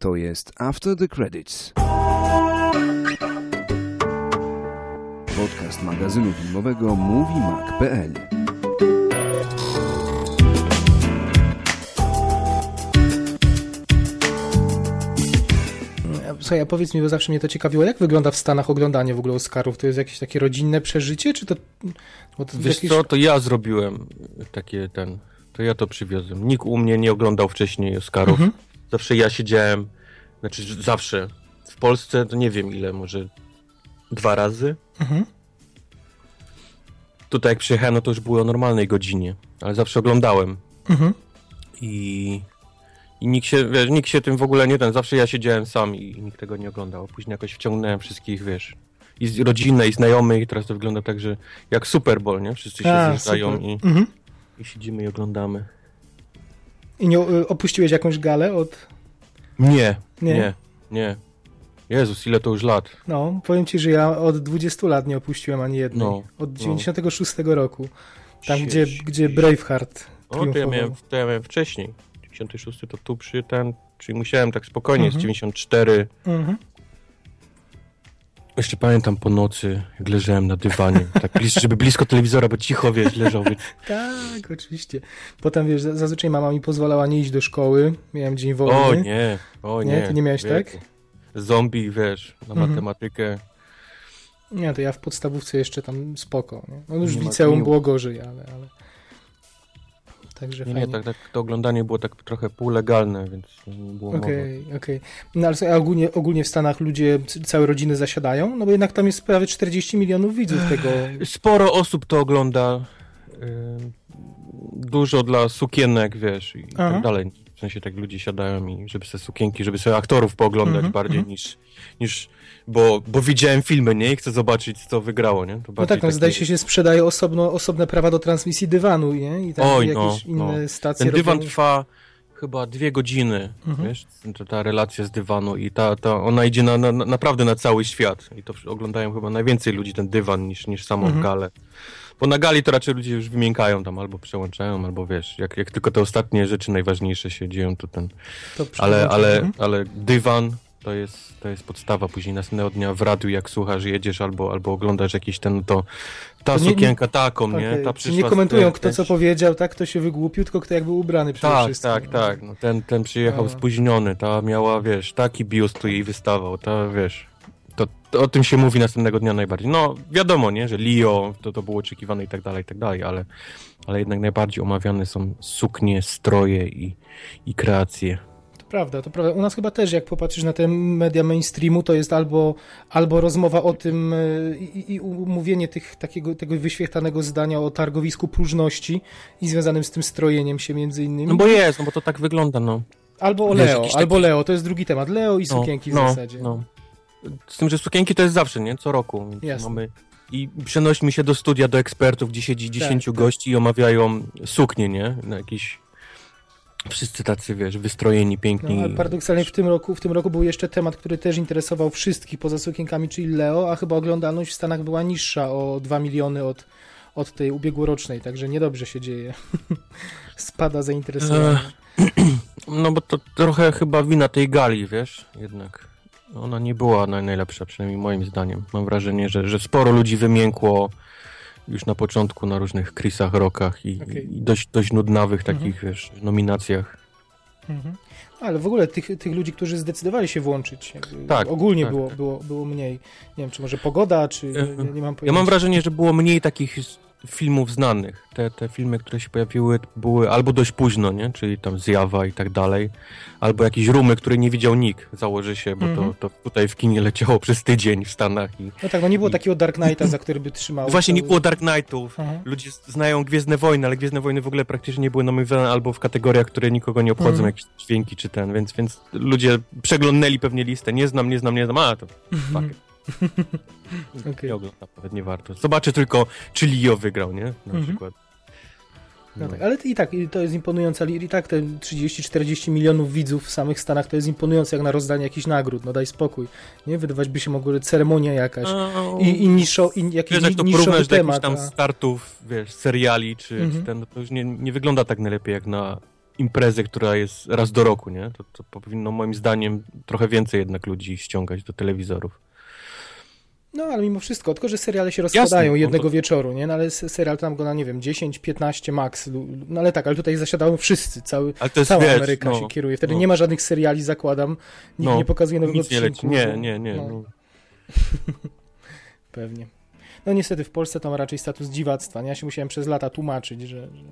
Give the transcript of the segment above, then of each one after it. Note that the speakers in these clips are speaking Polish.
To jest After the Credits. Podcast magazynu filmowego MovieMag.pl Słuchaj, a powiedz mi, bo zawsze mnie to ciekawiło, jak wygląda w Stanach oglądanie w ogóle Oscarów? To jest jakieś takie rodzinne przeżycie, czy to... to Wiesz jakieś... co, to ja zrobiłem takie ten... To ja to przywiozłem. Nikt u mnie nie oglądał wcześniej Oscarów. Mhm. Zawsze ja siedziałem, znaczy zawsze. W Polsce to nie wiem ile, może dwa razy. Mhm. Tutaj jak przyjechałem, no to już było o normalnej godzinie, ale zawsze oglądałem. Mhm. I i nikt się, wiesz, nikt się tym w ogóle nie ten, zawsze ja siedziałem sam i nikt tego nie oglądał. Później jakoś wciągnąłem wszystkich, wiesz, i rodzinę, i znajomych, i teraz to wygląda tak, że jak Super Bowl, nie? Wszyscy się A, zjeżdżają i, mhm. i siedzimy i oglądamy. I nie y, opuściłeś jakąś galę od... Nie, nie, nie, nie. Jezus, ile to już lat. No, powiem ci, że ja od 20 lat nie opuściłem ani jednej. No, od 96 no. roku. Tam, gdzie, gdzie Braveheart O, to ja, miałem, to ja miałem wcześniej. 96 to tu przy ten, czyli musiałem tak spokojnie, mhm. z 94. Mhm. Jeszcze pamiętam po nocy, jak leżałem na dywanie, tak blisko, żeby blisko telewizora, bo cicho, wiesz, leżał. Wiesz. tak, oczywiście. Potem, wiesz, zazwyczaj mama mi pozwalała nie iść do szkoły, miałem dzień wolny. O nie, o nie. Nie, ty nie miałeś tak? Zombie, wiesz, na mhm. matematykę. Nie, to ja w podstawówce jeszcze tam spoko. Nie? No już nie w liceum było gorzej, ale... ale... Także nie, nie tak, tak, to oglądanie było tak trochę półlegalne, więc nie było Okej, okay, okej. Okay. No ale ogólnie, ogólnie w Stanach ludzie, całe rodziny zasiadają? No bo jednak tam jest prawie 40 milionów widzów tego. Sporo osób to ogląda. Dużo dla sukienek, wiesz, i Aha. tak dalej. W sensie tak ludzie siadają i żeby sobie sukienki, żeby sobie aktorów pooglądać mm -hmm, bardziej mm -hmm. niż, niż bo, bo widziałem filmy, nie? I chcę zobaczyć, co wygrało, nie? To no tak, no, zdaje się, się sprzedaje osobno, osobne prawa do transmisji dywanu, nie? I tam Oj, jakieś no, inne no. stacje Ten dywan robią... trwa chyba dwie godziny, mhm. wiesz? Ta, ta relacja z dywanu i ta, ta, ona idzie na, na, naprawdę na cały świat. I to oglądają chyba najwięcej ludzi ten dywan niż, niż samą mhm. galę. Bo na gali to raczej ludzie już wymiękają tam, albo przełączają, albo wiesz, jak, jak tylko te ostatnie rzeczy najważniejsze się dzieją, to ten... To ale, ale, ale dywan, to jest, to jest podstawa. Później następnego dnia w radiu, jak słuchasz, jedziesz albo, albo oglądasz jakiś ten, to ta to nie, sukienka taką, okay. nie? Ta nie komentują, kto co powiedział, tak? Kto się wygłupił, tylko kto jak był ubrany przede tak, wszystkim. Tak, tak, no, ten, ten przyjechał A. spóźniony, ta miała, wiesz, taki biust tu jej wystawał, ta, wiesz... O tym się mówi następnego dnia najbardziej. No, wiadomo, nie, że Leo, to, to było oczekiwane i tak dalej, i tak dalej, ale, ale jednak najbardziej omawiane są suknie, stroje i, i kreacje prawda, to prawda. U nas chyba też, jak popatrzysz na te media mainstreamu, to jest albo, albo rozmowa o tym e, i, i umówienie tych, takiego, tego wyświetlanego zdania o targowisku próżności i związanym z tym strojeniem się między innymi. No bo jest, no bo to tak wygląda, no. Albo o Leo, albo taki... Leo, to jest drugi temat. Leo i no, sukienki no, w zasadzie. No. Z tym, że sukienki to jest zawsze, nie? Co roku. Mamy i przenośmy się do studia, do ekspertów, gdzie siedzi 10 tak, tak, gości i omawiają suknie, nie? Na jakiś Wszyscy tacy, wiesz, wystrojeni, piękni. No, ale paradoksalnie w tym roku, w tym roku był jeszcze temat, który też interesował wszystkich poza sukienkami, czyli Leo, a chyba oglądalność w Stanach była niższa o 2 miliony od, od tej ubiegłorocznej, także niedobrze się dzieje. Spada zainteresowanie. No bo to trochę chyba wina tej gali, wiesz, jednak. Ona nie była najlepsza, przynajmniej moim zdaniem. Mam wrażenie, że, że sporo ludzi wymiękło już na początku na różnych Chrisach Rockach i, okay. i dość, dość nudnawych mhm. takich, mhm. wiesz, nominacjach. Mhm. Ale w ogóle tych, tych ludzi, którzy zdecydowali się włączyć, tak, ogólnie tak, było, tak. Było, było mniej. Nie wiem, czy może pogoda, czy nie, nie mam pojęcia. Ja mam wrażenie, że było mniej takich filmów znanych. Te, te filmy, które się pojawiły, były albo dość późno, nie? Czyli tam Zjawa i tak dalej, albo jakieś rumy, które nie widział nikt, założy się, bo mm -hmm. to, mhm. to tutaj w kinie leciało przez tydzień w Stanach. I, no tak, no nie było i... takiego Dark Knighta, za który by trzymał. Właśnie cały... nie było Dark Knightów. Mhm. Ludzie znają Gwiezdne Wojny, ale Gwiezdne Wojny w ogóle praktycznie nie były nominowane albo w kategoriach, które nikogo nie obchodzą, mm. jakieś dźwięki czy ten, więc, więc ludzie przeglądnęli pewnie listę. Nie znam, nie znam, nie znam, a to fuck okay. Nie oglądam, nawet nie warto. Zobaczę tylko, czy Leo wygrał, nie? Na mhm. przykład. No. No tak, ale i tak to jest imponujące, ale i tak te 30-40 milionów widzów w samych Stanach to jest imponujące jak na rozdanie jakichś nagród, no daj spokój. Nie? Wydawać by się mogło ceremonia jakaś i, i, niszo, i jakiś wiesz, jak to porównasz do tam a... startów, wiesz, seriali czy, mhm. czy ten, no to już nie, nie wygląda tak najlepiej jak na imprezę, która jest raz do roku, nie? To, to powinno moim zdaniem trochę więcej jednak ludzi ściągać do telewizorów. No, ale mimo wszystko, tylko że seriale się rozkładają Jasne, jednego no to... wieczoru, nie? No, ale serial tam go na, nie wiem, 10, 15 max. No ale tak, ale tutaj zasiadają wszyscy, cały, cała wiesz, Ameryka no, się kieruje. Wtedy no. nie ma żadnych seriali, zakładam. Nikt no, nie pokazuje nowego odcinku. Nie, nie, nie, nie. No. Pewnie. No niestety w Polsce to ma raczej status dziwactwa. Nie? Ja się musiałem przez lata tłumaczyć, że, że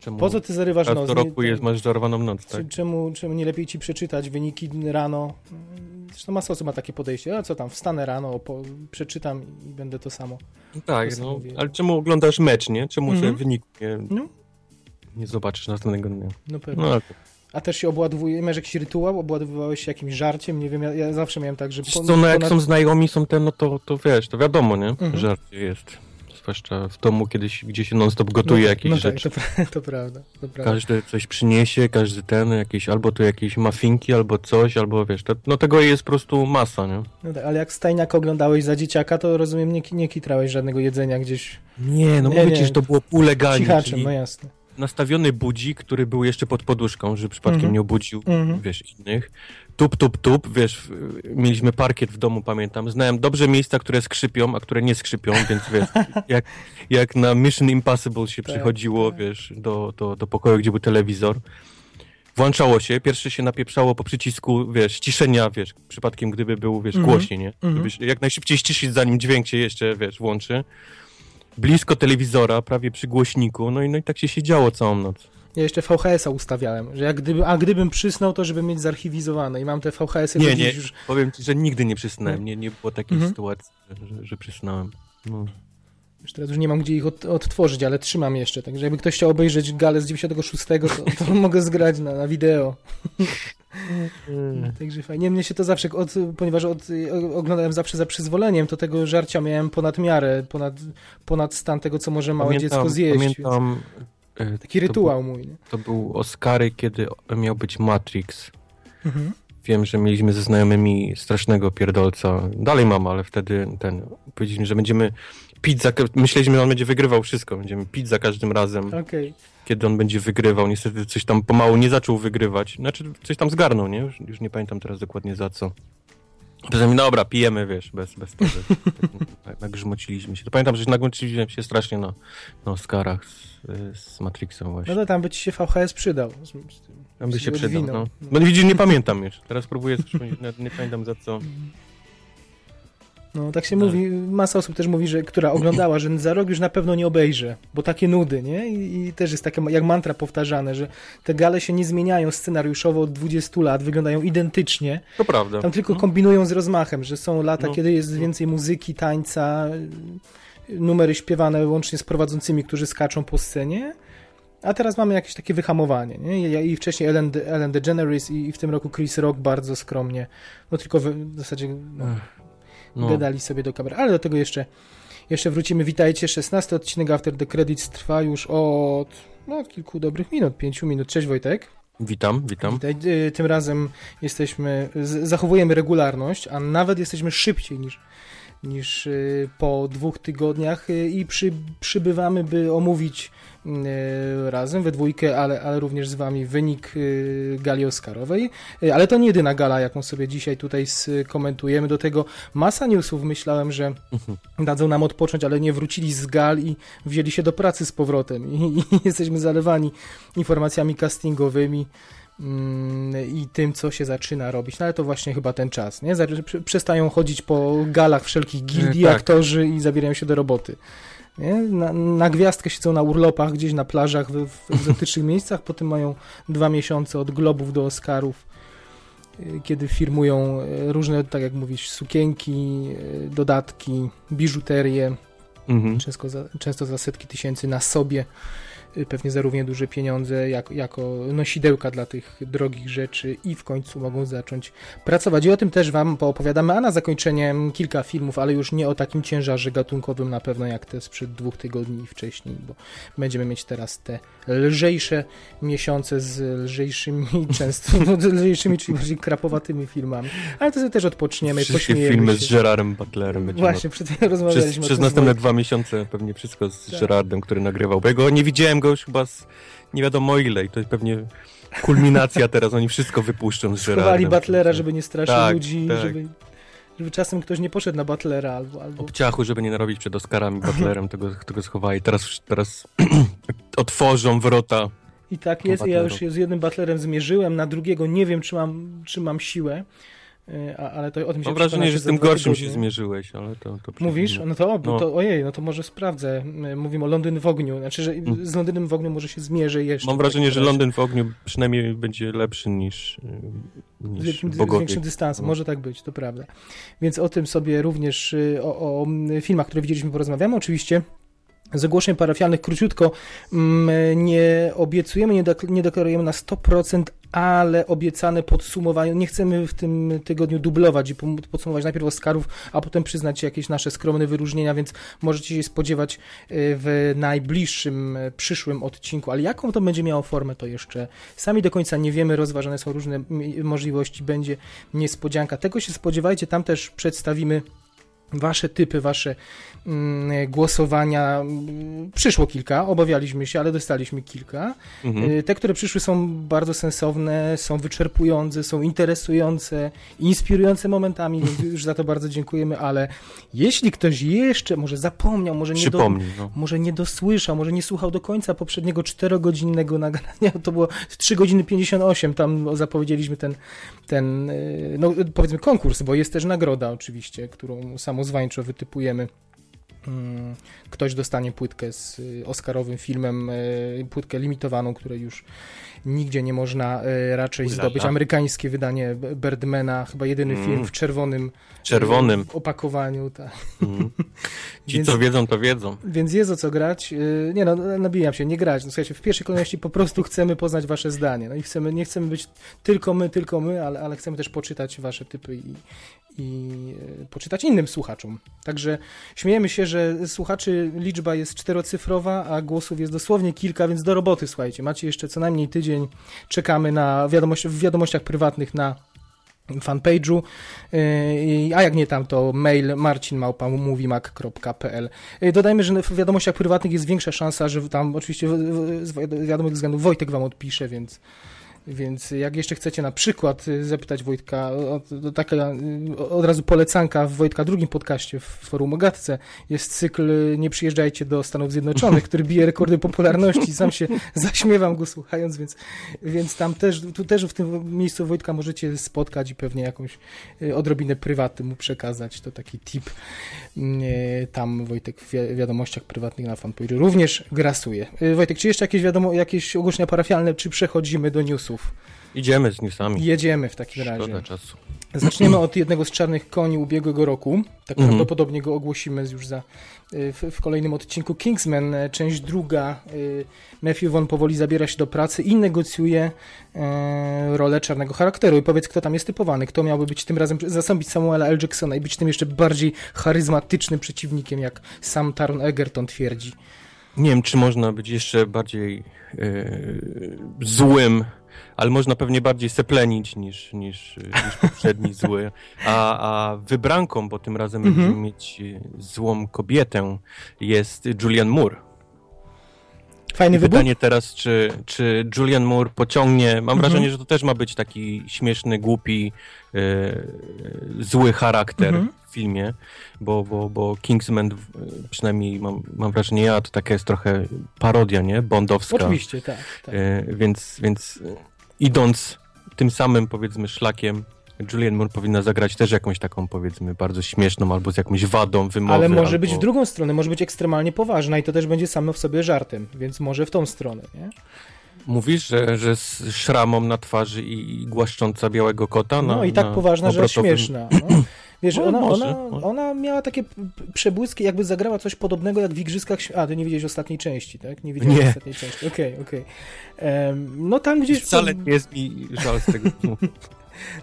Czemu po co ty zarywasz noc? Co roku jest, masz zarywaną noc, tak? Czemu, czemu nie lepiej ci przeczytać wyniki rano? Zresztą masa osób ma takie podejście, a co tam, wstanę rano, po, przeczytam i będę to samo. Tak, no, ale czemu oglądasz mecz, nie? Czemu mm -hmm. wynik nie, no. nie zobaczysz następnego dnia? No pewnie. No, a też się obładowuje, masz jakiś rytuał, obładowywałeś się jakimś żarciem, nie wiem, ja, ja zawsze miałem tak, że... Po, co, no jak ponad... są znajomi, są te, no to, to wiesz, to wiadomo, nie? Mhm. Żarcie jest zwłaszcza w domu kiedyś, gdzie się non-stop gotuje no, jakieś no rzeczy. Tak, to, to, prawda, to prawda. Każdy coś przyniesie, każdy ten, jakieś, albo to jakieś mafinki, albo coś, albo wiesz, to, no tego jest po prostu masa, nie? No tak, ale jak Stajniak oglądałeś za dzieciaka, to rozumiem, nie, nie kitrałeś żadnego jedzenia gdzieś. Nie, no nie, mówię ci, że to było półlegalnie. Cichaczem, no jasne nastawiony budzik, który był jeszcze pod poduszką, żeby przypadkiem mm -hmm. nie obudził, mm -hmm. wiesz, innych tup, tup, tup, wiesz, mieliśmy parkiet w domu, pamiętam. Znałem dobrze miejsca, które skrzypią, a które nie skrzypią, więc wiesz, jak, jak na Mission Impossible się tak, przychodziło, tak. wiesz, do, do, do pokoju, gdzie był telewizor, włączało się, pierwsze się napieprzało po przycisku, wiesz, ściszenia, wiesz, przypadkiem gdyby był, wiesz, mm -hmm. głośniej, nie? -hmm. jak najszybciej ściszyć, zanim dźwięk się jeszcze, wiesz, włączy. Blisko telewizora, prawie przy głośniku, no i, no i tak się siedziało całą noc. Ja jeszcze VHS-a ustawiałem, że jak gdyby, a gdybym przysnął, to żeby mieć zarchiwizowane i mam te VHS-y Nie, nie, już... powiem ci, że nigdy nie przysnąłem, nie, nie było takiej mhm. sytuacji, że, że przysnąłem. No. Już teraz już nie mam gdzie ich od, odtworzyć, ale trzymam jeszcze, także jakby ktoś chciał obejrzeć galę z 96, to, to mogę zgrać na, na wideo. Także fajnie. Mnie się to zawsze, od, ponieważ od, oglądałem zawsze za przyzwoleniem, to tego żarcia miałem ponad miarę, ponad, ponad stan tego, co może małe pamiętam, dziecko zjeść. Pamiętam, E, Taki rytuał był, mój. Nie? To był Oscary, kiedy miał być Matrix. Mhm. Wiem, że mieliśmy ze znajomymi strasznego pierdolca. Dalej mam, ale wtedy ten. Powiedzieliśmy, że będziemy pić za. Myśleliśmy, że on będzie wygrywał wszystko. Będziemy pić za każdym razem. Okay. Kiedy on będzie wygrywał. Niestety coś tam pomału nie zaczął wygrywać. Znaczy, coś tam zgarnął, nie? Już, już nie pamiętam teraz dokładnie za co. Potem, dobra, pijemy, wiesz, bez, bez tego. tak, nagrzmociliśmy się. To pamiętam, że nagrzmociliśmy się strasznie na, na Oscarach z, z Matrixem właśnie. No to tam by ci się VHS przydał. Z, z tam by się przydał, no. no. widzisz, nie pamiętam już. Teraz próbuję, nie, nie pamiętam za co. No tak się tak. mówi, masa osób też mówi, że która oglądała, że za rok już na pewno nie obejrzy, bo takie nudy, nie? I, I, też jest takie jak mantra powtarzane, że te gale się nie zmieniają scenariuszowo od 20 lat, wyglądają identycznie. To prawda. Tam tylko no. kombinują z rozmachem, że są lata, no. kiedy jest więcej muzyki, tańca, numery śpiewane łącznie z prowadzącymi, którzy skaczą po scenie. A teraz mamy jakieś takie wyhamowanie. Nie? I wcześniej Ellen, Ellen DeGeneres i, i w tym roku Chris Rock bardzo skromnie. No tylko w, w zasadzie no, no. gadali sobie do kamery. Ale do tego jeszcze, jeszcze wrócimy. Witajcie, 16 odcinek After the Credits trwa już od no, kilku dobrych minut, pięciu minut. Cześć Wojtek. Witam, witam. Witaj. Y, tym razem jesteśmy, zachowujemy regularność, a nawet jesteśmy szybciej niż, niż y, po dwóch tygodniach y, i przy, przybywamy, by omówić E, razem, we dwójkę, ale, ale również z wami wynik gali Oscarowej. Ale to nie jedyna gala, jaką sobie dzisiaj tutaj skomentujemy. Do tego masa newsów. Myślałem, że mhm. dadzą nam odpocząć, ale nie wrócili z gal i wzięli się do pracy z powrotem. I, i jesteśmy zalewani informacjami castingowymi i tym, co się zaczyna robić. No ale to właśnie chyba ten czas, nie? Przestają chodzić po galach wszelkich gildii, tak. aktorzy i zabierają się do roboty. Nie? Na, na gwiazdkę siedzą na urlopach gdzieś na plażach w, w egzotycznych miejscach, potem mają dwa miesiące od globów do Oscarów, y, kiedy firmują y, różne, tak jak mówisz, sukienki, y, dodatki, biżuterię, mhm. często, za, często za setki tysięcy na sobie. Y, pewnie za równie duże pieniądze jak, jako nosidełka dla tych drogich rzeczy i w końcu mogą zacząć pracować. I o tym też Wam poopowiadamy, a na zakończenie kilka filmów, ale już nie o takim ciężarze gatunkowym na pewno jak te sprzed dwóch tygodni wcześniej, bo będziemy mieć teraz te lżejsze miesiące z lżejszymi, często no, lżejszymi, czyli bardziej krapowatymi filmami. Ale to sobie też odpoczniemy, Wszystkie filmy się. z Gerardem Butlerem. Będziemy Właśnie, przed tym rozmawialiśmy. Przez, przez następne dwa miesiące pewnie wszystko z tak. Gerardem, który nagrywał, bo ja go nie widziałem go już chyba z nie wiadomo ile i to pewnie kulminacja teraz, oni wszystko wypuszczą z Gerardem. Schowali Butlera, żeby nie straszył tak, ludzi, tak. Żeby, żeby czasem ktoś nie poszedł na Butlera albo... albo... Obciachu, żeby nie narobić przed Oscarami Butlerem, tego, tego schowali. Teraz, teraz otworzą wrota i tak jest, ja już z jednym Butlerem zmierzyłem, na drugiego nie wiem, czy mam, czy mam siłę. E, ale to o tym się Mam wrażenie, że z tym gorszym się zmierzyłeś, ale to... to Mówisz? No to, no. to ojej, no to może sprawdzę. Mówimy o Londyn w ogniu, znaczy, że hmm. z Londynem w ogniu może się zmierzę jeszcze. Mam wrażenie, że Londyn w ogniu przynajmniej będzie lepszy niż, e, niż z, większym, z większym dystansem, no. może tak być, to prawda. Więc o tym sobie również, e, o, o filmach, które widzieliśmy, porozmawiamy. Oczywiście z ogłoszeń parafialnych króciutko mm, nie obiecujemy, nie, deklarujemy na 100%, ale obiecane podsumowanie. Nie chcemy w tym tygodniu dublować i podsumować najpierw Oscarów, a potem przyznać jakieś nasze skromne wyróżnienia, więc możecie się spodziewać y, w najbliższym, y, przyszłym odcinku. Ale jaką to będzie miało formę, to jeszcze sami do końca nie wiemy. Rozważane są różne możliwości, będzie niespodzianka. Tego się spodziewajcie, tam też przedstawimy Wasze typy, wasze mm, głosowania. Przyszło kilka, obawialiśmy się, ale dostaliśmy kilka. Mhm. Y, te, które przyszły, są bardzo sensowne, są wyczerpujące, są interesujące, inspirujące momentami, więc już za to bardzo dziękujemy. Ale jeśli ktoś jeszcze może zapomniał, może nie, do, no. może nie dosłyszał, może nie słuchał do końca poprzedniego czterogodzinnego nagrania, to było 3 godziny 58, tam zapowiedzieliśmy ten, ten y, no, powiedzmy konkurs, bo jest też nagroda oczywiście, którą sam samozwańczo wytypujemy mm, ktoś dostanie płytkę z y, Oscarowym filmem, y, płytkę limitowaną, której już nigdzie nie można y, raczej Ulala. zdobyć. Amerykańskie wydanie Birdmana, chyba jedyny mm. film w czerwonym, czerwonym. opakowaniu. Tak. Mm. Ci, więc, co wiedzą, to wiedzą. Więc jest o co grać. Nie no, nabijam się, nie grać. No, słuchajcie, w pierwszej kolejności po prostu chcemy poznać wasze zdanie. No i chcemy, nie chcemy być tylko my, tylko my, ale, ale chcemy też poczytać wasze typy i, i e, poczytać innym słuchaczom. Także śmiejemy się, że słuchaczy liczba jest czterocyfrowa, a głosów jest dosłownie kilka, więc do roboty, słuchajcie. Macie jeszcze co najmniej tydzień. Czekamy na wiadomości, w wiadomościach prywatnych na fanpage'u, e, a jak nie tam, to mail marcinmałpa.moviemac.pl e, Dodajmy, że w wiadomościach prywatnych jest większa szansa, że tam oczywiście z wiadomych względów Wojtek wam odpisze, więc więc jak jeszcze chcecie na przykład y, zapytać Wojtka, to taka y, od razu polecanka w Wojtka drugim podcaście w Forum Ogatce jest cykl y, Nie przyjeżdżajcie do Stanów Zjednoczonych, który bije rekordy popularności. Sam się zaśmiewam go słuchając, więc, więc tam też, tu też w tym miejscu Wojtka możecie spotkać i pewnie jakąś odrobinę prywaty mu przekazać. To taki tip. Tam Wojtek w wiadomościach prywatnych na fanpage'u również grasuje. Wojtek, czy jeszcze jakieś wiadomo, jakieś ogłoszenia parafialne, czy przechodzimy do newsów? Idziemy z newsami. Jedziemy w takim Szkoda razie. czasu. Zaczniemy od jednego z czarnych koni ubiegłego roku. Tak mm -hmm. prawdopodobnie go ogłosimy już za, y, w, w, kolejnym odcinku. Kingsman, e, część druga. Y, Matthew Vaughn powoli zabiera się do pracy i negocjuje e, rolę czarnego charakteru. I powiedz, kto tam jest typowany, kto miałby być tym razem, zastąpić Samuela L. Jacksona i być tym jeszcze bardziej charyzmatycznym przeciwnikiem, jak sam Taron Egerton twierdzi. Nie wiem, czy można być jeszcze bardziej e, złym ale można pewnie bardziej seplenić niż, niż, niż poprzedni zły. A, a wybranką, bo tym razem -hmm. będziemy mieć złą kobietę, jest Julian Moore. Fajny wybór. Pytanie teraz, czy, czy Julian Moore pociągnie. Mam mhm. wrażenie, że to też ma być taki śmieszny, głupi, yy, zły charakter mhm. w filmie, bo, bo, bo Kingsman, przynajmniej mam, mam wrażenie, ja to taka jest trochę parodia, nie? Bondowska. Oczywiście, tak. tak. Yy, więc, więc idąc tym samym, powiedzmy, szlakiem, Julian Moore powinna zagrać też jakąś taką, powiedzmy, bardzo śmieszną albo z jakąś wadą wymowy. Ale może albo... być w drugą stronę, może być ekstremalnie poważna i to też będzie samo w sobie żartem, więc może w tą stronę, nie? Mówisz, że, że z szramą na twarzy i, głaszcząca białego kota? Na, no i tak poważna, obrotowym... że śmieszna. No. Wiesz, no, ona, może, ona, może. ona miała takie przebłyski, jakby zagrała coś podobnego jak w Igrzyskach... A, ty nie widziałeś ostatniej części, tak? Nie widziałeś nie. ostatniej części. Okej, okay, okej. Okay. Um, no tam gdzieś... Wcale nie jest mi żal z tego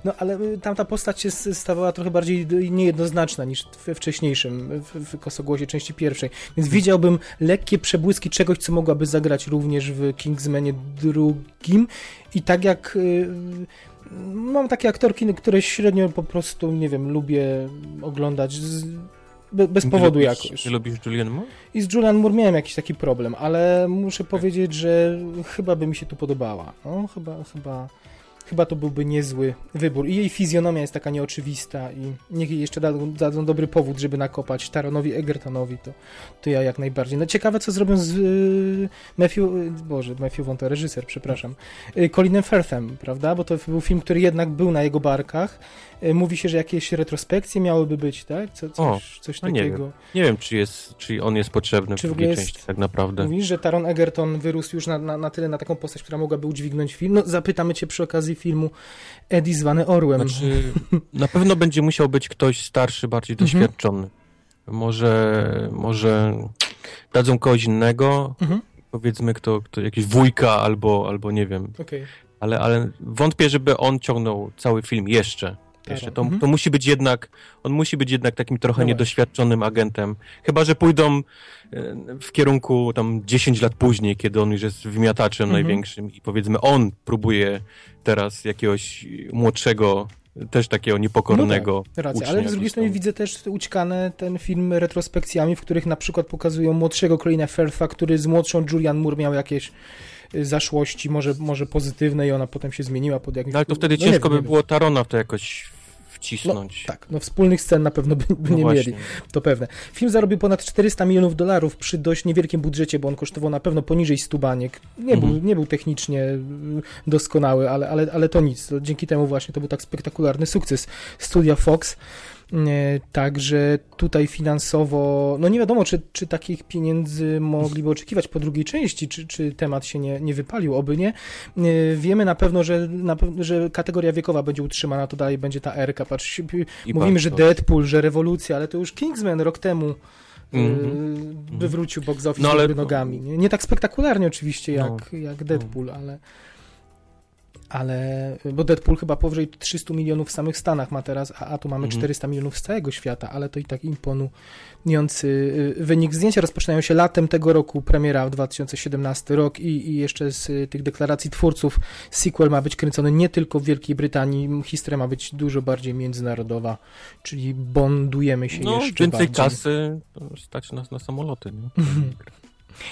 No ale y, tamta postać się stawała trochę bardziej niejednoznaczna niż we wcześniejszym, w, w Kosogłosie części pierwszej. Więc widziałbym lekkie przebłyski czegoś, co mogłaby zagrać również w Kingsmanie drugim. I tak jak y, mam takie aktorki, które średnio po prostu, nie wiem, lubię oglądać. be, bez powodu lubisz- jakoś. Nie lubisz Julian Moore? I z Julian Moore miałem jakiś taki problem, ale muszę powiedzieć, że chyba by mi się tu podobała. No, chyba, chyba, chyba to byłby niezły wybór. I jej fizjonomia jest taka nieoczywista i niech jej jeszcze dadzą, dadzą dobry powód, żeby nakopać Taronowi Egertonowi, to, to ja jak najbardziej. No ciekawe, co zrobią z y, Matthew, y, Boże, Matthew Vaughn to reżyser, przepraszam, y, Colinem Firthem, prawda? Bo to był film, który jednak był na jego barkach. Y, mówi się, że jakieś retrospekcje miałyby być, tak? Co, coś coś no nie takiego. Nie wiem, czy, jest, czy on jest potrzebny Czy w drugiej jest- części tak naprawdę. Mówisz, że Taron Egerton wyrósł już na, na, na tyle na taką postać, która mogłaby udźwignąć film. No, zapytamy cię przy okazji filmu Eddie zwany Orłem. Znaczy, na pewno będzie musiał być ktoś starszy, bardziej Mhm. doświadczony. Może, może dadzą kogoś innego, Mhm. powiedzmy kto, kto jakiś wujka albo, albo nie wiem, Okej. ale, ale wątpię, żeby on ciągnął cały film jeszcze. Jeszcze. To, Mhm. to musi być jednak, on musi być jednak takim trochę No niedoświadczonym agentem. Chyba, że pójdą e, w kierunku tam 10 lat później, kiedy on już jest wymiataczem Mhm. największym i powiedzmy on próbuje teraz jakiegoś młodszego, też takiego niepokornego No tak, racja, ale z drugiej strony widzę też ućkane ten film retrospekcjami, w których na przykład pokazują młodszego Colina Firtha, który z młodszą Julian Moore miał jakieś y, zaszłości, może, może pozytywne i ona potem się zmieniła pod jakimś... No, ale to wtedy no ciężko by było Tarona w to jakoś wcisnąć. Tak, no wspólnych scen na pewno by, by No nie właśnie. mieli. To pewne. Film zarobił ponad 400 milionów dolarów przy dość niewielkim budżecie, bo on kosztował na pewno poniżej 100 baniek. Nie, Mhm. był, nie był technicznie y, doskonały, ale, ale, ale to nic. Dzięki temu właśnie to był tak spektakularny sukces studia Fox. E, Także tutaj finansowo, no nie wiadomo, czy, czy takich pieniędzy mogliby oczekiwać po drugiej części, czy, czy temat się nie, nie wypalił, oby nie. E, Wiemy na pewno, że, na że kategoria wiekowa będzie utrzymana, to dalej będzie ta R-ka. Patrz, I Mówimy, patrz, że Deadpool, że rewolucja, ale to już Kingsman rok temu Mhm. yy, wywrócił box office No, ale- nogami. Nie, nie tak spektakularnie oczywiście No. jak, jak Deadpool, ale ale, bo Deadpool chyba powyżej 300 milionów w samych Stanach ma teraz, a, a tu mamy Mhm. 400 milionów z całego świata, ale to i tak imponujący y, wynik. Zdjęcia rozpoczynają się latem tego roku, premiera w 2017 rok i, i jeszcze z y, tych deklaracji twórców sequel ma być kręcony nie tylko w Wielkiej Brytanii, historia ma być dużo bardziej międzynarodowa, czyli bondujemy się No, jeszcze więcej bardziej. kasy, to stać nas na samoloty, nie?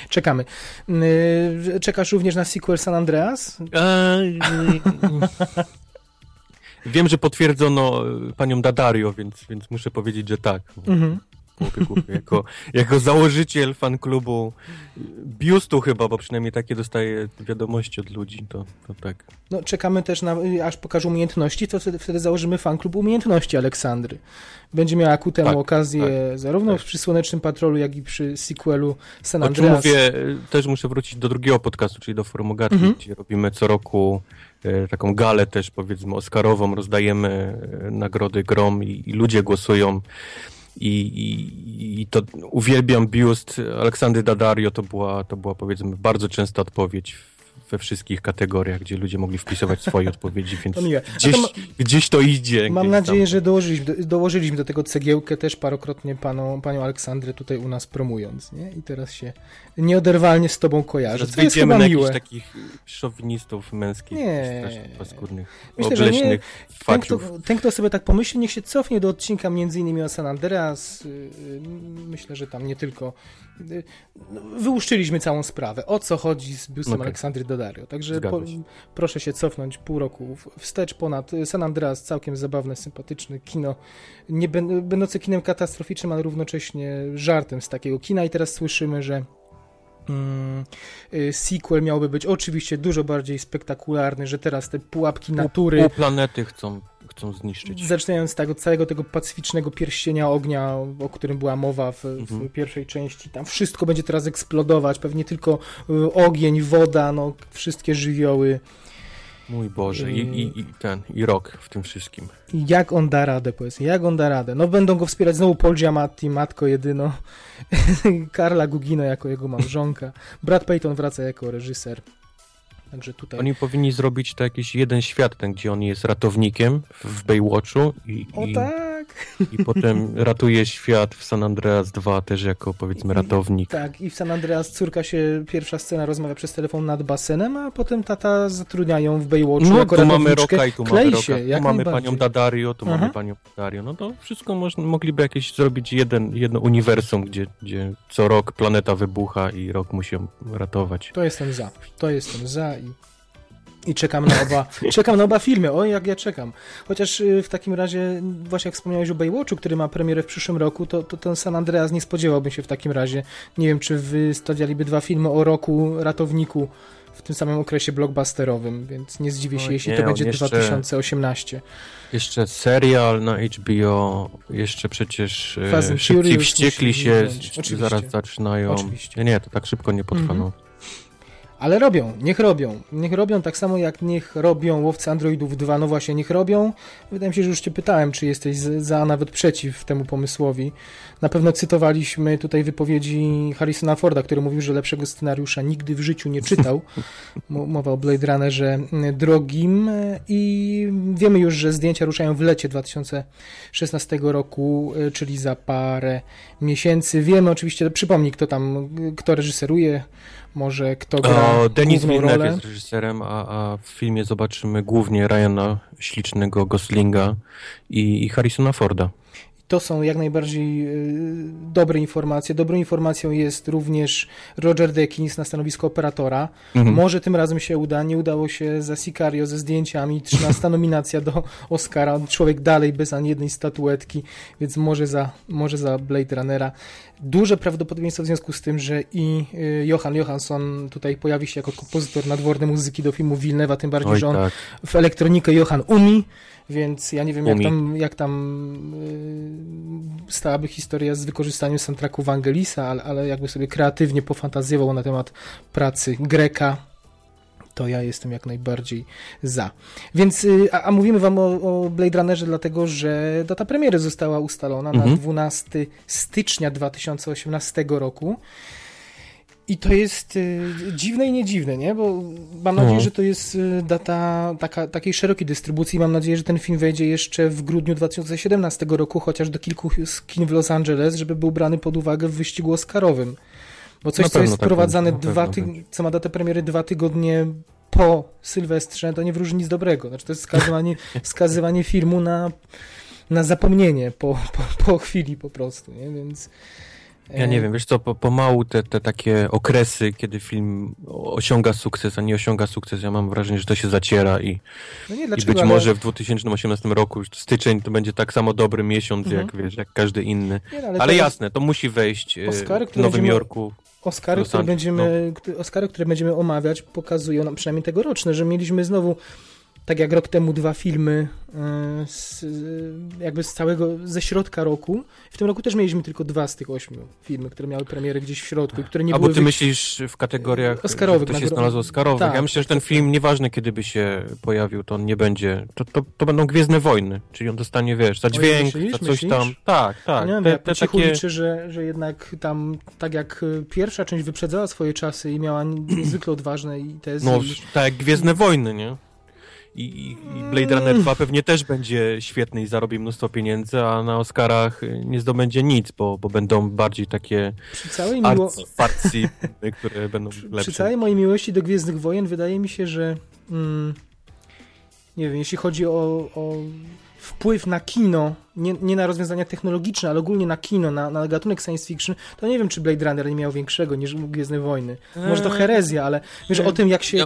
Czekamy. Y, Czekasz również na sequel San Andreas? Eee, Wiem, że potwierdzono e, panią Dadario, więc, więc muszę powiedzieć, że tak. Mhm. Jako, jako założyciel fan klubu Biustu chyba, bo przynajmniej takie dostaję wiadomości od ludzi, to, to tak. No, czekamy też na, aż pokażą umiejętności, to wtedy, wtedy założymy fan klub umiejętności Aleksandry. Będzie miała ku temu Tak, okazję tak, zarówno tak. przy Słonecznym Patrolu, jak i przy sequelu San O czym Andreas. mówię, też muszę wrócić do drugiego podcastu, czyli do Formogatki, Mhm. gdzie robimy co roku e, taką galę też powiedzmy Oscarową, rozdajemy e, nagrody Grom i, i ludzie głosują i, i, i to uwielbiam biust. Aleksandry Daddario, to była, to była powiedzmy bardzo częsta odpowiedź we wszystkich kategoriach, gdzie ludzie mogli wpisywać swoje odpowiedzi, więc To gdzieś, ma- gdzieś to idzie. Mam nadzieję, tam. że dołożyliśmy do, dołożyliśmy do tego cegiełkę też parokrotnie paną, panią Aleksandrę tutaj u nas promując, nie? I teraz się nieoderwalnie z tobą kojarzę. Zaraz To jest chyba na miłe. takich szowinistów męskich, Nie. strasznie paskudnych, Myślę, że nie. obleśnych Ten kto, ten, kto sobie tak pomyśli, niech się cofnie do odcinka między innymi o San Andreas. Yy, yy, Myślę, że tam nie tylko. yy, no, Wyłuszczyliśmy całą sprawę. O co chodzi z biustem Okej. Aleksandry Daddario. Także Zgadza po, proszę się cofnąć pół roku wstecz ponad. San Andreas całkiem zabawne, sympatyczne kino. Nie bę- będące kinem katastroficznym, ale równocześnie żartem z takiego kina. I teraz słyszymy, że. Mm, y, sequel miałby być oczywiście dużo bardziej spektakularny, że teraz te pułapki natury. Pół planety chcą, chcą zniszczyć. Zaczynając z tego całego tego pacyficznego pierścienia ognia, o którym była mowa w, w Mhm. pierwszej części, tam wszystko będzie teraz eksplodować, pewnie tylko y, ogień, woda, no wszystkie żywioły. Mój Boże, i, i, i ten, i rok w tym wszystkim. Jak on da radę, powiedz, jak on da radę? No będą go wspierać znowu Paul Giamatti, matko jedyno, Karla Gugino jako jego małżonka, Brad Payton wraca jako reżyser. Także tutaj... Oni powinni zrobić to jakiś jeden świat, ten, gdzie on jest ratownikiem w Baywatchu i, O i, tak, I potem ratuje świat w San Andreas 2 też jako powiedzmy ratownik. Tak, i w San Andreas córka się, pierwsza scena rozmawia przez telefon nad basenem, a potem tata zatrudnia ją w Baywatchu no, jako tu mamy Roka i tu mamy się, Roka. Tu mamy panią Dadario, tu Aha. mamy panią Dadario. No to wszystko można, mogliby jakieś zrobić jeden, jedno uniwersum, gdzie, gdzie co rok planeta wybucha i rok musi ją ratować. To jestem za. To jestem za i, i czekam na oba. czekam na oba filmy. Oj, jak ja czekam. Chociaż y, w takim razie, właśnie jak wspomniałeś o Baywatchu, który ma premierę w przyszłym roku, to, to ten San Andreas nie spodziewałbym się w takim razie. Nie wiem, czy wy stawialiby dwa filmy o roku ratowniku w tym samym okresie blockbusterowym, więc nie zdziwię się, jeśli nie, to będzie jeszcze- 2018. Jeszcze serial na HBO, jeszcze przecież e, Fast szybcy Furious wściekli się, zaraz zaczynają. Oczywiście. Nie, nie, to tak szybko nie potrwa. Mhm. No. Ale robią, niech robią. Niech robią tak samo jak niech robią łowcy Androidów 2. No właśnie, niech robią. Wydaje mi się, że już Cię pytałem, czy jesteś za, a nawet przeciw temu pomysłowi. Na pewno cytowaliśmy tutaj wypowiedzi Harrisona Forda, który mówił, że lepszego scenariusza nigdy w życiu nie czytał. Mo- Mowa o Blade Runnerze mm, drogim i wiemy już, że zdjęcia ruszają w lecie 2016 roku, y, czyli za parę miesięcy. Wiemy oczywiście, przypomnij kto tam, y, kto reżyseruje, może kto gra O, Denis Villeneuve rolę. jest reżyserem, a, a w filmie zobaczymy głównie Ryana ślicznego Goslinga i, i Harrisona Forda. To są jak najbardziej y, dobre informacje. Dobrą informacją jest również Roger Deakins na stanowisku operatora. Mhm. Może tym razem się uda. Nie udało się za Sicario ze zdjęciami. 13 nominacja do Oscara. Człowiek dalej bez ani jednej statuetki, więc może za, może za Blade Runnera. Duże prawdopodobieństwo w związku z tym, że i y, Johan Johansson tutaj pojawi się jako kompozytor nadworny muzyki do filmu Wilnewa, tym bardziej, Oj, że on tak. w elektronikę Johan umi, więc ja nie wiem, jak Umi. tam, jak tam yy, stałaby historia z wykorzystaniem soundtracku Wangelisa, ale, ale jakby sobie kreatywnie pofantazjował na temat pracy Greka, to ja jestem jak najbardziej za. Więc, y, a, a mówimy wam o, o Blade Runnerze dlatego, że data premiery została ustalona na Mhm. 12 stycznia 2018 roku. I to jest y, dziwne i niedziwne, nie? Bo mam nadzieję, No. że to jest y, data taka, takiej szerokiej dystrybucji. Mam nadzieję, że ten film wejdzie jeszcze w grudniu 2017 roku, chociaż do kilku kin w Los Angeles, żeby był brany pod uwagę w wyścigu oscarowym. Bo coś, co jest tak będzie, na dwa tyg- co ma datę premiery dwa tygodnie po Sylwestrze, to nie wróży nic dobrego. Znaczy, to jest skazywanie, skazywanie filmu na, na zapomnienie po, po, po chwili po prostu, nie? Więc... Ja nie e, wiem, wiesz co, po, pomału te, te takie okresy, kiedy film osiąga sukces, a nie osiąga sukces, ja mam wrażenie, że to się zaciera i, No nie, i dlaczego, być ale- może w 2018 roku, styczeń to będzie tak samo dobry miesiąc, Mhm. jak wiesz, jak każdy inny. Nie, no, Ale, jest- jasne, to musi wejść e, Oscary, w Nowym będziemy- Jorku. Oscary, Los które będziemy, które- Oscary, które będziemy omawiać, pokazują nam przynajmniej tegoroczne, że mieliśmy znowu, tak jak rok temu, dwa filmy e, z, jakby z całego, ze środka roku. W tym roku też mieliśmy tylko dwa z tych ośmiu filmy, które miały premierę gdzieś w środku i które nie A bo były... ty wy- myślisz w kategoriach, Oscarowych, to się znalazło Oscarowych. Tak, ja myślę, że ten film, nieważne kiedy by się pojawił, to on nie będzie, to, to, to będą Gwiezdne Wojny, czyli on dostanie, wiesz, za Oj, dźwięk, myślisz? za coś Myślisz? tam. Tak, tak. nie wiem, ja po cichu takie... liczę, że, że jednak tam, tak jak e, pierwsza część wyprzedzała swoje czasy i miała niezwykle odważne i tezy. No, i... tak jak Gwiezdne Wojny, nie? I, i, Blade Runner 2 pewnie też będzie świetny i zarobi mnóstwo pieniędzy, a na Oscarach y, nie zdobędzie nic, bo, bo będą bardziej takie Przy całej, miło... które będą przy, lepsze. przy całej mojej miłości do Gwiezdnych Wojen wydaje mi się, że mm, nie wiem, jeśli chodzi o, o wpływ na kino, nie, nie na rozwiązania technologiczne, ale ogólnie na kino, na, na gatunek science fiction, to nie wiem, czy Blade Runner nie miał większego niż Gwiezdne Wojny. Może to Eee, herezja, ale wiesz, o tym, jak się, Ja-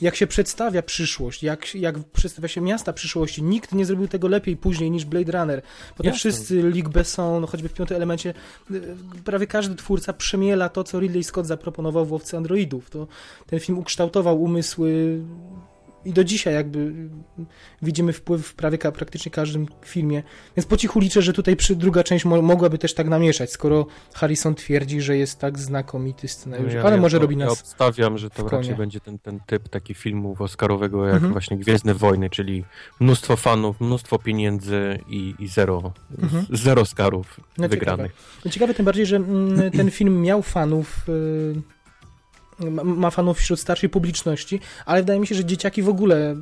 jak się przedstawia przyszłość, jak, jak przedstawia się miasta przyszłości. Nikt nie zrobił tego lepiej później niż Blade Runner. Potem Jasne. wszyscy, Luc Besson, no choćby w piątym elemencie, y, prawie każdy twórca przemiela to, co Ridley Scott zaproponował w Łowcy Androidów. To ten film ukształtował umysły i do dzisiaj jakby widzimy wpływ w prawie praktycznie każdym filmie. Więc po cichu liczę, że tutaj druga część mo mogłaby też tak namieszać, skoro Harrison twierdzi, że jest tak znakomity scenariusz. Ja- Ale ja może to- robi Ja nas... obstawiam, że to raczej będzie ten, ten typ taki filmów oscarowego jak Mhm. właśnie Gwiezdne Wojny, czyli mnóstwo fanów, mnóstwo pieniędzy i, i zero, Mhm. zero Oscarów No wygranych. No ciekawe tym bardziej, że mm, ten film miał fanów y, ma fanów wśród starszej publiczności, ale wydaje mi się, że dzieciaki w ogóle,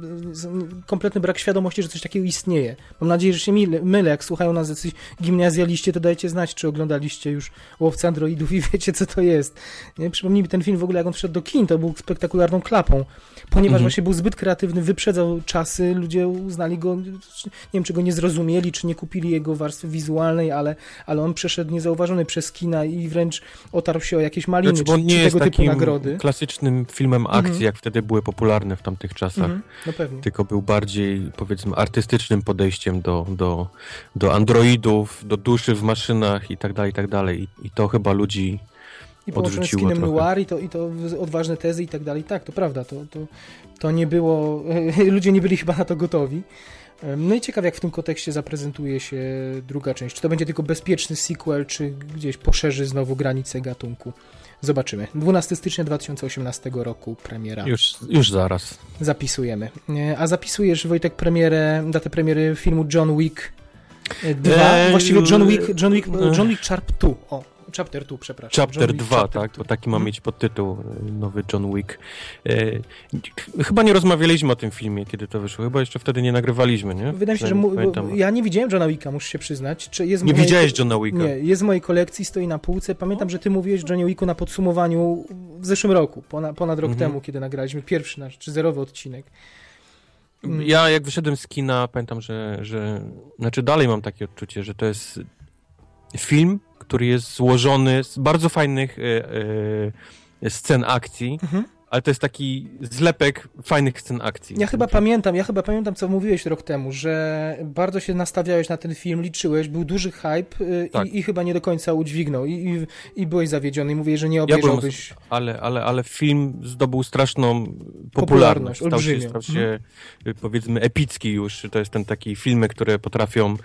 kompletny brak świadomości, że coś takiego istnieje. Mam nadzieję, że się mylę, jak słuchają nas jacyś gimnazjaliście, to dajcie znać, czy oglądaliście już Łowca Androidów i wiecie, co to jest. Nie? Przypomnij mi ten film w ogóle, jak on wszedł do kin, to był spektakularną klapą, ponieważ mhm. właśnie był zbyt kreatywny, wyprzedzał czasy, ludzie uznali go, nie wiem, czy go nie zrozumieli, czy nie kupili jego warstwy wizualnej, ale, ale on przeszedł niezauważony przez kina i wręcz otarł się o jakieś maliny, znaczy, czy, czy tego typu nagrody klasycznym filmem akcji, mhm. jak wtedy były popularne w tamtych czasach. Mhm. No pewnie. Tylko był bardziej, powiedzmy, artystycznym podejściem do, do, do androidów, do duszy w maszynach i tak dalej, i tak dalej. I to chyba ludzi i połączone z kinem trochę. noir i to, i to odważne tezy i tak dalej. Tak, to prawda, to, to, to nie było, ludzie nie byli chyba na to gotowi. No i ciekaw, jak w tym kontekście zaprezentuje się druga część. Czy to będzie tylko bezpieczny sequel, czy gdzieś poszerzy znowu granice gatunku. Zobaczymy. 12 stycznia 2018 roku premiera. Już, już zaraz. Zapisujemy. E, a zapisujesz, Wojtek, premierę, datę premiery filmu John Wick 2, eee, właściwie John Wick, John Wick, John Wick Sharp 2. O, Chapter 2, przepraszam. Chapter 2, chapter tak, bo taki ma hmm. mieć podtytuł e, nowy John Wick. E, chyba nie rozmawialiśmy o tym filmie, kiedy to wyszło. Chyba jeszcze wtedy nie nagrywaliśmy, nie? Wydaje mi się, że mu, ja nie widziałem Johna Wicka, muszę się przyznać. Czy jest nie widziałeś Johna Wicka? Nie, jest w mojej kolekcji, stoi na półce. Pamiętam, że ty mówiłeś Johnie Wicku na podsumowaniu w zeszłym roku, ponad, ponad rok mhm. temu, kiedy nagraliśmy pierwszy nasz, czy zerowy odcinek. Mm. Ja jak wyszedłem z kina, pamiętam, że, że znaczy dalej mam takie odczucie, że to jest film, który jest złożony z bardzo fajnych e, e, scen akcji, mhm ale to jest taki zlepek fajnych scen akcji. Ja chyba pamiętam, ja chyba pamiętam, co mówiłeś rok temu, że bardzo się nastawiałeś na ten film, liczyłeś, był duży hype y, tak. i, i, chyba nie do końca udźwignął i, i, i byłeś zawiedziony i mówię, że nie obejrzałbyś. Ja ale, ale, ale film zdobył straszną popularność. popularność stał się, stał się mhm. powiedzmy epicki już. To jest ten taki filmy, które potrafią,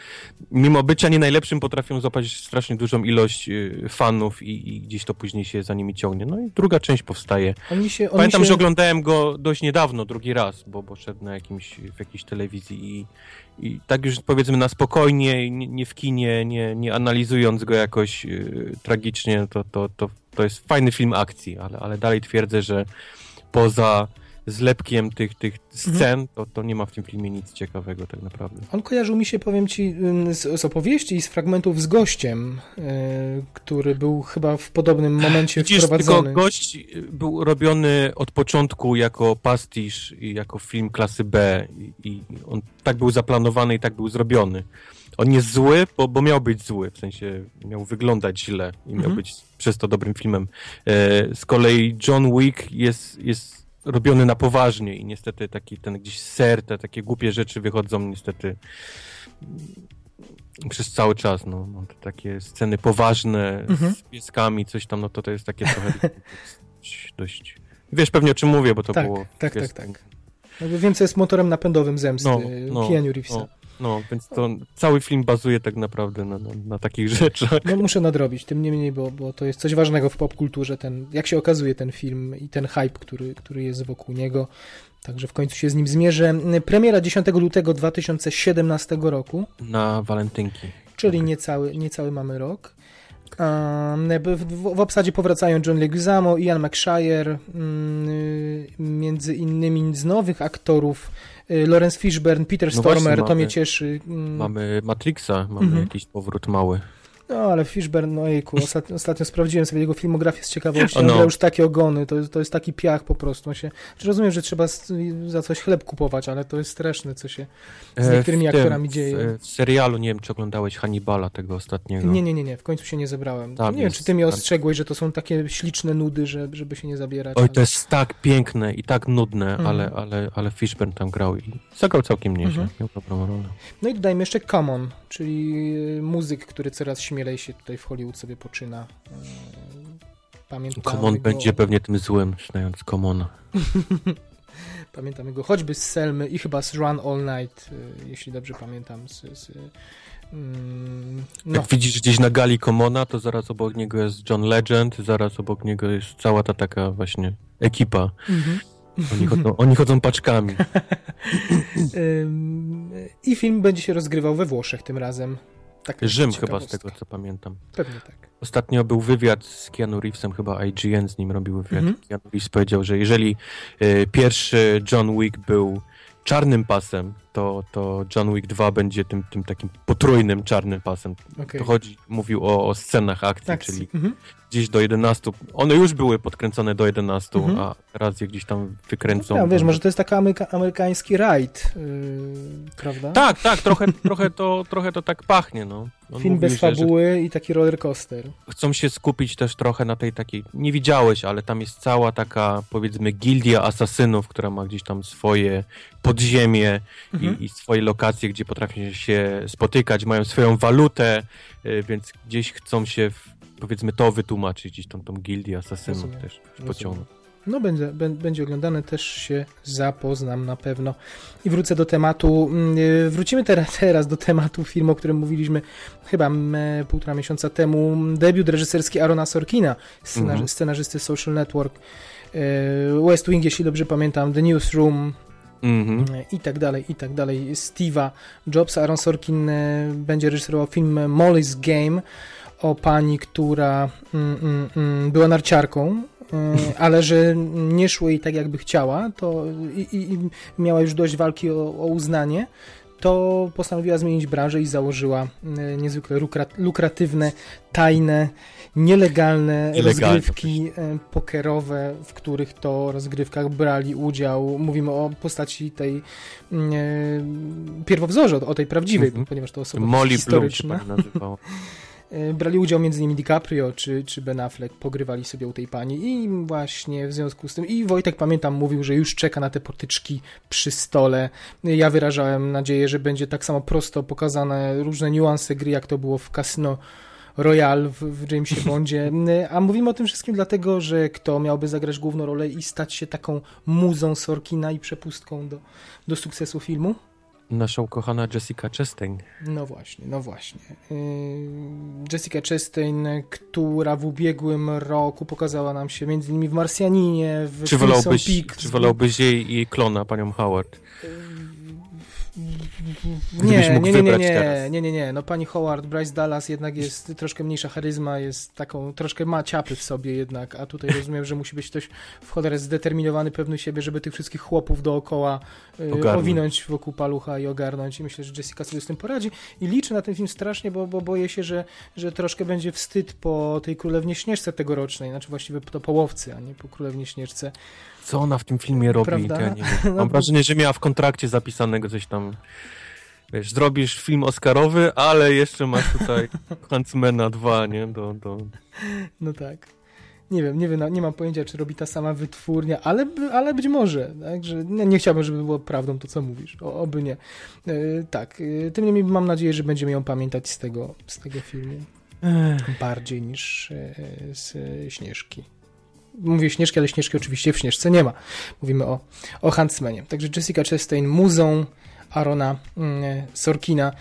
mimo bycia nie najlepszym, potrafią złapać strasznie dużą ilość y, fanów i, i gdzieś to później się za nimi ciągnie. No i druga część powstaje. Oni się, Pamiętam, się... że oglądałem go dość niedawno, drugi raz, bo, bo szedł na jakimś, w jakiejś telewizji i, i tak już powiedzmy na spokojnie, nie, nie w kinie, nie, nie analizując go jakoś y, tragicznie, to, to, to, to jest fajny film akcji, ale, ale dalej twierdzę, że poza zlepkiem tych, tych scen, mhm. to, to nie ma w tym filmie nic ciekawego tak naprawdę. On kojarzył mi się, powiem ci, z, z opowieści i z fragmentów z gościem, yy, który był chyba w podobnym momencie Widzisz, wprowadzony. Tylko gość był robiony od początku jako pastisz i jako film klasy B i, i on tak był zaplanowany i tak był zrobiony. On jest zły, bo, bo miał być zły, w sensie miał wyglądać źle i miał mhm. być przez to dobrym filmem. E, z kolei John Wick jest, jest robiony na poważnie i niestety taki ten gdzieś ser, te takie głupie rzeczy wychodzą niestety przez cały czas, no, no takie sceny poważne mhm. z pieskami, coś tam, no to to jest takie trochę dość, dość... Wiesz pewnie o czym mówię, bo to tak, było... Tak, tak, tak. Jakby więcej jest motorem napędowym zemsty no, no, Keanu Reevesa. No. No, więc to cały film bazuje tak naprawdę na, na, na, takich rzeczach. No muszę nadrobić, tym niemniej, bo, bo to jest coś ważnego w popkulturze, ten, jak się okazuje ten film i ten hype, który, który jest wokół niego. Także w końcu się z nim zmierzę. Premiera 10 lutego 2017 roku. Na walentynki. Czyli niecały, niecały mamy rok. W, obsadzie powracają John Leguizamo, Ian McShire, mm, między innymi z nowych aktorów Lawrence Fishburne, Peter no Stormer, właśnie, to mnie cieszy. Mm. Mamy Matrixa, mamy mhm. jakiś powrót mały. No, ale Fishburne, no ojku, ostatnio, ostatnio sprawdziłem sobie jego filmografię z ciekawości, no. on już takie ogony, to, to jest taki piach po prostu. się, rozumiem, że trzeba za coś chleb kupować, ale to jest straszne, co się z e, niektórymi tym, aktorami dzieje. W, w, serialu, nie wiem, czy oglądałeś Hannibala tego ostatniego. Nie, nie, nie, nie, w końcu się nie zebrałem. Tam nie jest, wiem, czy ty mnie ostrzegłeś, że to są takie śliczne nudy, że, żeby się nie zabierać. Oj, ale... to jest tak piękne i tak nudne, mhm. ale, ale, ale Fishburne tam grał i zagrał całkiem nieźle, mhm. miał dobrą rolę. No i dodajmy jeszcze Common, czyli muzyk, który coraz śmieje śmielej się tutaj w Hollywood sobie poczyna. E, pamiętamy Komon go... będzie pewnie tym złym, znając Komona. Pamiętamy go choćby z Selmy i chyba z Run All Night, e, jeśli dobrze pamiętam. Z, z, mm, no. Jak widzisz gdzieś na gali Komona, to zaraz obok niego jest John Legend, zaraz obok niego jest cała ta taka właśnie ekipa. Mhm. Oni chodzą, oni chodzą paczkami. I film będzie się rozgrywał we Włoszech tym razem. Tak, Rzym chyba z tego co pamiętam. Pewnie tak. Ostatnio był wywiad z Keanu Reevesem, chyba IGN z nim robił wywiad. Mhm. Keanu Reeves powiedział, że jeżeli y, pierwszy John Wick był czarnym pasem, to, to John Wick 2 będzie tym, tym takim potrójnym czarnym pasem. Okay. To chodzi, mówił o, o scenach akcji, czyli mhm. Gdzieś do 11. One już były podkręcone do 11, mhm. a teraz je gdzieś tam wykręcą. No, wiesz, może to jest taki ameryka amerykański rajd, yy, prawda? Tak, tak, trochę, trochę, to, trochę to tak pachnie, no. On Film bez fabuły że, i taki roller coaster. Chcą się skupić też trochę na tej takiej, nie widziałeś, ale tam jest cała taka, powiedzmy, gildia asasynów, która ma gdzieś tam swoje podziemie mhm. i, i, swoje lokacje, gdzie potrafią się spotykać, mają swoją walutę, y, więc gdzieś chcą się, w, powiedzmy, to wytłumaczyć, gdzieś tą, tą gildię asasynów Rozumiem. też pociągnąć. No będzie, będzie oglądane, też się zapoznam na pewno. I wrócę do tematu, mm, y, wrócimy teraz, teraz do tematu filmu, o którym mówiliśmy chyba półtora miesiąca temu. Debiut reżyserski Arona Sorkina, scenarzy, mhm. scenarzysty Social Network, y, West Wing, jeśli dobrze pamiętam, The Newsroom, Mm -hmm. i tak dalej, i tak dalej. Steve'a Jobsa, Aaron Sorkin będzie reżyserował film Molly's Game o pani, która mm, mm, mm była narciarką E, ale że nie szło jej tak, jakby chciała, to i, i miała już dość walki o, o, uznanie, to postanowiła zmienić branżę i założyła e, niezwykle lukratywne, tajne, nielegalne, rozgrywki e, pokerowe, w których to rozgrywkach brali udział. Mówimy o postaci tej mm, pierwowzorze, o tej prawdziwej, mm -hmm. ponieważ to osoba Molly historyczna. Bloom się E, brali udział m.in. DiCaprio czy, czy Ben Affleck, pogrywali sobie u tej pani i właśnie w związku z tym i Wojtek pamiętam mówił, że już czeka na te potyczki przy stole. Ja wyrażałem nadzieję, że będzie tak samo prosto pokazane różne niuanse gry, jak to było w Casino Royale w, w Jamesie Bondzie. A mówimy o tym wszystkim dlatego, że kto miałby zagrać główną rolę i stać się taką muzą Sorkina i przepustką do, do sukcesu filmu? Nasza ukochana Jessica Chastain. No właśnie, no właśnie. Yy, Jessica Chastain, która w ubiegłym roku pokazała nam się między innymi w Marsjaninie, w czy wolałbyś, Peak. Czy wolałbyś jej, jej klona, panią Howard? Nie, mógł nie, nie, nie, nie, teraz. nie, nie, nie. No pani Howard, Bryce Dallas jednak jest troszkę mniejsza charyzma, jest taką, troszkę ma ciapy w sobie jednak, a tutaj rozumiem, że musi być ktoś w cholerę zdeterminowany, pewny siebie, żeby tych wszystkich chłopów dookoła y, owinąć wokół palucha i ogarnąć i myślę, że Jessica sobie z tym poradzi i liczę na ten film strasznie, bo, bo boję się, że, że troszkę będzie wstyd po tej Królewnie Śnieżce tegorocznej, znaczy właściwie to połowcy, a nie po Królewnie Śnieżce co ona w tym filmie robi, Prawda? ja nie wiem. Mam wrażenie, że miała w kontrakcie zapisanego coś tam wiesz, zrobisz film Oscarowy, ale jeszcze masz tutaj Huntsmana 2, nie? Do, do... No tak. Nie wiem, nie wiem, nie mam pojęcia, czy robi ta sama wytwórnia, ale, ale być może. Także nie, nie chciałbym, żeby było prawdą to, co mówisz. O, oby nie. E, tak, e, tym niemniej mam nadzieję, że będziemy ją pamiętać z tego, z tego filmu. Bardziej niż e, z Śnieżki. Mówię Śnieżki, ale Śnieżki oczywiście w Śnieżce nie ma. Mówimy o, o Huntsmanie. Także Jessica Chastain muzą Arona mm, Sorkina.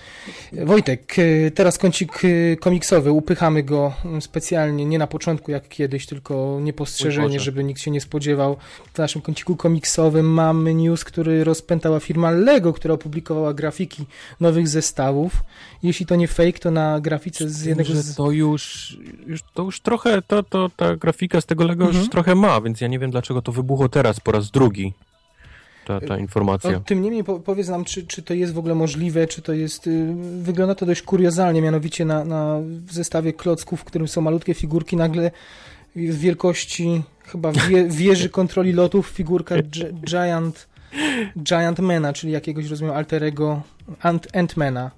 Wojtek, e, teraz kącik e, komiksowy. Upychamy go mm, specjalnie, nie na początku jak kiedyś, tylko niepostrzeżenie, żeby nikt się nie spodziewał. W naszym kąciku komiksowym mamy news, który rozpętała firma Lego, która opublikowała grafiki nowych zestawów. Jeśli to nie fake, to na grafice z jednego z... To już, już, to już trochę, to, to, ta grafika z tego Lego mhm. już trochę ma, więc ja nie wiem, dlaczego to wybuchło teraz po raz drugi ta, ta informacja. No, tym niemniej po, powiedz nam, czy, czy to jest w ogóle możliwe, czy to jest... Y, wygląda to dość kuriozalnie, mianowicie na, na w zestawie klocków, w którym są malutkie figurki, nagle w wielkości chyba wie, wieży kontroli lotów figurka Giant, Giant Mana, czyli jakiegoś, rozumiem, alterego Ant, Ant-Mana.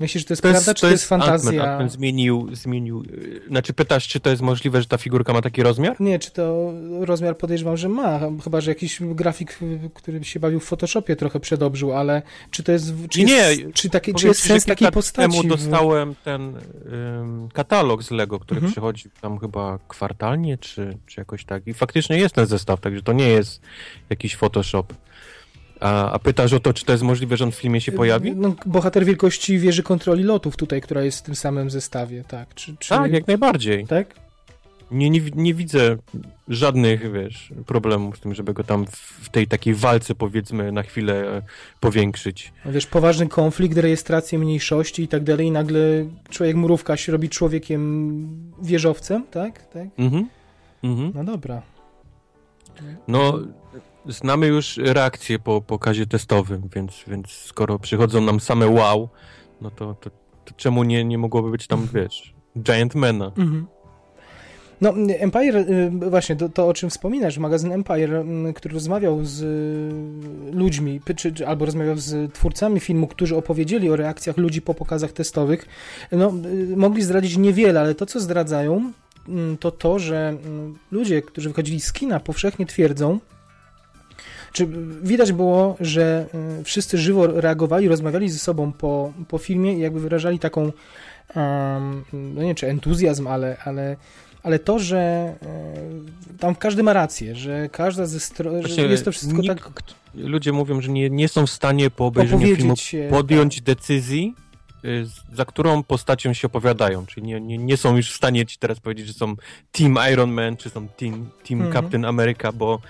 Myślisz, że to jest to prawda, jest, czy to jest, jest fantazja? Ant zmienił, zmienił, znaczy pytasz, czy to jest możliwe, że ta figurka ma taki rozmiar? Nie, czy to rozmiar podejrzewam, że ma, chyba, że jakiś grafik, który się bawił w Photoshopie trochę przedobrzył, ale czy to jest, czy nie, jest, czy taki, czy jest sens takiej postaci? temu dostałem ten um, katalog z Lego, który mhm. przychodzi tam chyba kwartalnie, czy, czy jakoś tak i faktycznie jest ten zestaw, także to nie jest jakiś Photoshop. A, a pytasz o to, czy to jest możliwe, że on w filmie się pojawi? No, bohater wielkości wieży kontroli lotów tutaj, która jest w tym samym zestawie, tak. Czy, czy... Tak, jak najbardziej. Tak? Nie, nie, nie widzę żadnych, wiesz, problemów z tym, żeby go tam w tej takiej walce, powiedzmy, na chwilę e, powiększyć. No wiesz, poważny konflikt, rejestrację mniejszości i tak dalej i nagle człowiek murówka się robi człowiekiem wieżowcem, tak? tak? Mhm. mhm. No dobra. No, znamy już reakcję po pokazie testowym, więc, więc skoro przychodzą nam same wow, no to, to, to czemu nie, nie mogłoby być tam, wiesz, Giantmana? Mhm. No, Empire, y, właśnie to, to, o czym wspominasz, magazyn Empire, który rozmawiał z y, ludźmi, czy, czy, albo rozmawiał z twórcami filmu, którzy opowiedzieli o reakcjach ludzi po pokazach testowych, no, y, mogli zdradzić niewiele, ale to, co zdradzają, to to, że ludzie, którzy wychodzili z kina, powszechnie twierdzą, czy widać było, że wszyscy żywo reagowali, rozmawiali ze sobą po, po filmie i jakby wyrażali taką, um, no nie wiem, czy entuzjazm, ale, ale ale to, że e, tam każdy ma rację, że każda ze stron, że jest to wszystko nikt, tak... Ludzie mówią, że nie, nie są w stanie po obejrzeniu filmu podjąć tak. decyzji, y, za którą postacią się opowiadają, czyli nie, nie, nie są już w stanie ci teraz powiedzieć, że są Team Iron Man, czy są Team, team mhm. Captain America, bo,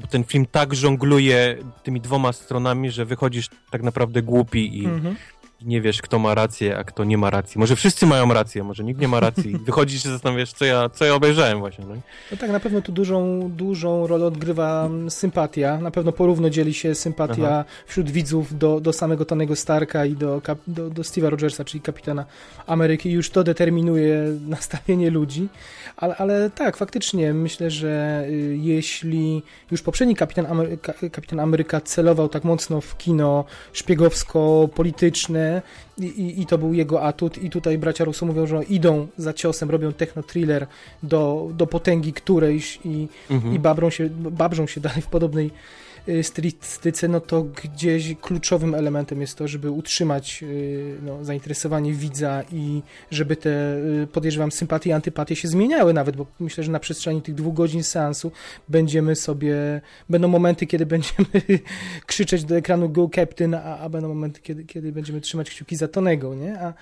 bo ten film tak żongluje tymi dwoma stronami, że wychodzisz tak naprawdę głupi i, mhm nie wiesz, kto ma rację, a kto nie ma racji. Może wszyscy mają rację, może nikt nie ma racji. Wychodzisz i zastanawiasz, co ja, co ja obejrzałem właśnie. No. no tak, na pewno tu dużą, dużą rolę odgrywa mm, sympatia. Na pewno porówno dzieli się sympatia Aha. wśród widzów do, do samego Tonego Starka i do, do, do Steve'a Rogersa, czyli kapitana Ameryki. Już to determinuje nastawienie ludzi. Ale, ale tak, faktycznie myślę, że y, jeśli już poprzedni kapitan, Ameryka, kapitan Ameryka celował tak mocno w kino szpiegowsko-polityczne, i, i, to był jego atut i tutaj bracia Russo mówią, że idą za ciosem, robią techno-thriller do, do potęgi którejś i, mhm. i babrzą, się, babrzą się dalej w podobnej stylistyce, no to gdzieś kluczowym elementem jest to, żeby utrzymać y, no, zainteresowanie widza i żeby te, y, podejrzewam, sympatie i antypatie się zmieniały nawet, bo myślę, że na przestrzeni tych dwóch godzin seansu będziemy sobie, będą momenty, kiedy będziemy krzyczeć do ekranu Go Captain, a, a będą momenty, kiedy, kiedy będziemy trzymać kciuki za Tonego, nie? A,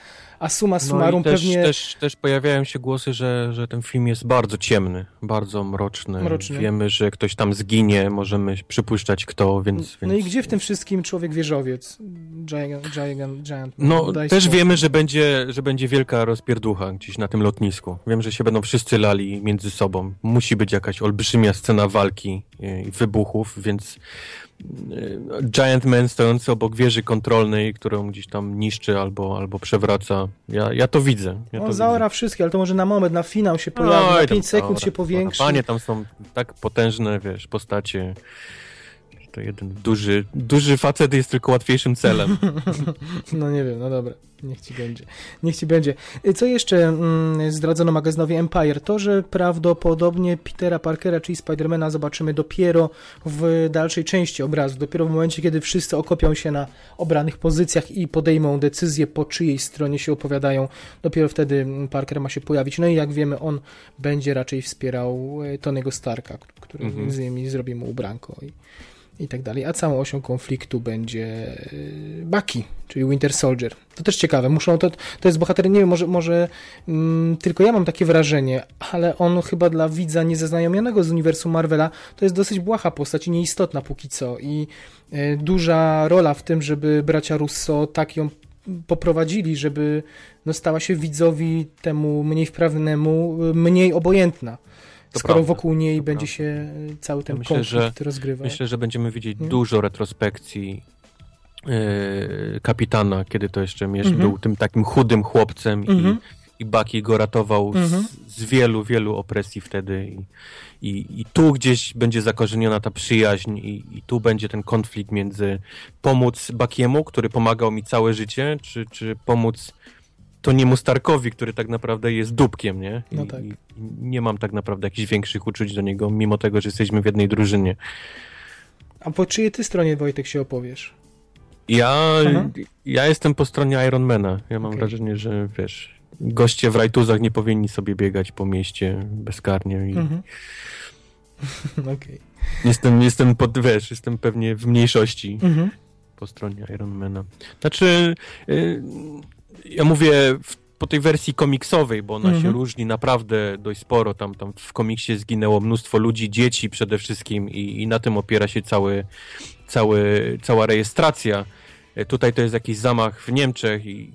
a summa summarum no też, pewnie... Też, też pojawiają się głosy, że, że ten film jest bardzo ciemny, bardzo mroczny. mroczny. Wiemy, że ktoś tam zginie, możemy przypuszczać kto, więc... No więc... i gdzie w tym wszystkim człowiek wieżowiec? Giant, giant, giant. No, też wiemy, że będzie, że będzie wielka rozpierducha gdzieś na tym lotnisku. Wiem, że się będą wszyscy lali między sobą. Musi być jakaś olbrzymia scena walki i wybuchów, więc Giant Man stojący obok wieży kontrolnej, którą gdzieś tam niszczy albo, albo przewraca. Ja, ja to widzę. Ja On zaora wszystkie, ale to może na moment, na finał się pojawi, no, na 5 sekund zaora, się powiększy. Panie, tam są tak potężne, wiesz, postacie to jeden duży, duży facet jest tylko łatwiejszym celem. no nie wiem, no dobra, niech ci będzie. Niech ci będzie. Co jeszcze mm, zdradzono magazynowi Empire? To, że prawdopodobnie Petera Parkera, czyli Spidermana zobaczymy dopiero w dalszej części obrazu, dopiero w momencie, kiedy wszyscy okopią się na obranych pozycjach i podejmą decyzję, po czyjej stronie się opowiadają, dopiero wtedy Parker ma się pojawić. No i jak wiemy, on będzie raczej wspierał e, Tonego Starka, który mm -hmm. między innymi zrobi mu ubranko i i tak dalej. A całą osią konfliktu będzie Bucky, czyli Winter Soldier. To też ciekawe. Muszą to, to jest bohater, nie wiem, może, może mm, tylko ja mam takie wrażenie, ale on chyba dla widza niezaznajomionego z uniwersum Marvela to jest dosyć błaha postać i nieistotna póki co. I y, duża rola w tym, żeby bracia Russo tak ją poprowadzili, żeby no, stała się widzowi temu mniej wprawnemu y, mniej obojętna. To skoro prawda, wokół niej będzie prawda. się cały ten ja myślę, konflikt że, rozgrywał. Myślę, że będziemy widzieć nie? dużo retrospekcji yy, kapitana, kiedy to jeszcze mm -hmm. był tym takim chudym chłopcem mm -hmm. i, mhm. i Bucky go ratował mm -hmm. z, z, wielu, wielu opresji wtedy i, i, i tu gdzieś będzie zakorzeniona ta przyjaźń i, i tu będzie ten konflikt między pomóc Buckiemu, który pomagał mi całe życie, czy, czy pomóc Toniemu Starkowi, który tak naprawdę jest dupkiem, nie? I, no tak. I nie mam tak naprawdę jakichś większych uczuć do niego, mimo tego, że jesteśmy w jednej drużynie. A po czyjej ty stronie, Wojtek, się opowiesz? Ja, ja jestem po stronie Ironmana. Ja mam okay. wrażenie, że wiesz, goście w rajtuzach nie powinni sobie biegać po mieście bezkarnie i... Mhm. Okay. Jestem, jestem pod, wiesz, jestem pewnie w mniejszości mhm. po stronie Ironmana. Znaczy, y, ja mówię w po tej wersji komiksowej, bo ona mhm. się różni naprawdę dość sporo. Tam, tam w komiksie zginęło mnóstwo ludzi, dzieci przede wszystkim i, i na tym opiera się cały, cały, cała rejestracja. E, tutaj to jest jakiś zamach w Niemczech i,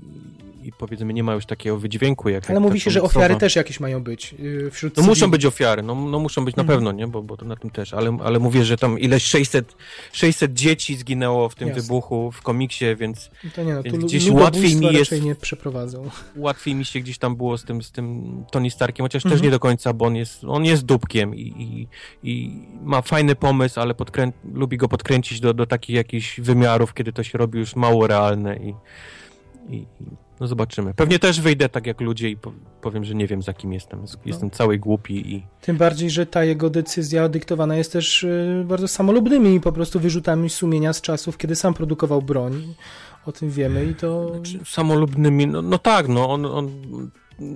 i powiedzmy nie ma już takiego wydźwięku. Jak, Ale jak mówi się, że ofiary też jakieś mają być y, wśród No muszą być ofiary, no, no muszą być na mhm. pewno, nie? Bo, bo to na tym też, ale, ale mówię, że tam ileś 600, 600 dzieci zginęło w tym Jasne. wybuchu w komiksie, więc, to nie, no, więc gdzieś łatwiej mi jest... nie przeprowadzą. Łatwiej mi się gdzieś tam było z tym, z tym Tony Starkiem, chociaż mhm. też nie do końca, bo on jest, on jest dupkiem i, i, i ma fajny pomysł, ale podkrę... lubi go podkręcić do, do takich jakichś wymiarów, kiedy to się robi już mało realne i, i, no zobaczymy. Pewnie też wyjdę tak jak ludzie i powiem, że nie wiem za kim jestem. Jestem no. cały głupi i... Tym bardziej, że ta jego decyzja dyktowana jest też y, bardzo samolubnymi po prostu wyrzutami sumienia z czasów, kiedy sam produkował broń. O tym wiemy i to... Znaczy, samolubnymi, no, no tak, no on, on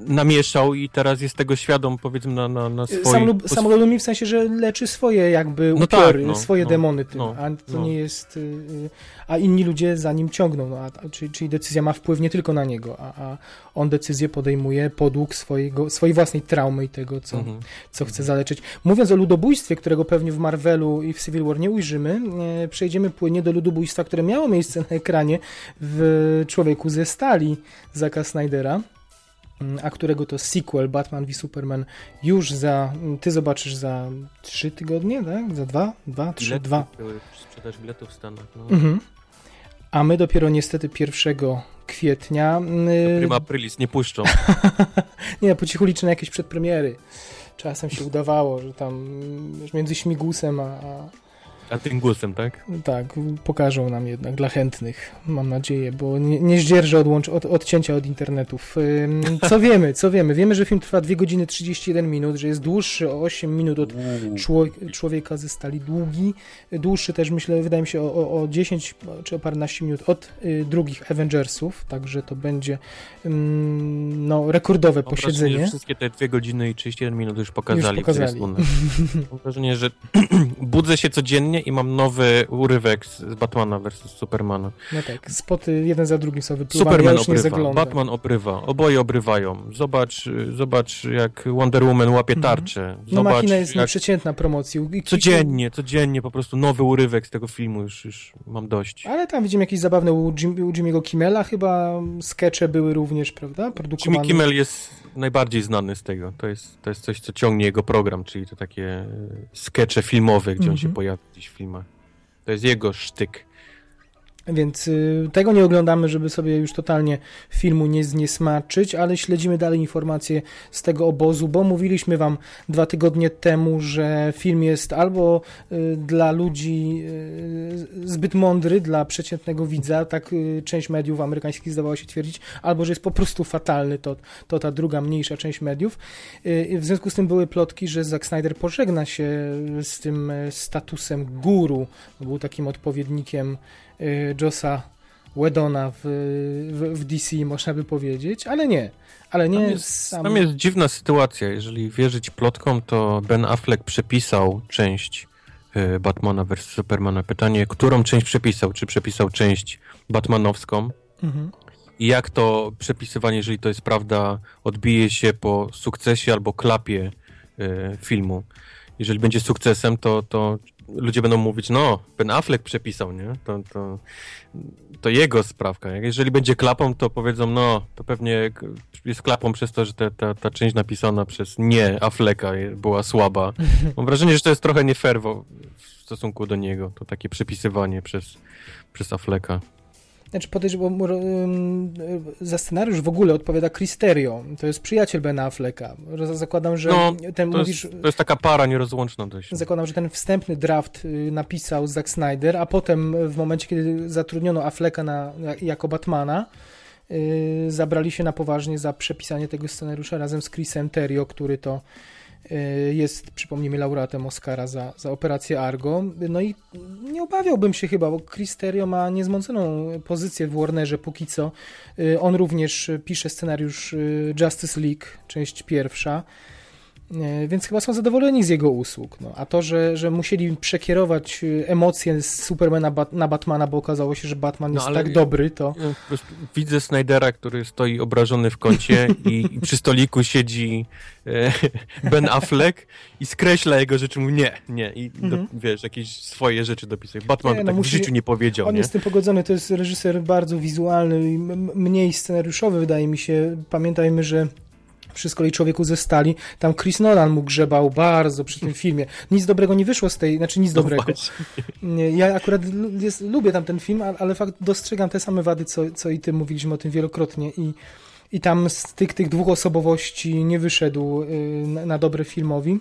namieszał i teraz jest tego świadom, powiedzmy, na, na, na swoje... Samolub, samolubnymi w sensie, że leczy swoje jakby no upiory, tak, no, swoje no, demony tym, no, a to no. nie jest... Y, a inni ludzie za nim ciągną, no, a, czyli, czyli decyzja ma wpływ nie tylko na niego, a, a on decyzję podejmuje podług swojego, swojej własnej traumy i tego, co, mhm. co chce zaleczyć. Mówiąc o ludobójstwie, którego pewnie w Marvelu i w Civil War nie ujrzymy, e, przejdziemy płynnie do ludobójstwa, które miało miejsce na ekranie w Człowieku ze Stali Zaka Snydera. Mm, a którego to sequel Batman v Superman już za, mm, ty zobaczysz za trzy tygodnie, tak? Za dwa? Dwa? Trzy? Bilety dwa. Były sprzedaż biletów w Stanach. No. Mhm. A my dopiero niestety 1 kwietnia. Mm, prima Aprilis nie puszczą. nie, po cichu liczę na jakieś przedpremiery. Czasem się udawało, że tam między śmigusem a, a a tym głosem, tak? Tak, pokażą nam jednak dla chętnych, mam nadzieję, bo nie, nie zdzierżę odłącz, od, odcięcia od internetów. Co wiemy, co wiemy? Wiemy, że film trwa 2 godziny 31 minut, że jest dłuższy o 8 minut od człowieka ze stali długi. Dłuższy też, myślę, wydaje mi się o, o 10 czy o paręnaście minut od y, drugich Avengersów, także to będzie no, rekordowe mam posiedzenie. Wrażenie, że wszystkie te 2 godziny i 31 minut już pokazali. Już pokazali. Mam wrażenie, że budzę się codziennie i mam nowy urywek z, Batmana versus Supermana. No tak, spoty jeden za drugim są wypływane, Superman ja obrywa, Batman obrywa, oboje obrywają. Zobacz, zobacz jak Wonder Woman łapie mhm. tarczę. Mhm. No machina jest jak... nieprzeciętna promocji. Codziennie, codziennie po prostu nowy urywek z tego filmu, już, już mam dość. Ale tam widzimy jakieś zabawne u, Jim, u Jimmy'ego Kimmela chyba skecze były również, prawda? Produkowane. Jimmy Kimmel jest najbardziej znany z tego. To jest, to jest coś, co ciągnie jego program, czyli to takie e, skecze filmowe, gdzie on się mhm. pojawia gdzieś w filmach. To jest jego sztyk. Więc y, tego nie oglądamy, żeby sobie już totalnie filmu nie zniesmaczyć, ale śledzimy dalej informacje z tego obozu, bo mówiliśmy wam dwa tygodnie temu, że film jest albo y, dla ludzi y, zbyt mądry, dla przeciętnego widza, tak część mediów amerykańskich zdawała się twierdzić, albo że jest po prostu fatalny, to, to ta druga, mniejsza część mediów. W związku z tym były plotki, że Zack Snyder pożegna się z tym statusem guru, był takim odpowiednikiem Josa Wedona w, w, w, DC, można by powiedzieć, ale nie. Ale nie tam jest, sam... tam jest dziwna sytuacja. Jeżeli wierzyć plotkom, to Ben Affleck przepisał część y, Batmana vs. Supermana. Pytanie, którą część przepisał? Czy przepisał część batmanowską? Mhm. I jak to przepisywanie, jeżeli to jest prawda, odbije się po sukcesie albo klapie y, filmu? Jeżeli będzie sukcesem, to, to ludzie będą mówić, no, Ben Affleck przepisał, nie? To, to, to jego sprawka. Jeżeli będzie klapą, to powiedzą, no, to pewnie jest klapą przez to, że te, ta, ta część napisana przez nie Afflecka była słaba. Mam wrażenie, że to jest trochę nie fair w stosunku do niego, to takie przepisywanie przez, przez Afflecka. Znaczy podejrzewam, bo za scenariusz w ogóle odpowiada Cristerio. To jest przyjaciel Bena Afflecka. Zakładam, że no, ten to mówisz... Jest, to jest taka para nierozłączna dość. Zakładam, że ten wstępny draft y, napisał Zack Snyder, a potem w momencie, kiedy zatrudniono Afflecka na, jako Batmana, yy, zabrali się na poważnie za przepisanie tego scenariusza razem z Chrisem Terrio, który to Y, jest, przypomnijmy, laureatem Oscara za, za operację Argo. No i nie obawiałbym się chyba, bo Chris Terrio ma niezmąconą pozycję w Warnerze póki co. Y, on również pisze scenariusz y, Justice League, część pierwsza. Więc chyba są zadowoleni z jego usług. No. A to, że, że musieli przekierować emocje z Supermana na Batmana, bo okazało się, że Batman no, jest tak dobry, to... widzę Snydera, który stoi obrażony w kącie i, i przy stoliku siedzi e, Ben Affleck i skreśla jego rzeczy, mówi nie, nie i do, mhm. wiesz, jakieś swoje rzeczy dopisuje. Batman nie, no, tak musi... w życiu nie powiedział. On nie? jest z tym pogodzony, to jest reżyser bardzo wizualny i mniej scenariuszowy, wydaje mi się. Pamiętajmy, że przy z kolei Człowieku ze Stali, tam Chris Nolan mu grzebał bardzo przy tym filmie. Nic dobrego nie wyszło z tej, znaczy nic no dobrego. Ja akurat jest, lubię tam ten film, ale fakt dostrzegam te same wady, co, co i ty mówiliśmy o tym wielokrotnie i i tam z tych, tych dwóch osobowości nie wyszedł y, na, na dobre filmowi.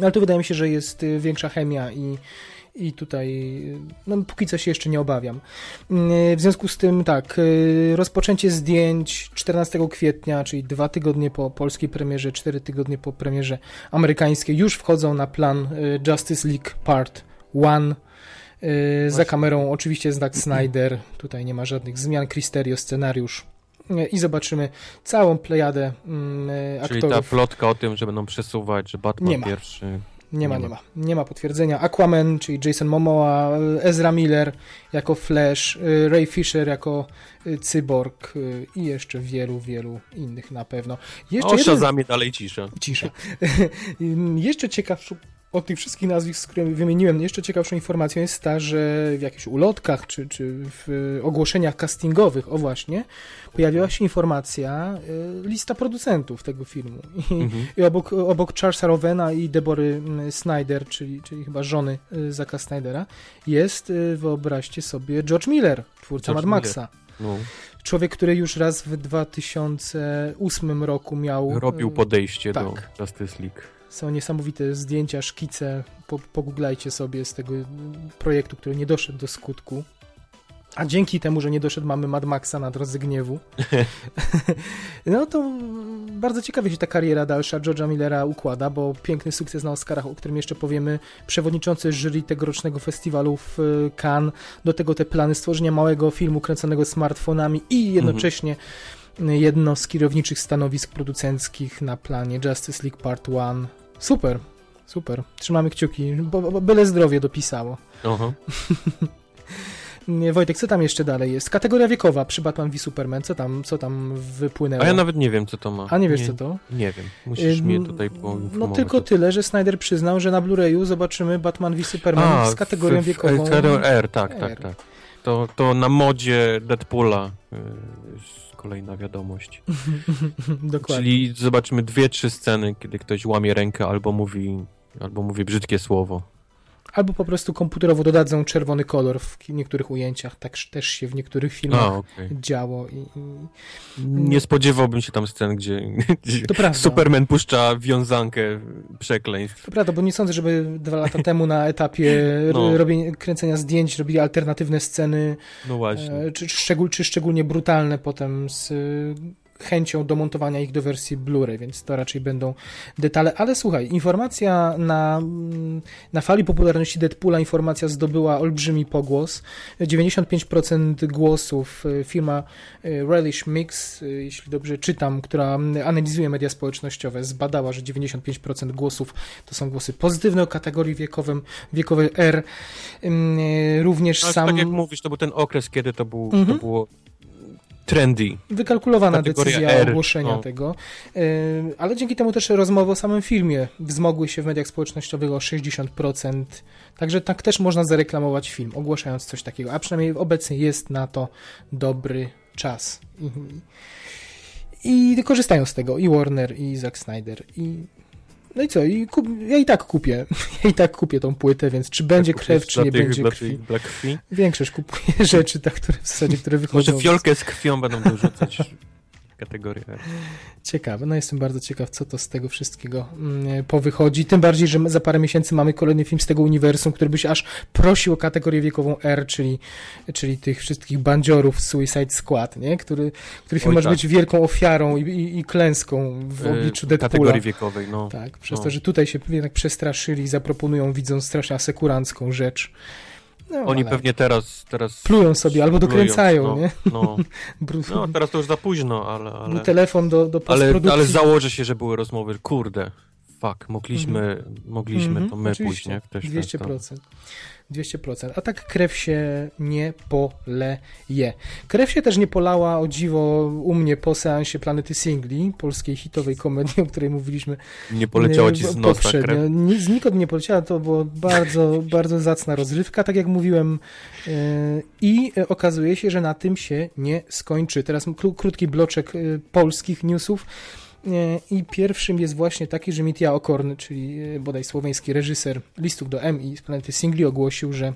Ale tu wydaje mi się, że jest y, większa chemia i, i tutaj no, póki co się jeszcze nie obawiam. W związku z tym tak, rozpoczęcie zdjęć 14 kwietnia, czyli dwa tygodnie po polskiej premierze, cztery tygodnie po premierze amerykańskiej, już wchodzą na plan Justice League Part 1. Za kamerą oczywiście Zack Snyder, tutaj nie ma żadnych zmian, Cristerio scenariusz i zobaczymy całą plejadę aktorów. Czyli ta plotka o tym, że będą przesuwać, że Batman pierwszy nie ma, nie ma. Nie ma potwierdzenia. Aquaman, czyli Jason Momoa, Ezra Miller jako Flash, y, Ray Fisher jako y, Cyborg y, i jeszcze wielu, wielu innych na pewno. Jeszcze o, jeden... Shazamie dalej cisza. Cisza. jeszcze ciekawszą od tych wszystkich nazwisk, które wymieniłem, jeszcze ciekawszą informacją jest ta, że w jakichś ulotkach czy, czy w ogłoszeniach castingowych, o właśnie, pojawiła się informacja, y, lista producentów tego filmu. I, mhm. i obok, obok Charlesa Rowena i Debory mm, Snyder, czyli, czyli chyba żony y, Zaka Snydera, jest, y, wyobraźcie sobie, George Miller, twórca George Mad Maxa. No. Człowiek, który już raz w 2008 roku miał... Robił podejście tak. do Justice League. Są niesamowite zdjęcia, szkice. Po, pogooglajcie sobie z tego projektu, który nie doszedł do skutku. A dzięki temu, że nie doszedł, mamy Mad Maxa na drodze gniewu. no to bardzo ciekawie się ta kariera dalsza George'a Millera układa, bo piękny sukces na Oscarach, o którym jeszcze powiemy. Przewodniczący jury tegorocznego festiwalu w e, Cannes. Do tego te plany stworzenia małego filmu kręconego smartfonami i jednocześnie mhm. jedno z kierowniczych stanowisk producenckich na planie Justice League Part 1 Super, super. Trzymamy kciuki, bo, bo byle zdrowie dopisało. Aha. Wojtek, co tam jeszcze dalej jest? Kategoria wiekowa przy Batman v Superman, co tam, co tam wypłynęło? A ja nawet nie wiem, co to ma. A nie wiesz, nie, co to? Nie wiem, musisz y mnie tutaj poinformować. No tylko tyle, że Snyder przyznał, że na Blu-rayu zobaczymy Batman v Superman A, z kategorią w, w, wiekową. R, tak, R. tak, tak. To, to na modzie Deadpoola y, kolejna wiadomość. Dokładnie. Czyli zobaczymy dwie, trzy sceny, kiedy ktoś łamie rękę albo mówi, albo mówi brzydkie słowo. Albo po prostu komputerowo dodadzą czerwony kolor w niektórych ujęciach. Tak też się w niektórych filmach A, okay. działo. I, i... Nie spodziewałbym się tam scen, gdzie, gdzie Superman puszcza wiązankę przekleństw. To prawda, bo nie sądzę, żeby dwa lata temu na etapie no. robienia, kręcenia zdjęć robili alternatywne sceny. No właśnie. E, czy, szczegól, czy szczególnie brutalne potem z chęcią domontowania ich do wersji Blu-ray, więc to raczej będą detale. Ale słuchaj, informacja na, na fali popularności Deadpoola, informacja zdobyła olbrzymi pogłos. 95% głosów e, firma e, Relish Mix, e, jeśli dobrze czytam, która analizuje media społecznościowe, zbadała, że 95% głosów to są głosy pozytywne o kategorii wiekowym, wiekowej R. Również Ale sam... Tak jak mówisz, to był ten okres, kiedy to, był, mhm. to było trendy. Wykalkulowana Kategoria decyzja R, ogłoszenia no. tego, ale dzięki temu też rozmowy o samym filmie wzmogły się w mediach społecznościowych o 60%, także tak też można zareklamować film, ogłaszając coś takiego, a przynajmniej obecnie jest na to dobry czas. I, i korzystają z tego i Warner, i Zack Snyder, i no i co? I kup... ja i tak kupię. Ja i tak kupię tą płytę, więc czy będzie krew, czy nie tych, będzie krwi. Dla krwi. Większość kupuję rzeczy, tak, które w zasadzie, które wychodzą. Może fiolkę z krwią będą dorzucać kategorię. Ciekawe, no jestem bardzo ciekaw, co to z tego wszystkiego mm, powychodzi. Tym bardziej, że za parę miesięcy mamy kolejny film z tego uniwersum, który by się aż prosił o kategorię wiekową R, czyli, czyli tych wszystkich bandziorów Suicide Squad, nie? Który, który film Oj, może tak. być wielką ofiarą i, i, i klęską w y, obliczu Deadpoola. Kategorii wiekowej, no. Tak, przez no. to, że tutaj się jednak przestraszyli i zaproponują, widzą strasznie asekurancką rzecz. No, Oni ale... pewnie teraz, teraz... Plują sobie albo dokręcają, no, nie? No. no, teraz to już za późno, ale... ale... Był telefon do, do ale, ale założę się, że były rozmowy, kurde, fuck, mogliśmy, mm. mogliśmy mm -hmm, to my pójść, nie? Ktoś 200%. 200%. A tak krew się nie poleje. Krew się też nie polała, o dziwo, u mnie po seansie Planety Singli, polskiej hitowej komedii, o której mówiliśmy Nie poleciało ci z nosa krew? Nic, nikąd nie poleciała, to było bardzo, bardzo zacna rozrywka, tak jak mówiłem yy, i okazuje się, że na tym się nie skończy. Teraz krótki bloczek yy, polskich newsów. I pierwszym jest właśnie taki, że Mitya Okorn, czyli e, bodaj słoweński reżyser listów do M i z Planety Singli ogłosił, że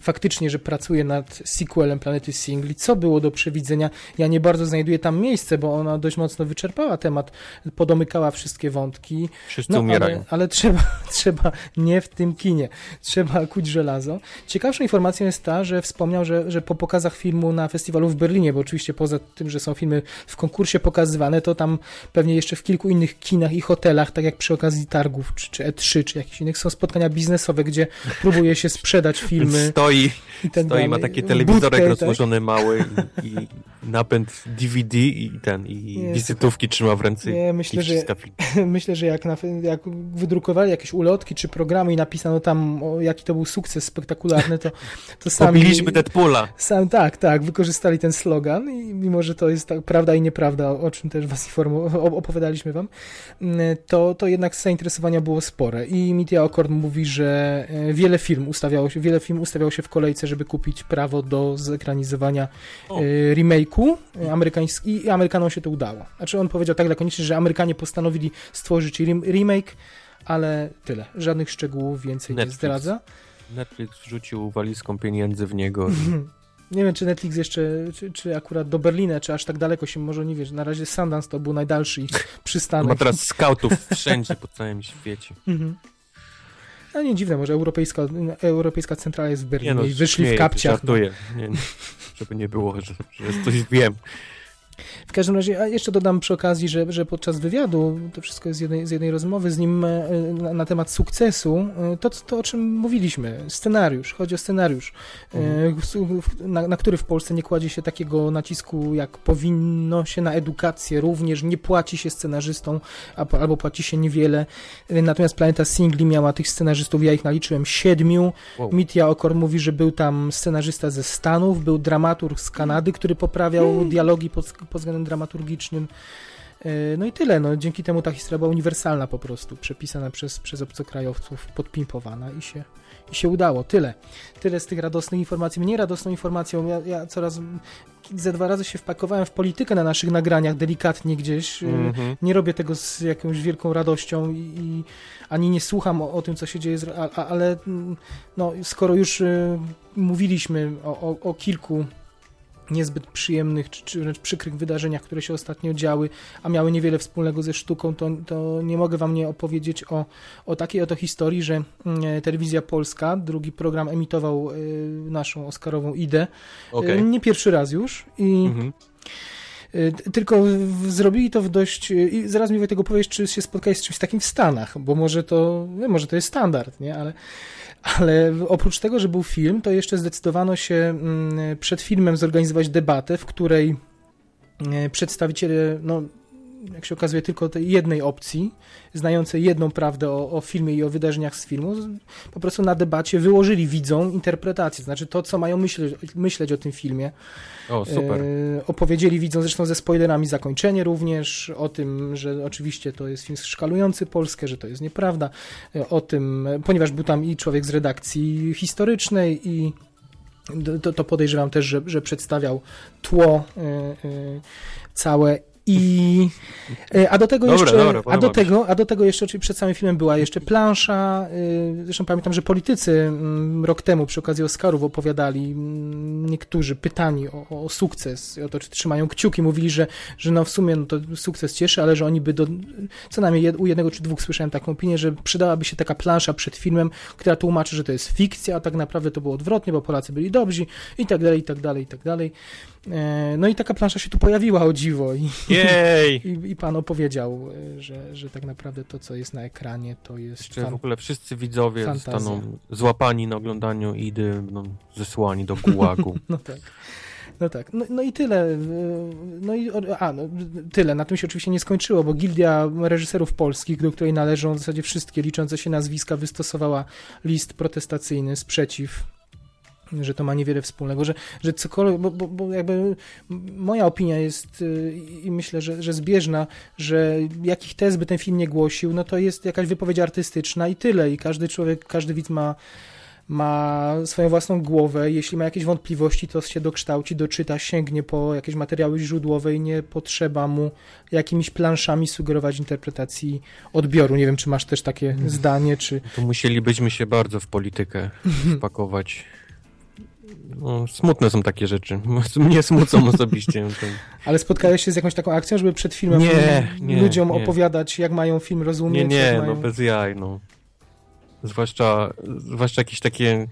faktycznie, że pracuje nad sequelem Planety Singli, co było do przewidzenia. Ja nie bardzo znajduję tam miejsce, bo ona dość mocno wyczerpała temat, podomykała wszystkie wątki. Wszyscy no, umierają. Ale, ale trzeba, trzeba nie w tym kinie. Trzeba kuć żelazo. Ciekawszą informacją jest ta, że wspomniał, że, że po pokazach filmu na festiwalu w Berlinie, bo oczywiście poza tym, że są filmy w konkursie pokazywane, to tam pewnie jeszcze w kilku innych kinach i hotelach, tak jak przy okazji targów, czy, czy E3, czy jakichś innych, są spotkania biznesowe, gdzie próbuje się sprzedać filmy. Stoi i, tak stoi, ma taki telewizorek Budkę, rozłożony tak? mały i, i, napęd DVD i ten, i nie, wizytówki trzyma w ręce. Nie, myślę, że, myślę, że jak, na, jak wydrukowali jakieś ulotki czy programy i napisano tam, o, jaki to był sukces spektakularny, to, to sami... Pobiliśmy Deadpoola. Sam, tak, tak, wykorzystali ten slogan i mimo, że to jest tak, prawda i nieprawda, o, o czym też was opowiadaliśmy wam, mm, to, to jednak zainteresowania było spore i Mitya Okorn mówi, że e, wiele film ustawiało się, wiele film ustawiało się w kolejce, żeby kupić prawo do zekranizowania o. E, remake'u amerykański i Amerykanom się to udało. Znaczy on powiedział tak lakonicznie, że Amerykanie postanowili stworzyć remake, ale tyle. Żadnych szczegółów więcej Netflix. nie zdradza. Netflix wrzucił walizką pieniędzy w niego. Nie wiem, czy Netflix jeszcze, czy, czy, akurat do Berlina, czy aż tak daleko się może nie wiesz. Na razie Sundance to był najdalszy ich przystanek. Ma teraz skautów wszędzie po całym świecie. Mhm. No nie dziwne, może europejska, europejska centrala jest w Berlinie no, i wyszli śmieję, w kapciach. Żartuję. No. Nie, żeby nie było, że, że coś wiem. W każdym razie, a jeszcze dodam przy okazji, że, że podczas wywiadu, to wszystko jest z jednej, z jednej rozmowy z nim e, na, na temat sukcesu, e, to, to o czym mówiliśmy, scenariusz, chodzi o scenariusz, e, mhm. na, na, który w Polsce nie kładzie się takiego nacisku, jak powinno się na edukację, również nie płaci się scenarzystom, albo płaci się niewiele, natomiast Planeta Singli miała tych scenarzystów, ja ich naliczyłem siedmiu, wow. Mitya Okor mówi, że był tam scenarzysta ze Stanów, był dramaturg z Kanady, który poprawiał mm. dialogi pod pod względem dramaturgicznym. E, no i tyle. No, dzięki temu ta historia była uniwersalna po prostu, przepisana przez, przez obcokrajowców, podpimpowana i się, i się udało. Tyle. Tyle z tych radosnych informacji. Mniej radosną informacją, ja, ja coraz ze dwa razy się wpakowałem w politykę na naszych nagraniach, delikatnie gdzieś. Mm -hmm. Nie robię tego z jakąś wielką radością i, i ani nie słucham o, o, tym, co się dzieje, ale no, skoro już y, mówiliśmy o, o, o kilku niezbyt przyjemnych czy, czy wręcz przykrych wydarzeniach, które się ostatnio działy, a miały niewiele wspólnego ze sztuką, to, to nie mogę wam nie opowiedzieć o, o takiej oto historii, że mm, telewizja polska, drugi program emitował y, naszą Oscarową idę, okay. y, nie pierwszy raz już i mhm. Tylko zrobili to w dość. I zaraz mi tego powiesz, czy się spotkałeś z czymś takim w Stanach, bo może to, może to jest standard, nie? Ale ale oprócz tego, że był film, to jeszcze zdecydowano się mm, przed filmem zorganizować debatę, w której e, przedstawiciele, no, jak się okazuje, tylko tej jednej opcji, znającej jedną prawdę o, o, filmie i o wydarzeniach z filmu, po prostu na debacie wyłożyli widzom interpretację, znaczy to, co mają myśleć, myśleć o tym filmie. O, super. E, opowiedzieli widzom, zresztą ze spoilerami zakończenie również, o tym, że oczywiście to jest film szkalujący Polskę, że to jest nieprawda, e, o tym, ponieważ był tam i człowiek z redakcji historycznej i to, to podejrzewam też, że, że przedstawiał tło y, y, całe i, e, a do tego dobra, jeszcze, dobra, a do tego, a do tego jeszcze, czyli przed samym filmem była jeszcze plansza, e, zresztą pamiętam, że politycy mm, rok temu przy okazji Oscarów opowiadali, mm, niektórzy pytani o, o sukces, o to, czy trzymają kciuki, mówili, że, że no w sumie no to sukces cieszy, ale że oni by do, co najmniej u jednego czy dwóch słyszałem taką opinię, że przydałaby się taka plansza przed filmem, która tłumaczy, że to jest fikcja, a tak naprawdę to było odwrotnie, bo Polacy byli dobrzy i tak dalej, i tak dalej, i tak dalej. E, no i taka plansza się tu pojawiła o dziwo i, i, i, pan opowiedział, e, że, że tak naprawdę to, co jest na ekranie, to jest Jeszcze fan... w ogóle wszyscy widzowie fantazja. zostaną złapani na oglądaniu Idy, no, zesłani do gułagu. no tak. No tak, no, no, i tyle. No i a, no, tyle. Na tym się oczywiście nie skończyło, bo Gildia Reżyserów Polskich, do której należą w zasadzie wszystkie liczące się nazwiska, wystosowała list protestacyjny sprzeciw że to ma niewiele wspólnego, że, że cokolwiek, bo, bo, bo jakby moja opinia jest y, i myślę, że, że zbieżna, że jakich tez by ten film nie głosił, no to jest jakaś wypowiedź artystyczna i tyle i każdy człowiek, każdy widz ma ma swoją własną głowę, jeśli ma jakieś wątpliwości, to się dokształci, doczyta, sięgnie po jakieś materiały źródłowe i nie potrzeba mu jakimiś planszami sugerować interpretacji odbioru. Nie wiem, czy masz też takie hmm. zdanie, czy... To musielibyśmy się bardzo w politykę wpakować. No, smutne są takie rzeczy. Mnie smucą osobiście. Ale spotkałeś się z jakąś taką akcją, żeby przed filmem nie, nie, ludziom nie. opowiadać, jak mają film rozumieć? Nie, nie, no mają... bez jaj, no. Zwłaszcza, zwłaszcza jakieś takie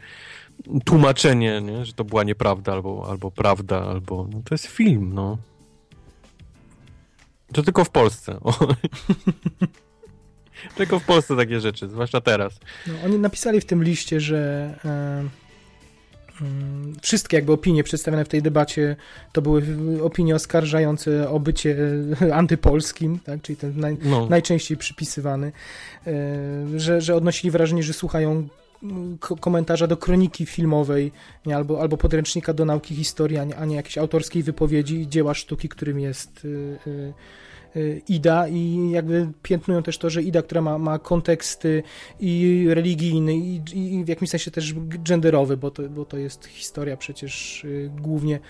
tłumaczenie, nie? że to była nieprawda, albo, albo prawda, albo... No, to jest film, no. To tylko w Polsce. tylko w Polsce takie rzeczy, zwłaszcza teraz. No, oni napisali w tym liście, że... Mm, wszystkie jakby opinie przedstawione w tej debacie to były opinie oskarżające o bycie antypolskim, tak? czyli ten naj, no. najczęściej przypisywany, e, że, że odnosili wrażenie, że słuchają mm, komentarza do kroniki filmowej nie? Albo, albo podręcznika do nauki historii, a nie, a nie jakiejś autorskiej wypowiedzi i dzieła sztuki, którym jest y, y, Y, Ida i jakby piętnują też to, że Ida, która ma, ma kontekst i religijny i, i w jakimś sensie też genderowy, bo to, bo to jest historia przecież y, głównie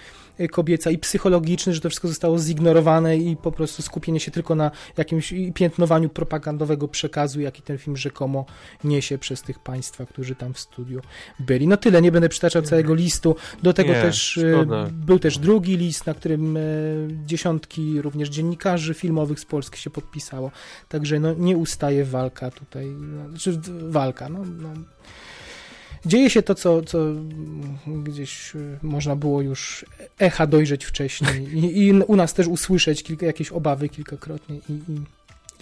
kobieca i psychologiczny, że to wszystko zostało zignorowane i po prostu skupienie się tylko na jakimś piętnowaniu propagandowego przekazu, jaki ten film rzekomo niesie przez tych państwa, którzy tam w studiu byli. No tyle, nie będę przytaczał całego listu. Do tego nie, też y, szkoda. był też drugi list, na którym dziesiątki również dziennikarzy filmowych z Polski się podpisało. Także no, nie ustaje walka tutaj, znaczy walka, no, no dzieje się to, co, co gdzieś y, można było już echa dojrzeć wcześniej i, i u nas też usłyszeć kilka, jakieś obawy kilkakrotnie i, i,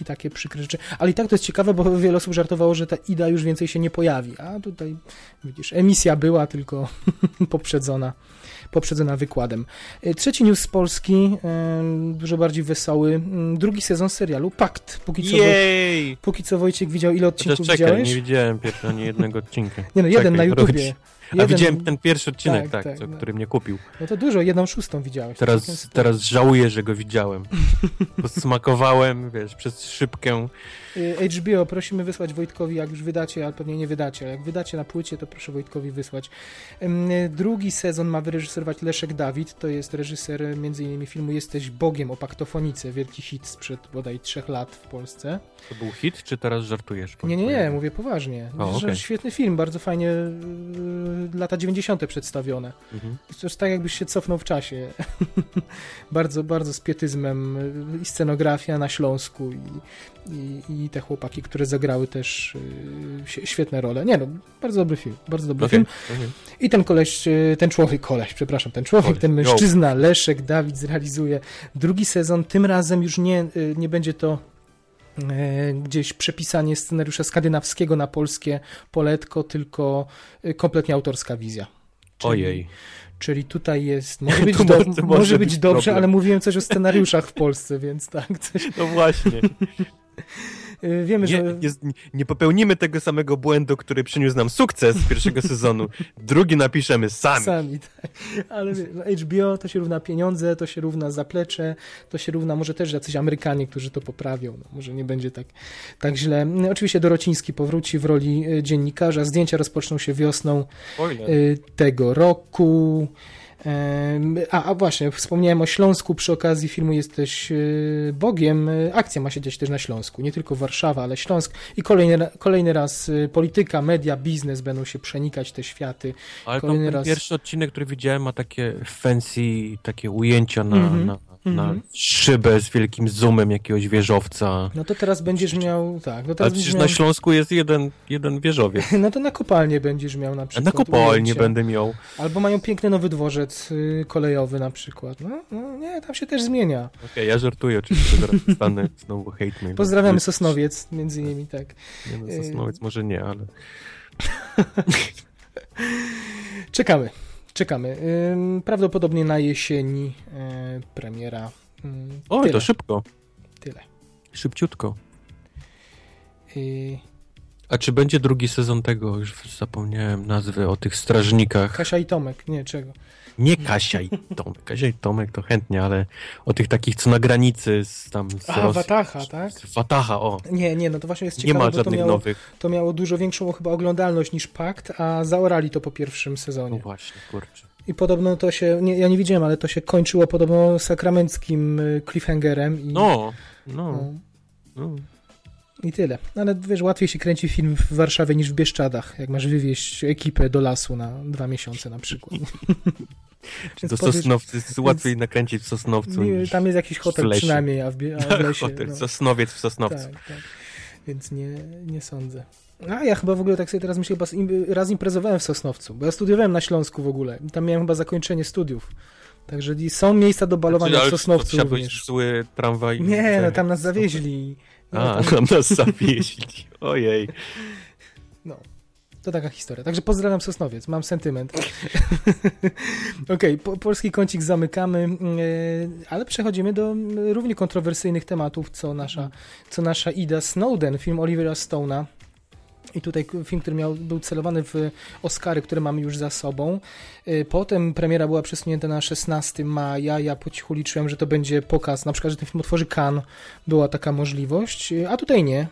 i, takie przykre rzeczy. Ale i tak to jest ciekawe, bo wiele osób żartowało, że ta Ida już więcej się nie pojawi, a tutaj widzisz, emisja była tylko poprzedzona poprzedzona wykładem. E, trzeci news z Polski, e, dużo bardziej wesoły. Mm, drugi sezon serialu Pakt. Póki co, Jej! póki co Wojciech widział, ile odcinków czekaj, widziałeś? nie widziałem pierwszego ani jednego odcinka. Nie no, jeden czekaj, na YouTubie. Jeden... A widziałem ten pierwszy odcinek, tak, tak, tak co, no. który mnie kupił. No to dużo, jedną szóstą widziałeś. Teraz, teraz żałuję, że go widziałem. Bo smakowałem, wiesz, przez szybkę. Y, HBO, prosimy wysłać Wojtkowi, jak już wydacie, ale pewnie nie wydacie, ale jak wydacie na płycie, to proszę Wojtkowi wysłać. Drugi sezon ma wyreżyserować Leszek Dawid, to jest reżyser m.in. filmu Jesteś Bogiem o paktofonice, wielki hit sprzed bodaj trzech lat w Polsce. To był hit, czy teraz żartujesz? Nie, nie, nie, mówię poważnie. O, okay. Świetny film, bardzo fajnie y, lata 90. przedstawione. Mhm. Jest tak jakbyś się cofnął w czasie. bardzo, bardzo z pietyzmem i scenografia na Śląsku i, i, i te chłopaki, które zagrały też y, świetne role. Nie no, bardzo dobry film, bardzo dobry film. I ten koleś, y, ten człowiek, koleś, przepraszam, ten człowiek, koleś. ten mężczyzna, Leszek Dawid zrealizuje drugi sezon. Tym razem już nie, nie będzie to gdzieś przepisanie scenariusza skandynawskiego na polskie poletko, tylko kompletnie autorska wizja. Czyli, Ojej. Czyli tutaj jest. Może być, do, może, może być dobrze, problem. ale mówiłem coś o scenariuszach w Polsce, więc tak. Coś... No właśnie. Y, wiemy, nie, że... Nie, nie, popełnimy tego samego błędu, który przyniósł nam sukces z pierwszego sezonu. Drugi napiszemy sami. Sami, tak. Ale HBO to się równa pieniądze, to się równa zaplecze, to się równa może też jacyś Amerykanie, którzy to poprawią. No, może nie będzie tak, tak źle. Oczywiście Dorociński powróci w roli y, dziennikarza. Zdjęcia rozpoczną się wiosną y, tego roku. A, a właśnie, wspomniałem o Śląsku przy okazji filmu Jesteś e, Bogiem. E, akcja ma się dziać też na Śląsku, nie tylko Warszawa, ale Śląsk. I kolejny, kolejny raz e, polityka, media, biznes będą się przenikać te światy. Ale kolejny raz... pierwszy odcinek, który widziałem, ma takie fancy, takie ujęcia na, mm -hmm. na na mhm. szybę z wielkim zoomem jakiegoś wieżowca. No to teraz będziesz miał, tak. No teraz Ale przecież miał... na Śląsku jest jeden, jeden wieżowiec. No to na kopalnię będziesz miał na przykład. Na kopalnię będę miał. Albo mają piękny nowy dworzec y, kolejowy na przykład. No, no nie, tam się też zmienia. Okej, okay, ja żartuję oczywiście, zaraz stanę znowu mail. Pozdrawiamy Sosnowiec, między innymi, tak. Nie no, Sosnowiec może nie, ale... Czekamy. Czekamy. Prawdopodobnie na jesieni premiera. Oj, to szybko. Tyle. Szybciutko. I... A czy będzie drugi sezon tego? Już zapomniałem nazwy o tych strażnikach. Kasia i Tomek, nie czego. Nie Kasia i Tomek. Kasia i Tomek to chętnie, ale o tych takich, co na granicy z tam z A, Wataha, tak? Wataha, o. Nie, nie, no to właśnie jest ciekawe, Nie ma żadnych to miało, nowych. To miało dużo większą chyba oglądalność niż Pakt, a zaorali to po pierwszym sezonie. No właśnie, kurczę. I podobno to się, nie, ja nie widziałem, ale to się kończyło podobno sakramenckim y, cliffhangerem. I, no, no. no. no. I tyle. Ale wiesz, łatwiej się kręci film w Warszawie niż w Bieszczadach, jak masz wywieźć ekipę do lasu na dwa miesiące na przykład. do Sosnowcy jest łatwiej nakręcić w Sosnowcu. Nie, tam jest jakiś hotel przynajmniej, a w, a w lesie. hotel, no. Sosnowiec w Sosnowcu. Tak, tak. Więc nie, nie sądzę. A ja chyba w ogóle tak sobie teraz myślę, chyba raz imprezowałem w Sosnowcu, bo ja studiowałem na Śląsku w ogóle. Tam miałem chyba zakończenie studiów. Także są miejsca do balowania znaczy, w Sosnowcu również. zły tramwaj. Nie, no tam nas zawieźli. A, tam nas zawieźli. Ojej. No. To taka historia. Także pozdrawiam Sosnowiec, mam sentyment. Okej, okay, po, polski kącik zamykamy, e, ale przechodzimy do równie kontrowersyjnych tematów, co nasza, co nasza Ida Snowden, film Olivera Stone'a. I tutaj film, który miał, był celowany w Oscary, które mamy już za sobą. E, potem premiera była przesunięta na 16 maja. Ja po cichu liczyłem, że to będzie pokaz, na przykład, że ten film otworzy Cannes. Była taka możliwość, e, a tutaj nie.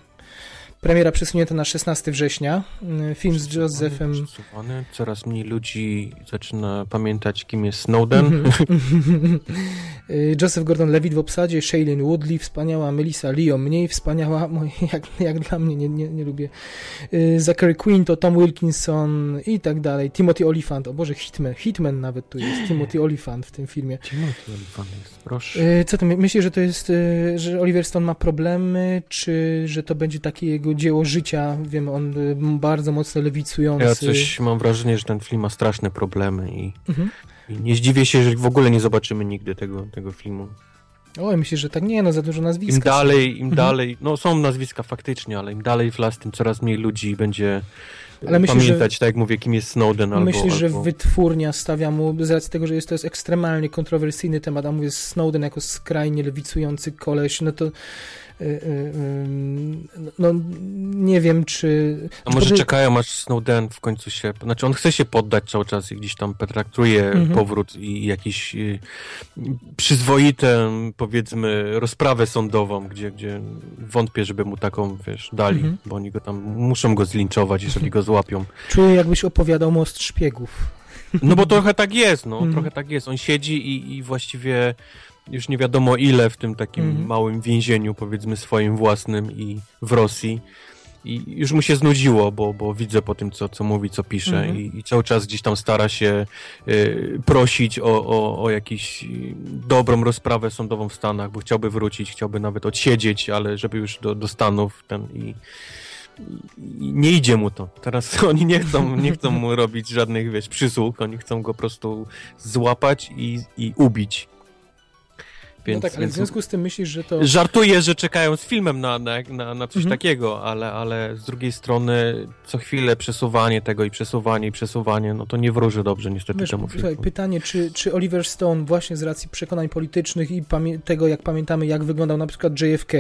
Premiera przesunięta na 16 września. Mm, film z Josephem. Przesuwany. Coraz mniej ludzi zaczyna pamiętać, kim jest Snowden. Y, Joseph Gordon-Levitt w obsadzie, Shailene Woodley, wspaniała Melissa Leo, mniej wspaniała, jak, jak dla mnie, nie, nie, nie lubię. Y, Zachary Quinn to Tom Wilkinson i tak dalej. Timothy Olyphant, o Boże, Hitman, Hitman nawet tu jest, Timothy Olyphant w tym filmie. Timothy Olyphant jest, proszę. Y, co ty myślisz, że to jest, że Oliver Stone ma problemy, czy że to będzie takie jego dzieło życia, wiem, on bardzo mocno lewicujący. Ja coś mam wrażenie, że ten film ma straszne problemy i, mhm. i nie zdziwię się, że w ogóle nie zobaczymy nigdy tego, tego filmu. O, myślę, że tak nie, no za dużo nazwisk. Im dalej, im mhm. dalej, no są nazwiska faktycznie, ale im dalej w las, tym coraz mniej ludzi będzie ale myślę, pamiętać, że, tak jak mówię, kim jest Snowden albo... Myślę, że albo... wytwórnia stawia mu, z racji tego, że jest to jest ekstremalnie kontrowersyjny temat, a mówię Snowden jako skrajnie lewicujący koleś, no to Y, y, y, no nie wiem, czy... A może czekają, aż Snowden w końcu się... Znaczy on chce się poddać cały czas i gdzieś tam pertraktuje mhm. powrót i jakiś przyzwoitą, powiedzmy, rozprawę sądową, gdzie, gdzie wątpię, żeby mu taką, wiesz, dali, mhm. bo oni go tam muszą go zlinczować, jeżeli go złapią. Czuję, jakbyś opowiadał most szpiegów. No bo trochę tak jest, no, mhm. trochę tak jest. On siedzi i, i właściwie już nie wiadomo ile w tym takim mm -hmm. małym więzieniu, powiedzmy swoim własnym i w Rosji. I już mu się znudziło, bo, bo widzę po tym, co, co mówi, co pisze, mm -hmm. I, i, cały czas gdzieś tam stara się y, prosić o, o, o jakąś dobrą rozprawę sądową w Stanach, bo chciałby wrócić, chciałby nawet odsiedzieć, ale żeby już do, do Stanów ten i nie idzie mu to. Teraz oni nie chcą, nie chcą mu robić żadnych, wiesz, przysług, oni chcą go po prostu złapać i, i ubić. Więc, no tak, ale w związku z tym myślisz, że to... Żartuję, że czekają z filmem na, na, na, na coś mhm. takiego, ale, ale z drugiej strony co chwilę przesuwanie tego i przesuwanie i przesuwanie, no to nie wróży dobrze niestety Wiesz, temu filmowi. Pytanie, czy, czy Oliver Stone właśnie z racji przekonań politycznych i tego, jak pamiętamy, jak wyglądał na przykład JFK,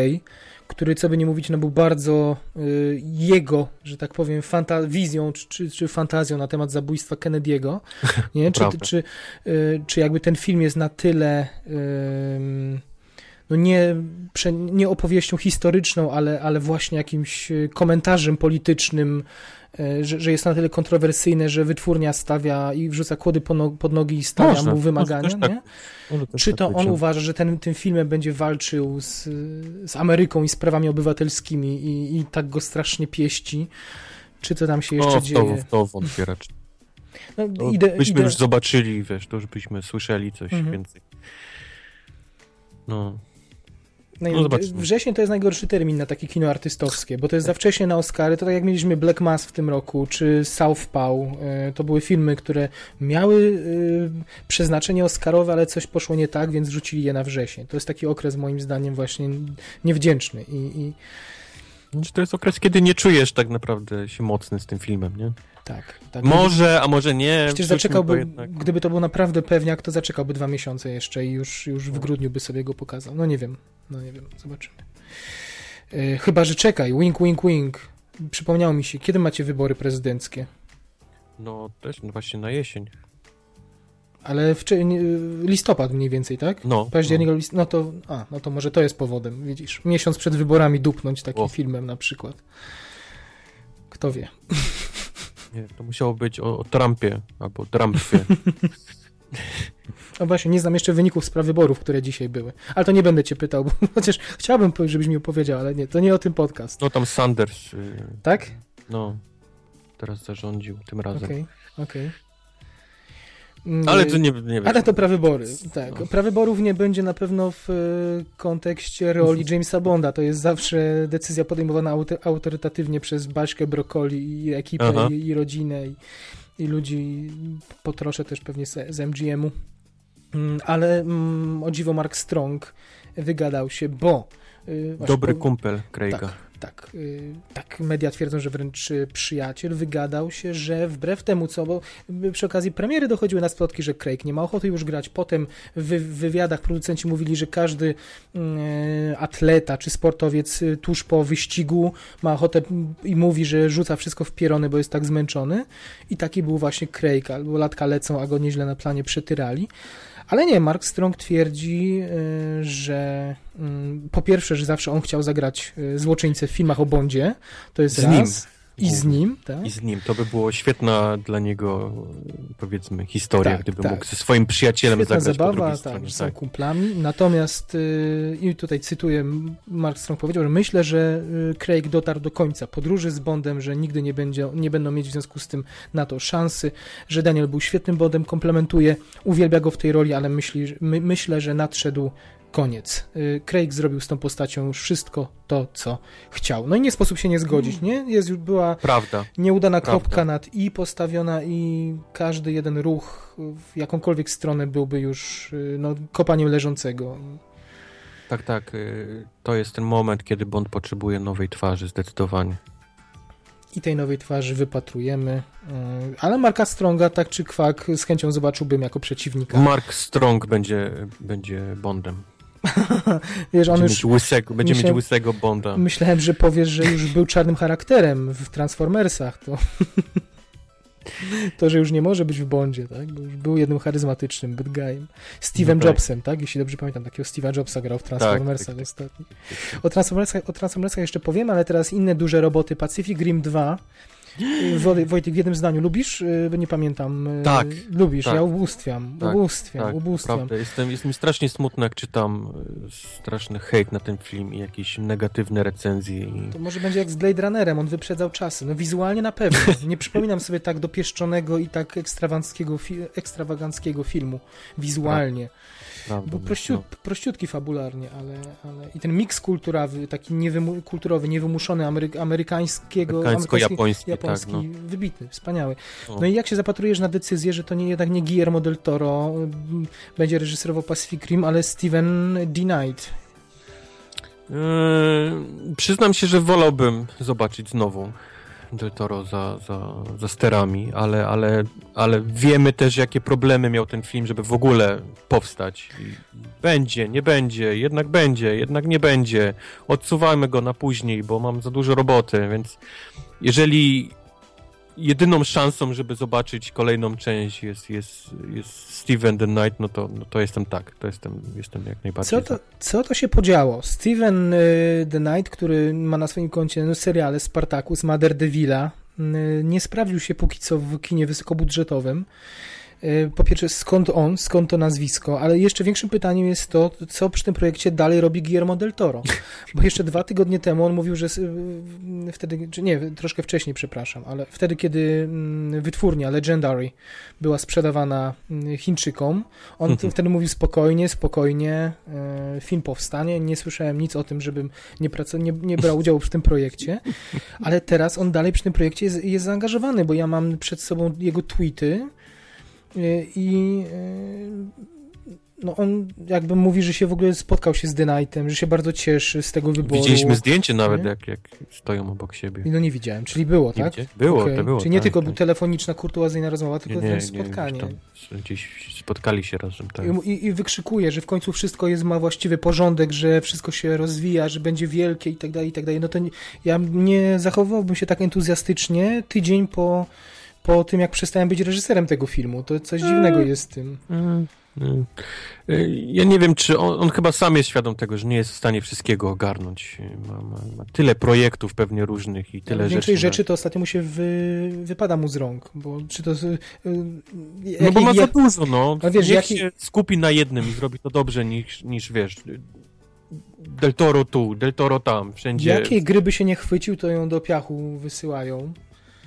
który, co by nie mówić, no był bardzo y, jego, że tak powiem, fanta- wizją czy, czy, czy, fantazją na temat zabójstwa Kennedy'ego, nie? Czy, czy, y, czy jakby ten film jest na tyle y, no nie, nie opowieścią historyczną, ale, ale właśnie jakimś komentarzem politycznym, że, że jest na tyle kontrowersyjne, że wytwórnia stawia i wrzuca kłody pod nogi i stawia może, mu wymagania, tak, nie? Czy to tak on uważa, że ten, tym filmem będzie walczył z, z Ameryką i sprawami obywatelskimi i, i tak go strasznie pieści? Czy to tam się jeszcze o, w to, dzieje? W to wątpię raczej. No, ide, byśmy ide... już zobaczyli, wiesz, to już byśmy słyszeli coś mhm. więcej. No. No, no wrzesień to jest najgorszy termin na takie kino artystowskie, bo to jest za wcześnie na Oscary. To tak jak mieliśmy Black Mass w tym roku, czy Southpaw. E, to były filmy, które miały e, przeznaczenie Oscarowe, ale coś poszło nie tak, więc rzucili je na wrzesień. To jest taki okres moim zdaniem właśnie niewdzięczny i, i... Znaczy, to jest okres, kiedy nie czujesz tak naprawdę się mocny z tym filmem, nie? Tak. tak może, a może nie. Przecież zaczekałby, gdyby to był naprawdę pewniak, to zaczekałby dwa miesiące jeszcze i już, już w grudniu by sobie go pokazał. No nie wiem, no nie wiem, zobaczymy. E, chyba, że czekaj, wink, wink, wink. Przypomniało mi się, kiedy macie wybory prezydenckie? No też no właśnie na jesień. Ale w listopad mniej więcej, tak? No. Październik, no. No to, a, no to może to jest powodem, widzisz. Miesiąc przed wyborami dupnąć takim o. filmem na przykład. Kto wie. Nie, to musiało być o, o Trumpie albo Trumpie. No właśnie, nie znam jeszcze wyników spraw wyborów, które dzisiaj były. Ale to nie będę cię pytał, bo chociaż chciałbym, żebyś mi opowiedział, ale nie, to nie o tym podcast. No tam Sanders. Yy, tak? No, teraz zarządził tym razem. Okej, okay, okej. Okay. Ale to nie, nie wiem. Ale to prawybory, tak. No. Prawyborów nie będzie na pewno w e, kontekście roli Jamesa Bonda. To jest zawsze decyzja podejmowana autorytatywnie przez Baśkę Brokoli i ekipę, i, i, rodzinę, i, i ludzi. Potroszę też pewnie z, z MGM-u. Mm, ale mm, o dziwo Mark Strong wygadał się, bo... Yy, Dobry po... kumpel Craiga. Tak, tak, yy, tak media twierdzą, że wręcz przyjaciel wygadał się, że wbrew temu co, bo przy okazji premiery dochodziły na splotki, że Craig nie ma ochoty już grać. Potem w, wywiadach producenci mówili, że każdy atleta czy sportowiec y, tuż po wyścigu ma ochotę i mówi, że rzuca wszystko w pierony, bo jest tak zmęczony. I taki był właśnie Craig, albo latka lecą, a go nieźle na planie przetyrali. Ale nie, Mark Strong twierdzi, y, że mm, po pierwsze, że zawsze on chciał zagrać y, złoczyńcę w filmach o Bondzie, to jest z raz. Nim. I z nim, tak? I z nim. To by było świetna dla niego, powiedzmy, historia, tak, gdyby tak. mógł ze swoim przyjacielem Świetna zagrać zabawa, po tak, stronie. są tak. kumplami. Natomiast, yy, i tutaj cytuję, Mark Strong powiedział, że myślę, że y, Craig dotarł do końca podróży z Bondem, że nigdy nie, będzie, nie będą mieć w związku z tym na to szansy, że Daniel był świetnym Bondem, komplementuje, uwielbia go w tej roli, ale myśli, my, myślę, że nadszedł koniec. Y, Craig zrobił z tą postacią już wszystko to, co chciał. No i nie sposób się nie zgodzić, nie? Jest już była Prawda. nieudana Prawda. kropka nad i postawiona i każdy jeden ruch w jakąkolwiek stronę byłby już y, no, kopaniem leżącego. Tak, tak. Y, to jest ten moment, kiedy Bond potrzebuje nowej twarzy, zdecydowanie. I tej nowej twarzy wypatrujemy. Ale Marka Stronga, tak czy kwak, z chęcią zobaczyłbym jako przeciwnika. Mark Strong będzie, będzie Bondem. Wiesz, on będzie już... Mieć łysego, będzie myślałem, mieć łysego Bonda. Myślałem, że powiesz, że już był czarnym charakterem w Transformersach. To... to, że już nie może być w Bondzie, tak? Bo już był jednym charyzmatycznym bad guyem. Steve'em no tak. Jobsem, tak? Jeśli dobrze pamiętam, takiego Steve'a Jobsa grał w Transformersach tak, tak, ostatnio. O Transformersach, o Transformersach jeszcze powiem, ale teraz inne duże roboty. Pacific Rim 2 Wojtek, w jednym zdaniu, lubisz? Y, nie pamiętam. Y, tak. Lubisz, tak, ja ubóstwiam, tak, ubóstwiam, tak, ubóstwiam. Prawda. Jestem, jest mi strasznie smutno, jak czytam y, straszny hejt na ten film i jakieś negatywne recenzje. I... To może będzie jak z Blade Runnerem, on wyprzedzał czasy. No wizualnie na pewno. Nie przypominam sobie tak dopieszczonego i tak ekstrawaganckiego, fi ekstrawaganckiego filmu wizualnie. Prawda, Był prościut, no. prościutki fabularnie, ale, ale i ten miks kulturowy, taki niewymu, kulturowy, niewymuszony amery, amerykańskiego, amerykańsko-japoński, japoński, tak, no. wybitny, wspaniały. O. No i jak się zapatrujesz na decyzję, że to nie, jednak nie Guillermo del Toro będzie reżyserował Pacific Rim, ale Steven D. Knight. Yy, przyznam się, że wolałbym zobaczyć znowu Del Toro za, za, za sterami, ale, ale, ale wiemy też, jakie problemy miał ten film, żeby w ogóle powstać. Będzie, nie będzie, jednak będzie, jednak nie będzie. Odsuwajmy go na później, bo mam za dużo roboty, więc jeżeli jedyną szansą, żeby zobaczyć kolejną część jest, jest, jest Steven the Knight, no to, no to jestem tak, to jestem, jestem jak najbardziej. Co to, co to się podziało? Steven y, the Knight, który ma na swoim koncie no, seriale Spartacus, Mother Devilla, y, nie sprawdził się póki co w kinie wysokobudżetowym. E, po pierwsze, skąd on, skąd to nazwisko, ale jeszcze większym pytaniem jest to, co przy tym projekcie dalej robi Guillermo del Toro. Bo jeszcze dwa tygodnie temu on mówił, że wtedy, czy nie, troszkę wcześniej, przepraszam, ale wtedy, kiedy mm, wytwórnia Legendary była sprzedawana mm, Chińczykom, on mhm. wtedy mówił spokojnie, spokojnie, e, film powstanie, nie słyszałem nic o tym, żebym nie, nie, nie brał udziału w tym projekcie, ale teraz on dalej przy tym projekcie jest, jest zaangażowany, bo ja mam przed sobą jego tweety, i no on jakby mówi, że się w ogóle spotkał się z Knightem, że się bardzo cieszy z tego wyboru. Widzieliśmy zdjęcie nawet, jak, jak stoją obok siebie. No nie widziałem, czyli było, tak? Było, okay. to było. Czyli nie tak, tylko tak. telefoniczna, kurtuazyjna rozmowa, tylko nie, nie, spotkanie. Nie, gdzieś spotkali się razem, tak. I, i, I wykrzykuje, że w końcu wszystko jest, ma właściwy porządek, że wszystko się rozwija, że będzie wielkie i tak dalej, i tak dalej. No to nie, ja nie zachowałbym się tak entuzjastycznie tydzień po, po tym, jak przestałem być reżyserem tego filmu. To coś dziwnego jest z tym. Mm. Ja nie wiem, czy on, on, chyba sam jest świadom tego, że nie jest w stanie wszystkiego ogarnąć. Ma, ma, ma tyle projektów pewnie różnych i tyle rzeczy. Więcej rzeczy to ostatnio mu się wy, wypada mu z rąk, bo czy to... Yy, no bo ma za dużo, no. A wiesz, Niech jaki... się skupi na jednym i zrobi to dobrze niż, niż wiesz... Del Toro tu, Del Toro tam, wszędzie. Jakiej gry by się nie chwycił, to ją do piachu wysyłają.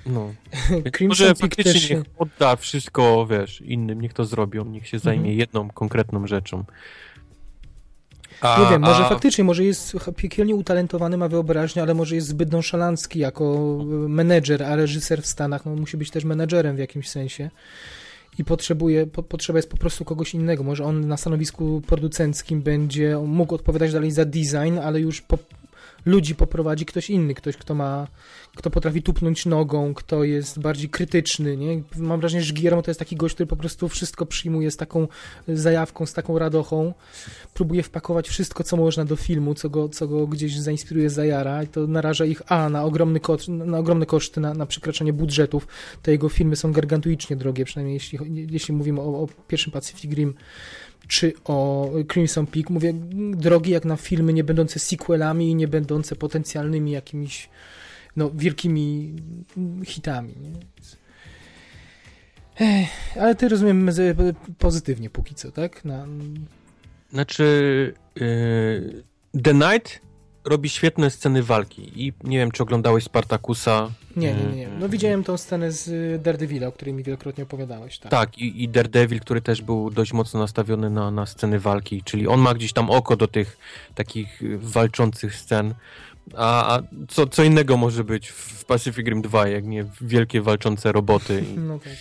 No. Crimson Może Peak faktycznie niech odda wszystko, wiesz, innym, niech to zrobią, niech się zajmie Mhm. jedną konkretną rzeczą. A, nie wiem, może a... faktycznie, może jest piekielnie utalentowany, ma wyobraźnię, ale może jest zbyt nonszalancki jako menedżer, a reżyser w Stanach no, musi być też menedżerem w jakimś sensie i potrzebuje, po, potrzeba jest po prostu kogoś innego. Może on na stanowisku producenckim będzie mógł odpowiadać dalej za design, ale już po, ludzi poprowadzi ktoś inny, ktoś, kto ma, kto potrafi tupnąć nogą, kto jest bardziej krytyczny, nie? Mam wrażenie, że Guillermo to jest taki gość, który po prostu wszystko przyjmuje z taką zajawką, z taką radochą, próbuje wpakować wszystko, co można do filmu, co go, co go gdzieś zainspiruje, zajara i to naraża ich, a, na, ogromny na ogromne koszty, na, na przekraczanie budżetów. Te jego filmy są gargantuicznie drogie, przynajmniej jeśli, jeśli mówimy o, o pierwszym Pacific Rim, czy o Crimson Peak, mówię, drogi jak na filmy nie będące sequelami i nie będące potencjalnymi jakimiś no, wielkimi hitami. Ech, ale ty rozumiem pozytywnie póki co, tak? Na... Znaczy yy, The Night robi świetne sceny walki i nie wiem, czy oglądałeś Spartakusa. Nie, nie, nie. No widziałem tą scenę z Daredevila, o której mi wielokrotnie opowiadałeś. Tak, tak i, i Daredevil, który też był dość mocno nastawiony na, na sceny walki, czyli on ma gdzieś tam oko do tych takich walczących scen. A, a co, co innego może być w Pacific Rim 2, jak nie wielkie walczące roboty. I, no tak.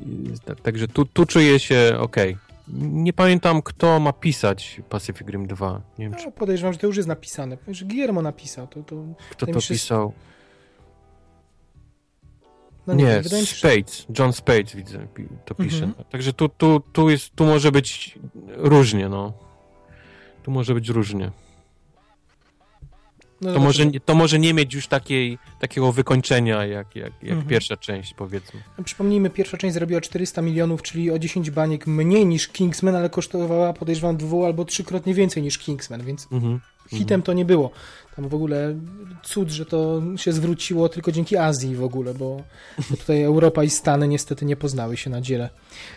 I, tak także tu, tu czuję się ok. Nie pamiętam, kto ma pisać Pacific Rim 2. Nie wiem, no, czy... Podejrzewam, że to już jest napisane. Że Guillermo napisał. To, to... Kto to się... pisał? No nie, nie, Spades. John Spades widzę, to pisze. Mhm. Także tu, tu, tu, jest, tu może być różnie, no. Tu może być różnie. No to, może, to może nie mieć już takiej, takiego wykończenia jak, jak, jak mhm. pierwsza część, powiedzmy. No, przypomnijmy, pierwsza część zrobiła 400 milionów, czyli o 10 baniek mniej niż Kingsman, ale kosztowała, podejrzewam, dwu albo trzykrotnie więcej niż Kingsman, więc mhm. hitem to nie było. Tam w ogóle cud, że to się zwróciło tylko dzięki Azji w ogóle, bo, tutaj Europa i Stany niestety nie poznały się na dziele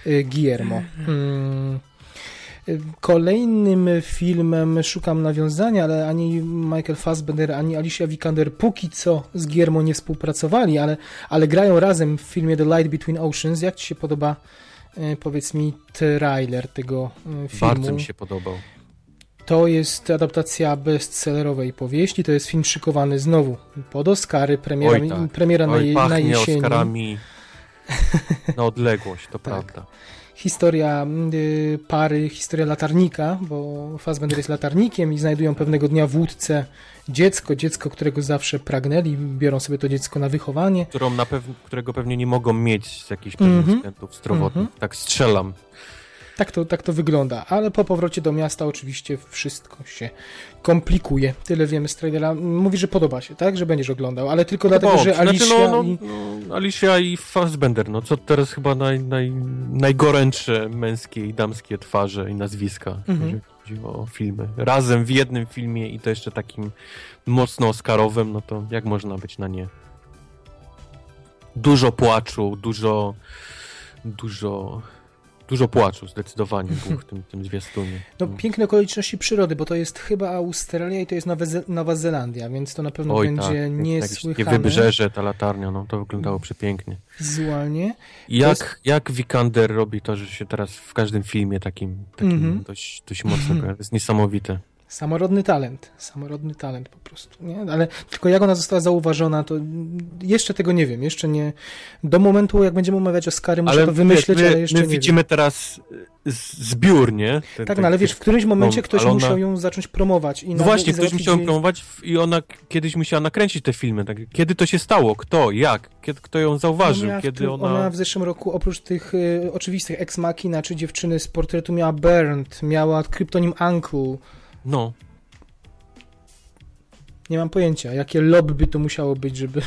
Guillermo. Hmm. Kolejnym filmem szukam nawiązania, ale ani Michael Fassbender, ani Alicia Vikander póki co z Giermo nie współpracowali, ale, ale grają razem w filmie The Light Between Oceans. Jak Ci się podoba, powiedz mi, trailer tego filmu? Bardzo mi się podobał. To jest adaptacja bestsellerowej powieści, to jest film szykowany znowu pod Oscary, premiera, Oj, tak. premiera Oj, na, na jesieni. Oscarami na odległość, to tak. prawda historia y, pary, historia latarnika, bo Fassbender jest latarnikiem i znajdują pewnego dnia w łódce dziecko, dziecko, którego zawsze pragnęli, biorą sobie to dziecko na wychowanie. Którą na pew którego pewnie nie mogą mieć z jakichś pewnych mm -hmm. względów zdrowotnych. Mm -hmm. Tak strzelam. Tak to, tak to wygląda, ale po powrocie do miasta oczywiście wszystko się komplikuje. Tyle wiemy z trailera. Mówi, że podoba się, tak? Że będziesz oglądał, ale tylko dlatego, Bo, że znaczy, Alicia no, no, i... no, Alicia i Fassbender, no co teraz chyba naj, naj, najgorętsze męskie i damskie twarze i nazwiska, mhm. jeżeli chodzi o filmy. Razem w jednym filmie i to jeszcze takim mocno oscarowym, no to jak można być na nie? Dużo płaczu, dużo dużo Dużo płaczu zdecydowanie było w tym, tym zwiastunie. No piękne okoliczności przyrody, bo to jest chyba Australia i to jest Nowa, Ze Nowa Zelandia, więc to na pewno Oj, będzie tak, niesłychane. Takie wybrzeże, ta latarnia, no to wyglądało przepięknie. Wizualnie. Jak, jest... jak Vikander robi to, że się teraz w każdym filmie takim, takim mm -hmm. dość, dość mocno, to jest niesamowite. Samorodny talent, samorodny talent po prostu, nie? Ale tylko jak ona została zauważona, to jeszcze tego nie wiem, jeszcze nie, do momentu jak będziemy omawiać Oscary muszę ale to wymyśleć, my, ale jeszcze my nie widzimy teraz zbiór, nie? Ten, tak, no ale wiesz, w którymś momencie ktoś ona... musiał ją zacząć promować. I no właśnie, ktoś musiał ją promować i ona kiedyś musiała nakręcić te filmy. Tak? Kiedy to się stało? Kto? Jak? Kiedy, kto ją zauważył? Ona Kiedy ona... Ona w zeszłym roku oprócz tych y, oczywistych ex machina czy dziewczyny z portretu miała Bernd, miała kryptonim Uncle, no. Nie mam pojęcia, jakie lobby to musiało być, żeby,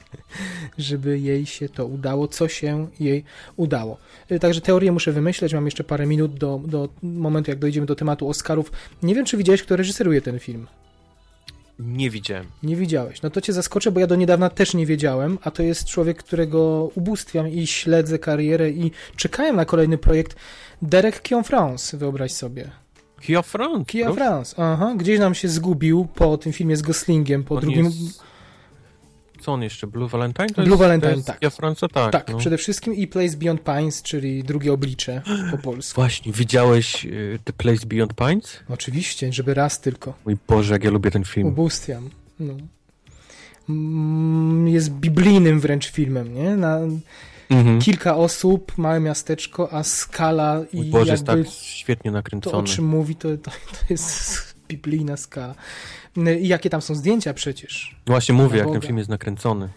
żeby jej się to udało, co się jej udało. Y, także teorię muszę wymyśleć, mam jeszcze parę minut do, do momentu, jak dojdziemy do tematu Oscarów. Nie wiem, czy widziałeś, kto reżyseruje ten film. Nie widziałem. Nie widziałeś. No to cię zaskoczę, bo ja do niedawna też nie wiedziałem, a to jest człowiek, którego ubóstwiam i śledzę karierę i czekałem na kolejny projekt. Derek Kion-France, wyobraź sobie. Kia France. Kia proszę. France, aha. Gdzieś nam się zgubił po tym filmie z Goslingiem, po on drugim... Jest... Co on jeszcze? Blue Valentine? To Blue jest, Valentine, jest tak. Kia France, tak. Tak, no. przede wszystkim i Place Beyond Pines, czyli drugie oblicze po polsku. Właśnie, widziałeś y, The Place Beyond Pines? Oczywiście, żeby raz tylko. Mój Boże, jak ja lubię ten film. Ubóstwiam, no. Mm, jest biblijnym wręcz filmem, nie? Na mhm. kilka osób, małe miasteczko, a skala i Boże, jest tak świetnie nakręcony. To, o czym mówi, to, to, to jest biblijna skala. I jakie tam są zdjęcia przecież. Właśnie mówię, jak ten film jest nakręcony.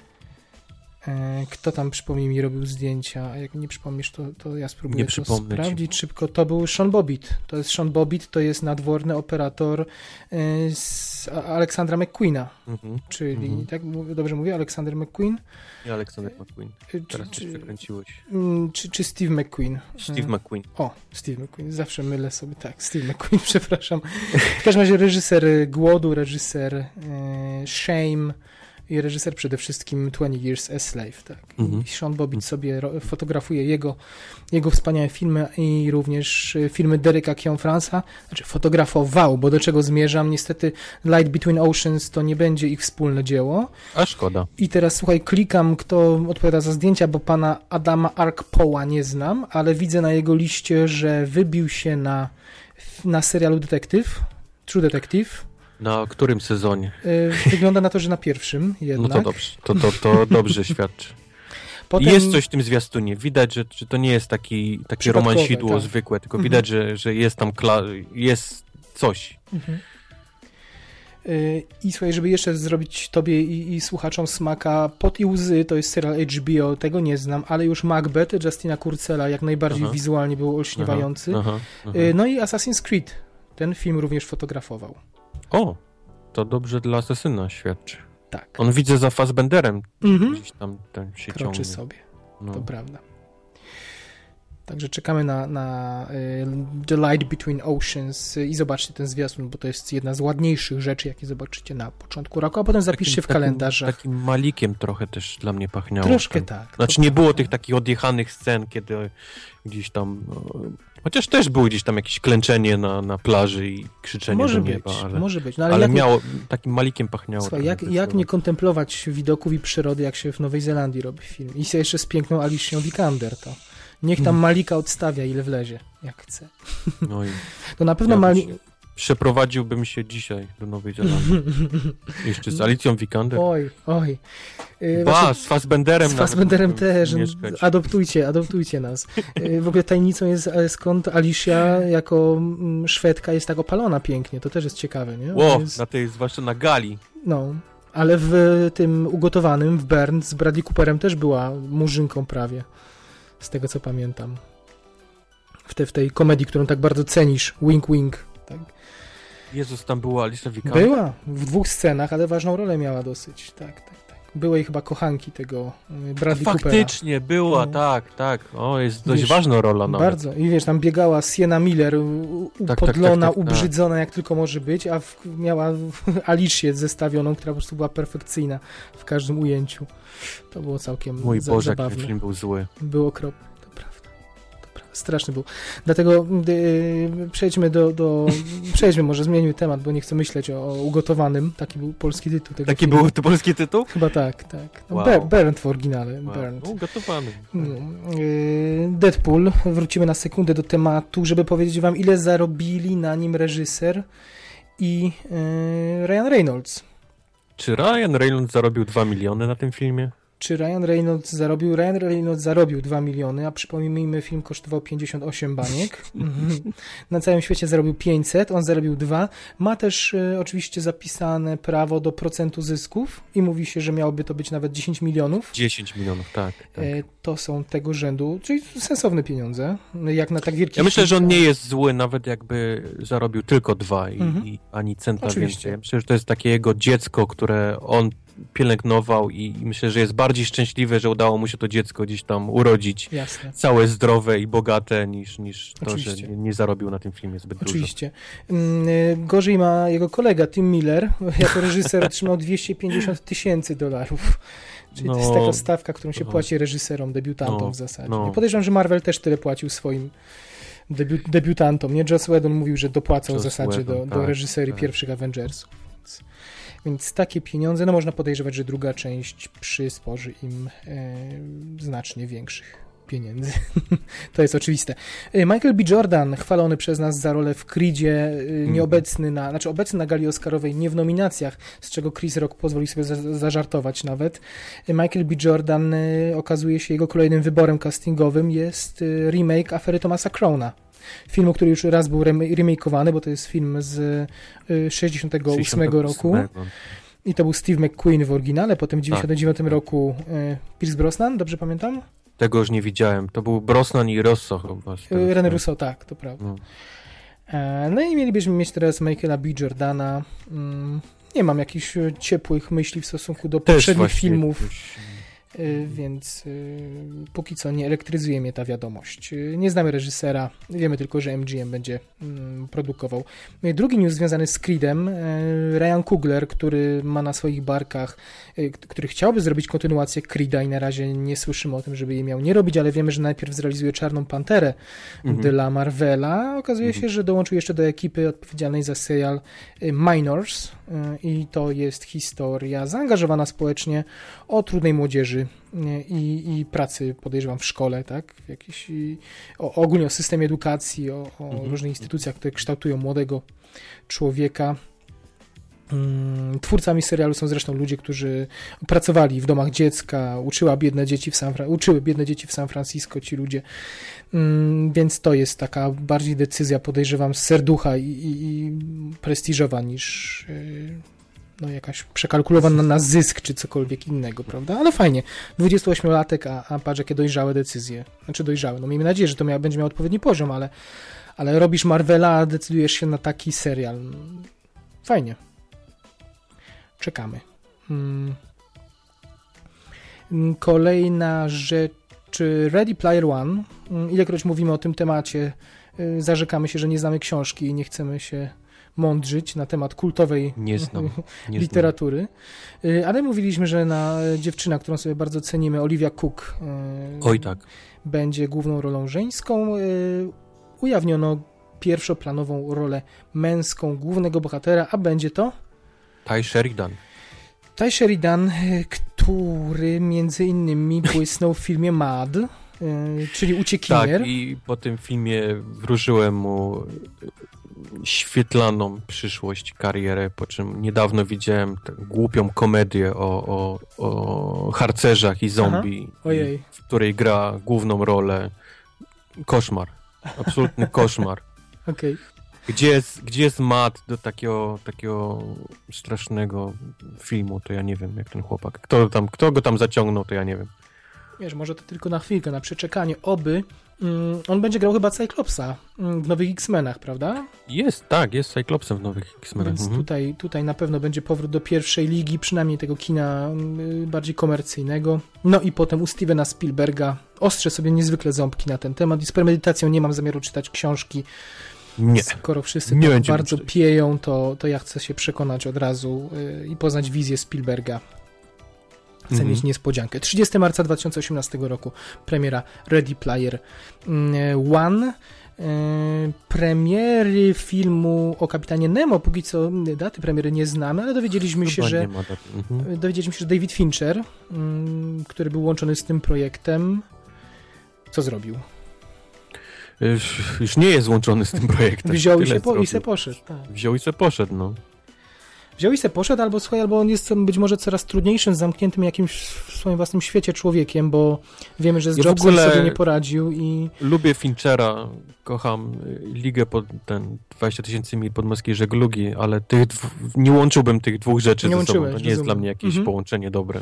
E, kto tam, przypomnij mi, robił zdjęcia, a jak nie przypomnisz, to, to ja spróbuję nie to sprawdzić ci. szybko. To był Sean Bobbitt. To jest Sean Bobbitt, to jest nadworny operator e, z Aleksandra McQueena. Mhm. Czyli, mhm. tak dobrze mówię, Aleksander McQueen? Nie Aleksander McQueen. E, Teraz czy, przekręciłeś. Mm, czy, czy Steve McQueen? Steve McQueen. O, Steve McQueen. Zawsze mylę sobie, tak, Steve McQueen, przepraszam. W każdym razie reżyser Głodu, reżyser Shame, i reżyser przede wszystkim 20 Years a Slave. Tak. Mhm. I Sean Bobbitt sobie fotografuje jego, jego wspaniałe filmy i również y, filmy Deryka Kion-Fransa, znaczy fotografował, bo do czego zmierzam, niestety Light Between Oceans to nie będzie ich wspólne dzieło. A szkoda. I teraz słuchaj, klikam, kto odpowiada za zdjęcia, bo pana Adama Arkpoła nie znam, ale widzę na jego liście, że wybił się na, na serialu Detektyw, True Detective, na którym sezonie? E, wygląda na to, że na pierwszym jednak. No to dobrze, to, to, to dobrze świadczy. Potem... Jest coś w tym zwiastunie. Widać, że, że to nie jest taki, takie romansidło tak. zwykłe, tylko mhm. widać, że, że jest tam kla- jest coś. Mhm. E, I słuchaj, żeby jeszcze zrobić tobie i, i, słuchaczom smaka, Pot i łzy to jest serial HBO, tego nie znam, ale już Macbeth Justina Kurcela jak najbardziej aha. wizualnie był olśniewający. Aha, aha, e, no i Assassin's Creed, ten film również fotografował. O, to dobrze dla asesyna świadczy. Tak. On widzę za Fassbenderem mhm. gdzieś tam, tam się Kroczy ciągnie. sobie, no. to prawda. Także czekamy na, na y, The Light Between Oceans i zobaczcie ten zwiastun, bo to jest jedna z ładniejszych rzeczy, jakie zobaczycie na początku roku, a potem zapiszcie w kalendarzach. Takim, takim malikiem trochę też dla mnie pachniało. Troszkę tak. Znaczy nie było tych takich odjechanych scen, kiedy gdzieś tam no, Chociaż też było gdzieś tam jakieś klęczenie na, na plaży i krzyczenie może do nieba. Być, ale, może być. No, ale, ale miało, takim malikiem pachniało. Słuchaj, jak, jak nie kontemplować widoków i przyrody, jak się w Nowej Zelandii robi film. I jeszcze z piękną Alicją Vikander to. Niech tam hmm. Malika odstawia, ile wlezie, jak chce. No i to na pewno ja Mali... Przeprowadziłbym się dzisiaj do Nowej Zelandii. Jeszcze z Alicją Vikander. Oj, oj. Yy, ba, z Fassbenderem. Z Fassbenderem też. Mieszkać. Adoptujcie, adoptujcie nas. Yy, w ogóle tajemnicą jest, skąd Alicia jako mm, Szwedka jest tak opalona pięknie. To też jest ciekawe, nie? Ło, jest... na tej, zwłaszcza na gali. No, ale w tym ugotowanym, w Bern z Bradley Cooperem też była murzynką prawie. Z tego, co pamiętam. W, te, w tej komedii, którą tak bardzo cenisz. Wink, wink. Tak? Jezus, tam była Alicia Vikander? Była, w dwóch scenach, ale ważną rolę miała dosyć, tak, tak, tak. Były chyba kochanki tego y, Bradley Coopera. Faktycznie, była, no. tak, tak. O, jest dość wiesz, ważna rola nawet. Bardzo. I wiesz, tam biegała Sienna Miller, upodlona, tak, tak, tak, tak, ubrzydzona jak tylko może być, a w, miała Alicję zestawioną, która po prostu była perfekcyjna w każdym ujęciu. To było całkiem Mój Boże, zabawne. film był zły. Był okropny straszny był. Dlatego yy, przejdźmy do, do przejdźmy, może zmienimy temat, bo nie chcę myśleć o, o ugotowanym. Taki był polski tytuł tego Taki filmu. był to polski tytuł? Chyba tak, tak. No, wow. Bernd w oryginale. Wow. Bernd. Ugotowany. No, yy, Deadpool. Wrócimy na sekundę do tematu, żeby powiedzieć wam, ile zarobili na nim reżyser i Ryan Reynolds. Czy Ryan Reynolds zarobił 2 miliony na tym filmie? Czy Ryan Reynolds zarobił. Ryan Reynolds zarobił 2 miliony, a przypomnijmy, film kosztował 58 baniek. Na całym świecie zarobił 500, on zarobił 2. Ma też e, oczywiście zapisane prawo do procentu zysków i mówi się, że miałoby to być nawet 10 milionów. 10 milionów, tak. tak. E, to są tego rzędu, czyli sensowne pieniądze, jak na tak wielki Ja myślę, że on nie jest zły, nawet jakby zarobił tylko dwa i, mhm. i ani centa Oczywiście. więcej. Ja myślę, że to jest takie jego dziecko, które on pielęgnował i, myślę, że jest bardziej szczęśliwy, że udało mu się to dziecko gdzieś tam urodzić. Jasne. Całe zdrowe i bogate, niż, niż to, Oczywiście. że nie, nie, zarobił na tym filmie zbyt Oczywiście. dużo. Oczywiście. Gorzej ma jego kolega Tim Miller. Jako reżyser otrzymał 250 tysięcy dolarów. Czyli no, to jest taka stawka, którą się no, płaci reżyserom, debiutantom no, w zasadzie. No. podejrzewam, że Marvel też tyle płacił swoim debiu debiutantom. Nie? Joss Whedon mówił, że dopłacał Joss w zasadzie Whedon, do, do tak, reżyserii tak. pierwszych Avengersów. Więc takie pieniądze, no można podejrzewać, że druga część przysporzy im e, znacznie większych pieniędzy. to jest oczywiste. E, Michael B. Jordan, chwalony przez nas za rolę w Creedzie, e, mhm. nieobecny na, znaczy obecny na gali Oscarowej, nie w nominacjach, z czego Chris Rock pozwolił sobie za, zażartować nawet. E, Michael B. Jordan okazuje się jego kolejnym wyborem castingowym jest remake afery Thomasa Crowna filmu, który już raz był remakeowany, bo to jest film z 68 68 roku. I to był Steve McQueen w oryginale, potem w 99 tak. roku e, Pierce Brosnan, dobrze pamiętam? Tego już nie widziałem. To był Brosnan i Rosso chyba. E, René Russo, tak, to prawda. No. E, no i mielibyśmy mieć teraz Michaela B. Jordana. Mm, nie mam jakichś ciepłych myśli w stosunku do Też poprzednich filmów. Y, więc y, póki co nie elektryzuje mnie ta wiadomość. Y, nie znamy reżysera, wiemy tylko, że MGM będzie mm, produkował. Drugi news związany z Creedem, Ryan Coogler, który ma na swoich barkach, który chciałby zrobić kontynuację Creeda i na razie nie słyszymy o tym, żeby je miał nie robić, ale wiemy, że najpierw zrealizuje Czarną Panterę mhm. dla Marvela. Okazuje mhm. się, że dołączył jeszcze do ekipy odpowiedzialnej za serial Minors i to jest historia zaangażowana społecznie o trudnej młodzieży i, i pracy, podejrzewam, w szkole, tak? W jakiś, o, ogólnie o systemie edukacji, o, o mhm. różnych instytucjach, które kształtują młodego człowieka. Mm, twórcami serialu są zresztą ludzie, którzy pracowali w domach dziecka, uczyła biedne dzieci w San, uczyły biedne dzieci w San Francisco ci ludzie, mm, więc to jest taka bardziej decyzja, podejrzewam, z serducha i, i, prestiżowa niż y, no, jakaś przekalkulowana na zysk czy cokolwiek innego, prawda? Ale fajnie. 28-latek, a, a patrz jakie dojrzałe decyzje. Znaczy dojrzałe. No miejmy nadzieję, że to mia, będzie miał odpowiedni poziom, ale, ale robisz Marvela, decydujesz się na taki serial. Fajnie. Czekamy. Hmm. Kolejna rzecz. Ready Player One. Hmm, ilekroć mówimy o tym temacie, y, zarzekamy się, że nie znamy książki i nie chcemy się mądrzyć na temat kultowej nie znam, nie literatury. Znam. Ale mówiliśmy, że na dziewczyna, którą sobie bardzo cenimy, Olivia Cook, y, Oj, tak. będzie główną rolą żeńską. Y, ujawniono pierwszoplanową rolę męską głównego bohatera, a będzie to Ty Sheridan. Ty Sheridan, y, który między innymi błysnął w filmie Mad, czyli Uciekinier. Tak, i po tym filmie wróżyłem mu świetlaną przyszłość, karierę, po czym niedawno widziałem głupią komedię o, o, o harcerzach i zombie, w której gra główną rolę. Koszmar. Absolutny koszmar. Okay. Gdzie jest, gdzie jest mat do takiego, takiego strasznego filmu, to ja nie wiem, jak ten chłopak. Kto, tam, kto go tam zaciągnął, to ja nie wiem. Wiesz, może to tylko na chwilkę, na przeczekanie. Oby Mm, on będzie grał chyba Cyclopsa mm, w nowych X-Menach, prawda? Jest, tak, jest Cyclopsem w nowych X-Menach. Więc mhm. tutaj, tutaj na pewno będzie powrót do pierwszej ligi, przynajmniej tego kina mm, bardziej komercyjnego. No i potem u Stevena Spielberga ostrzę sobie niezwykle ząbki na ten temat i z premedytacją nie mam zamiaru czytać książki. Nie. Skoro wszyscy nie tak bardzo pieją, to, to ja chcę się przekonać od razu yy, i poznać wizję Spielberga Chcę mm -hmm. mieć niespodziankę. 30 marca 2018 roku premiera Ready Player mm, One. E, premiery filmu o kapitanie Nemo, póki co daty premiery nie znamy, ale dowiedzieliśmy się, że mhm. dowiedzieliśmy się, że David Fincher, mm, który był łączony z tym projektem, co zrobił? Już, już nie jest łączony z tym projektem. Wziął i se, po, i se poszedł. Tak. Wziął i se poszedł, no. Wziął i se poszedł, albo słuchaj, albo on jest być może coraz trudniejszym, zamkniętym jakimś w swoim własnym świecie człowiekiem, bo wiemy, że z ja Jobsem sobie nie poradził i... Lubię Finchera, kocham ligę pod ten 20 tysięcy mil podmorskiej żeglugi, ale tych nie łączyłbym tych dwóch rzeczy nie ze sobą. To nie rozumiem. jest dla mnie jakieś mhm. połączenie dobre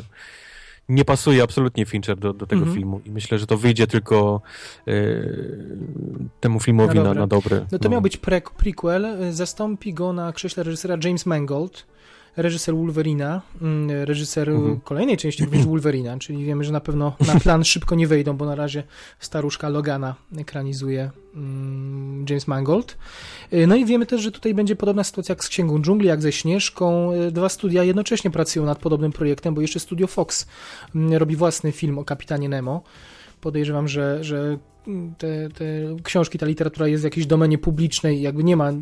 nie pasuje absolutnie Fincher do, do tego -hmm. filmu i myślę, że to wyjdzie tylko yy, temu filmowi na, na, na dobre. No to no. miał być pre prequel, zastąpi go na krześle reżysera James Mangold, reżyser Wolverina, mm, reżyser mhm. kolejnej części również Wolverina, czyli wiemy, że na pewno na plan szybko nie wejdą, bo na razie staruszka Logana ekranizuje mm, James Mangold. Y, no i wiemy też, że tutaj będzie podobna sytuacja jak z Księgą Dżungli, jak ze Śnieżką. Y, dwa studia jednocześnie pracują nad podobnym projektem, bo jeszcze studio Fox mm, robi własny film o kapitanie Nemo. Podejrzewam, że, że te, te książki, ta literatura jest w jakiejś domenie publicznej, jakby nie ma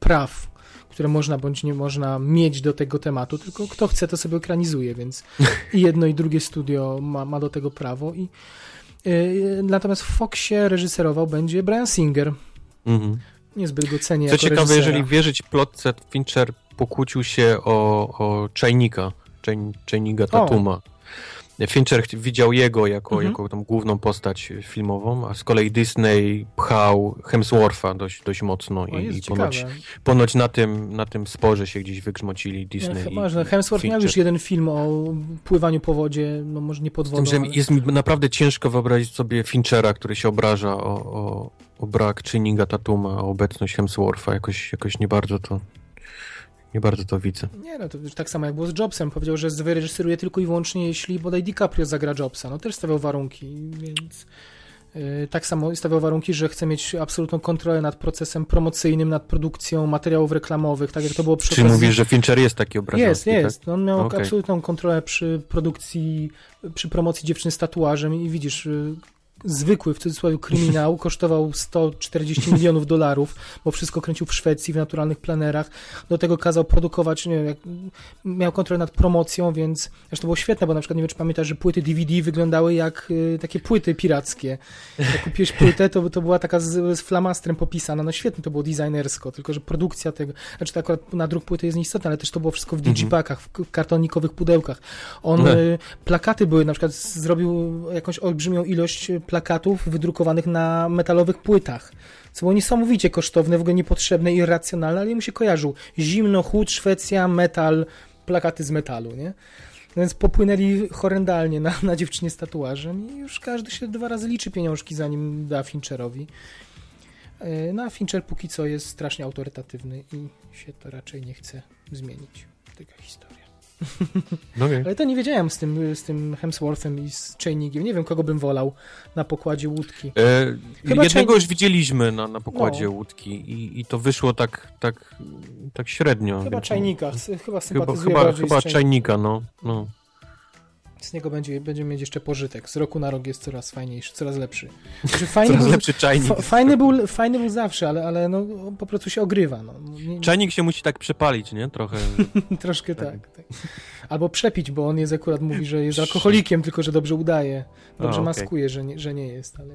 praw które można bądź nie można mieć do tego tematu, tylko kto chce, to sobie ekranizuje, więc i jedno i drugie studio ma, ma do tego prawo. I, yy, natomiast w Foxie reżyserował będzie Brian Singer. Mhm. Niezbyt go cenię Co ciekawe, reżysera. jeżeli wierzyć plotce, Fincher pokłócił się o, o Czajnika, Czajnika Tatuma. O. Fincher widział jego jako, mhm. jako tą główną postać filmową, a z kolei Disney pchał Hemswortha dość, dość mocno i, i ponoć, ponoć na, tym, na tym sporze się gdzieś wygrzmocili Disney. No, chyba, że Hemsworth Fincher. miał już jeden film o pływaniu po wodzie, no może nie pod wodą. Tym, ale... Jest mi naprawdę ciężko wyobrazić sobie Finchera, który się obraża o, o, o brak Channinga Tatuma, o obecność Hemswortha, jakoś, jakoś nie bardzo to nie bardzo to widzę. Nie, no to tak samo jak było z Jobsem. Powiedział, że wyreżyseruje tylko i wyłącznie, jeśli bodaj DiCaprio zagra Jobsa. No też stawiał warunki, więc... Yy, tak samo stawiał warunki, że chce mieć absolutną kontrolę nad procesem promocyjnym, nad produkcją materiałów reklamowych, tak jak to było przy Czy mówisz, że Fincher jest taki obrażony? Jest, jest. Tak? On miał okay. absolutną kontrolę przy produkcji, przy promocji dziewczyny z tatuażem i widzisz, y, zwykły, w cudzysłowie, kryminał kosztował 140 milionów dolarów, bo wszystko kręcił w Szwecji, w naturalnych planerach. Do tego kazał produkować, nie wiem, jak, miał kontrolę nad promocją, więc to było świetne, bo na przykład, nie wiem, czy pamiętasz, że płyty DVD wyglądały jak y, takie płyty pirackie. Jak kupiłeś płytę, to, to była taka z, z flamastrem popisana. No świetnie to było designersko, tylko że produkcja tego, znaczy to akurat na druk płyty jest nieistotne, ale też to było wszystko w mhm. digipakach, w kartonikowych pudełkach. On, y, plakaty były, na przykład zrobił jakąś olbrzymią ilość plakatów wydrukowanych na metalowych płytach. Co było niesamowicie kosztowne, w ogóle niepotrzebne, irracjonalne, ale mu się kojarzył. Zimno, chłód, Szwecja, metal, plakaty z metalu, nie? No więc popłynęli horrendalnie na, na dziewczynie z tatuażem i już każdy się dwa razy liczy pieniążki, zanim da Fincherowi. E, no a Fincher póki co jest strasznie autorytatywny i się to raczej nie chce zmienić. Taka historia. No okay. Ale to nie wiedziałem z tym, z tym Hemsworthem i z Chainigiem. Nie wiem, kogo bym wolał na pokładzie łódki. E, Chyba jednego już widzieliśmy na, na pokładzie no. łódki i, i to wyszło tak, tak, tak średnio. Chyba Czajnika. Chyba sympatyzuję chyba, chyba, chyba Czajnika, no. no z niego będzie, będziemy mieć jeszcze pożytek. Z roku na rok jest coraz fajniejszy, coraz lepszy. Znaczy, fajny coraz był, lepszy czajnik. Fajny był, fajny był zawsze, ale, ale no, po prostu się ogrywa. No. Nie, czajnik się musi tak przepalić, nie? Trochę. Troszkę tak. tak. Albo przepić, bo on jest akurat mówi, że jest alkoholikiem, tylko że dobrze udaje. Dobrze o, okay. maskuje, że nie, że nie jest. Ale...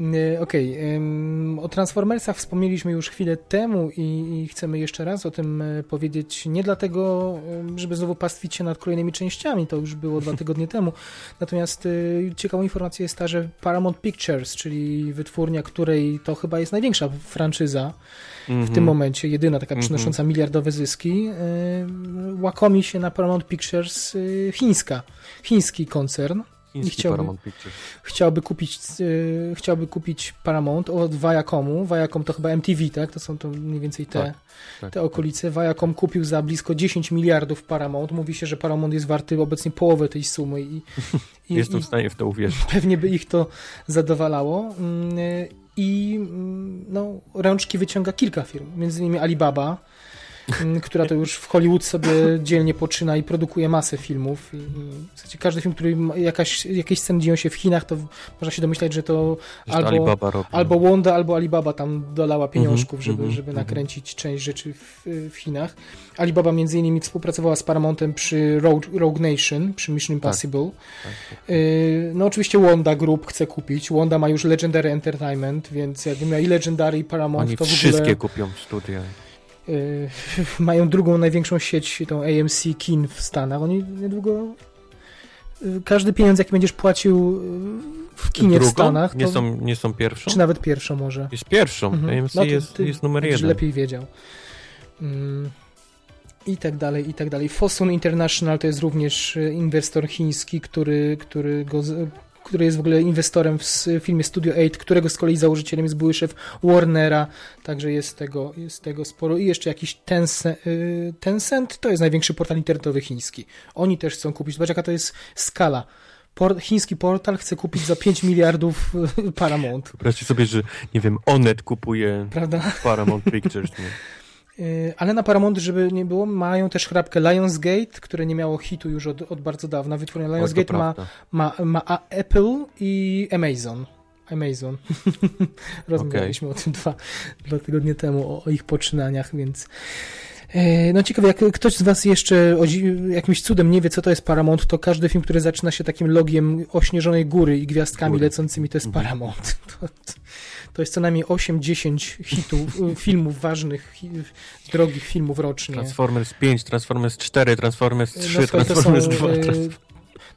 E, okej, okay. o Transformersach wspomnieliśmy już chwilę temu i, i, chcemy jeszcze raz o tym e, powiedzieć. Nie dlatego, żeby znowu pastwić się nad kolejnymi częściami, to już było dwa tygodnie temu. Natomiast e, ciekawą informacją jest ta, że Paramount Pictures, czyli wytwórnia, której to chyba jest największa franczyza mm -hmm. w tym mhm. momencie, jedyna taka mm -hmm. przynosząca miliardowe zyski, łakomi się na Paramount Pictures chińska, chiński koncern. I chciałby, chciałby kupić, yy, chciałby kupić Paramount od Viacomu. Viacom to chyba MTV, tak? To są to mniej więcej te, tak, tak, te okolice. Viacom kupił za blisko 10 miliardów Paramount. Mówi się, że Paramount jest warty obecnie połowę tej sumy. I, i Jestem i, w stanie w to uwierzyć. Pewnie by ich to zadowalało. I mm, no, rączki wyciąga kilka firm, między innymi Alibaba, która to już w Hollywood sobie dzielnie poczyna i produkuje masę filmów. I, w zasadzie każdy film, który jakaś, jakieś sceny dzieją się w Chinach, to można się domyślać, że to albo, albo Wanda, albo Alibaba tam dolała pieniążków, mm -hmm, żeby, mm -hmm, żeby mhm. nakręcić część rzeczy w, w Chinach. Alibaba między innymi współpracowała z Paramountem przy Rogue, Rogue Nation, przy Mission tak. Impossible. Tak, tak, tak. No oczywiście Wanda Group chce kupić. Wanda ma już Legendary Entertainment, więc jakby miał i Legendary i Paramount, Oni to w wszystkie ogóle... kupią studia. Yy, mają drugą największą sieć, tą AMC Kin w Stanach. Oni niedługo yy, każdy pieniądz, jaki będziesz płacił yy, w kinie Drugą? w Stanach. Nie, są, nie są pierwszą? Czy nawet pierwszą może. Jest pierwszą. Mhm. AMC no jest, jest numer jeden. lepiej wiedział. Mm, I tak dalej, i tak dalej. Fosun International to jest również inwestor chiński, który, który go który jest w ogóle inwestorem w filmie Studio 8, którego z kolei założycielem jest były szef Warnera, także jest tego, jest tego sporo. I jeszcze jakiś Tencent, y, Tencent, to jest największy portal internetowy chiński. Oni też chcą kupić. Zobacz, jaka to jest skala. Chiński portal chce kupić za 5 miliardów Paramount. Wyobraźcie sobie, że nie wiem, Onet kupuje Prawda? Paramount Pictures. Nie? Y, ale na Paramount, żeby nie było, mają też chrapkę Lionsgate, które nie miało hitu już od, od bardzo dawna. Wytwórnia Lionsgate ma, ma, ma Apple i Amazon. Amazon. Rozmawialiśmy okay. o tym dwa, dwa tygodnie temu, o, o ich poczynaniach, więc y, no ciekawe, jak ktoś z Was jeszcze jakimś cudem nie wie, co to jest Paramount, to każdy film, który zaczyna się takim logiem ośnieżonej góry i gwiazdkami góry. lecącymi, to jest mhm. Paramount. To, to, to jest co najmniej 8-10 hitów, filmów ważnych, drogich filmów rocznie. Transformers 5, Transformers 4, Transformers 3, no, Transformers są, 2. E, Transformers...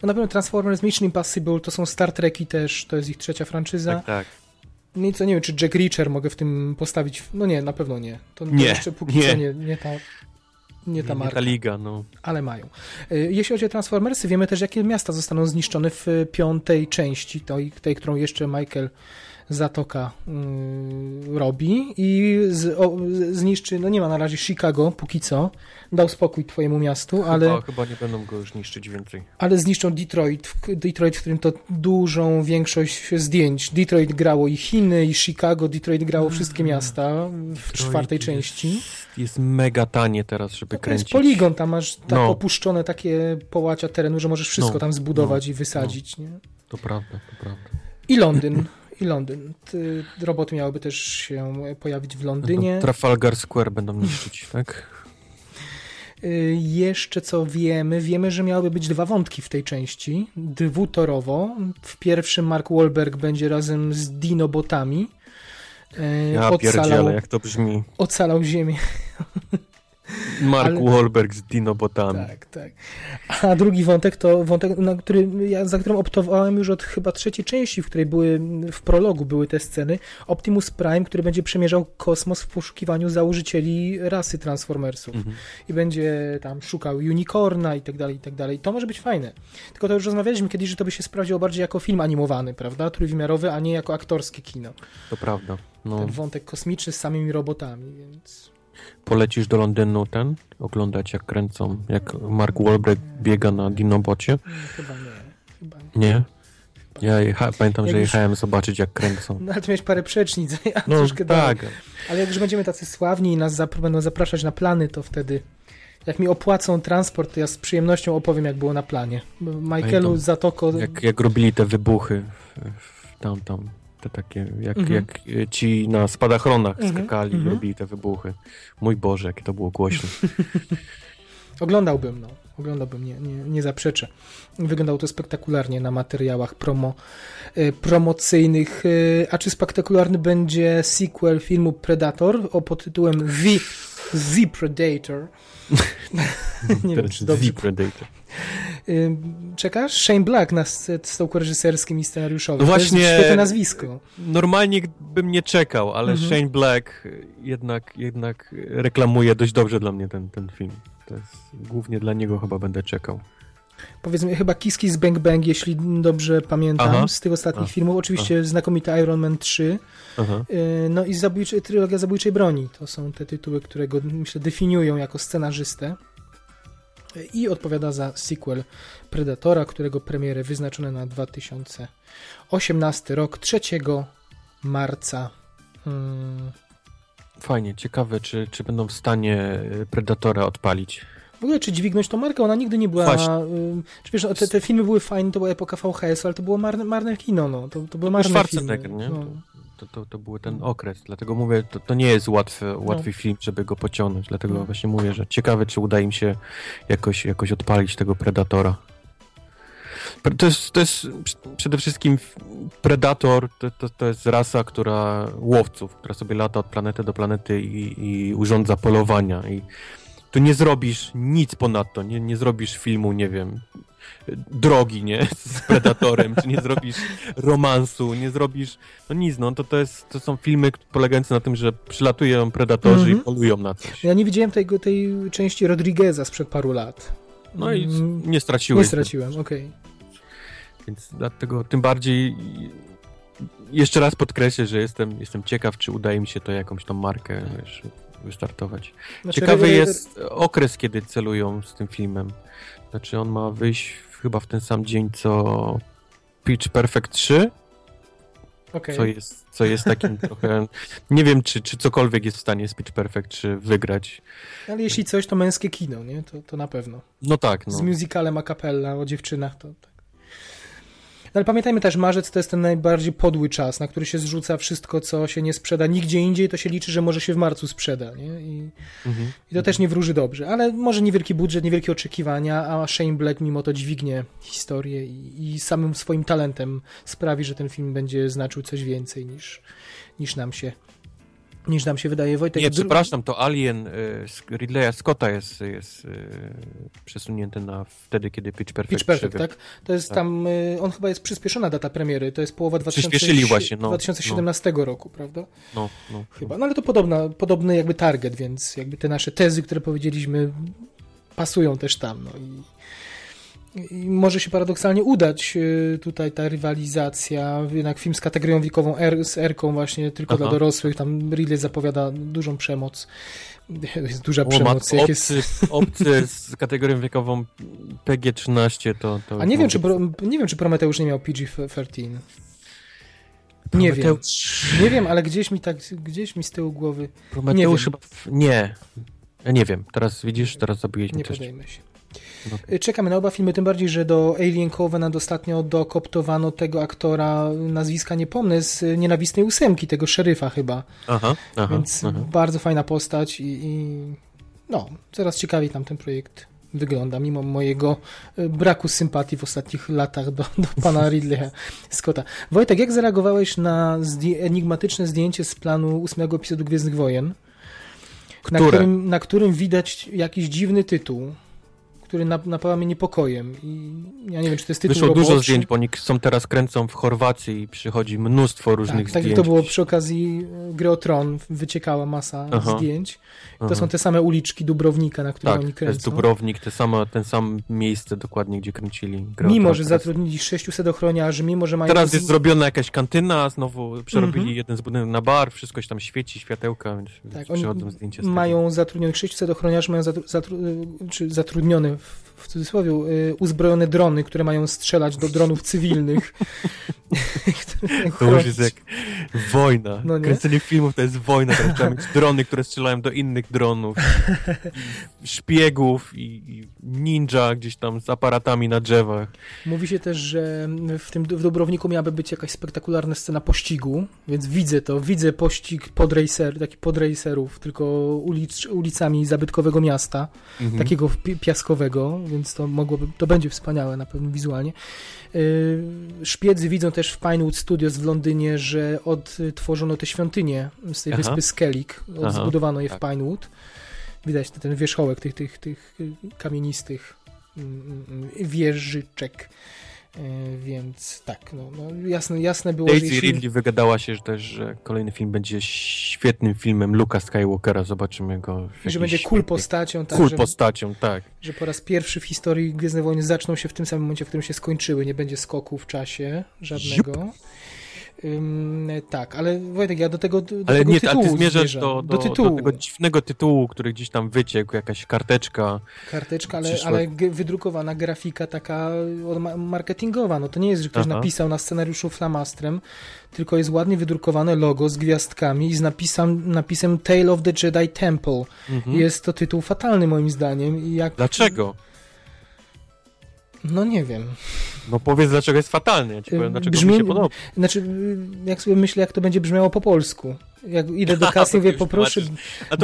No na pewno Transformers Mission Impossible to są Star Treki też, to jest ich trzecia franczyza. Tak, tak. No i co, nie wiem, czy Jack Reacher mogę w tym postawić. No nie, na pewno nie. To, nie, jeszcze póki nie. co nie, nie ta nie ta marka. Nie ta liga, no. Ale mają. E, jeśli chodzi o Transformersy, wiemy też, jakie miasta zostaną zniszczone w piątej części, tej, tej którą jeszcze Michael Zatoka yy, robi i z, o, zniszczy, no nie ma na razie Chicago póki co, dał spokój twojemu miastu, chyba, ale... Chyba nie będą go już niszczyć więcej. Ale zniszczą Detroit, Detroit, w którym to dużą większość zdjęć. Detroit grało i Chiny, i Chicago, Detroit grało wszystkie mm. miasta w Detroit czwartej jest, części. Jest mega tanie teraz, żeby kręcić. To jest poligon, tam masz tak no. opuszczone takie połacia terenu, że możesz wszystko no. tam zbudować no. i wysadzić, no. nie? To prawda, to prawda. I Londyn i Londyn. Roboty miałyby też się pojawić w Londynie. Trafalgar Square będą niszczyć, tak? Y, jeszcze co wiemy, wiemy, że miałyby być dwa wątki w tej części, dwutorowo. W pierwszym Mark Wahlberg będzie razem z Dinobotami. Y, ja ocalał, jak to brzmi. Ocalał Ziemię. Mark Ale... Wahlberg z dinobotami. Tak, tak. A drugi wątek to wątek, na który, ja, za którym optowałem już od chyba trzeciej części, w której były, w prologu były te sceny. Optimus Prime, który będzie przemierzał kosmos w poszukiwaniu założycieli rasy Transformersów. Mhm. I będzie tam szukał unicorna i tak dalej, i tak dalej. To może być fajne. Tylko to już rozmawialiśmy kiedyś, że to by się sprawdziło bardziej jako film animowany, prawda? Trójwymiarowy, a nie jako aktorskie kino. To prawda. No. Ten wątek kosmiczny z samymi robotami, więc... Polecisz do Londynu ten? Oglądać jak kręcą, jak Mark Wahlberg biega na dinobocie? Chyba nie. Chyba nie. nie? Ja jecha, pamiętam, jak że jechałem już... zobaczyć, jak kręcą. No ale tu miałeś parę przecznic, ja no, troszkę tak. Dalej. Ale jak już będziemy tacy sławni i nas zap będą zapraszać na plany, to wtedy jak mi opłacą transport, to ja z przyjemnością opowiem, jak było na planie. Michaelu Zatoko... Jak, jak robili te wybuchy w, tam, tam te takie, jak, mhm. jak ci na spadachronach mhm. skakali i robili te wybuchy. Mój Boże, jakie to było głośne. Oglądałbym, no. Oglądałbym, nie, nie, nie zaprzeczę. Wyglądało to spektakularnie na materiałach promo, y, promocyjnych. Y, a czy spektakularny będzie sequel filmu Predator o pod tytułem The, The Predator? nie wiem, czy dobrze. The Predator. Czekasz? Shane Black na stołku reżyserskim i scenariuszowym. No właśnie. To jest nazwisko. Normalnie bym nie czekał, ale mhm. Shane Black jednak, jednak reklamuje dość dobrze dla mnie ten, ten film. To jest, głównie dla niego chyba będę czekał. Powiedzmy, chyba Kiski z Bang Bang, jeśli dobrze pamiętam, Aha. z tych ostatnich Aha. filmów. Oczywiście Aha. znakomity Iron Man 3. Aha. Y, no i zabójczy, trylogia Zabójczej Broni. To są te tytuły, które go, myślę, definiują jako scenarzystę i odpowiada za sequel Predatora, którego premiery wyznaczone na 2018 rok 3 marca. Hmm, Fajnie, ciekawe, czy, czy będą w stanie Predatora odpalić. W ogóle, czy dźwignąć tą markę? Ona nigdy nie była... Właśnie. wiesz, no, te, te, filmy były fajne, to była epoka VHS, ale to było marne, marne kino, no. To, to były marne filmy. nie? No. To, to, to był ten okres, dlatego mówię, to, to nie jest łatwy, łatwy no. film, żeby go pociągnąć, dlatego no. właśnie mówię, że ciekawe, czy uda im się jakoś, jakoś odpalić tego Predatora. To jest, to jest przede wszystkim Predator, to, to, to jest rasa, która łowców, która sobie lata od planety do planety i, i urządza polowania i tu nie zrobisz nic ponadto, nie, nie zrobisz filmu, nie wiem, drogi, nie, z Predatorem, czy nie zrobisz romansu, nie zrobisz, no nic, no to, to, jest, to są filmy polegające na tym, że przylatują Predatorzy mm -hmm. i mhm. polują na coś. Ja nie widziałem tej, tej części Rodrigueza sprzed paru lat. No i mm. nie straciłeś. Nie straciłem, okej. Okay. Więc dlatego tym bardziej jeszcze raz podkreślę, że jestem, jestem ciekaw, czy udaje mi się to jakąś tą markę wiesz, wystartować. Znaczy, Ciekawy jest okres, kiedy celują z tym filmem. Znaczy on ma wyjść chyba w ten sam dzień, co Pitch Perfect 3. Okay. Co, jest, co jest takim trochę... Nie wiem, czy, czy cokolwiek jest w stanie z Pitch Perfect 3 wygrać. Ale jeśli coś, to męskie kino, nie? To, to na pewno. No tak. No. Z musicalem a capella o dziewczynach to... Tak. No ale pamiętajmy też, marzec to jest ten najbardziej podły czas, na który się zrzuca wszystko, co się nie sprzeda nigdzie indziej, to się liczy, że może się w marcu sprzeda, nie? I, mhm. i to też nie wróży dobrze, ale może niewielki budżet, niewielkie oczekiwania, a Shane Black mimo to dźwignie historię i, i samym swoim talentem sprawi, że ten film będzie znaczył coś więcej niż, niż nam się niż nam się wydaje. Wojtek, nie, przepraszam, to Alien y, Ridleya Scotta jest, jest y, przesunięty na wtedy, kiedy Pitch Perfect Pitch Perfect, tak? To jest tak. tam, y, on chyba jest przyspieszona data premiery, to jest połowa 2000, właśnie, no, 2017 no. roku, prawda? No, no, Chyba, no ale to podobna, podobny jakby target, więc jakby te nasze tezy, które powiedzieliśmy pasują też tam, no i i może się paradoksalnie udać y, tutaj ta rywalizacja, jednak film z kategorią wiekową R, z R-ką właśnie tylko Aha. dla dorosłych, tam Ridley zapowiada dużą przemoc. Jest duża o, przemoc. Mat, obcy, jest... obcy z kategorią wiekową PG-13 to, to... A nie wiem, czy, nie wiem, czy Prometeusz nie miał PG-13. Nie wiem. Nie wiem, ale gdzieś mi tak, gdzieś mi z tyłu głowy. Prometeusz chyba... Nie. Ja nie wiem. Teraz widzisz, teraz zabiłeś mi Nie coś. podejmę się. Okay. Czekamy na oba filmy, tym bardziej, że do Alien Covenant ostatnio dokoptowano tego aktora, nazwiska nie pomnę, z Nienawistnej Ósemki, tego szeryfa chyba. Aha, aha, Więc aha. bardzo fajna postać i, i no, coraz ciekawiej tam ten projekt wygląda, mimo mojego e, braku sympatii w ostatnich latach do, do pana Ridleya Scotta. Wojtek, jak zareagowałeś na zdję enigmatyczne zdjęcie z planu ósmego epizodu Gwiezdnych Wojen? Na którym, na którym widać jakiś dziwny tytuł który napawa mnie niepokojem. I ja nie wiem, czy to jest tytuł Wyszło roboczy. dużo zdjęć, bo oni są teraz kręcą w Chorwacji i przychodzi mnóstwo różnych tak, zdjęć. Tak to było przy okazji e, gry o Tron, wyciekała masa Aha. zdjęć. To Aha. są te same uliczki Dubrownika, na które tak, oni kręcą. to jest Dubrownik, te same, ten sam miejsce dokładnie, gdzie kręcili grę Mimo, że zatrudnili 600 ochroniarzy, mimo, że mają... Teraz jest zrobiona jakaś kantyna, znowu przerobili mm -hmm. jeden z budynków na bar, wszystko się tam świeci, światełka, więc tak, przychodzą zdjęcia z Mają zatrudnionych 600 ochroniarzy, mają zatru, zatru, zatrudniony w cudzysłowie, y, uzbrojone drony, które mają strzelać do dronów cywilnych. to już jest jak wojna. No Kręcenie filmów to jest wojna. Trzeba mieć drony, które strzelają do innych dronów. szpiegów i, ninja gdzieś tam z aparatami na drzewach. Mówi się też, że w tym w Dobrowniku miałaby być jakaś spektakularna scena pościgu, więc widzę to. Widzę pościg podracer, taki podracerów, tylko ulic, ulicami zabytkowego miasta, mhm. takiego piaskowego, więc to mogłoby, to będzie wspaniałe na pewno wizualnie. Y, szpiedzy widzą też w Pinewood Studios w Londynie, że odtworzono te świątynie z tej Aha. wyspy Skellig, zbudowano je w tak. Pinewood. Widać ten wierzchołek tych, tych, tych kamienistych mm, mm, wieżyczek. E, więc tak, no, no jasne, jasne było, Daisy jeśli... Ridley wygadała się że też, że kolejny film będzie świetnym filmem Luka Skywalkera, zobaczymy go. Że będzie cool postacią. Tak, cool że, postacią, tak. Że po raz pierwszy w historii Gwiezdne Wojny zaczną się w tym samym momencie, w którym się skończyły, nie będzie skoku w czasie żadnego. Ym, tak, ale Wojtek, ja do tego, do ale tego nie, tytułu ale ty zmierzasz do, do, do tytułu. do tego dziwnego tytułu, który gdzieś tam wyciekł, jakaś karteczka. Karteczka, ale, ale wydrukowana grafika taka marketingowa. No to nie jest, że ktoś Aha. napisał na scenariuszu flamastrem, tylko jest ładnie wydrukowane logo z gwiazdkami i z napisem, napisem Tale of the Jedi Temple. Mhm. Jest to tytuł fatalny moim zdaniem. Jak... Dlaczego? No nie wiem. No powiedz, dlaczego jest fatalny. Ja ci powiem, dlaczego brzmi- mi się podoba. Znaczy, jak sobie myślę, jak to będzie brzmiało po polsku. Jak idę do kasy, to mówię, poproszę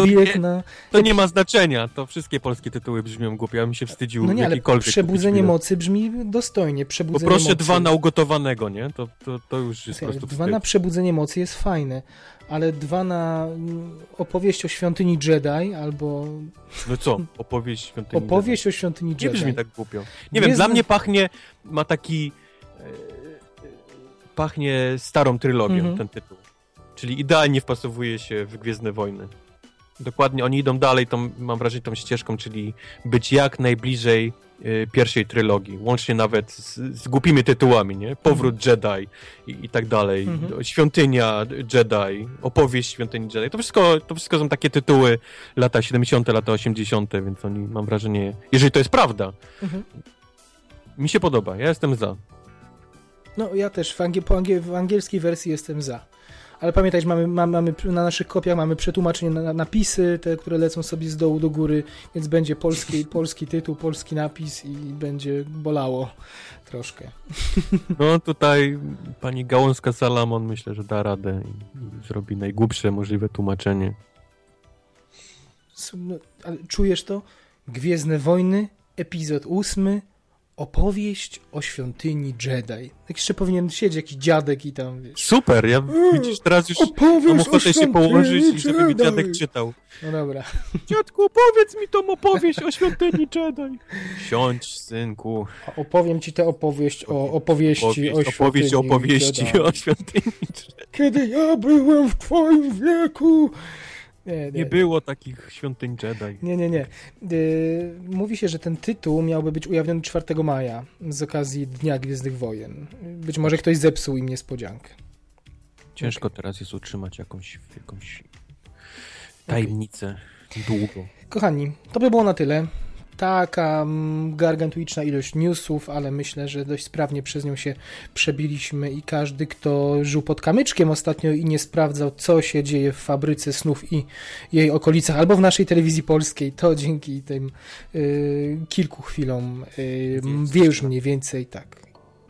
bilet nie, na... to nie ma znaczenia. To wszystkie polskie tytuły brzmią głupio. Ja bym się wstydził No nie, ale jakikolwiek Przebudzenie mocy brzmi dostojnie. Przebudzenie Poproszę mocy. dwa na ugotowanego, nie? To, to, to już jest po Słuchaj, prostu Dwa wstyd. na przebudzenie mocy jest fajne, ale dwa na opowieść o świątyni Jedi albo No co? Opowieść świątyni opowieść o świątyni Jedi. Nie Jedi. brzmi tak głupio. Nie wiem, dla mnie pachnie, ma taki... E, pachnie starą trylogią Mhm. ten tytuł. Czyli idealnie wpasowuje się w Gwiezdne Wojny. Dokładnie, oni idą dalej, tą, mam wrażenie, tą ścieżką, czyli być jak najbliżej pierwszej trylogii, łącznie nawet z, z głupimi tytułami, nie? Powrót Jedi i, i tak dalej, Mhm. Świątynia Jedi, opowieść Świątyni Jedi, to wszystko, to wszystko są takie tytuły lata 70., lata 80., więc oni, mam wrażenie, jeżeli to jest prawda, Mhm. mi się podoba, ja jestem za. No ja też w, angie, po angie, w angielskiej wersji jestem za. Ale pamiętaj, że mamy, mamy, na naszych kopiach mamy przetłumaczenie na, na napisy, te, które lecą sobie z dołu do góry, więc będzie polski, polski tytuł, polski napis i będzie bolało troszkę. No tutaj pani Gałązka-Salamon myślę, że da radę i, zrobi najgłupsze możliwe tłumaczenie. No, czujesz to? Gwiezdne Wojny, epizod ósmy, opowieść o świątyni Jedi. Tak jeszcze powinien siedzieć jakiś dziadek i tam, wiesz, Super, ja widzisz, teraz już mam opowieść o ochotę się położyć i żeby mi dziadek czytał. No dobra. Dziadku, opowiedz mi tą opowieść o świątyni Jedi. Siądź, synku. A Opowiem ci tę opowieść o opowieści Opowieść, o świątyni opowieść o opowieści Jedi. o świątyni Jedi. Kiedy ja byłem w twoim wieku. Nie, nie, Nie było takich świątyń Jedi. Nie, nie, nie. Yy, mówi się, że ten tytuł miałby być ujawniony 4 maja z okazji Dnia Gwiezdnych Wojen. Być może ktoś zepsuł im niespodziankę. Ciężko teraz jest utrzymać jakąś, jakąś tajemnicę długo. Kochani, to by było na tyle. Taka mm, gargantuiczna ilość newsów, ale myślę, że dość sprawnie przez nią się przebiliśmy i każdy, kto żył pod kamyczkiem ostatnio i nie sprawdzał, co się dzieje w fabryce snów i jej okolicach, albo w naszej telewizji polskiej, to dzięki tym y, kilku chwilom y, wie już mniej więcej tak.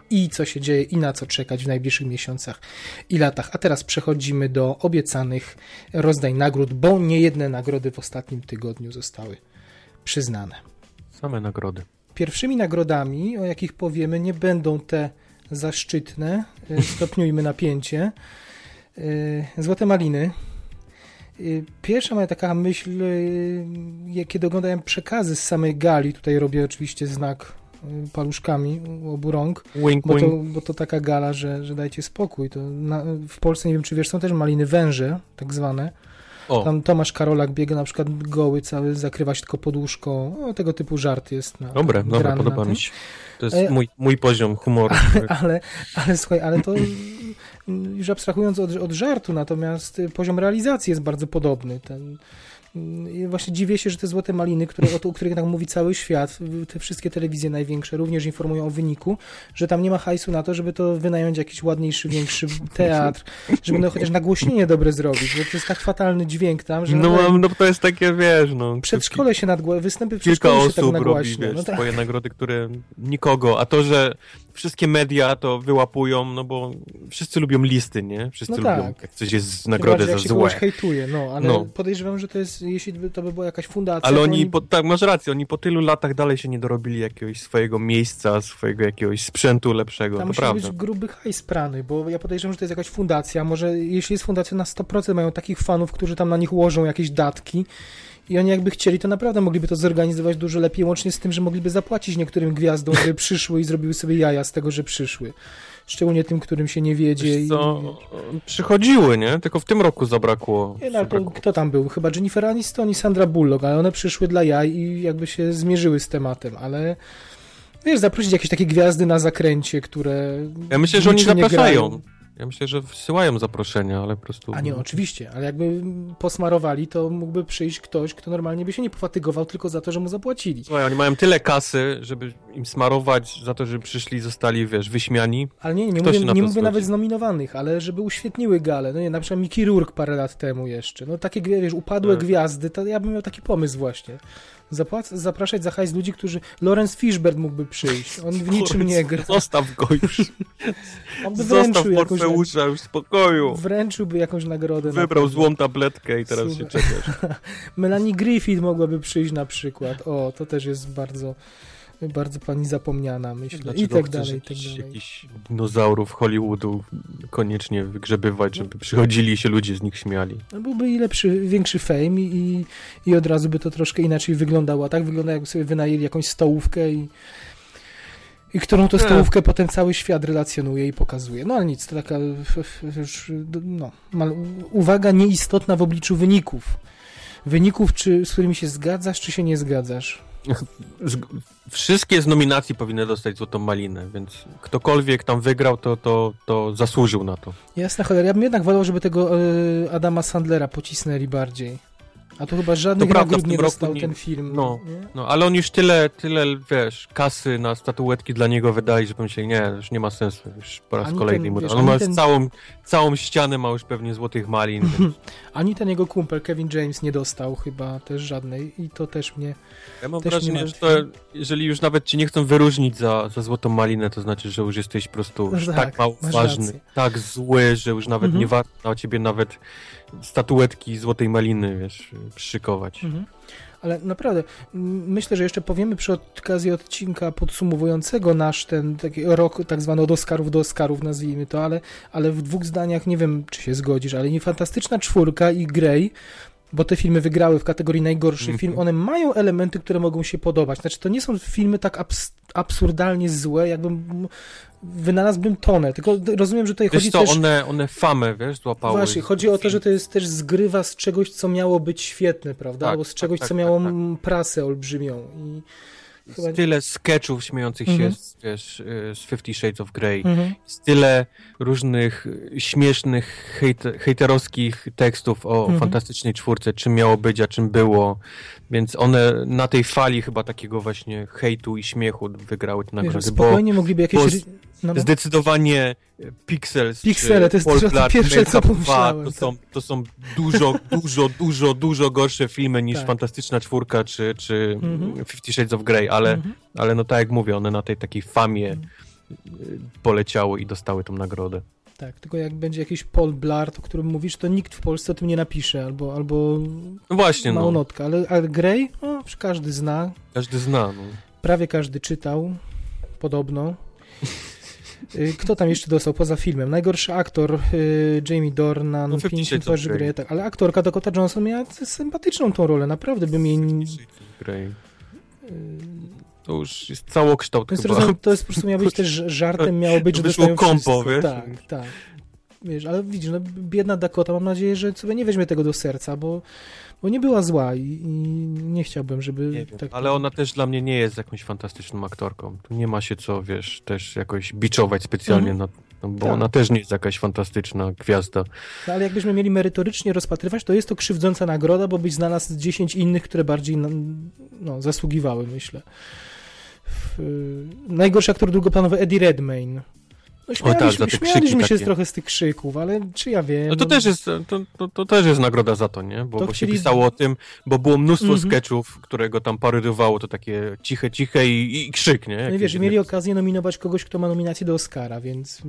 I co się dzieje, i na co czekać w najbliższych miesiącach i latach. A teraz przechodzimy do obiecanych rozdań nagród, bo nie jedne nagrody w ostatnim tygodniu zostały przyznane. Same nagrody. Pierwszymi nagrodami, o jakich powiemy, nie będą te zaszczytne, y, stopniujmy napięcie, y, Złote Maliny. Y, Pierwsza moja taka myśl, kiedy oglądałem przekazy z samej gali, tutaj robię oczywiście znak paluszkami obu rąk, Wink, bo to, bo to taka gala, że, że dajcie spokój. To na, w Polsce, nie wiem czy wiesz, są też maliny węże, tak zwane. O, Tam Tomasz Karolak biega na przykład goły cały, zakrywa się tylko poduszką. O, tego typu żart jest. Na, dobre, na podoba mi się. To jest E, mój, mój poziom humoru. Ale, ale słuchaj, ale to mm, już abstrahując od, od żartu, natomiast y, poziom realizacji jest bardzo podobny. Ten, i właśnie dziwię się, że te złote maliny, które, o, o których tak mówi cały świat, te wszystkie telewizje największe również informują o wyniku, że tam nie ma hajsu na to, żeby to wynająć jakiś ładniejszy, większy teatr, żeby no, chociaż nagłośnienie dobre zrobić, bo to jest tak fatalny dźwięk tam, że No, mam, no to jest takie, wiesz, no... przedszkole się nadgła, występy w Kilka przedszkolu się tak osób robi, wiesz, No tak. swoje nagrody, które nikogo, a to, że wszystkie media to wyłapują, no bo wszyscy lubią listy, nie? Wszyscy No lubią, tak. jak coś jest nagrodę bardziej, za się złe. hejtuje, no, ale No. podejrzewam, że to jest, jeśli by to by była jakaś fundacja, Ale to oni, po, tak, masz rację, oni po tylu latach dalej się nie dorobili jakiegoś swojego miejsca, swojego jakiegoś sprzętu lepszego, tam to musi prawda. być gruby hajs prany, bo ja podejrzewam, że to jest jakaś fundacja, może jeśli jest fundacja na 100% mają takich fanów, którzy tam na nich łożą jakieś datki i oni jakby chcieli, to naprawdę mogliby to zorganizować dużo lepiej, łącznie z tym, że mogliby zapłacić niektórym gwiazdom, żeby przyszły i zrobiły sobie jaja z tego, że przyszły. Szczególnie tym, którym się nie wiedzie. Wiesz i- co, przychodziły, nie? Tylko w tym roku zabrakło. Nie, no, zabrakło. kto tam był? Chyba Jennifer Aniston i Sandra Bullock, ale one przyszły dla jaj i jakby się zmierzyły z tematem, ale wiesz, zaprosić jakieś takie gwiazdy na zakręcie, które Ja myślę, że oni zapraszają. grają. Ja myślę, że wysyłają zaproszenia, ale po prostu... A nie, oczywiście, ale jakby posmarowali, to mógłby przyjść ktoś, kto normalnie by się nie pofatygował tylko za to, że mu zapłacili. Słuchaj, oni mają tyle kasy, żeby im smarować za to, że przyszli, zostali, wiesz, wyśmiani. Ale nie, nie mówię, nie mówię nawet znominowanych, ale żeby uświetniły galę. No nie, na przykład Mickey Rourke parę lat temu jeszcze. No takie, wiesz, upadłe tak. gwiazdy, to ja bym miał taki pomysł właśnie. Zapłac zapraszać za hajs ludzi, którzy... Lawrence Fishburne mógłby przyjść. On w niczym nie gra. Zostaw go już. On by Zostaw Morfeusza już w spokoju. Wręczyłby jakąś nagrodę. Wybrał na złą tabletkę i teraz Super. się czekasz. Melanie Griffith mogłaby przyjść na przykład. O, to też jest bardzo bardzo pani zapomniana, myślę. Dlaczego I tak dalej, i tak dalej. jakichś dinozaurów Hollywoodu koniecznie wygrzebywać, żeby przychodzili i się ludzie z nich śmiali. No byłby i lepszy, większy fame i, i od razu by to troszkę inaczej wyglądało. A tak wygląda, jakby sobie wynajęli jakąś stołówkę i i którą to stołówkę potem cały świat relacjonuje i pokazuje. No ale nic, to taka już, no, uwaga nieistotna w obliczu wyników. Wyników, czy, z którymi się zgadzasz, czy się nie zgadzasz. Wszystkie z nominacji powinny dostać Złotą Malinę, więc ktokolwiek tam wygrał, to, to, to zasłużył na to. Jasna cholera, ja bym jednak wolał, żeby tego y, Adama Sandlera pocisnęli bardziej. A tu chyba żadnych prawda, nagród nie dostał nie, ten film. No, no, ale on już tyle, tyle, wiesz, kasy na statuetki dla niego wydali, że pomyśleli, nie, już nie ma sensu, już po raz ani kolejny ten, mu wiesz, On ma ten... całą, całą ścianę, ma już pewnie złotych malin. Więc... ani ten jego kumpel Kevin James nie dostał chyba też żadnej i to też mnie Ja mam wrażenie, że to, jeżeli już nawet ci nie chcą wyróżnić za, za złotą malinę, to znaczy, że już jesteś po prostu no tak, tak mało ważny, rację. tak zły, że już nawet mhm. nie warto na ciebie nawet statuetki złotej maliny, wiesz, przyszykować. Mhm. Ale naprawdę, myślę, że jeszcze powiemy przy okazji odcinka podsumowującego nasz ten taki rok tak zwany od Oscarów do Oscarów, nazwijmy to, ale, ale w dwóch zdaniach, nie wiem, czy się zgodzisz, ale nie Fantastyczna Czwórka i Grey bo te filmy wygrały w kategorii najgorszy -hmm. film, one mają elementy, które mogą się podobać. Znaczy, to nie są filmy tak abs absurdalnie złe, jakbym wynalazłbym tonę, tylko rozumiem, że tutaj wiesz chodzi co, też... one, one famę, wiesz, złapały. Właśnie, chodzi o to, że to jest też zgrywa z czegoś, co miało być świetne, prawda? Tak, Albo z tak, czegoś, tak, co tak, miało tak, prasę olbrzymią i... Chyba... Tyle sketchów śmiejących się mm -hmm. z, wiesz, y, z Fifty Shades of Grey. Mm -hmm. Tyle różnych śmiesznych, hejt, hejterowskich tekstów o mm -hmm. Fantastycznej Czwórce, czym miało być, a czym było. Więc one na tej fali chyba takiego właśnie hejtu i śmiechu wygrały te nagrody. Spokojnie bo, mogliby jakieś... No, no. Zdecydowanie Pixels Pixele, to jest Polplat, pierwsze, co pomyślałem. To są, to są dużo, dużo, dużo, dużo gorsze filmy niż tak. Fantastyczna Czwórka czy, czy mm-hmm. Fifty Shades of Grey, ale, mm-hmm. ale no tak jak mówię, one na tej takiej famie mm. poleciały i dostały tą nagrodę. Tak, tylko jak będzie jakiś Paul Blart, o którym mówisz, to nikt w Polsce o tym nie napisze, albo, albo no właśnie, małą no. ale, ale Grey, no, każdy zna. Każdy zna, no. Prawie każdy czytał, podobno. Y, kto tam jeszcze dostał poza filmem? Najgorszy aktor y, Jamie Dornan, no, 50 twarzy Grey, tak, ale aktorka Dakota Johnson miała sympatyczną tą rolę, naprawdę bym jej... Grey. To już jest całokształt to jest, chyba. to jest po prostu miało być też żartem, miało być, że dostają kompo, wiesz? Tak, tak. Wiesz, ale widzisz, no, biedna Dakota, mam nadzieję, że sobie nie weźmie tego do serca, bo bo nie była zła i, i nie chciałbym, żeby... Nie wiem, tak... Ale ona też dla mnie nie jest jakąś fantastyczną aktorką. Tu nie ma się co, wiesz, też jakoś biczować specjalnie, mhm. na, no, bo tak. ona też nie jest jakaś fantastyczna gwiazda. No, ale jakbyśmy mieli merytorycznie rozpatrywać, to jest to krzywdząca nagroda, bo byś znalazł 10 innych, które bardziej no, zasługiwały, myślę. Najgorszy aktor drugoplanowy Eddie Redmayne no śmialiśmy, tak, śmialiśmy się trochę z tych krzyków, ale czy ja wiem... No to, no... Też, jest, to, to, to, też jest nagroda za to, nie? Bo, to bo chcieli... się pisało o tym, bo było mnóstwo mm -hmm. sketchów, którego tam parodiowało to takie ciche, ciche i, i krzyk, nie? no i wiesz, mieli okazję nominować kogoś, kto ma nominację do Oscara, więc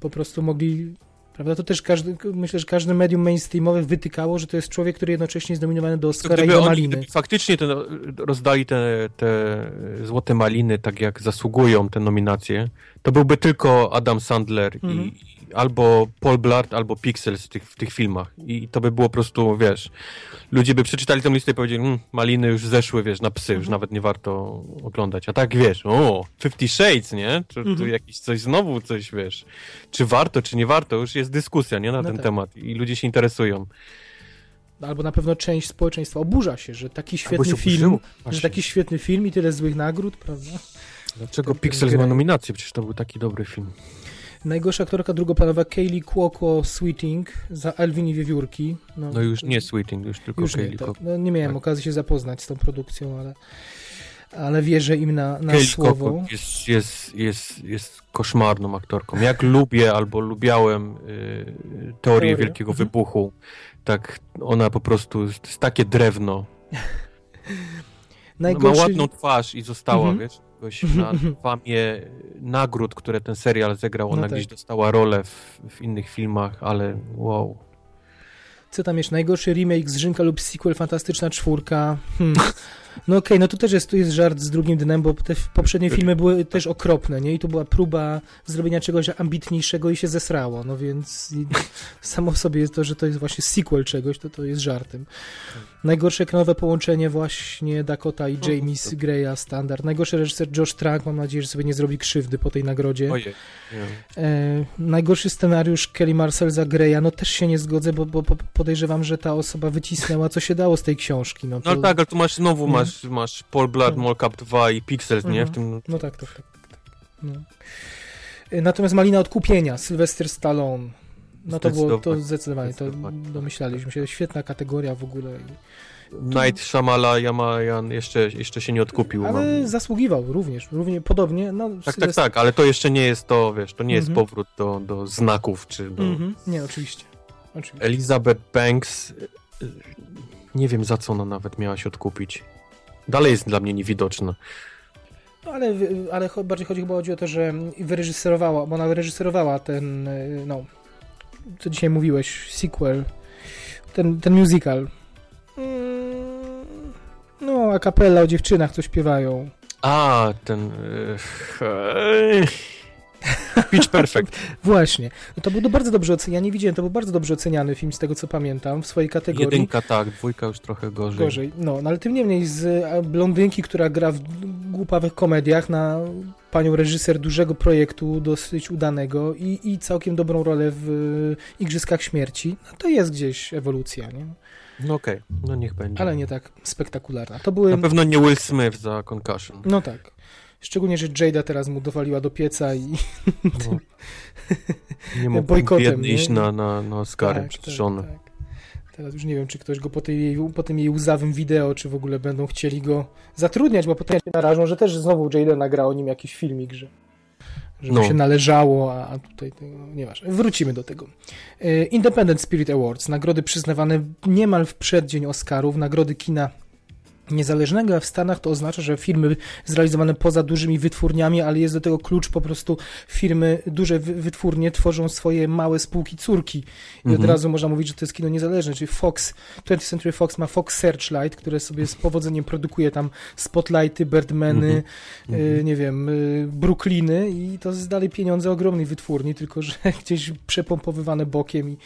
po prostu mogli Prawda? To też każdy, myślę, że każde medium mainstreamowe wytykało, że to jest człowiek, który jednocześnie jest nominowany do Oscara i do Maliny. Oni, faktycznie ten, rozdali te, te złote maliny tak jak zasługują te nominacje, to byłby tylko Adam Sandler mhm. i, albo Paul Blart, albo Pixels w tych, w tych filmach. I to by było po prostu, wiesz, ludzie by przeczytali tę listę i powiedzieli, mmm, maliny już zeszły, wiesz, na psy, już mhm. nawet nie warto oglądać. A tak, wiesz, o, Fifty Shades, nie? Czy mhm. tu jakieś coś znowu, coś, wiesz, czy warto, czy nie warto, już jest dyskusja, nie, na no ten tak. temat i ludzie się interesują albo na pewno część społeczeństwa oburza się, że taki świetny film, że taki świetny film i tyle złych nagród, prawda? Dlaczego Pixels ma nominację? Przecież to był taki dobry film. Najgorsza aktorka drugoplanowa Kaylee Cuoco Sweeting za Alvin i Wiewiórki. No, no już nie Sweeting, już tylko już Kaylee nie, tak. no, nie miałem tak. okazji się zapoznać z tą produkcją, ale, ale wierzę im na, na Kaylee słowo. Jest, jest, jest, jest koszmarną aktorką. Jak lubię albo lubiałem y, teorię Wielkiego mhm. Wybuchu, tak ona po prostu jest takie drewno. Najgorszy... Ma ładną twarz i została, mhm. wiesz, jakoś na famie nagród, które ten serial zegrał. Ona no tak. gdzieś dostała rolę w, w, innych filmach, ale wow. Co tam jeszcze? Najgorszy remake z Rzynka lub sequel Fantastyczna Czwórka. Hmm. No okej, okay, no tu też jest, tu jest żart z drugim dnem, bo te poprzednie filmy były też okropne, nie? I tu była próba zrobienia czegoś ambitniejszego i się zesrało, no więc samo w sobie jest to, że to jest właśnie sequel czegoś, to to jest żartem. Najgorsze ekranowe połączenie właśnie Dakota i James to... Greya standard. Najgorszy reżyser Josh Trank, mam nadzieję, że sobie nie zrobi krzywdy po tej nagrodzie. Ojej. E, najgorszy scenariusz Kelly Marcel za Greya, no też się nie zgodzę, bo, bo podejrzewam, że ta osoba wycisnęła co się dało z tej książki. No, to... no tak, ale tu masz znowu, masz masz, Paul Blood, no. Mall 2 i Pixels, nie? W mhm. tym... No tak, tak, tak. tak, tak. No. Y, natomiast Malina Odkupienia, Sylvester Stallone, no to było to zdecydowanie, to domyślaliśmy się. Świetna kategoria w ogóle. Night Shyamalan jeszcze, jeszcze się nie odkupił. Ale mam. zasługiwał również, równie podobnie. No, tak, tak, tak, ale to jeszcze nie jest to, wiesz, to nie jest mhm. powrót do, do znaków, czy do... Mhm. Nie, oczywiście. oczywiście. Elizabeth Banks, y, y, nie wiem za co ona nawet miała się odkupić dalej jest dla mnie niewidoczna. No ale, ale bardziej chodzi chyba chodzi o to, że wyreżyserowała, bo ona wyreżyserowała ten, no, co dzisiaj mówiłeś, sequel, ten, ten musical. Mm, no, a kapella o dziewczynach, co śpiewają. A, ten... Yy, Pitch Perfect. Właśnie. No to był bardzo dobrze oceniany, ja nie widziałem, to był bardzo dobrze oceniany film z tego, co pamiętam, w swojej kategorii. Jedynka tak, dwójka już trochę gorzej. Gorzej, no, no ale tym niemniej z blondynki, która gra w głupawych komediach na panią reżyser dużego projektu, dosyć udanego i, i całkiem dobrą rolę w Igrzyskach Śmierci, no to jest gdzieś ewolucja, nie? No okej, okay. no niech będzie. Ale nie tak spektakularna. To były... Na pewno nie Will Smith za Concussion. No tak. Szczególnie, że Jada teraz mu dowaliła do pieca i no. nie mógł bojkotem, iść na, na, na Oscary tak, przed tak, żonę. Tak. Teraz już nie wiem, czy ktoś go po, tej, po tym jej łzawym wideo, czy w ogóle będą chcieli go zatrudniać, bo potem się narażą, że też znowu Jada nagra o nim jakiś filmik, że żeby no. się należało, a, a tutaj no, nieważne. Wrócimy do tego. E, Independent Spirit Awards, nagrody przyznawane niemal w przeddzień Oscarów, nagrody kina niezależnego, a w Stanach to oznacza, że firmy zrealizowane poza dużymi wytwórniami, ale jest do tego klucz po prostu firmy, duże wytwórnie tworzą swoje małe spółki córki i mhm. od razu można mówić, że to jest kino niezależne, czyli Fox, 20th Century Fox ma Fox Searchlight, które sobie z powodzeniem produkuje tam Spotlighty, Birdmany, mhm. y, nie wiem, y, Brooklyny i to jest dalej pieniądze ogromnej wytwórni, tylko że gdzieś przepompowywane bokiem i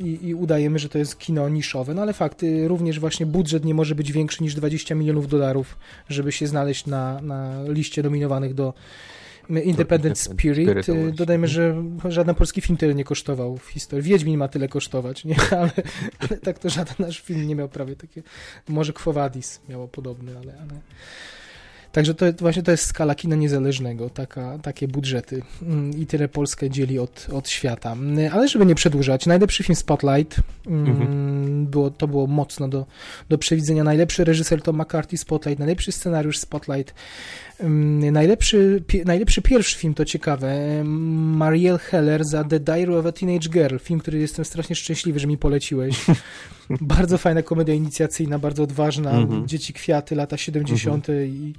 i, i, udajemy, że to jest kino niszowe, no ale fakty, również właśnie budżet nie może być większy niż 20 milionów dolarów, żeby się znaleźć na, na liście nominowanych do Independent Spirit. Spirit Dodajmy, że żaden polski film tyle nie kosztował w historii. Wiedźmin ma tyle kosztować, nie? Ale, ale tak to żaden nasz film nie miał prawie takie. Może Quo Vadis miało podobny, ale, ale Także to właśnie to jest skala kina niezależnego, taka, takie budżety mm, i tyle Polskę dzieli od, od świata. Mm, ale żeby nie przedłużać, najlepszy film Spotlight, mm, mhm. było, to było mocno do, do przewidzenia. Najlepszy reżyser to McCarthy Spotlight, najlepszy scenariusz Spotlight, Najlepszy, najlepszy pierwszy film to ciekawe. Marielle Heller za The Diary of a Teenage Girl. Film, który jestem strasznie szczęśliwy, że mi poleciłeś. bardzo fajna komedia inicjacyjna, bardzo odważna. Mm -hmm. Dzieci Kwiaty, lata 70. Mm -hmm. i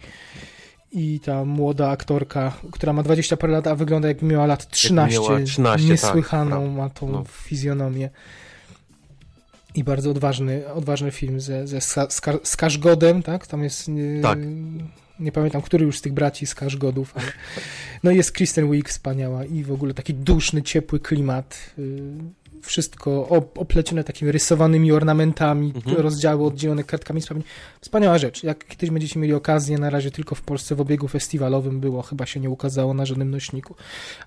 i ta młoda aktorka, która ma 20 parę lat, a wygląda jakby miała lat 13. Miała 13 niesłychaną tak, ma tą no. fizjonomię. I bardzo odważny, odważny film ze, ze Skarzgodem, tak? Tam jest tak nie pamiętam, który już z tych braci z Kaszgodów, ale no jest Kristen Wiig wspaniała i w ogóle taki duszny, ciepły klimat. Wszystko oplecione takimi rysowanymi ornamentami, mhm. rozdziały oddzielone kartkami. Wspaniała rzecz. Jak kiedyś będziecie mieli okazję, na razie tylko w Polsce w obiegu festiwalowym było, chyba się nie ukazało na żadnym nośniku,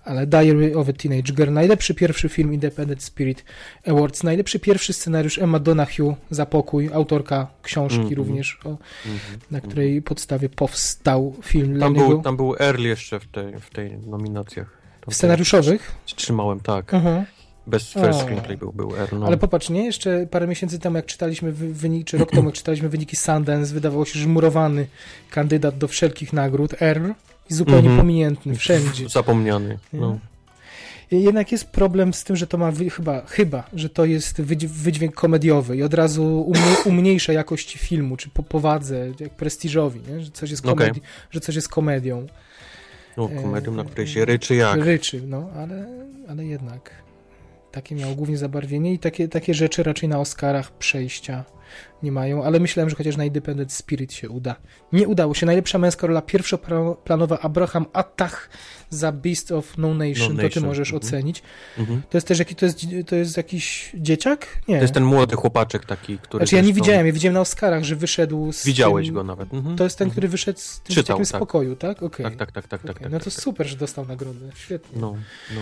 ale Diary of a Teenage Girl, najlepszy pierwszy film Independent Spirit Awards, najlepszy pierwszy scenariusz Emma Donahue za pokój, autorka książki mhm. również, o, mhm. na której podstawie powstał film tam był, tam był Earl jeszcze w tej, w tej nominacjach. Scenariuszowych? Trzymałem, tak. Mhm. Bez first screenplay był, był R. No. Ale popatrz, nie? Jeszcze parę miesięcy temu, jak czytaliśmy wyniki, czy rok temu, jak czytaliśmy wyniki Sundance, wydawało się, że murowany kandydat do wszelkich nagród R i zupełnie mm -hmm. pominiętny wszędzie. Zapomniany. No. Jednak jest problem z tym, że to ma wy, chyba, chyba, że to jest wydźwięk komediowy i od razu umnie, umniejsza jakość filmu, czy po powadze, jak prestiżowi, nie? Że, coś jest komedi okay. że coś jest komedią. No, komedią, na której się ryczy jak. Ryczy, no, ale, ale jednak. Takie miało głównie zabarwienie i takie, takie rzeczy raczej na Oscarach przejścia nie mają, ale myślałem, że chociaż na Independent Spirit się uda. Nie udało się. Najlepsza męska rola pierwszoplanowa Abraham Attach za Beast of No Nation, no to ty możesz mm -hmm. ocenić. Mm -hmm. To jest też jaki, to jest, to jest jakiś dzieciak? Nie. To jest ten młody chłopaczek taki, który... Znaczy ja nie widziałem, ja widziałem na Oscarach, że wyszedł z Widziałeś tym... go nawet. Mm -hmm. To jest ten, który wyszedł z tym Czytał, tak. spokoju, tak? Okay. Tak, tak, tak, tak, okay. tak, tak. No to tak, tak. super, że dostał nagrodę. Świetnie. No, no.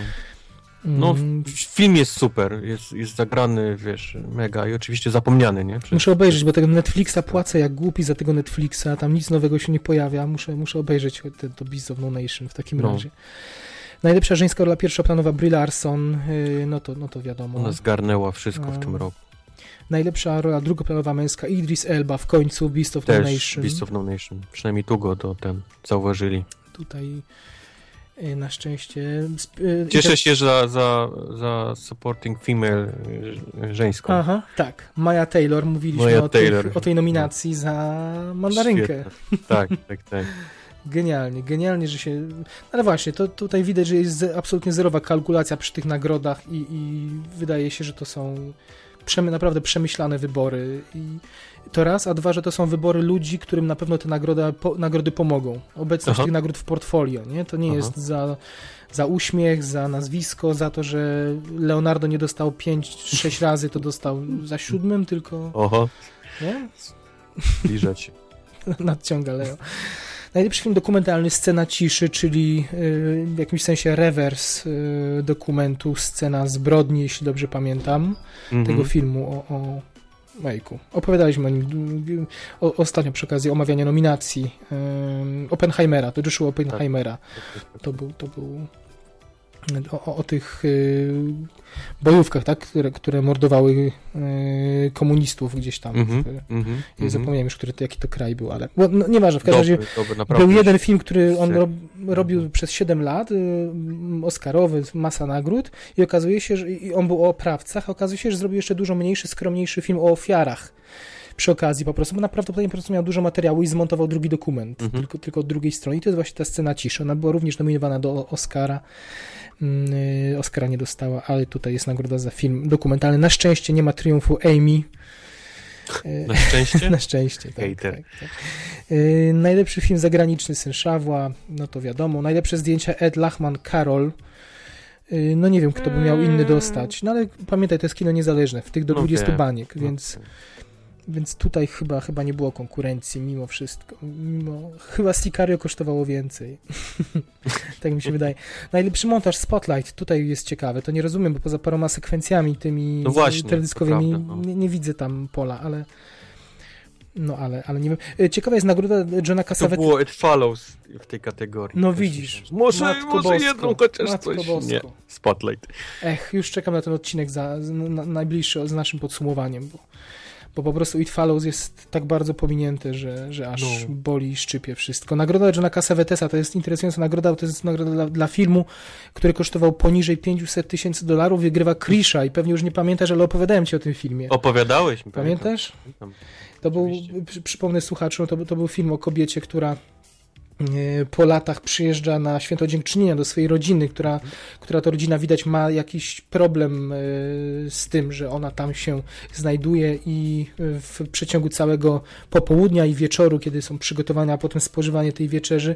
No, mm. film jest super, jest, jest zagrany, wiesz, mega i oczywiście zapomniany, nie? Przez... Muszę obejrzeć, bo tego Netflixa płacę jak głupi za tego Netflixa, tam nic nowego się nie pojawia, muszę, muszę obejrzeć te, to Beast of No Nation w takim no. razie. Najlepsza żeńska rola pierwszoplanowa Brie Larson, yy, no, to, no to wiadomo. Ona zgarnęła wszystko w tym roku. Najlepsza rola drugoplanowa męska Idris Elba w końcu Beast of no Też No Nation. Beast of No Nation, przynajmniej tu go to ten zauważyli. Tutaj Y, na szczęście. Y, Cieszę się za, za, za supporting female y, żeńską. Aha, tak. Maya Taylor, mówiliśmy o, Taylor. Tych, o tej nominacji no. za mandarynkę. Świetne. Tak, tak, tak. Genialnie, genialnie, że się. Ale właśnie, to tutaj widać, że jest absolutnie zerowa kalkulacja przy tych nagrodach i, i wydaje się, że to są przemy, naprawdę przemyślane wybory. I to raz, a dwa, że to są wybory ludzi, którym na pewno te nagroda, po, nagrody pomogą. Obecność Aha. tych nagród w portfolio, nie? To nie Aha. jest za, za uśmiech, za nazwisko, za to, że Leonardo nie dostał 5-6 razy, to dostał za siódmym, tylko... Oho. Nie? Zbliżać się. Nadciąga Leo. Najlepszy film dokumentalny Scena ciszy, czyli y, w jakimś sensie rewers y, dokumentu, scena zbrodni, jeśli dobrze pamiętam, mm -hmm. tego filmu o, o Majku. Opowiadaliśmy o nim o, ostatnio przy okazji omawiania nominacji um, Oppenheimera, to Joshua Oppenheimera. Tak. To był, to był o, o tych y, bojówkach, tak, które, które mordowały y, komunistów gdzieś tam. Mm -hmm, mm -hmm, zapomniałem już, który, jaki to kraj był, ale no, nieważne, w każdym razie był jeden film, który on rob, robił mhm. przez 7 lat, Oscarowy, masa nagród i okazuje się, że i on był o oprawcach, a okazuje się, że zrobił jeszcze dużo mniejszy, skromniejszy film o ofiarach przy okazji po prostu, bo naprawdę po prostu miał dużo materiału i zmontował drugi dokument, mhm. tylko, tylko od drugiej strony. I to jest właśnie ta scena ciszy. Ona była również nominowana do Oscara. Mm, y, Oscara nie dostała, ale tutaj jest nagroda za film dokumentalny. Na szczęście nie ma triumfu Amy. Y, Na szczęście? Na szczęście, tak, tak, tak. Y, najlepszy film zagraniczny Syn Szawła, no to wiadomo. Najlepsze zdjęcia Ed Lachman, Karol. No nie wiem, kto by miał inny dostać. No ale pamiętaj, to jest kino niezależne, w tych do 20 okay. baniek, więc... Okay więc tutaj chyba, chyba nie było konkurencji mimo wszystko. Mimo, chyba Sicario kosztowało więcej. tak mi się wydaje. Najlepszy montaż Spotlight, tutaj jest ciekawe. To nie rozumiem, bo poza paroma sekwencjami tymi no właśnie, teledyskowymi prawda, no. nie, nie, widzę tam pola, ale no ale, ale nie wiem. E, ciekawa jest nagroda Johna Cassavetes. To było It Follows w tej kategorii. No widzisz. Może, Matko może Bosko. jedną chociaż Matko coś. Bosko. Nie. Spotlight. Ech, już czekam na ten odcinek za, na, najbliższy z naszym podsumowaniem, bo bo po prostu It Follows jest tak bardzo pominięte, że, że aż no. boli i szczypie wszystko. Nagroda Johna Cassavetesa to jest interesująca nagroda, to jest nagroda dla, dla filmu, który kosztował poniżej 500 tysięcy dolarów, wygrywa Krisha i pewnie już nie pamiętasz, ale opowiadałem ci o tym filmie. Opowiadałeś mi. Pamiętasz? Pamiętam. To był, przypomnę słuchaczom, to, to był film o kobiecie, która po latach przyjeżdża na święto dziękczynienia do swojej rodziny, która, która to rodzina widać ma jakiś problem e, z tym, że ona tam się znajduje i w przeciągu całego popołudnia i wieczoru, kiedy są przygotowania, a potem spożywanie tej wieczerzy,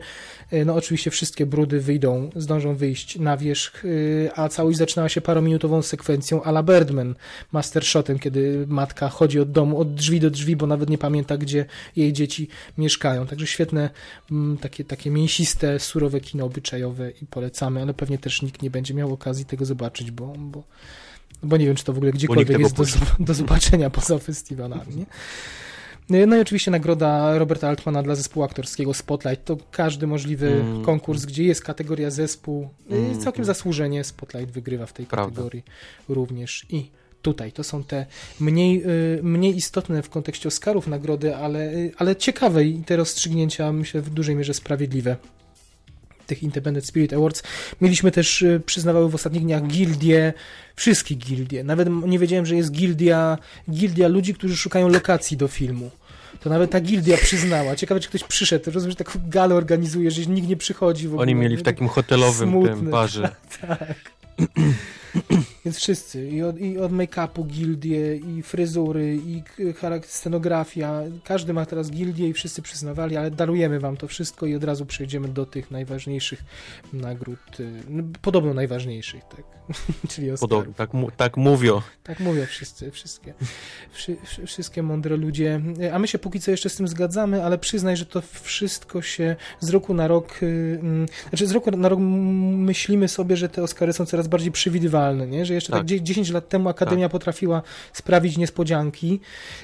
e, no oczywiście wszystkie brudy wyjdą, zdążą wyjść na wierzch, a całość zaczynała się parominutową sekwencją a la Birdman, mastershotem, kiedy matka chodzi od domu, od drzwi do drzwi, bo nawet nie pamięta, gdzie jej dzieci mieszkają. Także świetne mm, takie, takie mięsiste, surowe kino obyczajowe i polecamy, ale pewnie też nikt nie będzie miał okazji tego zobaczyć, bo, bo, bo nie wiem, czy to w ogóle gdziekolwiek jest do, do, zobaczenia poza festiwalami. Nie? No i oczywiście nagroda Roberta Altmana dla zespołu aktorskiego Spotlight. To każdy możliwy mm. konkurs, gdzie jest kategoria zespół. Mm. Całkiem zasłużenie Spotlight wygrywa w tej Prawda. kategorii również. I tutaj. To są te mniej, y, mniej istotne w kontekście Oscarów nagrody, ale, y, ale ciekawe i te rozstrzygnięcia myślę w dużej mierze sprawiedliwe tych Independent Spirit Awards. Mieliśmy też, y, przyznawały w ostatnich dniach gildie, wszystkie gildie. Nawet nie wiedziałem, że jest gildia, gildia ludzi, którzy szukają lokacji do filmu. To nawet ta gildia przyznała. Ciekawe, czy ktoś przyszedł. Rozumiem, że taką galę organizuje, że nikt nie przychodzi w ogóle. Oni mieli w takim hotelowym tym barze. tak. Więc wszyscy, i od, i od make-upu gildie, i fryzury, i scenografia, każdy ma teraz gildię i wszyscy przyznawali, ale darujemy wam to wszystko i od razu przejdziemy do tych najważniejszych nagród, y, no, podobno najważniejszych, tak, czyli Podobno, tak, tak mówią. Tak mówią wszyscy, wszystkie, wszy, wszystkie mądre ludzie, a my się póki co jeszcze z tym zgadzamy, ale przyznaj, że to wszystko się z roku na rok, y, mm, znaczy z roku na rok myślimy sobie, że te Oscary są coraz bardziej przewidywalne, nie? że jeszcze tak, tak 10 lat temu Akademia tak. potrafiła sprawić niespodzianki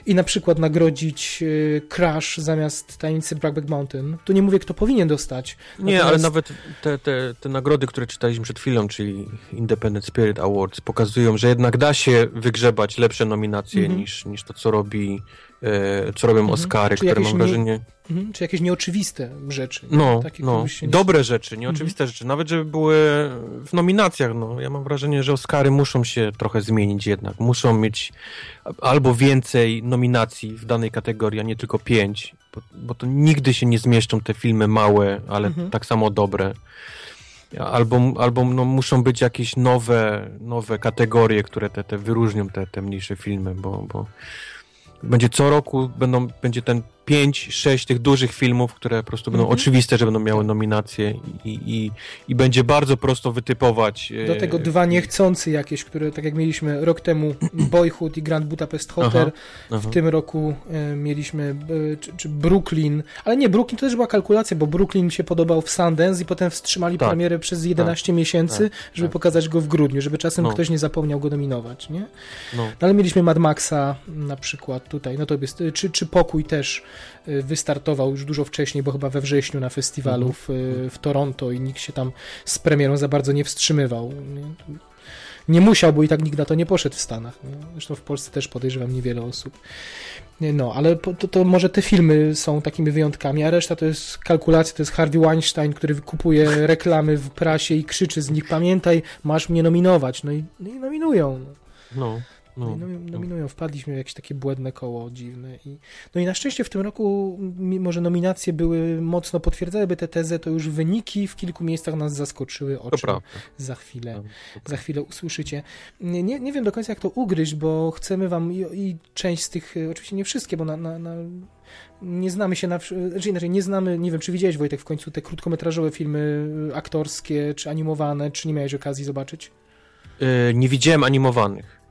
i na przykład nagrodzić y, Crash zamiast Tajemnicy Brokeback Mountain. Tu nie mówię, kto powinien dostać. Nie, Natomiast... ale nawet te, te, te nagrody, które czytaliśmy przed chwilą, czyli Independent Spirit Awards, pokazują, że jednak da się wygrzebać lepsze nominacje -hmm. niż, niż to, co robi co robią mhm. Oscary, Czy które mam wrażenie... Nie, mhm. czy jakieś nieoczywiste rzeczy. No, Takie, no. Nie... dobre rzeczy, nieoczywiste mhm. rzeczy, nawet żeby były w nominacjach, no. Ja mam wrażenie, że Oscary muszą się trochę zmienić jednak. Muszą mieć albo więcej nominacji w danej kategorii, a nie tylko pięć, bo, bo to nigdy się nie zmieszczą te filmy małe, ale mhm. tak samo dobre. Albo, albo no, muszą być jakieś nowe, nowe kategorie, które te, te wyróżnią te, te mniejsze filmy, bo, bo będzie co roku, będą, będzie ten 5-6 tych dużych filmów, które po prostu będą mm -hmm. oczywiste, że będą miały nominacje i, i, i będzie bardzo prosto wytypować. Do tego e, dwa niechcący jakieś, które tak jak mieliśmy rok temu Boyhood i Grand Budapest Hotel, aha, aha. w tym roku e, mieliśmy e, czy, czy, Brooklyn, ale nie, Brooklyn to też była kalkulacja, bo Brooklyn się podobał w Sundance i potem wstrzymali tak, premierę przez 11 tak, miesięcy, tak, żeby tak. pokazać go w grudniu, żeby czasem no. ktoś nie zapomniał go nominować, nie? No. no ale mieliśmy Mad Maxa na przykład tutaj, no to jest, czy, czy Pokój też Y, wystartował już dużo wcześniej, bo chyba we wrześniu na festiwalu w, w Toronto i nikt się tam z premierą za bardzo nie wstrzymywał. Nie, nie musiał, bo i tak nikt na to nie poszedł w Stanach. Nie? Zresztą w Polsce też podejrzewam niewiele osób. No, ale to, to, może te filmy są takimi wyjątkami, a reszta to jest kalkulacja, to jest Harvey Weinstein, który kupuje reklamy w prasie i krzyczy z nich, pamiętaj, masz mnie nominować. No i, no i nominują. No. No. No, no, nominują, wpadliśmy w jakieś takie błędne koło dziwne. I, no i na szczęście w tym roku, mimo że nominacje były mocno potwierdzały tę tezę, to już wyniki w kilku miejscach nas zaskoczyły, o czym za chwilę, za chwilę usłyszycie. Nie, nie wiem do końca jak to ugryźć, bo chcemy wam i, i część z tych, oczywiście nie wszystkie, bo na, na, na nie znamy się na. Znaczy inaczej, nie znamy, nie wiem, czy widziałeś Wojtek w końcu te krótkometrażowe filmy aktorskie, czy animowane, czy nie miałeś okazji zobaczyć? Yy, nie widziałem animowanych.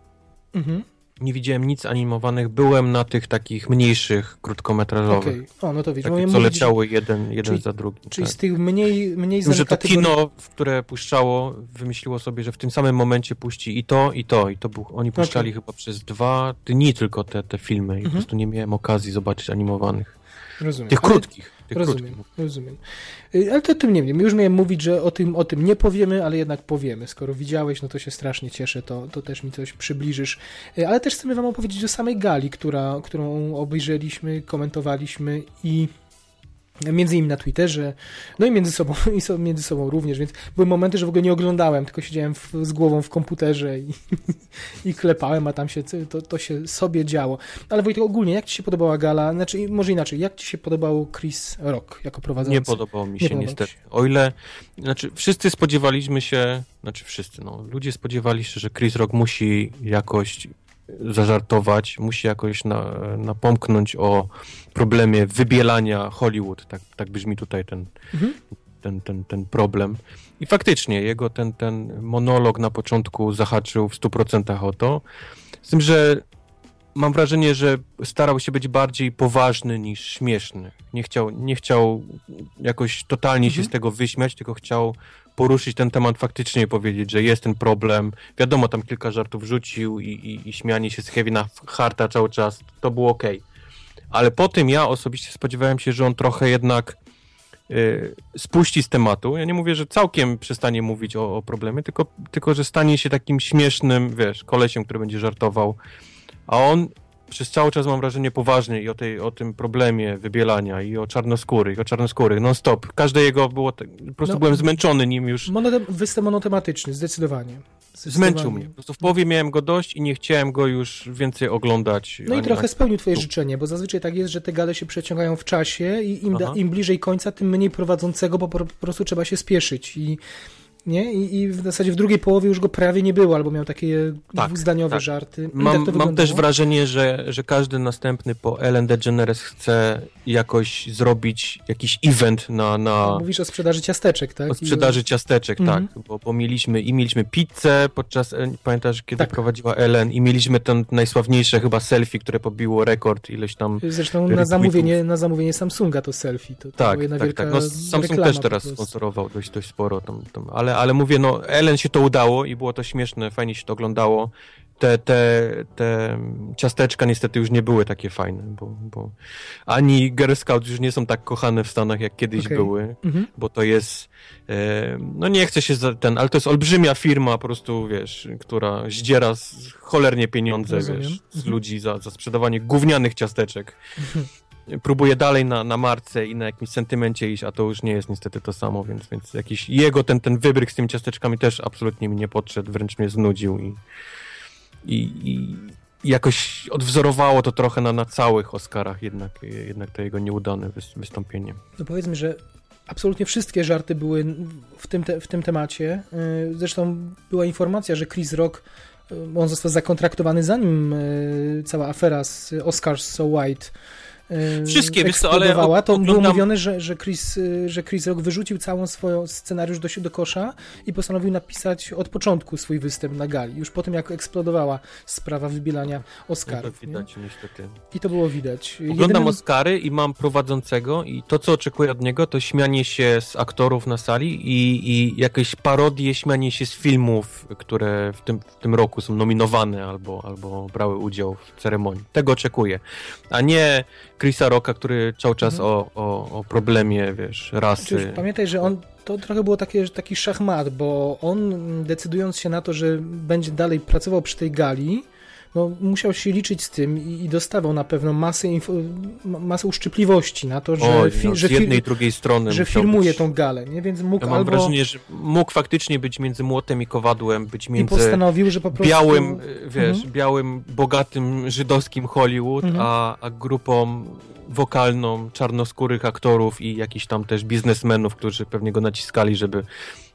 Mhm. Nie widziałem nic animowanych, byłem na tych takich mniejszych, krótkometrażowych. Okej, okay. o no to widzisz. Takie, co leciały jeden, jeden czyli, za drugim. Czyli tak. z tych mniej, mniej znanych Że to kategorii... kino, które puszczało, wymyśliło sobie, że w tym samym momencie puści i to, i to. I to był, oni puszczali okay. chyba przez dwa dni tylko te, te filmy i mhm. po prostu nie miałem okazji zobaczyć animowanych. Rozumiem. Tych krótkich. Tych rozumiem, krótkich. rozumiem. Y, ale to tym nie wiem. Już miałem mówić, że o tym, o tym nie powiemy, ale jednak powiemy. Skoro widziałeś, no to się strasznie cieszę, to, to też mi coś przybliżysz. Y, ale też chcemy wam opowiedzieć o samej gali, która, którą obejrzeliśmy, komentowaliśmy i Między innymi na Twitterze, no i między sobą, i so, między sobą również, więc były momenty, że w ogóle nie oglądałem, tylko siedziałem w, z głową w komputerze i, i klepałem, a tam się to, to się sobie działo. Ale Wojtek, ogólnie, jak Ci się podobała gala? Znaczy, może inaczej, jak Ci się podobał Chris Rock jako prowadzący? Nie podobał mi się podobał niestety. Się. O ile, znaczy, wszyscy spodziewaliśmy się, znaczy wszyscy, no, ludzie spodziewali się, że Chris Rock musi jakoś zażartować, musi jakoś na, napomknąć o problemie wybielania Hollywood, tak, tak brzmi tutaj ten, mhm. ten, ten, ten problem. I faktycznie jego ten, ten monolog na początku zahaczył w 100% o to, z tym, że mam wrażenie, że starał się być bardziej poważny niż śmieszny. Nie chciał, nie chciał jakoś totalnie mhm. się z tego wyśmiać, tylko chciał poruszyć ten temat faktycznie powiedzieć, że jest ten problem. Wiadomo, tam kilka żartów rzucił i, i, i śmianie się z Kevina Harta cały czas, to było ok. ale po tym ja osobiście spodziewałem się, że on trochę jednak y, spuści z tematu. Ja nie mówię, że całkiem przestanie mówić o, o problemie, tylko, tylko że stanie się takim śmiesznym, wiesz, kolesiem, który będzie żartował. A on przez cały czas mam wrażenie poważnie i o, tej, o tym problemie wybielania i o czarnoskórych, o czarnoskórych, non stop. Każde jego było, po prostu no, byłem zmęczony nim już. Monotem, występ monotematyczny, zdecydowanie. Zmęczył mnie. Po prostu w połowie miałem go dość i nie chciałem go już więcej oglądać. No i trochę spełnił twoje życzenie, bo zazwyczaj tak jest, że te gale się przeciągają w czasie i im, da, im bliżej końca, tym mniej prowadzącego, bo po, po prostu trzeba się spieszyć i nie? I, I, w zasadzie w drugiej połowie już go prawie nie było, albo miał takie tak, dwuzdaniowe tak. żarty. Mam, tak mam też wrażenie, że, że każdy następny po Ellen DeGeneres chce jakoś zrobić jakiś event na... na... Mówisz o sprzedaży ciasteczek, tak? O sprzedaży ciasteczek, mhm. tak. Bo, bo mieliśmy i mieliśmy pizzę podczas, e, pamiętasz, kiedy tak. prowadziła Ellen i mieliśmy ten najsławniejsze chyba selfie, które pobiło rekord ileś tam... Zresztą na zamówienie, na zamówienie Samsunga to selfie. To, to tak, tak, tak. No, Samsung też teraz sponsorował dość, dość sporo tam, tam ale ale, ale mówię, no Ellen się to udało i było to śmieszne, fajnie się to oglądało. Te, te, te ciasteczka niestety już nie były takie fajne, bo, bo ani Girl Scouts już nie są tak kochane w Stanach, jak kiedyś okay. były, mhm. bo to jest, e, no nie chcę się za ten, ale to jest olbrzymia firma po prostu, wiesz, która zdziera cholernie pieniądze, Rozumiem. wiesz, z mhm. ludzi za, za sprzedawanie gównianych ciasteczek. Mhm próbuje dalej na, na marce i na jakimś sentymencie iść, a to już nie jest niestety to samo, więc, więc jakiś jego ten, ten wybryk z tymi ciasteczkami też absolutnie mi nie podszedł, wręcz mnie znudził i, i, i jakoś odwzorowało to trochę na, na całych Oscarach jednak, jednak to jego nieudane wystąpienie. No powiedzmy, że absolutnie wszystkie żarty były w tym, te, w tym temacie. Y, zresztą była informacja, że Chris Rock y, on został zakontraktowany zanim y, cała afera z Oscars So White Wszystkie, wiesz co, ale to było mówione, że, że, Chris, że Chris Rock wyrzucił całą swoją scenariusz do, do kosza i postanowił napisać od początku swój występ na gali, już po tym jak eksplodowała sprawa wybielania Oscarów. To widać nie? niestety. I to było widać. Oglądam Jedynym... Oscary i mam prowadzącego i to, co oczekuję od niego, to śmianie się z aktorów na sali i, i jakieś parodie, śmianie się z filmów, które w tym, w tym roku są nominowane albo, albo brały udział w ceremonii. Tego oczekuję. A nie Chrisa Rocka, który cały czas mhm. o, o, o problemie, wiesz, rasy. Znaczy, pamiętaj, że on to trochę było takie, taki szachmat, bo on decydując się na to, że będzie dalej pracował przy tej gali, no, musiał się liczyć z tym i, i dostawał na pewno masę, masę uszczypliwości na to, że, Oj, no, że, jednej że firmuje być... tą galę, nie? więc mógł ja mam albo... wrażenie, że mógł faktycznie być między młotem i kowadłem, być między I postanowił, że po prostu... białym, wiesz, mhm. białym, bogatym żydowskim Hollywood, mhm. a, a grupą wokalną czarnoskórych aktorów i jakichś tam też biznesmenów, którzy pewnie go naciskali, żeby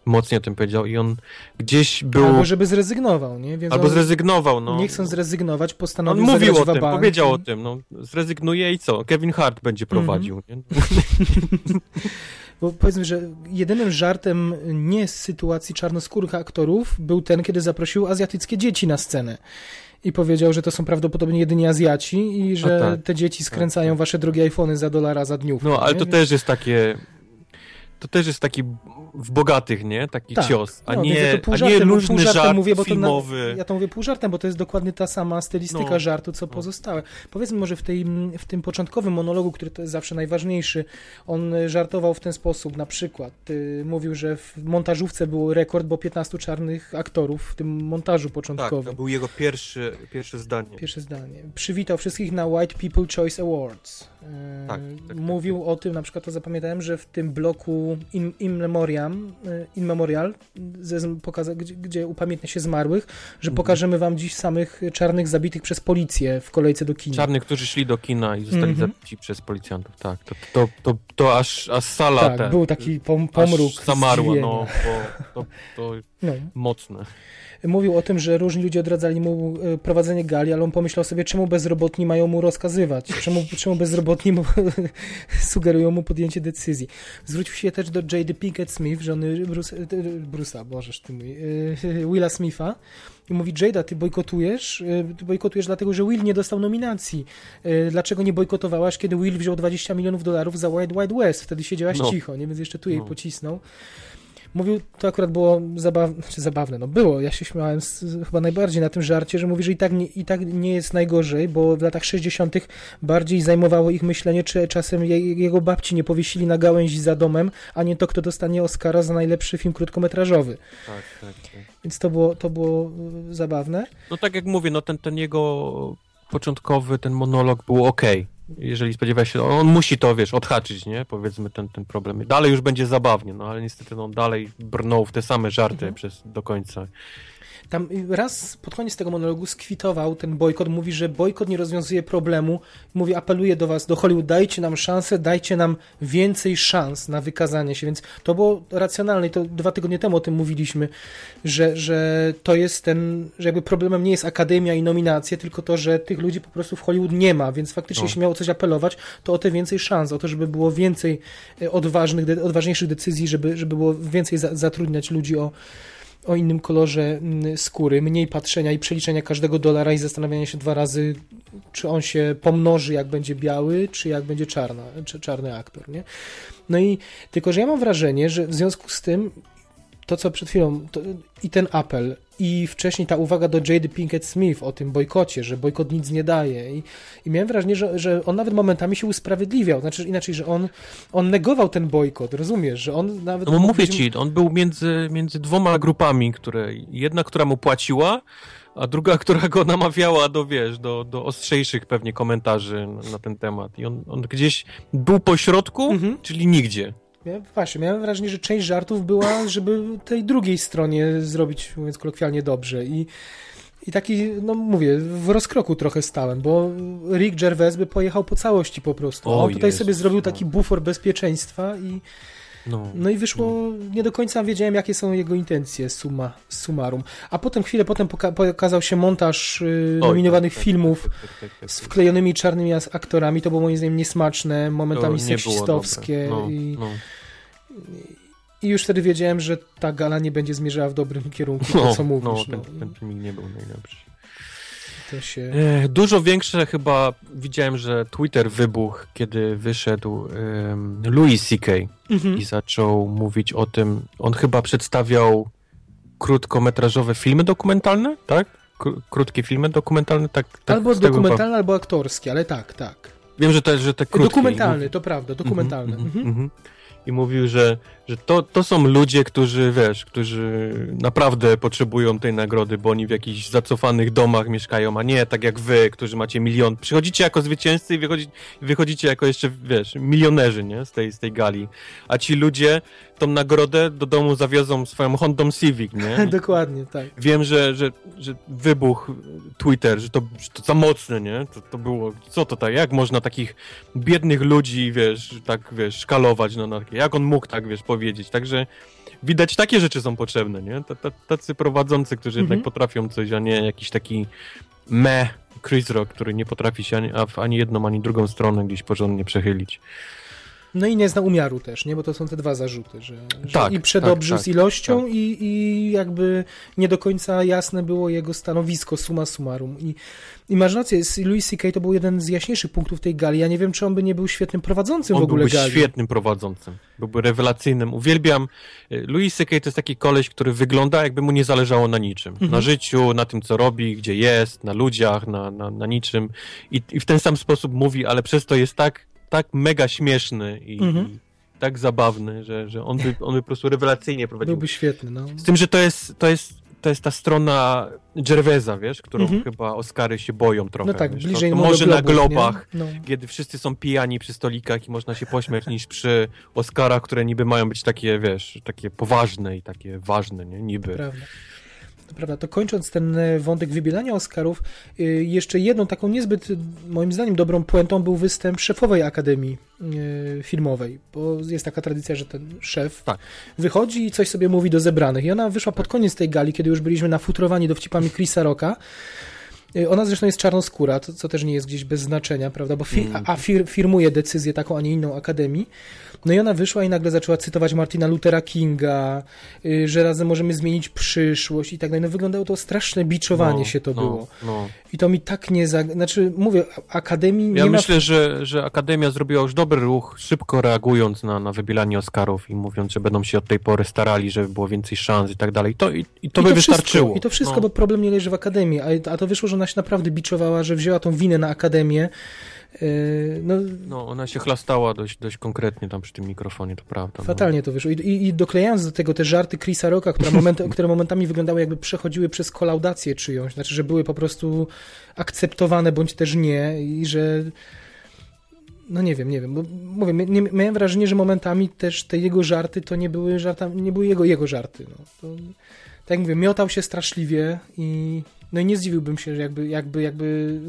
mocniej o tym powiedział i on gdzieś był... Albo żeby zrezygnował, nie? Więc Albo zrezygnował, no. Nie chcąc zrezygnować, postanowił On mówił o tym, powiedział o tym, no. Zrezygnuje i co? Kevin Hart będzie mhm. prowadził, mm -hmm. Bo powiedzmy, że jedynym żartem nie z sytuacji czarnoskórych aktorów był ten, kiedy zaprosił azjatyckie dzieci na scenę i powiedział, że to są prawdopodobnie jedynie Azjaci i że tak, te dzieci skręcają tak, tak. wasze drogie iPhony za dolara za dniów. No, ale nie? to też jest takie to też jest taki w bogatych, nie? Taki tak. cios, a no, nie, ja a nie luźny żart mówię, bo filmowy. To na, ja to mówię pół żartem, bo to jest dokładnie ta sama stylistyka no. żartu, co no. pozostałe. Powiedzmy może w, tej, w tym początkowym monologu, który to jest zawsze najważniejszy, on żartował w ten sposób, na przykład y, mówił, że w montażówce był rekord, bo 15 czarnych aktorów w tym montażu początkowym. Tak, to był jego pierwszy, pierwsze zdanie. Pierwsze zdanie. Przywitał wszystkich na White People Choice Awards. Y, tak, tak, tak, mówił tak. o tym, na przykład to zapamiętałem, że w tym bloku in, in, memoriam, y, in memorial, ze, pokaza, gdzie, gdzie upamiętnia się zmarłych, że mhm. pokażemy wam dziś samych czarnych zabitych przez policję w kolejce do kina. Czarnych, którzy szli do kina i zostali -hmm. zabici przez policjantów, tak. To, to, to, to aż, aż sala Tak, ten, był taki pom pomruk. zamarła, no, bo to, to no. mocne mówił o tym, że różni ludzie odradzali mu e, prowadzenie gali, ale on pomyślał sobie, czemu bezrobotni mają mu rozkazywać, czemu, czemu bezrobotni mu sugerują mu podjęcie decyzji. Zwrócił się też do J.D. Pinkett Smith, żony Bruce, e, Bruce'a, bożeż ty mój, e, Willa Smitha, i mówi, Jada, ty bojkotujesz? Ty bojkotujesz dlatego, że Will nie dostał nominacji. Dlaczego nie bojkotowałaś, kiedy Will wziął 20 milionów dolarów za Wild Wild West? Wtedy siedziałaś no. cicho, nie? Więc jeszcze tu jej no. pocisnął. Mówił, to akurat było zabawne, czy zabawne, no było, ja się śmiałem z, chyba najbardziej na tym żarcie, że mówi, że i tak, nie, i tak nie jest najgorzej, bo w latach 60. bardziej zajmowało ich myślenie, czy czasem je, jego babci nie powiesili na gałęzi za domem, a nie to, kto dostanie Oscara za najlepszy film krótkometrażowy. Tak, tak, tak. Więc to było, to było y, zabawne. No tak jak mówię, no ten, ten jego początkowy, ten monolog był ok. Jeżeli spodziewałeś się, on musi to, wiesz, odhaczyć, nie? Powiedzmy ten, ten problem. Dalej już będzie zabawnie, no ale niestety no, dalej brnął w te same żarty mhm. przez do końca. Tam raz pod koniec tego monologu skwitował ten bojkot, mówi, że bojkot nie rozwiązuje problemu. Mówi, apeluje do was, do Hollywood, dajcie nam szansę, dajcie nam więcej szans na wykazanie się, więc to było racjonalne i to dwa tygodnie temu o tym mówiliśmy, że, że to jest ten, że jakby problemem nie jest akademia i nominacje, tylko to, że tych ludzi po prostu w Hollywood nie ma, więc faktycznie no. jeśli miało coś apelować, to o te więcej szans, o to, żeby było więcej e, odważnych, odważniejszych decyzji, żeby, żeby było więcej zatrudniać ludzi o o innym kolorze mm, skóry, mniej patrzenia i przeliczenia każdego dolara i zastanawiania się dwa razy, czy on się pomnoży, jak będzie biały, czy jak będzie czarna, czy czarny aktor, nie? No i tylko, że ja mam wrażenie, że w związku z tym to, co przed chwilą, to, i ten apel, i wcześniej ta uwaga do Jady Pinkett Smith o tym bojkocie, że bojkot nic nie daje. I, i miałem wrażenie, że, że on nawet momentami się usprawiedliwiał. Znaczy inaczej, że on, on negował ten bojkot, rozumiesz, że on nawet. No mówię ci, on był między, między dwoma grupami, które jedna, która mu płaciła, a druga, która go namawiała do, wiesz, do, do ostrzejszych pewnie komentarzy na, na ten temat. I on, on gdzieś był po środku, mhm. czyli nigdzie. Ja, właśnie, miałem wrażenie, że część żartów była, żeby tej drugiej stronie zrobić, mówiąc kolokwialnie, dobrze. I, i taki, no mówię, w rozkroku trochę stałem, bo Rick Gervais by pojechał po całości po prostu. O, on tutaj Jezus, sobie zrobił taki no. bufor bezpieczeństwa i no, no i wyszło, no. nie do końca wiedziałem, jakie są jego intencje suma, summarum. A potem, chwilę potem poka pokazał się montaż y, nominowanych tak, tak, filmów tak, tak, tak, tak z wklejonymi czarnymi aktorami. To było moim zdaniem niesmaczne, momentami seksistowskie. No, i, no. I już wtedy wiedziałem, że ta gala nie będzie zmierzała w dobrym kierunku, to co mówisz. No, ten, ten filmik nie był najlepszy. Się... E, dużo większe chyba widziałem, że Twitter wybuchł, kiedy wyszedł um, Louis C.K. Mhm. i zaczął mówić o tym. On chyba przedstawiał krótkometrażowe filmy dokumentalne, tak? Krótkie filmy dokumentalne, tak? tak albo dokumentalne, chyba... albo aktorskie, ale tak, tak. Wiem, że te, że te krótkie... Dokumentalny, to prawda, dokumentalny. Mm -hmm, mm -hmm i mówił, że, że to, to są ludzie, którzy, wiesz, którzy naprawdę potrzebują tej nagrody, bo oni w jakichś zacofanych domach mieszkają, a nie tak jak wy, którzy macie milion. Przychodzicie jako zwycięzcy i wychodzi, wychodzicie jako jeszcze, wiesz, milionerzy, nie? Z tej, z tej gali. A ci ludzie tą nagrodę do domu zawiozą swoją Hondą Civic, nie? Dokładnie, tak. Wiem, że, że, że wybuch Twitter, że to, że to za mocne, nie? To, to było, co to tak, jak można takich biednych ludzi, wiesz, tak, wiesz, szkalować, no, na takie, jak on mógł tak, wiesz, powiedzieć, także widać, takie rzeczy są potrzebne, nie? Tacy prowadzący, którzy mhm. jednak potrafią coś, a nie jakiś taki me Chris Rock, który nie potrafi się ani, ani jedną, ani drugą stronę gdzieś porządnie przechylić. No i nie zna umiaru też, nie? Bo to są te dwa zarzuty, że, że tak, i przedobrzył tak, z ilością tak. i, i jakby nie do końca jasne było jego stanowisko summa summarum. I, i masz rację, Louis C.K. to był jeden z jaśniejszych punktów tej gali. Ja nie wiem, czy on by nie był świetnym prowadzącym on w ogóle byłby gali. świetnym prowadzącym. Byłby rewelacyjnym. Uwielbiam. Y, Louis C.K. to jest taki koleś, który wygląda jakby mu nie zależało na niczym. Mhm. Na życiu, na tym, co robi, gdzie jest, na ludziach, na, na, na niczym. I, I w ten sam sposób mówi, ale przez to jest tak tak mega śmieszny i, mhm. i tak zabawny, że, że on, by, on by po prostu rewelacyjnie prowadził. Byłby świetny, no. Z tym, że to jest, to jest, to jest ta strona Gerveza, wiesz, którą mhm. chyba Oscary się boją trochę. No tak, wiesz, bliżej to, to może globów, na globach, no. kiedy wszyscy są pijani przy stolikach i można się pośmiać, niż przy Oscarach, które niby mają być takie, wiesz, takie poważne i takie ważne, nie? Niby. Prawda. Prawda, to kończąc ten e, wątek wybielania Oscarów, e, jeszcze jedną taką niezbyt, moim zdaniem, dobrą puentą był występ szefowej Akademii e, Filmowej, bo jest taka tradycja, że ten szef tak. wychodzi i coś sobie mówi do zebranych. I ona wyszła pod koniec tej gali, kiedy już byliśmy nafutrowani dowcipami Chrisa Rocka ona zresztą jest czarnoskóra, to, co też nie jest gdzieś bez znaczenia, prawda? Bo a fir firmuje decyzję taką, a nie inną akademii. No i ona wyszła i nagle zaczęła cytować Martina Luthera Kinga, yy, że razem możemy zmienić przyszłość i tak dalej. No wyglądało to straszne biczowanie no, się to no, było. No. I to mi tak nie... Za... Znaczy, mówię, Akademii nie Ja ma... myślę, że, że Akademia zrobiła już dobry ruch, szybko reagując na, na wybielanie Oscarów i mówiąc, że będą się od tej pory starali, żeby było więcej szans i tak dalej. To, i, i to I by to wystarczyło. Wszystko, I to wszystko, no. bo problem nie leży w Akademii, a, a to wyszło, że ona się naprawdę biczowała, że wzięła tą winę na Akademię. Yy, no, no, ona się chlastała dość, dość konkretnie tam przy tym mikrofonie, to prawda. Fatalnie no. to wyszło. I, i, doklejając do tego te żarty Chrisa Rocka, które, moment, które momentami wyglądały jakby przechodziły przez kolaudację czyjąś, znaczy, że były po prostu akceptowane bądź też nie i że no nie wiem, nie wiem, bo mówię, nie, miałem wrażenie, że momentami też te jego żarty to nie były żartami, nie były jego, jego żarty. No. To, tak jak mówię, miotał się straszliwie i no i nie zdziwiłbym się, że jakby, jakby, jakby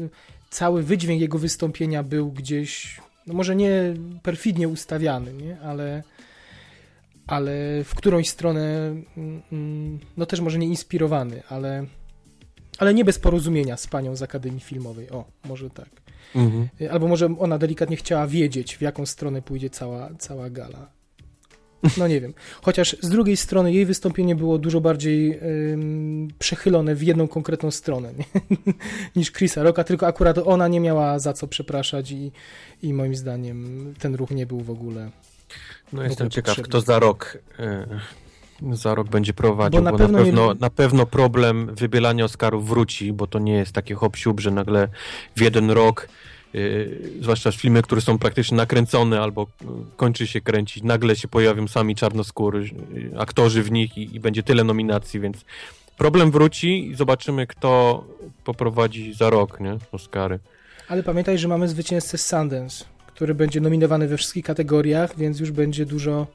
cały wydźwięk jego wystąpienia był gdzieś, no może nie perfidnie ustawiany, nie? Ale, ale w którąś stronę, mm, no też może nie inspirowany, ale, ale nie bez porozumienia z panią z Akademii Filmowej. O, może tak. Mhm. Albo może ona delikatnie chciała wiedzieć, w jaką stronę pójdzie cała, cała gala. No nie wiem. Chociaż z drugiej strony jej wystąpienie było dużo bardziej ym, przechylone w jedną konkretną stronę nie? niż Chrisa Rocka, tylko akurat ona nie miała za co przepraszać i, i moim zdaniem ten ruch nie był w ogóle. No jestem ciekaw, potrzebny. kto za rok. Yy za rok będzie prowadził, bo na, bo pewno, na, pewno, nie... na pewno problem wybielania Oscarów wróci, bo to nie jest takie hop że nagle w jeden rok Yy, zwłaszcza filmy, które są praktycznie nakręcone albo kończy się kręcić, nagle się pojawią sami czarnoskóry, yy, aktorzy w nich i, i, będzie tyle nominacji, więc problem wróci i zobaczymy, kto poprowadzi za rok, nie? Oscary. Ale pamiętaj, że mamy zwycięzcę Sundance, który będzie nominowany we wszystkich kategoriach, więc już będzie dużo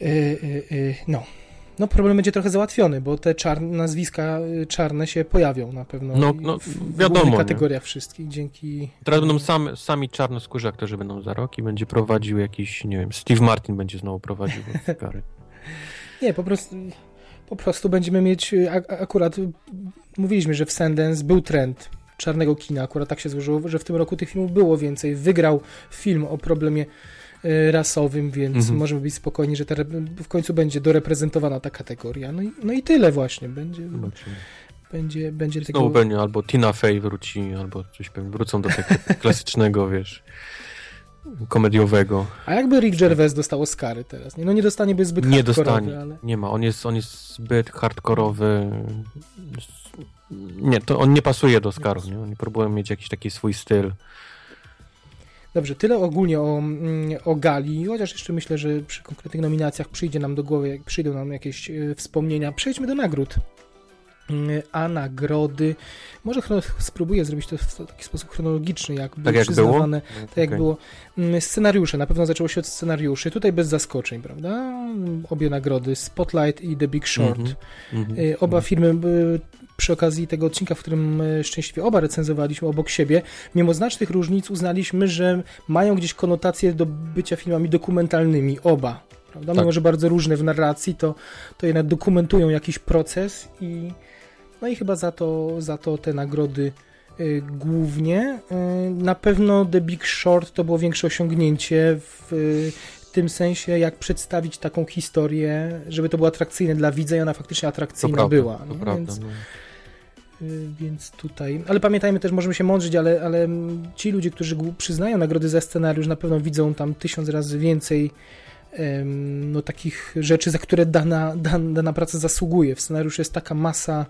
yy, no, no problem będzie trochę załatwiony, bo te czarne, nazwiska y, czarne się pojawią na pewno. No, no w, wiadomo. W kategoriach nie? wszystkich, dzięki... Teraz będą same, sami czarnoskórzy aktorzy będą za rok i będzie prowadził jakiś, nie wiem, Steve Martin będzie znowu prowadził Oscary. nie, po prostu po prostu będziemy mieć, y, akurat mówiliśmy, że w Sundance był trend czarnego kina, akurat tak się złożyło, że w tym roku tych filmów było więcej. Wygrał film o problemie Y, rasowym, więc mhm. możemy być spokojni, że w końcu będzie doreprezentowana ta kategoria. No i, no i tyle właśnie. Będzie, będzie, będzie tego... Znowu będzie albo Tina Fey wróci, albo coś pewnie wrócą do takiego klasycznego, wiesz, komediowego. A jakby Rick Gervais dostał Oscary teraz? Nie, no nie dostanie, by zbyt Nie dostanie, ale... nie ma. On jest, on jest zbyt hardkorowy. Nie, to on nie pasuje do Oscarów, nie? Oni próbują mieć jakiś taki swój styl. Dobrze, tyle ogólnie o, mm, o gali, chociaż jeszcze myślę, że przy konkretnych nominacjach przyjdzie nam do głowy, przyjdą nam jakieś e, wspomnienia. Przejdźmy do nagród. Mm, a nagrody, może spróbuję zrobić to w taki sposób chronologiczny, jak tak były jak przyznawane, było? tak okay. jak było. Mm, scenariusze, na pewno zaczęło się od scenariuszy, tutaj bez zaskoczeń, prawda? Obie nagrody, Spotlight i The Big Short. Mm -hmm. Oba filmy przy okazji tego odcinka, w którym e, szczęśliwie oba recenzowaliśmy obok siebie, mimo znacznych różnic uznaliśmy, że mają gdzieś konotacje do bycia filmami dokumentalnymi, oba. Prawda? Tak. Mimo, że bardzo różne w narracji, to, to jednak dokumentują jakiś proces i no i chyba za to, za to te nagrody y, głównie. Y, na pewno The Big Short to było większe osiągnięcie w y, tym sensie, jak przedstawić taką historię, żeby to było atrakcyjne dla widza i ona faktycznie atrakcyjna to była. To prawda, Więc, no. Y, więc tutaj, ale pamiętajmy też, możemy się mądrzyć, ale, ale ci ludzie, którzy przyznają nagrody za scenariusz, na pewno widzą tam tysiąc razy więcej no, takich rzeczy, za które dana, dana, dana praca zasługuje. W scenariuszu jest taka masa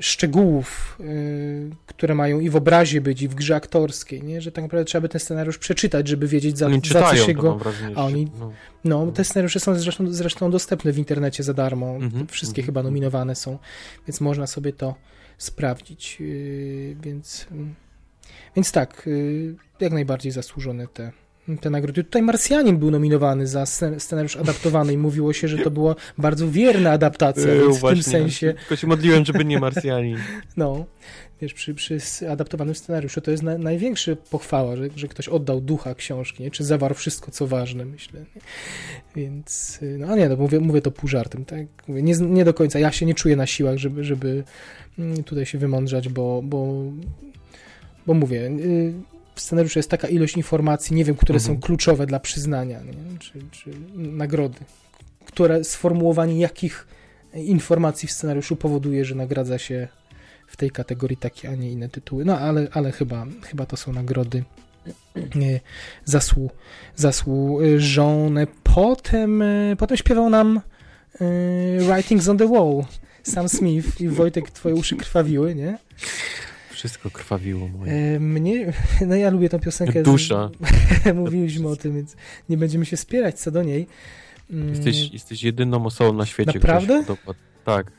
szczegółów, y, które mają i w obrazie być, i w grze aktorskiej, nie? że tak naprawdę trzeba by ten scenariusz przeczytać, żeby wiedzieć za, za co się go... A oni, no. no. te scenariusze są zresztą, zresztą dostępne w internecie za darmo, mm -hmm, wszystkie mm -hmm. chyba nominowane są, więc można sobie to sprawdzić, yy, więc, więc tak, yy, jak najbardziej zasłużone te te nagrody. Tutaj Marsjanin był nominowany za scenariusz adaptowany i mówiło się, że to była bardzo wierna adaptacja, więc w tym sensie... Tylko się modliłem, żeby nie Marsjanin. No, wiesz, przy, przy adaptowanym scenariuszu to jest na, największa pochwała, że, że ktoś oddał ducha książki, nie? czy zawarł wszystko, co ważne, myślę. Nie? Więc, y, no a nie, no, mówię, mówię to pół żartem, tak? Mówię, nie, nie do końca, ja się nie czuję na siłach, żeby, żeby mm, tutaj się wymądrzać, bo, bo, bo mówię, y, w scenariuszu jest taka ilość informacji, nie wiem, które mhm. są kluczowe dla przyznania? Czy, czy nagrody, które sformułowanie jakich informacji w scenariuszu powoduje, że nagradza się w tej kategorii takie, a nie inne tytuły. No ale, ale chyba, chyba to są nagrody zasłu, zasłużone. Potem, e, potem śpiewał nam e, Writings on the Wall Sam Smith i Wojtek, twoje uszy krwawiły, nie? Wszystko krwawiło moje. E, mnie, no ja lubię tą piosenkę. Dusza. Mówiliśmy o tym, więc nie będziemy się spierać co do niej. Mm. Jesteś, jesteś jedyną osobą na świecie. Naprawdę? Tak.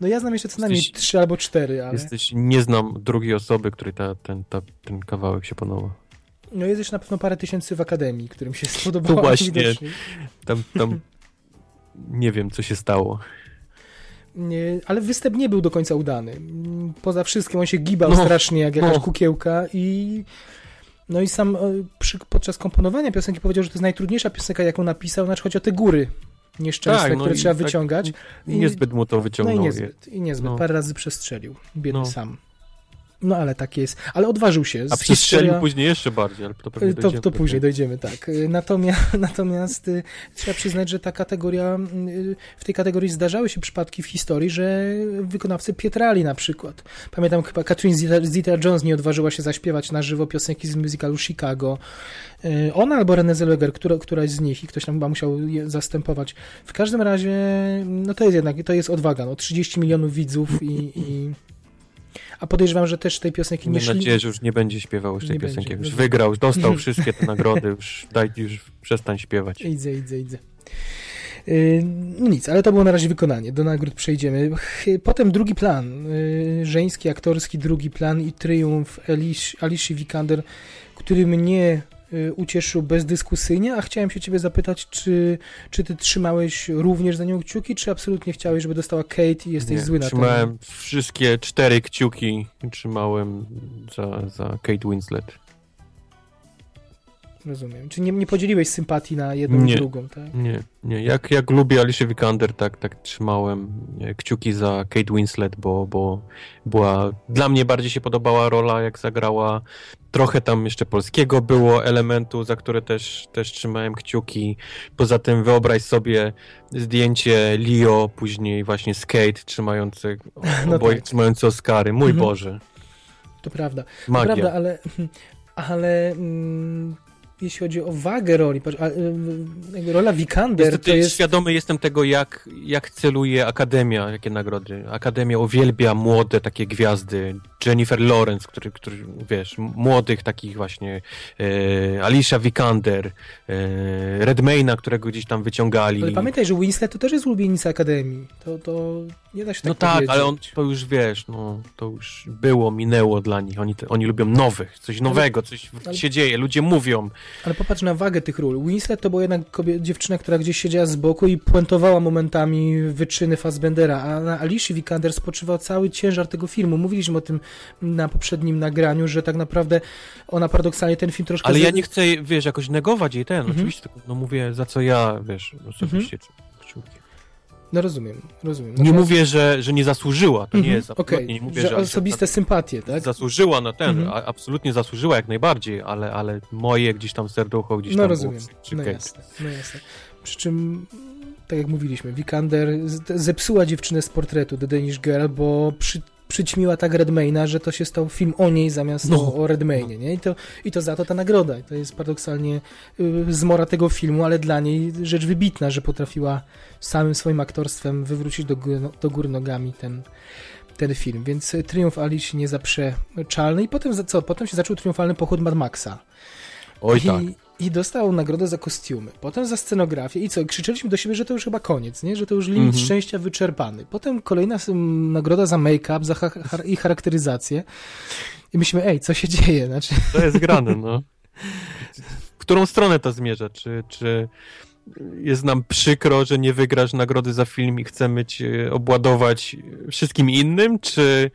No ja znam jeszcze co najmniej jesteś, trzy albo cztery, ale... Jesteś, nie znam drugiej osoby, której ta, ten, ta, ten kawałek się podoba. No jest jeszcze na pewno parę tysięcy w Akademii, którym się spodobało. No właśnie, tam, tam nie wiem, co się stało. Ale występ nie był do końca udany. Poza wszystkim on się gibał no, strasznie jak jakaś no. kukiełka i no i sam e, przy, podczas komponowania piosenki powiedział, że to jest najtrudniejsza piosenka, jaką napisał, znaczy chodzi o te góry nieszczęsne, tak, no które trzeba tak wyciągać. I niezbyt mu to wyciągnął. No i niezbyt, i niezbyt. No. parę razy przestrzelił, biedny no. sam. No ale tak jest. Ale odważył się. A przestrzelił historia... później jeszcze bardziej, ale to pewnie To, to później dojdziemy, tak. Natomiast, natomiast y, trzeba przyznać, że ta kategoria, y, w tej kategorii zdarzały się przypadki w historii, że wykonawcy Pietrali na przykład. Pamiętam chyba Katrin Zeta-Jones nie odważyła się zaśpiewać na żywo piosenki z musicalu Chicago. Y, ona albo Renée Zellweger, która, któraś z nich i ktoś tam chyba musiał je zastępować. W każdym razie, no to jest jednak, to jest odwaga. No, 30 milionów widzów i, i a podejrzewam, że też tej piosenki nie Mam nadzieję, że już nie będzie śpiewał już tej nie piosenki. Będzie. Już wygrał, już dostał wszystkie te nagrody, już daj, już przestań śpiewać. Idzie, idzie, idzie. No nic, ale to było na razie wykonanie. Do nagród przejdziemy. Potem drugi plan. Y, żeński, aktorski drugi plan i triumf Alicia Vikander, który mnie Y, ucieszył bezdyskusyjnie, a chciałem się ciebie zapytać, czy, czy ty trzymałeś również za nią kciuki, czy absolutnie chciałeś, żeby dostała Kate i jesteś nie, zły na to? Trzymałem wszystkie cztery kciuki, trzymałem za, za Kate Winslet. Rozumiem. Czy nie, nie podzieliłeś sympatii na jedną nie, i drugą, tak? Nie, nie. Jak, jak lubię Alicia Vikander, tak, tak trzymałem kciuki za Kate Winslet, bo, bo była, dla mnie bardziej się podobała rola, jak zagrała. Trochę tam jeszcze polskiego było elementu, za które też, też trzymałem kciuki. Poza tym wyobraź sobie zdjęcie Leo, później właśnie Skate trzymający, no oboje tak. trzymający Oscary. Mój mhm. Boże. To prawda. Magia. To prawda, ale, ale mm, jeśli chodzi o wagę roli, y, rola Vikander to jest... świadomy jestem tego, jak, jak celuje Akademia, jakie nagrody. Akademia uwielbia młode takie gwiazdy. Jennifer Lawrence, który, który wiesz, młodych takich właśnie e, Alicia Vikander, e, Redmayna, którego gdzieś tam wyciągali. Ale pamiętaj, że Winslet to też jest ulubienica Akademii. To, to nie da się tak No tak, ale on to już wiesz, no to już było, minęło dla nich. Oni, oni lubią nowych, coś nowego, coś ale... się dzieje, ludzie mówią. Ale popatrz na wagę tych ról. Winslet to była jednak dziewczyna, która gdzieś siedziała z boku i puentowała momentami wyczyny Fassbendera, a na Alicia Vikander spoczywał cały ciężar tego filmu. Mówiliśmy o tym na poprzednim nagraniu, że tak naprawdę ona paradoksalnie ten film troszkę... Ale ja nie chcę, wiesz, jakoś negować jej ten, mhm. oczywiście, tylko no mówię, za co ja, wiesz, osobiście mhm. No rozumiem, rozumiem. Nie mówię, że, że nie zasłużyła, to nie mhm, jest absolutnie, okay. nie mówię, że, że osobiste że, sympatie, tak? Zasłużyła na ten, mhm. absolutnie zasłużyła jak najbardziej, ale, ale moje gdzieś tam serducho gdzieś no, tam rozumiem. Było, no jasne, no jasne. Przy czym, tak jak mówiliśmy, Vikander zepsuła dziewczynę z portretu The Danish Girl, bo przy przyćmiła tak Redmayna, że to się stał film o niej zamiast no. o, Redmaynie, nie? I to, I to za to ta nagroda. To jest paradoksalnie y, zmora tego filmu, ale dla niej rzecz wybitna, że potrafiła samym swoim aktorstwem wywrócić do, do góry nogami ten, ten film. Więc triumf Alice niezaprzeczalny i potem co? Potem się zaczął triumfalny pochód Mad Maxa. Oj I, tak. I dostał nagrodę za kostiumy, potem za scenografię i co, krzyczeliśmy do siebie, że to już chyba koniec, nie? że to już limit mm -hmm. szczęścia wyczerpany. Potem kolejna nagroda za make-up za ha i charakteryzację i myślimy, ej, co się dzieje? Znaczy... To jest grane, no. którą stronę to zmierza? Czy, czy jest nam przykro, że nie wygrasz nagrody za film i chcemy cię obładować wszystkim innym, czy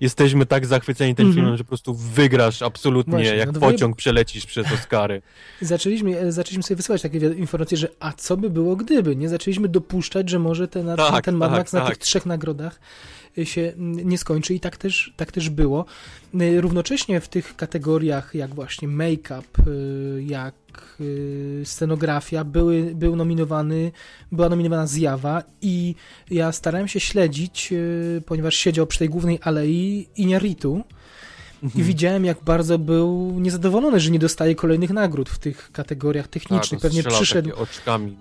jesteśmy tak zachwyceni tym mm -hmm. filmem, że po prostu wygrasz absolutnie, Właśnie, jak no pociąg przelecisz przez Oscary. Zaczęliśmy, zaczęliśmy sobie wysyłać takie informacje, że a co by było gdyby, nie? Zaczęliśmy dopuszczać, że może ten, tak, ten Mad Max tak, na tak. tych trzech nagrodach się nie skończy i tak też, tak też było. Równocześnie w tych kategoriach jak właśnie make-up, y, jak y, scenografia były, był nominowany, była nominowana Zjawa i ja starałem się śledzić, y, ponieważ siedział przy tej głównej alei Iñárritu i mhm. widziałem, jak bardzo był niezadowolony, że nie dostaje kolejnych nagród w tych kategoriach technicznych. Tak, Pewnie przyszedł,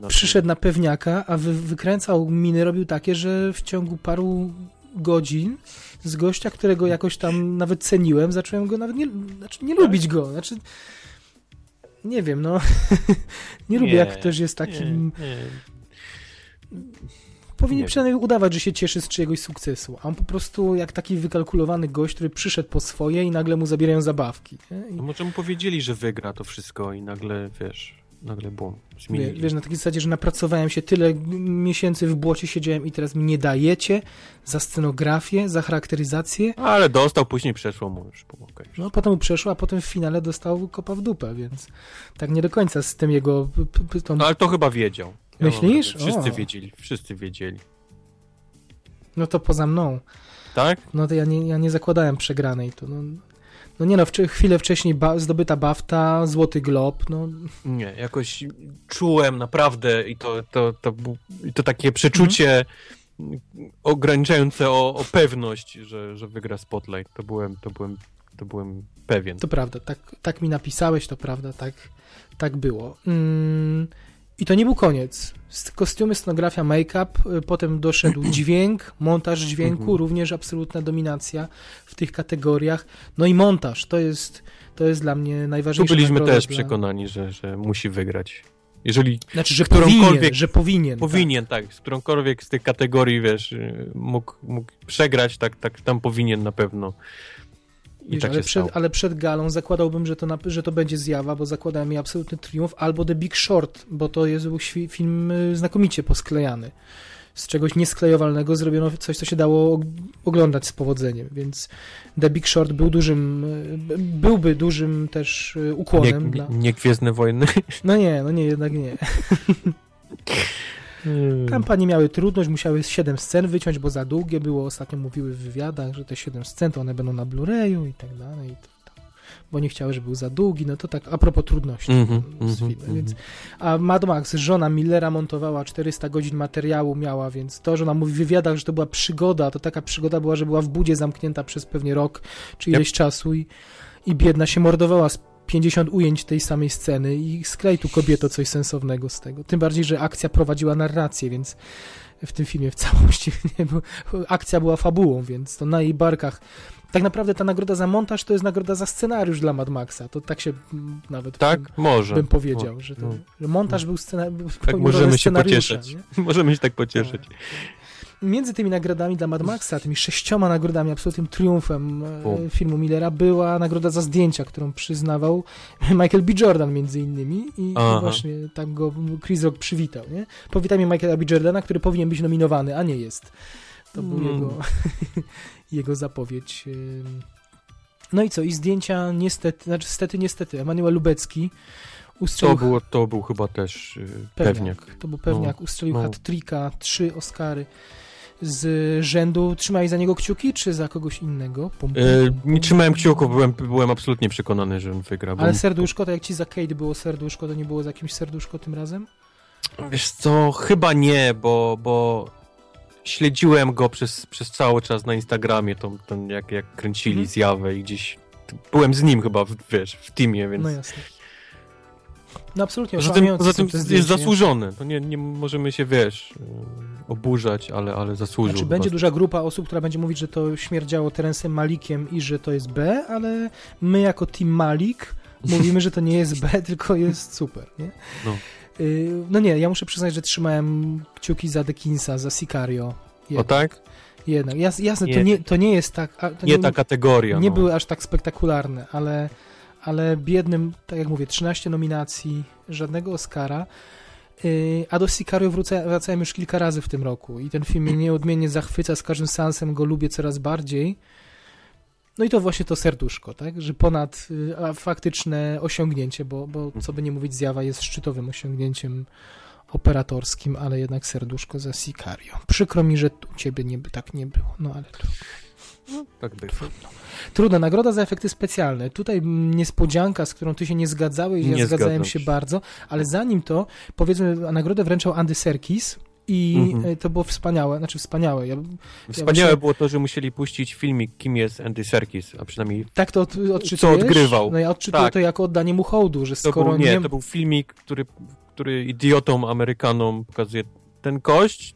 na przyszedł na pewniaka, a wy, wykręcał miny, robił takie, że w ciągu paru godzin z gościa, którego jakoś tam nawet ceniłem, zacząłem go nawet nie, znaczy nie lubić go. Znaczy, nie wiem, no. nie lubię, jak ktoś jest takim. Nie, nie. Powinien nie przynajmniej udawać, że się cieszy z czyjegoś sukcesu. A on po prostu jak taki wykalkulowany gość, który przyszedł po swoje i nagle mu zabierają zabawki. I... No może mu powiedzieli, że wygra to wszystko i nagle, wiesz, nagle bum, zmienili. Wiesz, na takiej zasadzie, że napracowałem się tyle miesięcy w błocie, siedziałem i teraz mi nie dajecie za scenografię, za charakteryzację. Ale dostał, później przeszło mu już. Okay. No, potem mu przeszło, a potem w finale dostał kopa w dupę, więc tak nie do końca z tym jego... Tą... No, ale to chyba wiedział. Ja Myślisz? Wszyscy o. wiedzieli, wszyscy wiedzieli. No to poza mną. Tak? No to ja nie, ja nie zakładałem przegranej. To no, no nie no, chwilę wcześniej ba zdobyta BAFTA, Złoty Glob, no. Nie, jakoś czułem naprawdę i to, to, to, to takie przeczucie mhm. ograniczające o, o pewność, że, że wygra Spotlight. To byłem, to byłem, to byłem pewien. To prawda, tak, tak mi napisałeś, to prawda, tak, tak było. Mm. I to nie był koniec. Kostiumy, scenografia, make-up, y, potem doszedł dźwięk, montaż dźwięku, mhm. również absolutna dominacja w tych kategoriach. No i montaż, to jest, to jest dla mnie najważniejsze. Tu byliśmy też dla... przekonani, że, że musi wygrać. Jeżeli znaczy, że powinien, że powinien. Powinien, tak. tak. Z którąkolwiek z tych kategorii, wiesz, y, mógł, mógł przegrać, tak, tak tam powinien na pewno. Wiesz, tak ale, przed, ale, przed, galą zakładałbym, że to, na, że to będzie zjawa, bo zakładałem mi absolutny triumf, albo The Big Short, bo to jest był film y, znakomicie posklejany. Z czegoś niesklejowalnego zrobiono coś, co się dało oglądać z powodzeniem, więc The Big Short był dużym, y, byłby dużym też y, ukłonem. Nie, dla... nie Gwiezdne Wojny? No nie, no nie, jednak nie. Hmm. Tam panie miały trudność, musiały 7 scen wyciąć, bo za długie było. Ostatnio mówiły w wywiadach, że te 7 scen to one będą na Blu-rayu i tak dalej. Bo nie chciały, żeby był za długi. No to tak a propos trudności mm -hmm, z filmem. Mm -hmm. Więc, a Mad Max, żona Millera montowała 400 godzin materiału miała, więc to, że ona mówi w wywiadach, że to była przygoda, to taka przygoda była, że była w budzie zamknięta przez pewnie rok czy ileś yep. czasu i, i biedna się mordowała z 50 ujęć tej samej sceny i sklej tu kobieto coś sensownego z tego. Tym bardziej, że akcja prowadziła narrację, więc w tym filmie w całości nie akcja była fabułą, więc to na jej barkach. Tak naprawdę ta nagroda za montaż to jest nagroda za scenariusz dla Mad Maxa. To tak się nawet tak, bym, może. bym powiedział, że, to, no. że montaż no. był scenariusz. Tak możemy się pocieszyć. Nie? Możemy się tak pocieszyć. Między tymi nagrodami dla Mad Maxa, tymi sześcioma nagrodami, absolutnym triumfem e, filmu Millera była nagroda za zdjęcia, którą przyznawał Michael B. Jordan między innymi i, i właśnie tak go Chris Rock przywitał. Nie? Powitajmy Michaela B. Jordana, który powinien być nominowany, a nie jest. To był mm. jego, jego zapowiedź. No i co? I zdjęcia niestety, znaczy niestety, niestety, Emanuel Lubecki ustrzelił... To, było, to był chyba też yy, pewniak. pewniak. To był pewniak, no, ustrzelił no. hat-tricka, trzy Oscary z rzędu trzymali za niego kciuki, czy za kogoś innego? Pum, pum, e, pum, nie trzymałem kciuków, byłem, byłem absolutnie przekonany, że on wygra. Ale serduszko, tak jak ci za Kate było serduszko, to nie było za jakimś serduszko tym razem? Wiesz co, chyba nie, bo, bo śledziłem go przez, przez cały czas na Instagramie, tą, tą jak, jak kręcili mhm. zjawę i gdzieś byłem z nim chyba, wiesz, w teamie, więc... No jasne. No absolutnie. Poza tym, poza tym jest zasłużony. To nie, nie możemy się, wiesz, oburzać, ale, ale zasłużył. Znaczy, będzie duża grupa osób, która będzie mówić, że to śmierdziało Terensem Malikiem i że to jest B, ale my jako Team Malik mówimy, że to nie jest B, tylko jest super, nie? No. Y, no nie, ja muszę przyznać, że trzymałem kciuki za Dekinsa, za Sicario. Jednak. O tak? Jednak. Jas, jasne, nie. To, nie, to nie jest tak... nie, nie, ta kategoria. Nie no. były aż tak spektakularne, ale ale biednym, tak jak mówię, 13 nominacji, żadnego Oscara. Y, a do Sicario wracałem już kilka razy w tym roku i ten film mnie nieodmiennie zachwyca, z każdym seansem go lubię coraz bardziej. No i to właśnie to serduszko, tak? Że ponad y, faktyczne osiągnięcie, bo, bo co by nie mówić, zjawa jest szczytowym osiągnięciem operatorskim, ale jednak serduszko za Sicario. Przykro mi, że u ciebie nie, tak nie było, no ale to... No, tak by. Trudno. Trudno, nagroda za efekty specjalne. Tutaj niespodzianka, z którą ty się nie zgadzałeś, ja nie zgadzałem się bardzo, ale zanim to, powiedzmy, nagrodę wręczał Andy Serkis, i mhm. to było wspaniałe, znaczy wspaniałe. Ja, wspaniałe ja było to, że musieli puścić filmik, kim jest Andy Serkis, a przynajmniej tak to od, odczytujesz? Co odgrywał. No ja odczytuję tak. to jako oddanie mu hołdu, że to skoro był, nie, nie... to był filmik, który, który idiotom, Amerykanom pokazuje ten kość,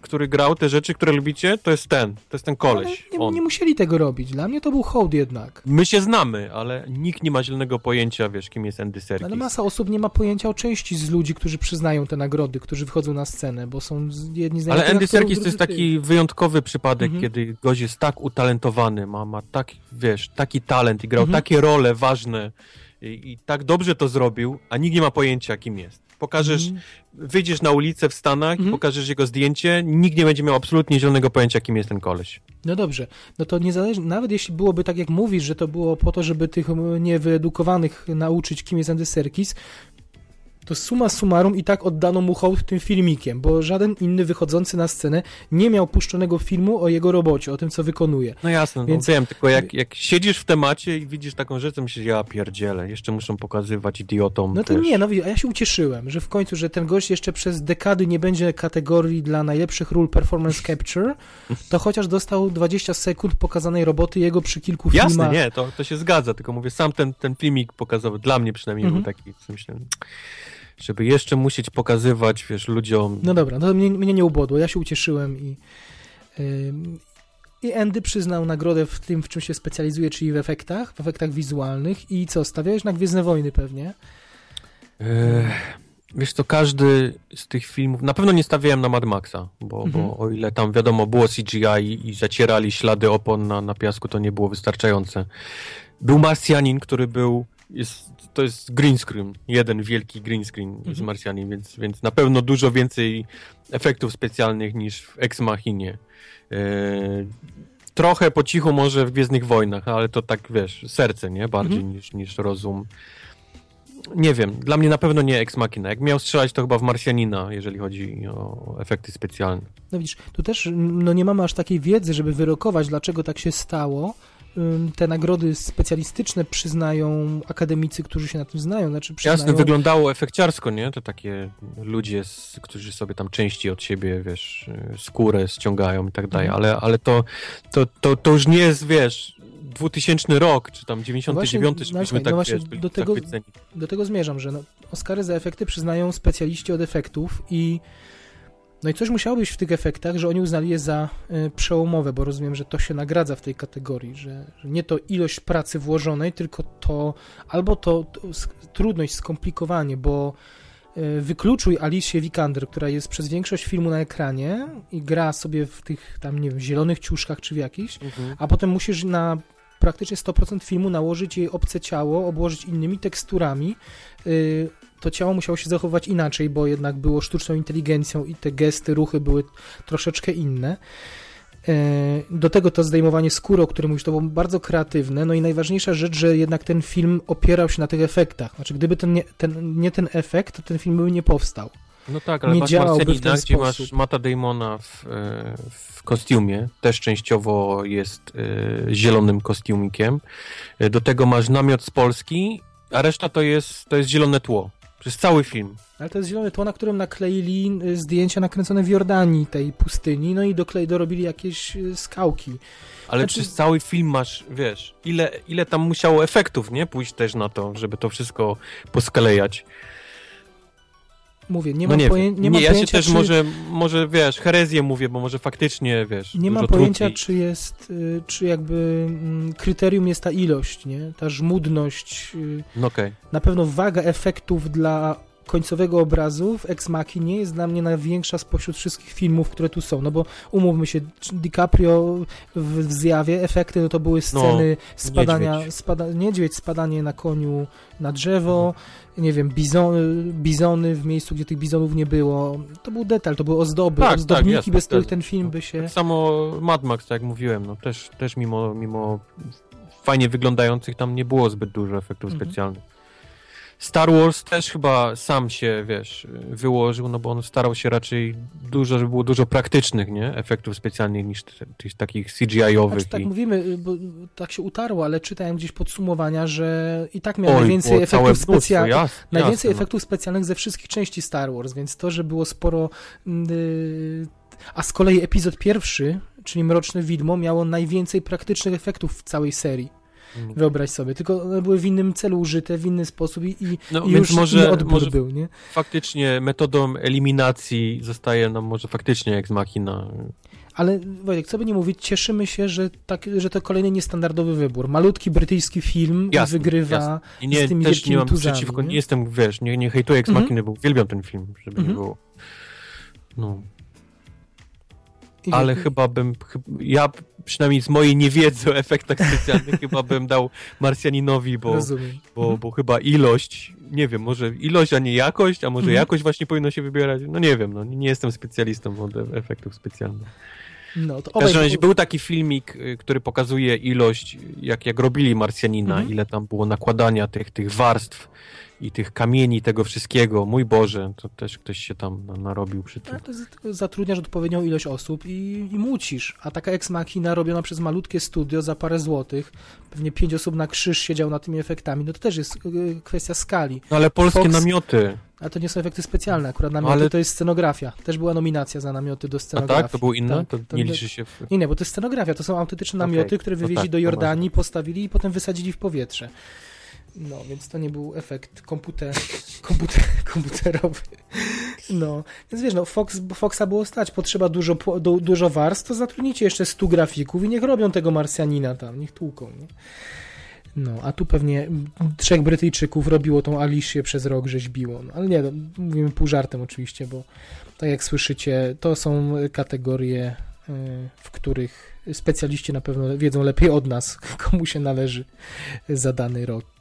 który grał te rzeczy, które lubicie, to jest ten, to jest ten koleś. Nie, nie, musieli tego robić, dla mnie to był hołd jednak. My się znamy, ale nikt nie ma zielonego pojęcia, wiesz, kim jest Andy Serkis. Ale masa osób nie ma pojęcia o części z ludzi, którzy przyznają te nagrody, którzy wychodzą na scenę, bo są jedni z Ale Andy Serkis to jest taki wyjątkowy przypadek, mhm. kiedy gość jest tak utalentowany, ma, ma tak, wiesz, taki talent i grał mhm. takie role ważne i, i tak dobrze to zrobił, a nikt nie ma pojęcia, kim jest. Pokażesz, mm. wyjdziesz na ulicę w Stanach, mm. pokażesz jego zdjęcie, nikt nie będzie miał absolutnie zielonego pojęcia, kim jest ten koleś. No dobrze, no to niezależnie, nawet jeśli byłoby tak, jak mówisz, że to było po to, żeby tych niewyedukowanych nauczyć, kim jest Andy Serkis, to suma summarum i tak oddano mu hołd tym filmikiem, bo żaden inny wychodzący na scenę nie miał puszczonego filmu o jego robocie, o tym, co wykonuje. No jasne, no Więc... no wiem, tylko jak, jak siedzisz w temacie i widzisz taką rzecz, to myślisz, ja pierdzielę, jeszcze muszą pokazywać idiotom. No to też. nie, no a ja się ucieszyłem, że w końcu, że ten gość jeszcze przez dekady nie będzie kategorii dla najlepszych ról performance capture, to chociaż dostał 20 sekund pokazanej roboty jego przy kilku filmach. Jasne, nie, to, to się zgadza, tylko mówię, sam ten, ten filmik pokazał, dla mnie przynajmniej mhm. był taki, myślę żeby jeszcze musieć pokazywać, wiesz, ludziom... No dobra, no to mnie, mnie nie ubodło, ja się ucieszyłem i... Yy, i Andy przyznał nagrodę w tym, w czym się specjalizuje, czyli w efektach, w efektach wizualnych. I co, stawiałeś na Gwiezdne Wojny pewnie? wiesz to każdy z tych filmów, na pewno nie stawiałem na Mad Maxa, bo, mhm. bo o ile tam wiadomo było CGI i, i zacierali ślady opon na, na piasku, to nie było wystarczające. Był Marsjanin, który był jest, to jest green screen, jeden wielki green screen mhm. z Marsjanin, więc, więc na pewno dużo więcej efektów specjalnych niż w Ex Machinie. E, trochę po cichu może w Gwiezdnych Wojnach, ale to tak, wiesz, serce, nie? Bardziej mhm. niż, niż rozum. Nie wiem, dla mnie na pewno nie Ex Machina. Jak miał strzelać, to chyba w Marsjanina, jeżeli chodzi o efekty specjalne. No widzisz, tu też no nie mamy aż takiej wiedzy, żeby wyrokować, dlaczego tak się stało, te nagrody specjalistyczne przyznają akademicy, którzy się na tym znają. Znaczy przyznają... Jasne, wyglądało efekciarsko, nie? To takie ludzie, którzy sobie tam części od siebie, wiesz, skórę ściągają i tak dalej, mhm. ale, ale to, to, to, to już nie jest, wiesz, 2000 rok, czy tam 99, no żebyśmy no tak, no wiesz, do tego, do tego zmierzam, że no, Oscary za efekty przyznają specjaliści od efektów i no i coś musiało być w tych efektach, że oni uznali je za y, przełomowe, bo rozumiem, że to się nagradza w tej kategorii, że, że nie to ilość pracy włożonej, tylko to albo to, to trudność, skomplikowanie, bo y, wykluczuj Alicia Vikander, która jest przez większość filmu na ekranie i gra sobie w tych tam, nie wiem, zielonych ciuszkach czy w jakichś, mhm. a potem musisz na praktycznie 100% filmu nałożyć jej obce ciało, obłożyć innymi teksturami, y, to ciało musiało się zachować inaczej, bo jednak było sztuczną inteligencją i te gesty, ruchy były troszeczkę inne. E, do tego to zdejmowanie skóry, o którym mówisz, to było bardzo kreatywne. No i najważniejsza rzecz, że jednak ten film opierał się na tych efektach. Znaczy, gdyby ten nie, ten, nie ten efekt, to ten film by nie powstał. No tak, ale nie masz Marcelina, gdzie sposób. masz Mata Damona w, e, w kostiumie, też częściowo jest y, zielonym kostiumikiem. Do tego masz namiot z Polski, a reszta to jest, to jest zielone tło. Przez cały film. Ale to jest zielone tło, na którym nakleili y, zdjęcia nakręcone w Jordanii, tej pustyni, no i doklej, dorobili jakieś y, skałki. Ale znaczy... przez cały film masz, wiesz, ile, ile tam musiało efektów, nie? Pójść też na to, żeby to wszystko poskalejać. Mówię, nie no mam, nie, poję... nie, nie ja się też czy... może, może, wiesz, herezję mówię, bo może faktycznie, wiesz, Nie mam pojęcia, czy jest, y, czy jakby mm, kryterium jest ta ilość, nie? Ta żmudność. No okay. Na pewno waga efektów dla końcowego obrazu w Ex Machina jest dla mnie największa spośród wszystkich filmów, które tu są, no bo umówmy się, DiCaprio w, w zjawie, efekty no to były sceny no, spadania, niedźwiedź. Spada, niedźwiedź, spadanie na koniu na drzewo, mhm. Nie wiem, bizony, bizony w miejscu, gdzie tych bizonów nie było. To był detal, to były ozdoby, tak, ozdobniki, tak, bez których ten film by się... Tak samo Mad Max, tak jak mówiłem, no też, też mimo, mimo fajnie wyglądających tam nie było zbyt dużo efektów mhm. specjalnych. Star Wars też chyba sam się, wiesz, wyłożył, no bo on starał się raczej dużo, żeby było dużo praktycznych, nie? Efektów specjalnych niż tych takich CGI-owych. Znaczy, tak i... mówimy, bo tak się utarło, ale czytałem gdzieś podsumowania, że i tak miał Oj, najwięcej efektów specjalnych. najwięcej jasne, efektów no. specjalnych ze wszystkich części Star Wars, więc to, że było sporo. Yy, a z kolei epizod pierwszy, czyli Mroczne Widmo, miało najwięcej praktycznych efektów w całej serii. Mm. Wyobraź sobie. Tylko one były w innym celu użyte, w inny sposób i, i, no, i już może, inny odbiór może był, nie? Faktycznie metodą eliminacji zostaje nam może faktycznie jak z machina. Ale Wojtek, co by nie mówić, cieszymy się, że, tak, że to kolejny niestandardowy wybór. Malutki brytyjski film jasne, wygrywa jasne. I nie, z tymi też nie mam tuzami, przeciwko, nie? nie jestem, wiesz, nie, nie hejtuję jak z machiny, bo uwielbiam ten film, żeby nie mhm. było. No. Ale chyba bym, ja przynajmniej z mojej niewiedzy o efektach specjalnych chyba bym dał Marsjaninowi, bo, bo, mhm. bo chyba ilość, nie wiem, może ilość, a nie jakość, a może mhm. jakość właśnie powinno się wybierać. No nie wiem, no nie jestem specjalistą od efektów specjalnych. No, to obaj... razie był taki filmik, y, który pokazuje ilość, jak, jak robili Marsjanina, mhm. ile tam było nakładania tych, tych warstw i tych kamieni, tego wszystkiego, mój Boże, to też ktoś się tam narobił przy tym. to zatrudniasz odpowiednią ilość osób i, i mucisz, a taka ex machina robiona przez malutkie studio za parę złotych, pewnie pięć osób na krzyż siedział nad tymi efektami, no to też jest y, kwestia skali. No ale polskie Fox... namioty. A to nie są efekty specjalne, akurat namioty ale... to jest scenografia. Też była nominacja za namioty do scenografii. A tak? To było inne? Tak, to, to nie liczy się w... Nie, nie, bo to jest scenografia, to są autentyczne namioty, okay. które wywieźli no tak, do Jordanii, postawili i potem wysadzili w powietrze. No, więc to nie był efekt komputer, komputer, komputerowy. No, więc wiesz, no, Fox, Foxa było stać, potrzeba dużo, du, dużo warstw, to zatrudnijcie jeszcze 100 grafików i niech robią tego Marsjanina tam, niech tłuką, nie? No, a tu pewnie trzech Brytyjczyków robiło tą Alicję przez rok, rzeźbiło. No, ale nie, no, mówimy pół żartem oczywiście, bo tak jak słyszycie, to są kategorie, y, w których specjaliści na pewno wiedzą lepiej od nas, komu się należy za dany rok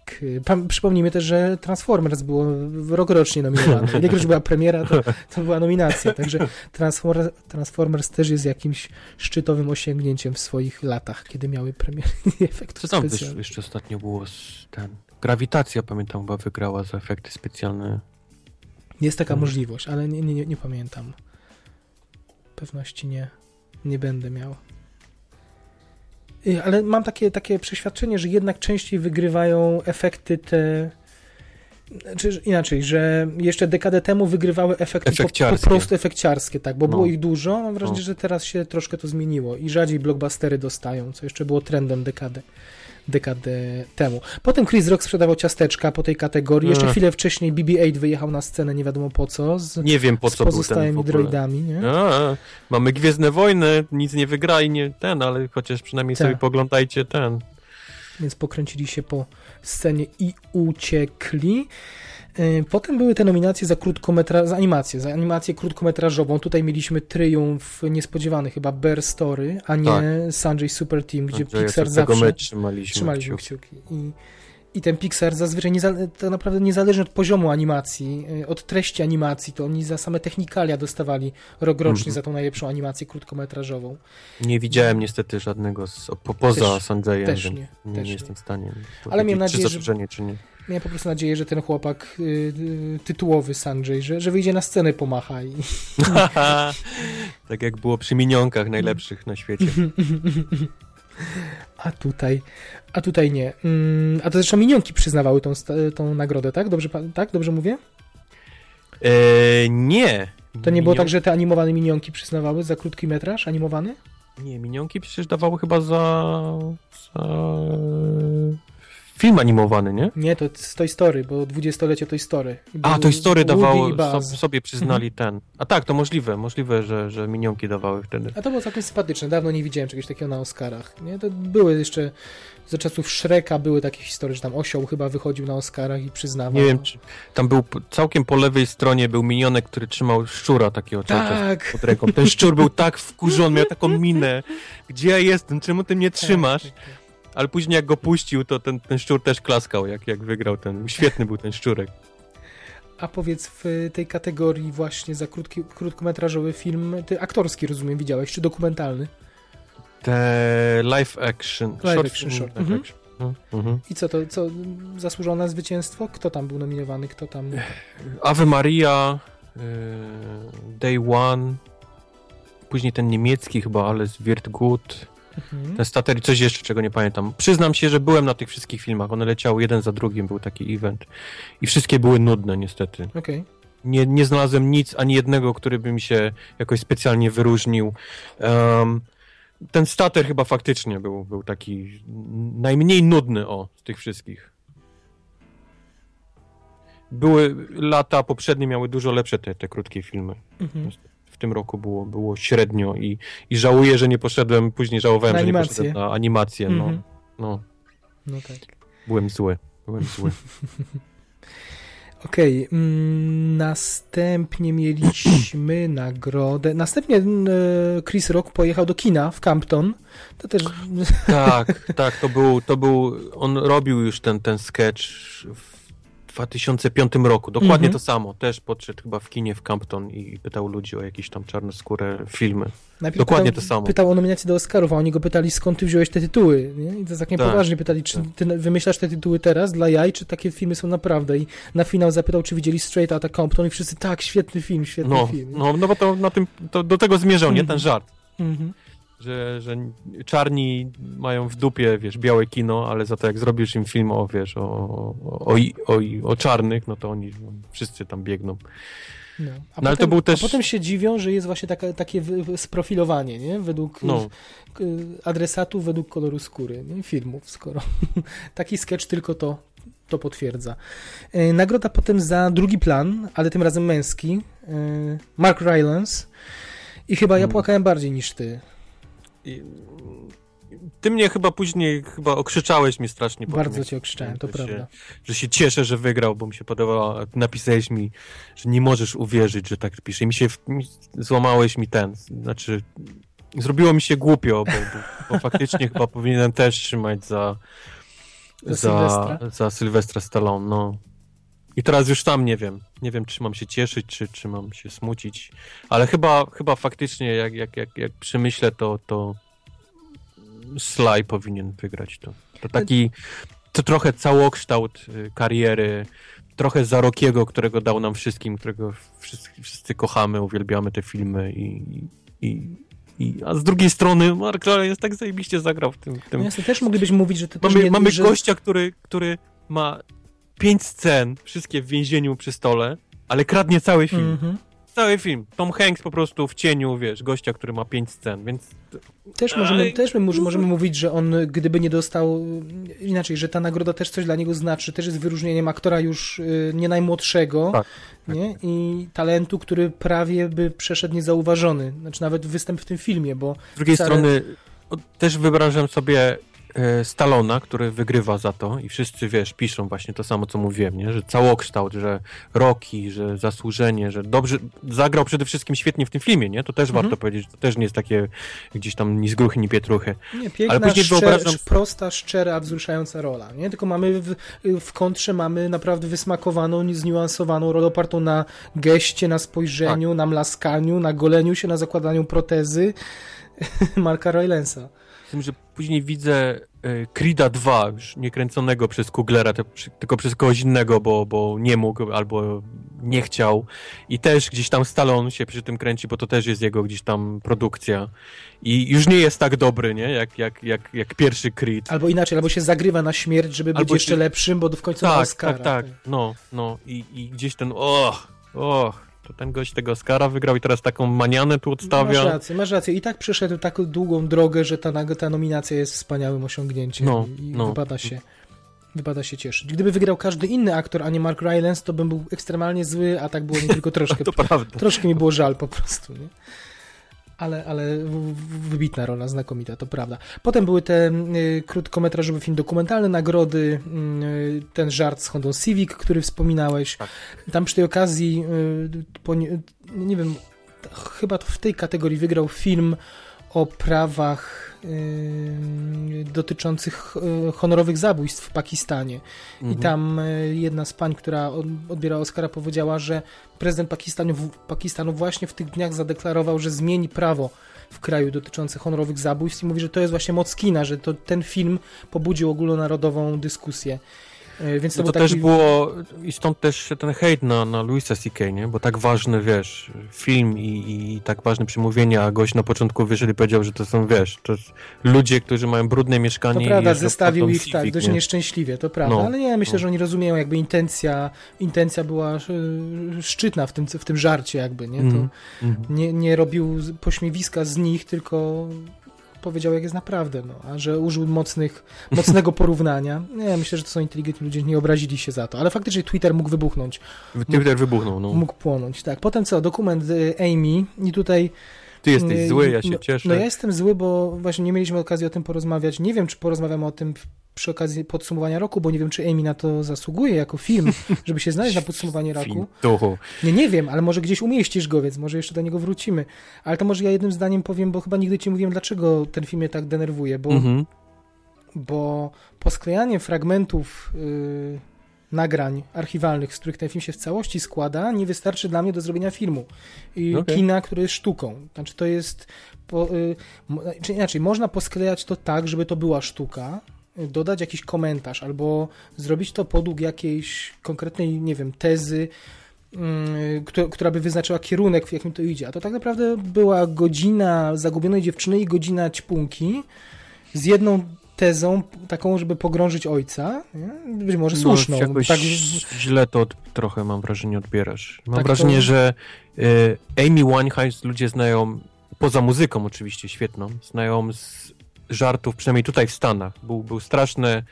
przypomnijmy też, że Transformers było rokrocznie nominowane. Ilekroć była premiera, to, to była nominacja. Także Transformers, Transformers też jest jakimś szczytowym osiągnięciem w swoich latach, kiedy miały premierę efektów Co tam jeszcze ostatnio było z ten... Grawitacja, pamiętam, chyba wygrała za efekty specjalne. Jest taka hmm. możliwość, ale nie, nie, nie pamiętam. Pewności nie, nie będę miał. Y, ale mam takie, takie przeświadczenie, że jednak częściej wygrywają efekty te. Czy inaczej, że jeszcze dekadę temu wygrywały efekty po, po, prostu efekciarskie, tak, bo no. było ich dużo. Mam wrażenie, no. że teraz się troszkę to zmieniło i rzadziej blockbustery dostają, co jeszcze było trendem dekady dekadę temu. Potem Chris Rock sprzedawał ciasteczka po tej kategorii. Jeszcze chwilę wcześniej BB-8 wyjechał na scenę, nie wiadomo po co. Z, nie wiem po co z pozostałymi droidami. Nie? A, mamy Gwiezdne Wojny, nic nie wygra i nie ten, ale chociaż przynajmniej sobie tak. poglądajcie ten. Więc pokręcili się po scenie i uciekli. Y, potem były te nominacje za krótkometra, za animację, za animację krótkometrażową. Tutaj mieliśmy triumf niespodziewany, chyba Bear Story, a nie tak. Sanjay Super Team, gdzie Pixar zawsze my trzymaliśmy, trzymaliśmy kciuki. kciuki. I, I ten Pixar zazwyczaj nie, to naprawdę niezależnie od poziomu animacji, y, od treści animacji, to oni za same technikalia dostawali rokrocznie mm -hmm. za tą najlepszą animację krótkometrażową. Nie widziałem niestety żadnego z, po, poza Sanjayem, też nie, nie, też nie, jestem w stanie. Ale miałem nadzieję, że... Czy nie. Miałem po prostu nadzieję, że ten chłopak y, y, tytułowy Sanjay, że, że wyjdzie na scenę pomacha i... tak jak było przy minionkach najlepszych na świecie. a tutaj, a tutaj nie. Mm, a to zresztą minionki przyznawały tą, tą nagrodę, tak? Dobrze, tak? Dobrze mówię? Eee, nie. To nie było tak, że te animowane minionki przyznawały za krótki metraż animowany? Nie, minionki przecież dawały chyba za, za film animowany, nie? Nie, to z Toy Story, bo dwudziestolecie Toy Story. A, Toy Story dawało, so, sobie przyznali ten. A tak, to możliwe, możliwe, że, że minionki dawały wtedy. A to było całkiem sympatyczne, dawno nie widziałem czegoś takiego na Oscarach. Nie? To były jeszcze, za czasów Shreka były takie historie, że tam osioł chyba wychodził na Oscarach i przyznawał. Nie wiem, czy tam był, całkiem po lewej stronie był minionek, który trzymał szczura takiego tak. pod ręką. Ten szczur był tak wkurzony, miał taką minę. Gdzie ja jestem? Czemu ty mnie trzymasz? Tak, tak, tak. Ale później jak go puścił, to ten, ten szczur też klaskał, jak, jak wygrał ten. Świetny był ten szczurek. A powiedz, w tej kategorii właśnie za krótki, krótkometrażowy film, ty aktorski rozumiem, widziałeś, czy dokumentalny? Te live action. Live short action, short. Live mhm. action. No, mhm. I co to, co zasłużone zwycięstwo? Kto tam był nominowany? Kto tam... Ave Maria, y, Day One, później ten niemiecki chyba, ale z Wirt Gut. Mhm. Ten stater i coś jeszcze, czego nie pamiętam. Przyznam się, że byłem na tych wszystkich filmach. One leciały jeden za drugim, był taki event. I wszystkie były nudne, niestety. Okay. Nie, nie znalazłem nic, ani jednego, który by mi się jakoś specjalnie wyróżnił. Um, ten stater chyba faktycznie był, był taki najmniej nudny o z tych wszystkich. Były lata poprzednie, miały dużo lepsze te, te krótkie filmy. Mhm w tym roku było, było średnio i, i żałuję, że nie poszedłem, później żałowałem, że nie poszedłem na animację. No, mm -hmm. no. no tak. Byłem zły, byłem zły. Okej, okay. mm, następnie mieliśmy nagrodę. Następnie mm, e, Chris Rock pojechał do kina w Campton. To też. Tak, tak, to był, to był. On robił już ten, ten sketch w 2005 roku. Dokładnie mm -hmm. to samo. Też podszedł chyba w kinie w Campton i pytał ludzi o jakieś tam czarnoskóre filmy. Najpierw Dokładnie pytał, to samo. Pytał o nominację do Oscarów, a oni go pytali skąd ty wziąłeś te tytuły. Nie? I to tak niepoważnie pytali, czy tak. ty wymyślasz te tytuły teraz dla jaj, czy takie filmy są naprawdę. I na finał zapytał, czy widzieli Straight Outta Compton i wszyscy tak, świetny film, świetny no, film. No, no bo to, na tym, to do tego zmierzał, mm -hmm. nie? Ten żart. Mm -hmm że, że czarni mają w dupie, wiesz, białe kino, ale za to jak zrobisz im film o, wiesz, o, o, o, o czarnych, no to oni wszyscy tam biegną. No. A, no, potem, też... a potem się dziwią, że jest właśnie taka, takie sprofilowanie, nie? Według no. adresatów, według koloru skóry nie? filmów, skoro taki sketch tylko to, to potwierdza. E, nagroda potem za drugi plan, ale tym razem męski, e, Mark Rylance i chyba ja hmm. płakałem bardziej niż ty. Ty mnie chyba później chyba okrzyczałeś mi strasznie. Bardzo cię okrzyczałem, to prawda. Że się cieszę, że wygrał, bo mi się podobało. Napisałeś mi, że nie możesz uwierzyć, że tak pisze. I mi się mi, złamałeś mi ten. Znaczy, zrobiło mi się głupio, bo, bo, bo faktycznie chyba powinienem też trzymać za za, Sylwestra? za Sylwestra Stallone, no. I teraz już tam nie wiem. Nie wiem, czy mam się cieszyć, czy, czy mam się smucić. Ale chyba, chyba faktycznie, jak, jak, jak, jak przemyślę, to, to Sly powinien wygrać to. To taki to trochę całokształt y, kariery, trochę Zarokiego, którego dał nam wszystkim, którego wszyscy, wszyscy kochamy, uwielbiamy te filmy i, i, i, a z drugiej strony Mark jest tak zajebiście zagrał w tym. W tym. No jasne, też moglibyśmy mówić, że to mamy, nie, mamy że... gościa, który, który ma pięć scen, wszystkie w więzieniu przy stole, ale kradnie cały film. Mm -hmm. Cały film. Tom Hanks po prostu w cieniu, wiesz, gościa, który ma pięć scen, więc... Też możemy, też my możemy mówić, że on gdyby nie dostał, inaczej, że ta nagroda też coś dla niego znaczy, też jest wyróżnieniem aktora już y, nie najmłodszego, tak, tak. nie? I talentu, który prawie by przeszedł niezauważony. Znaczy nawet występ w tym filmie, bo... Z drugiej wcale... strony też wyobrażam sobie Stalona, który wygrywa za to i wszyscy, wiesz, piszą właśnie to samo, co mówiłem, nie? że całokształt, że Rocky, że zasłużenie, że dobrze, zagrał przede wszystkim świetnie w tym filmie, nie? To też mhm. warto powiedzieć, to też nie jest takie gdzieś tam ni z gruchy, ni pietruchy. Nie, piękna, Ale później szczer, wyobrażam... prosta, szczera, wzruszająca rola, nie? Tylko mamy w, w kontrze mamy naprawdę wysmakowaną, zniuansowaną rolę opartą na geście, na spojrzeniu, tak. na mlaskaniu, na goleniu się, na zakładaniu protezy Marka Rylensa. Tym, że później widzę e, Krida 2, już nie kręconego przez Kuglera, tylko przez kogoś innego, bo, bo nie mógł albo nie chciał. I też gdzieś tam Stallone się przy tym kręci, bo to też jest jego gdzieś tam produkcja. I już nie jest tak dobry, nie? Jak, jak, jak, jak pierwszy Creed. Albo inaczej, albo się zagrywa na śmierć, żeby być jeszcze się... lepszym, bo w końcu tak, Oscara. Tak, tak, no, no. I, i gdzieś ten, och, och, to ten gość tego Oscara wygrał i teraz taką manianę tu odstawia. Masz rację, masz rację. I tak przeszedł taką długą drogę, że ta, ta nominacja jest wspaniałym osiągnięciem no, i no. wypada się wypada się cieszyć. Gdyby wygrał każdy inny aktor, a nie Mark Rylance, to bym był ekstremalnie zły, a tak było mi tylko troszkę. to prawda. Troszkę mi było żal po prostu, nie? Ale, ale wybitna rola, znakomita, to prawda. Potem były te y, krótkometrażowy film dokumentalny, nagrody, y, ten żart z Hondą Civic, który wspominałeś. Tak. Tam przy tej okazji, y, po, nie wiem, chyba w tej kategorii wygrał film o prawach dotyczących honorowych zabójstw w Pakistanie. Mhm. I tam jedna z pań, która odbiera Oscara, powiedziała, że prezydent Pakistanu, Pakistanu właśnie w tych dniach zadeklarował, że zmieni prawo w kraju dotyczące honorowych zabójstw i mówi, że to jest właśnie moc kina, że to ten film pobudził ogólnonarodową dyskusję. E, więc to, no to taki... też było, i stąd też ten hejt na, na Louisa C.K., nie? Bo tak ważny, wiesz, film i, i tak ważne przemówienie, a gość na początku wyszedł i powiedział, że to są, wiesz, to ludzie, którzy mają brudne mieszkanie. To prawda, zestawił ich tak, dość nie? nieszczęśliwie, to prawda, no. ale nie, myślę, no. że oni rozumieją, jakby intencja, intencja była szczytna w tym, w tym żarcie jakby, nie? To mm. nie, nie robił pośmiewiska z nich, tylko powiedział, jak jest naprawdę, no, a że użył mocnych, mocnego porównania. Nie, myślę, że to są inteligentni ludzie, nie obrazili się za to, ale faktycznie Twitter mógł wybuchnąć. Twitter mógł, wybuchnął, no. Mógł płonąć, tak. Potem co, dokument y, Amy i tutaj ty jesteś y, zły, ja się no, cieszę. No ja jestem zły, bo właśnie nie mieliśmy okazji o tym porozmawiać. Nie wiem, czy porozmawiamy o tym przy okazji podsumowania roku, bo nie wiem, czy Amy na to zasługuje jako film, żeby się znaleźć na podsumowanie roku. Nie, nie wiem, ale może gdzieś umieścisz go, więc może jeszcze do niego wrócimy. Ale to może ja jednym zdaniem powiem, bo chyba nigdy ci mówiłem, dlaczego ten film mnie tak denerwuje, bo, mhm. bo posklejanie fragmentów yy, nagrań archiwalnych, z których ten film się w całości składa, nie wystarczy dla mnie do zrobienia filmu. I okay. kina, który jest sztuką. Znaczy to jest... Po, yy, czy inaczej, można posklejać to tak, żeby to była sztuka, dodać jakiś komentarz albo zrobić to podług jakiejś konkretnej, nie wiem, tezy, yy, która by wyznaczyła kierunek, w jakim to idzie. A to tak naprawdę była godzina zagubionej dziewczyny i godzina ćpunki z jedną tezą taką, żeby pogrążyć ojca, nie? być może no, słuszną. No, tak... źle to od, trochę mam wrażenie odbierasz. Mam tak wrażenie, to... że y, Amy Winehouse ludzie znają, poza muzyką oczywiście świetną, znają z żartów, przynajmniej tutaj w Stanach. Był, był straszny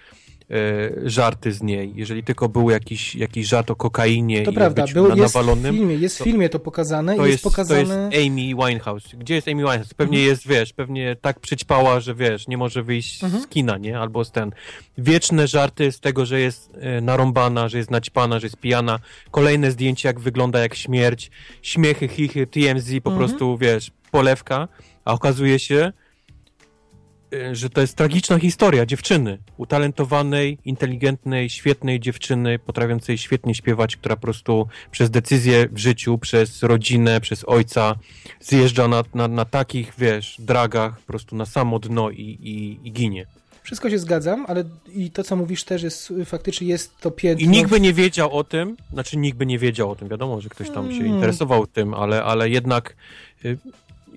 żarty z niej. Jeżeli tylko był jakiś, jakiś żart o kokainie to i prawda, był, na jest nawalonym. W filmie, jest w filmie to pokazane to i jest, pokazane... To jest Amy Winehouse. Gdzie jest Amy Winehouse? Pewnie mhm. jest, wiesz, pewnie tak przyćpała, że wiesz, nie może wyjść mhm. z kina, nie? Albo z ten. Wieczne żarty z tego, że jest e, narąbana, że jest naćpana, że jest pijana. Kolejne zdjęcie, jak wygląda jak śmierć. Śmiechy, chichy, TMZ, po mhm. prostu, wiesz, polewka. A okazuje się, że to jest tragiczna historia dziewczyny, utalentowanej, inteligentnej, świetnej dziewczyny, potrafiącej świetnie śpiewać, która po prostu przez decyzję w życiu, przez rodzinę, przez ojca zjeżdża na, na, na takich, wiesz, dragach, po prostu na samo dno i, i, i ginie. Wszystko się zgadzam, ale i to, co mówisz też jest, faktycznie jest to piętno. I nikt by nie wiedział o tym, znaczy nikt by nie wiedział o tym, wiadomo, że ktoś tam się hmm. interesował tym, ale, ale jednak y,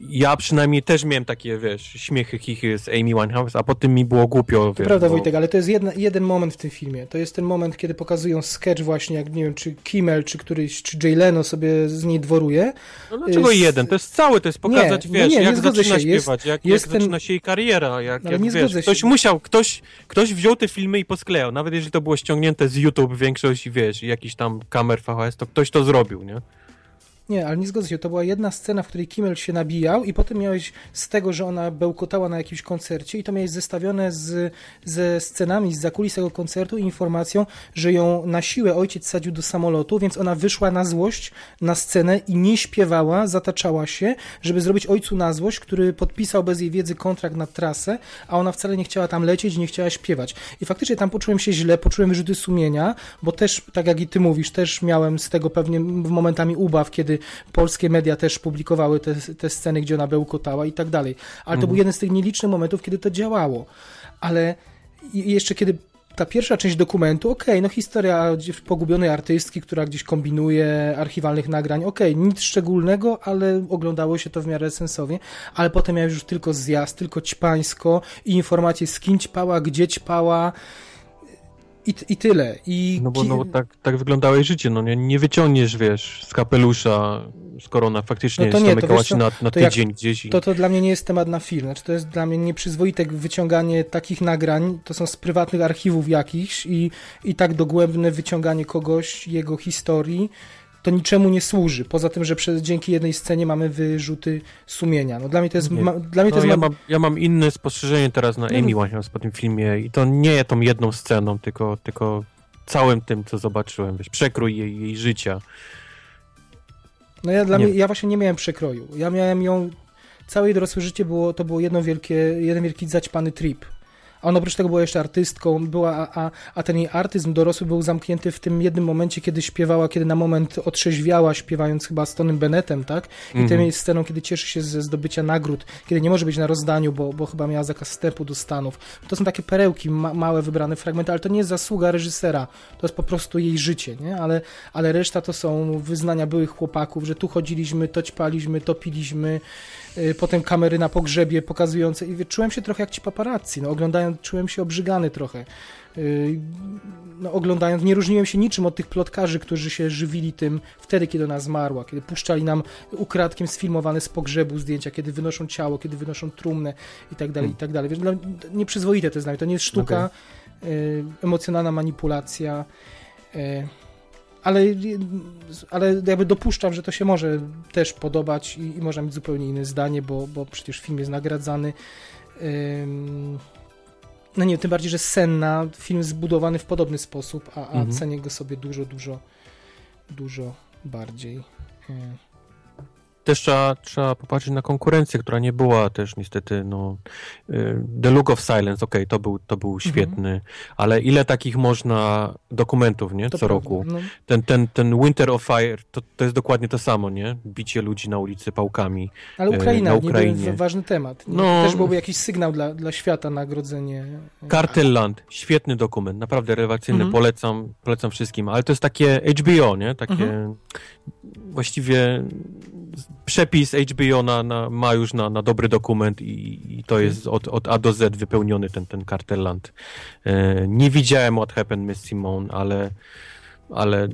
ja przynajmniej też miałem takie, wiesz, śmiechy, chichy z Amy Winehouse, a potem mi było głupio. To prawda, bo... Wojtek, ale to jest jedna, jeden moment w tym filmie. To jest ten moment, kiedy pokazują sketch właśnie, jak nie wiem, czy Kimmel, czy któryś, czy Jay Leno sobie z niej dworuje. No dlaczego jest... jeden? To jest cały, to jest pokazać, nie, wiesz, nie, nie, jak zaczyna się. śpiewać, jest, jak, jest jak ten... zaczyna się jej kariera, jak, jak nie wiesz, ktoś się. musiał, ktoś, ktoś wziął te filmy i posklejał, nawet jeżeli to było ściągnięte z YouTube, większość, wiesz, jakiś tam kamer VHS, to ktoś to zrobił, nie? Nie, ale nie zgodzę się. To była jedna scena, w której Kimmel się nabijał i potem miałeś z tego, że ona bełkotała na jakimś koncercie i to miałeś zestawione z, ze scenami z zakulis tego koncertu i informacją, że ją na siłę ojciec sadził do samolotu, więc ona wyszła na złość na scenę i nie śpiewała, zataczała się, żeby zrobić ojcu na złość, który podpisał bez jej wiedzy kontrakt na trasę, a ona wcale nie chciała tam lecieć, nie chciała śpiewać. I faktycznie tam poczułem się źle, poczułem wyrzuty sumienia, bo też, tak jak i ty mówisz, też miałem z tego pewnie momentami ubaw, kiedy polskie media też publikowały te, te sceny, gdzie ona bełkotała i tak dalej. Ale to mhm. był jeden z tych nielicznych momentów, kiedy to działało. Ale jeszcze kiedy ta pierwsza część dokumentu, okej, okay, no historia pogubionej artystki, która gdzieś kombinuje archiwalnych nagrań, okej, okay, nic szczególnego, ale oglądało się to w miarę sensownie, ale potem miałeś już tylko zjazd, tylko ćpańsko i informacje z kim ćpała, gdzie ćpała, I, I tyle. I no bo, no bo tak, tak wyglądało jej życie, no nie, nie wyciągniesz, wiesz, z kapelusza, skoro ona faktycznie no to nie, na, na tydzień jak, gdzieś. I... To, to dla mnie nie jest temat na film, znaczy to jest dla mnie nieprzyzwoite wyciąganie takich nagrań, to są z prywatnych archiwów jakichś i, i tak dogłębne wyciąganie kogoś, jego historii, to niczemu nie służy. Poza tym, że przez, dzięki jednej scenie mamy wyrzuty sumienia. No, dla mnie to jest. Ma, dla mnie to no, jest ja, mam, ja mam inne spostrzeżenie teraz na no, Amy Winehouse po tym filmie i to nie tą jedną sceną, tylko, tylko całym tym, co zobaczyłem. Wiesz, przekrój jej, jej życia. No ja, dla mnie, ja właśnie nie miałem przekroju. Ja miałem ją. Całe jej dorosłe życie było, to było jedno wielkie, jeden wielki zaćpany trip ona oprócz tego była jeszcze artystką, była, a, a ten jej artyzm dorosły był zamknięty w tym jednym momencie, kiedy śpiewała, kiedy na moment otrzeźwiała, śpiewając chyba z Tonym Bennettem, tak? I mm -hmm. tym sceną, kiedy cieszy się ze zdobycia nagród, kiedy nie może być na rozdaniu, bo, bo chyba miała zakaz wstępu do Stanów. To są takie perełki, ma, małe, wybrane fragmenty, ale to nie jest zasługa reżysera, to jest po prostu jej życie, nie? Ale, ale reszta to są wyznania byłych chłopaków, że tu chodziliśmy, to ćpaliśmy, to piliśmy, potem kamery na pogrzebie pokazujące i czułem się trochę jak ci paparazzi, no oglądając, czułem się obrzygany trochę. Y, no, oglądając, nie różniłem się niczym od tych plotkarzy, którzy się żywili tym wtedy, kiedy ona zmarła, kiedy puszczali nam ukradkiem sfilmowane z pogrzebu zdjęcia, kiedy wynoszą ciało, kiedy wynoszą trumnę i tak dalej, i tak dalej. Wiesz, no, nieprzyzwoite to jest to nie jest sztuka, okay. emocjonalna manipulacja. Ale, ale jakby dopuszczam, że to się może też podobać i, i można mieć zupełnie inne zdanie, bo, bo przecież film jest nagradzany. No nie, tym bardziej, że Senna, film zbudowany w podobny sposób, a, a mhm. cenię go sobie dużo, dużo, dużo bardziej też trzeba, trzeba popatrzeć na konkurencję, która nie była też niestety, no y, The Look of Silence, okej, okay, to, był, to był mhm. świetny, ale ile takich można dokumentów, nie, to co prawda, roku. No. Ten, ten, ten Winter of Fire, to, to jest dokładnie to samo, nie, bicie ludzi na ulicy pałkami Ale y, Ukraina, na Ukrainie. ważny temat. Nie? No, też byłby jakiś sygnał dla, dla świata, nagrodzenie. Cartelland, świetny dokument, naprawdę rewelacyjny, mhm. polecam, polecam wszystkim, ale to jest takie HBO, nie, takie mhm. właściwie przepis HBO na, na, ma już na, na dobry dokument i, i to jest od, od A do Z wypełniony ten, ten Cartelland. E, nie widziałem What Happened Miss Simone, ale, ale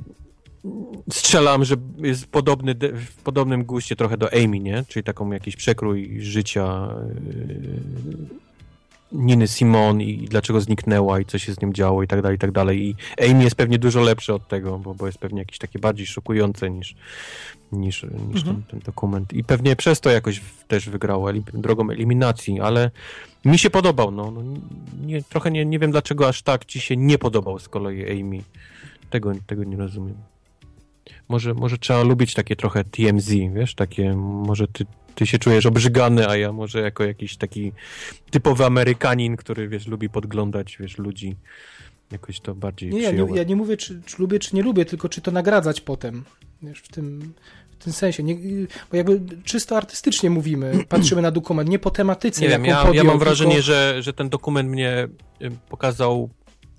strzelam, że jest podobny, w podobnym guście trochę do Amy, nie? Czyli taką jakiś przekrój życia e, Niny Simon i dlaczego zniknęła i co się z nim działo i tak dalej, i tak dalej. I Amy jest pewnie dużo lepsze od tego, bo, bo jest pewnie jakieś takie bardziej szokujące niż, niż, niż mhm. ten, ten, dokument. I pewnie przez to jakoś też wygrało drogą eliminacji, ale mi się podobał. No, no nie, trochę nie, nie wiem, dlaczego aż tak ci się nie podobał z kolei Amy. Tego, tego nie rozumiem. Może, może trzeba lubić takie trochę TMZ, wiesz, takie, może ty, ty się czujesz obrzygany, a ja może jako jakiś taki typowy Amerykanin, który, wiesz, lubi podglądać, wiesz, ludzi, jakoś to bardziej Nie, ja nie, ja nie mówię, czy, czy, lubię, czy nie lubię, tylko czy to nagradzać potem, wiesz, w tym, w tym sensie, nie, bo jakby czysto artystycznie mówimy, patrzymy na dokument, nie po tematyce, nie wiem, ja, podjął, ja mam wrażenie, tylko... że, że ten dokument mnie pokazał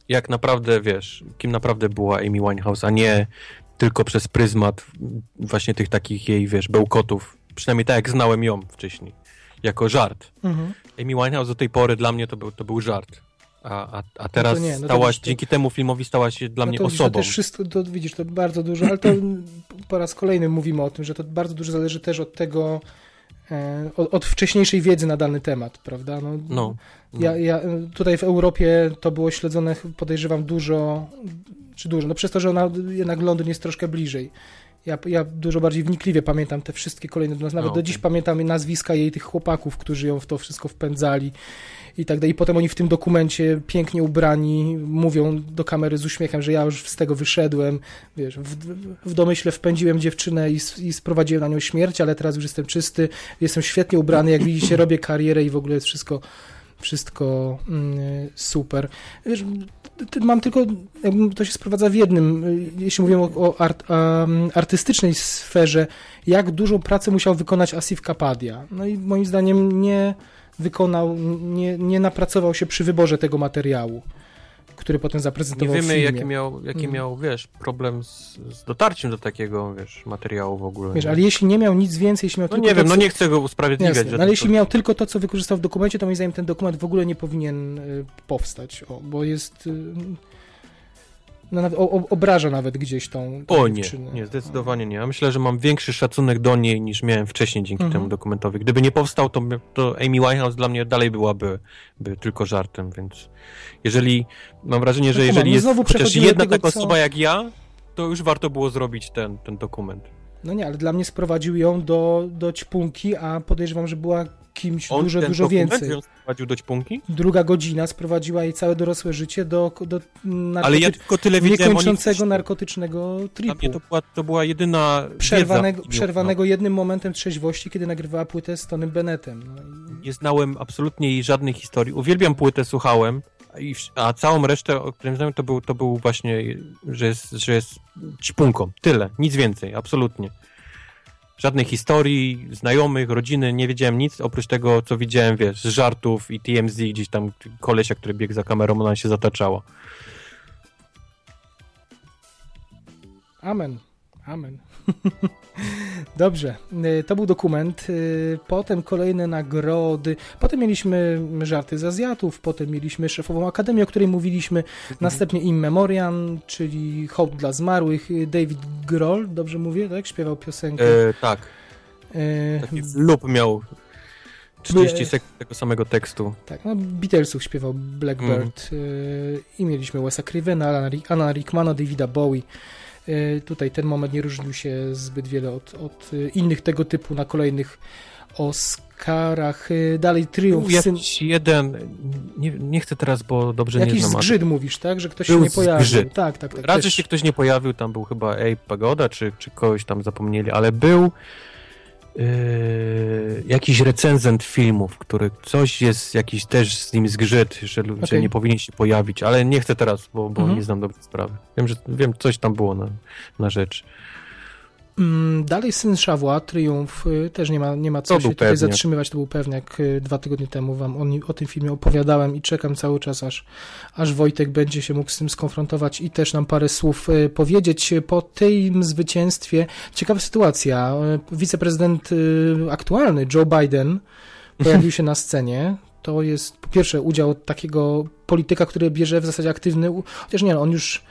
jak naprawdę, wiesz, kim naprawdę była Amy Winehouse, a nie tylko przez pryzmat właśnie tych takich jej, wiesz, bełkotów. Przynajmniej tak jak znałem ją wcześniej. Jako żart. Mhm. Amy Winehouse do tej pory dla mnie to był, to był żart. A, a, a teraz no nie, no stałaś, to, dzięki temu filmowi stała się dla no mnie to, osobą. To też wszystko, to widzisz, to bardzo dużo, ale to po raz kolejny mówimy o tym, że to bardzo dużo zależy też od tego, od, od, wcześniejszej wiedzy na dany temat, prawda? No, no, no. Ja, ja, tutaj w Europie to było śledzone, podejrzewam, dużo, czy dużo, no przez to, że ona, jednak Londyn jest troszkę bliżej. Ja, ja dużo bardziej wnikliwie pamiętam te wszystkie kolejne, nawet okay. do dziś pamiętam nazwiska jej tych chłopaków, którzy ją w to wszystko wpędzali i tak dalej. I potem oni w tym dokumencie pięknie ubrani mówią do kamery z uśmiechem, że ja już z tego wyszedłem, wiesz, w, w domyśle wpędziłem dziewczynę i, i sprowadziłem na nią śmierć, ale teraz już jestem czysty, jestem świetnie ubrany, jak widzicie robię karierę i w ogóle jest wszystko wszystko mm, super. Wiesz, mam tylko, to się sprowadza w jednym, jeśli mówimy o, o art, um, artystycznej sferze, jak dużą pracę musiał wykonać Asif Kapadia. No i moim zdaniem nie wykonał, nie, nie napracował się przy wyborze tego materiału który potem zaprezentował Nie wiemy, jaki miał, jaki mm. miał, wiesz, problem z, z, dotarciem do takiego, wiesz, materiału w ogóle. Wiesz, ale jeśli nie miał nic więcej, jeśli miał no tylko nie wiem, to, no nie chcę go usprawiedliwiać. Jasne, no, ale jeśli miał tylko to, co wykorzystał w dokumencie, to moim zdaniem ten dokument w ogóle nie powinien y, powstać, o, bo jest... No, obraża nawet gdzieś tą, tą O nie, nie, zdecydowanie nie. Ja myślę, że mam większy szacunek do niej niż miałem wcześniej dzięki mhm. temu dokumentowi. Gdyby nie powstał, to, to Amy Winehouse dla mnie dalej byłaby by tylko żartem, więc jeżeli, mam wrażenie, że no jeżeli no jest chociaż jedna taka co... osoba jak ja, to już warto było zrobić ten, ten dokument. No nie, ale dla mnie sprowadził ją do, do ćpunki, a podejrzewam, że była kimś On dużo, dużo więcej. sprowadził do ćpunki? Druga godzina sprowadziła jej całe dorosłe życie do, do narkoty... Ale ja tylko tyle wiedziałem niekończącego narkotycznego tripu. To była, to była jedyna Przerwanego, przerwanego jednym momentem trzeźwości, kiedy nagrywała płytę z Tonym Bennettem. No i... Nie znałem absolutnie jej żadnej historii. Uwielbiam płytę, słuchałem, a całą resztę, o którym znam, to był, to był właśnie, że jest, że jest ćpunką. Tyle, nic więcej, absolutnie. Żadnej historii, znajomych, rodziny, nie wiedziałem nic, oprócz tego, co widziałem, wiesz, z żartów i TMZ, gdzieś tam kolesia, który biegł za kamerą, ona się zataczała. Amen. Amen. Dobrze, y, to był dokument. Y, potem kolejne nagrody. Potem mieliśmy żarty z Azjatów, potem mieliśmy szefową akademię, o której mówiliśmy. Mhm. Następnie In Memoriam, czyli hołd dla zmarłych. David Grohl, dobrze mówię, tak? Śpiewał piosenkę. E, tak. E... Taki lub miał 30 sekund tego samego tekstu. Tak, no Beatlesów śpiewał Blackbird mm. i mieliśmy Wesa Crivena, Anna Rickmana, Davida Bowie. E, tutaj ten moment nie różnił się zbyt wiele od, od e, innych tego typu na kolejnych Oscarach. E, dalej triumf. Był syn... jeden, nie, nie chcę teraz, bo dobrze jakiś nie znam. Jakiś zgrzyt mówisz, tak? Że ktoś się nie pojawił. Zgrzyt. Tak, tak, tak. Raczej też... się ktoś nie pojawił, tam był chyba Ej Pagoda, czy, czy kogoś tam zapomnieli, ale był Yy, jakiś recenzent filmów, który coś jest, jakiś też z nim zgrzyt, że ludzie okay. nie powinien się pojawić, ale nie chcę teraz, bo, bo mhm. nie znam dobrej sprawy. Wiem, że wiem, coś tam było na, na rzecz. Mm, dalej Syn Szawła, Triumf, y, też nie ma, nie ma co się tutaj pewniak. zatrzymywać, to był pewniak. Y, dwa tygodnie temu wam o, o, tym filmie opowiadałem i czekam cały czas, aż, aż Wojtek będzie się mógł z tym skonfrontować i też nam parę słów y, powiedzieć. Po tym zwycięstwie, ciekawa sytuacja, wiceprezydent aktualny, Joe Biden, pojawił się na scenie, to jest po pierwsze udział takiego polityka, który bierze w zasadzie aktywny, chociaż nie, on już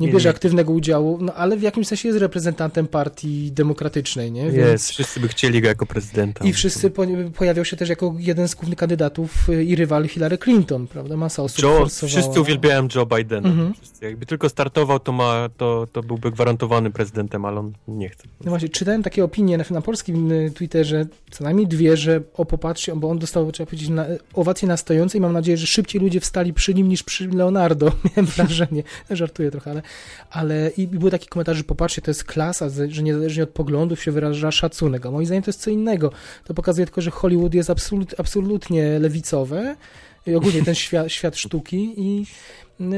nie bierze aktywnego udziału, no ale w jakimś sensie jest reprezentantem partii demokratycznej, nie? Więc... Jest, wszyscy by chcieli go jako prezydenta. I wszyscy po, pojawiał się też jako jeden z głównych kandydatów y, i rywal Hillary Clinton, prawda? Masa osób Joe, Wszyscy uwielbiają Joe Bidena. Mhm. Wszyscy, jakby tylko startował, to, ma, to, to byłby gwarantowany prezydentem, ale on nie chce. No właśnie, czytałem takie opinie na, na polskim y, Twitterze, co najmniej dwie, że o popatrzcie, bo on dostał, trzeba powiedzieć, na, owację na stojącej mam nadzieję, że szybciej ludzie wstali przy nim niż przy Leonardo. Miałem wrażenie. Żartuję trochę, ale ale i był taki komentarz, że popatrzcie, to jest klasa, że niezależnie od poglądów się wyraża szacunek, a moim zdaniem to jest co innego. To pokazuje tylko, że Hollywood jest absolut, absolutnie lewicowe, i ogólnie ten świat, świat sztuki i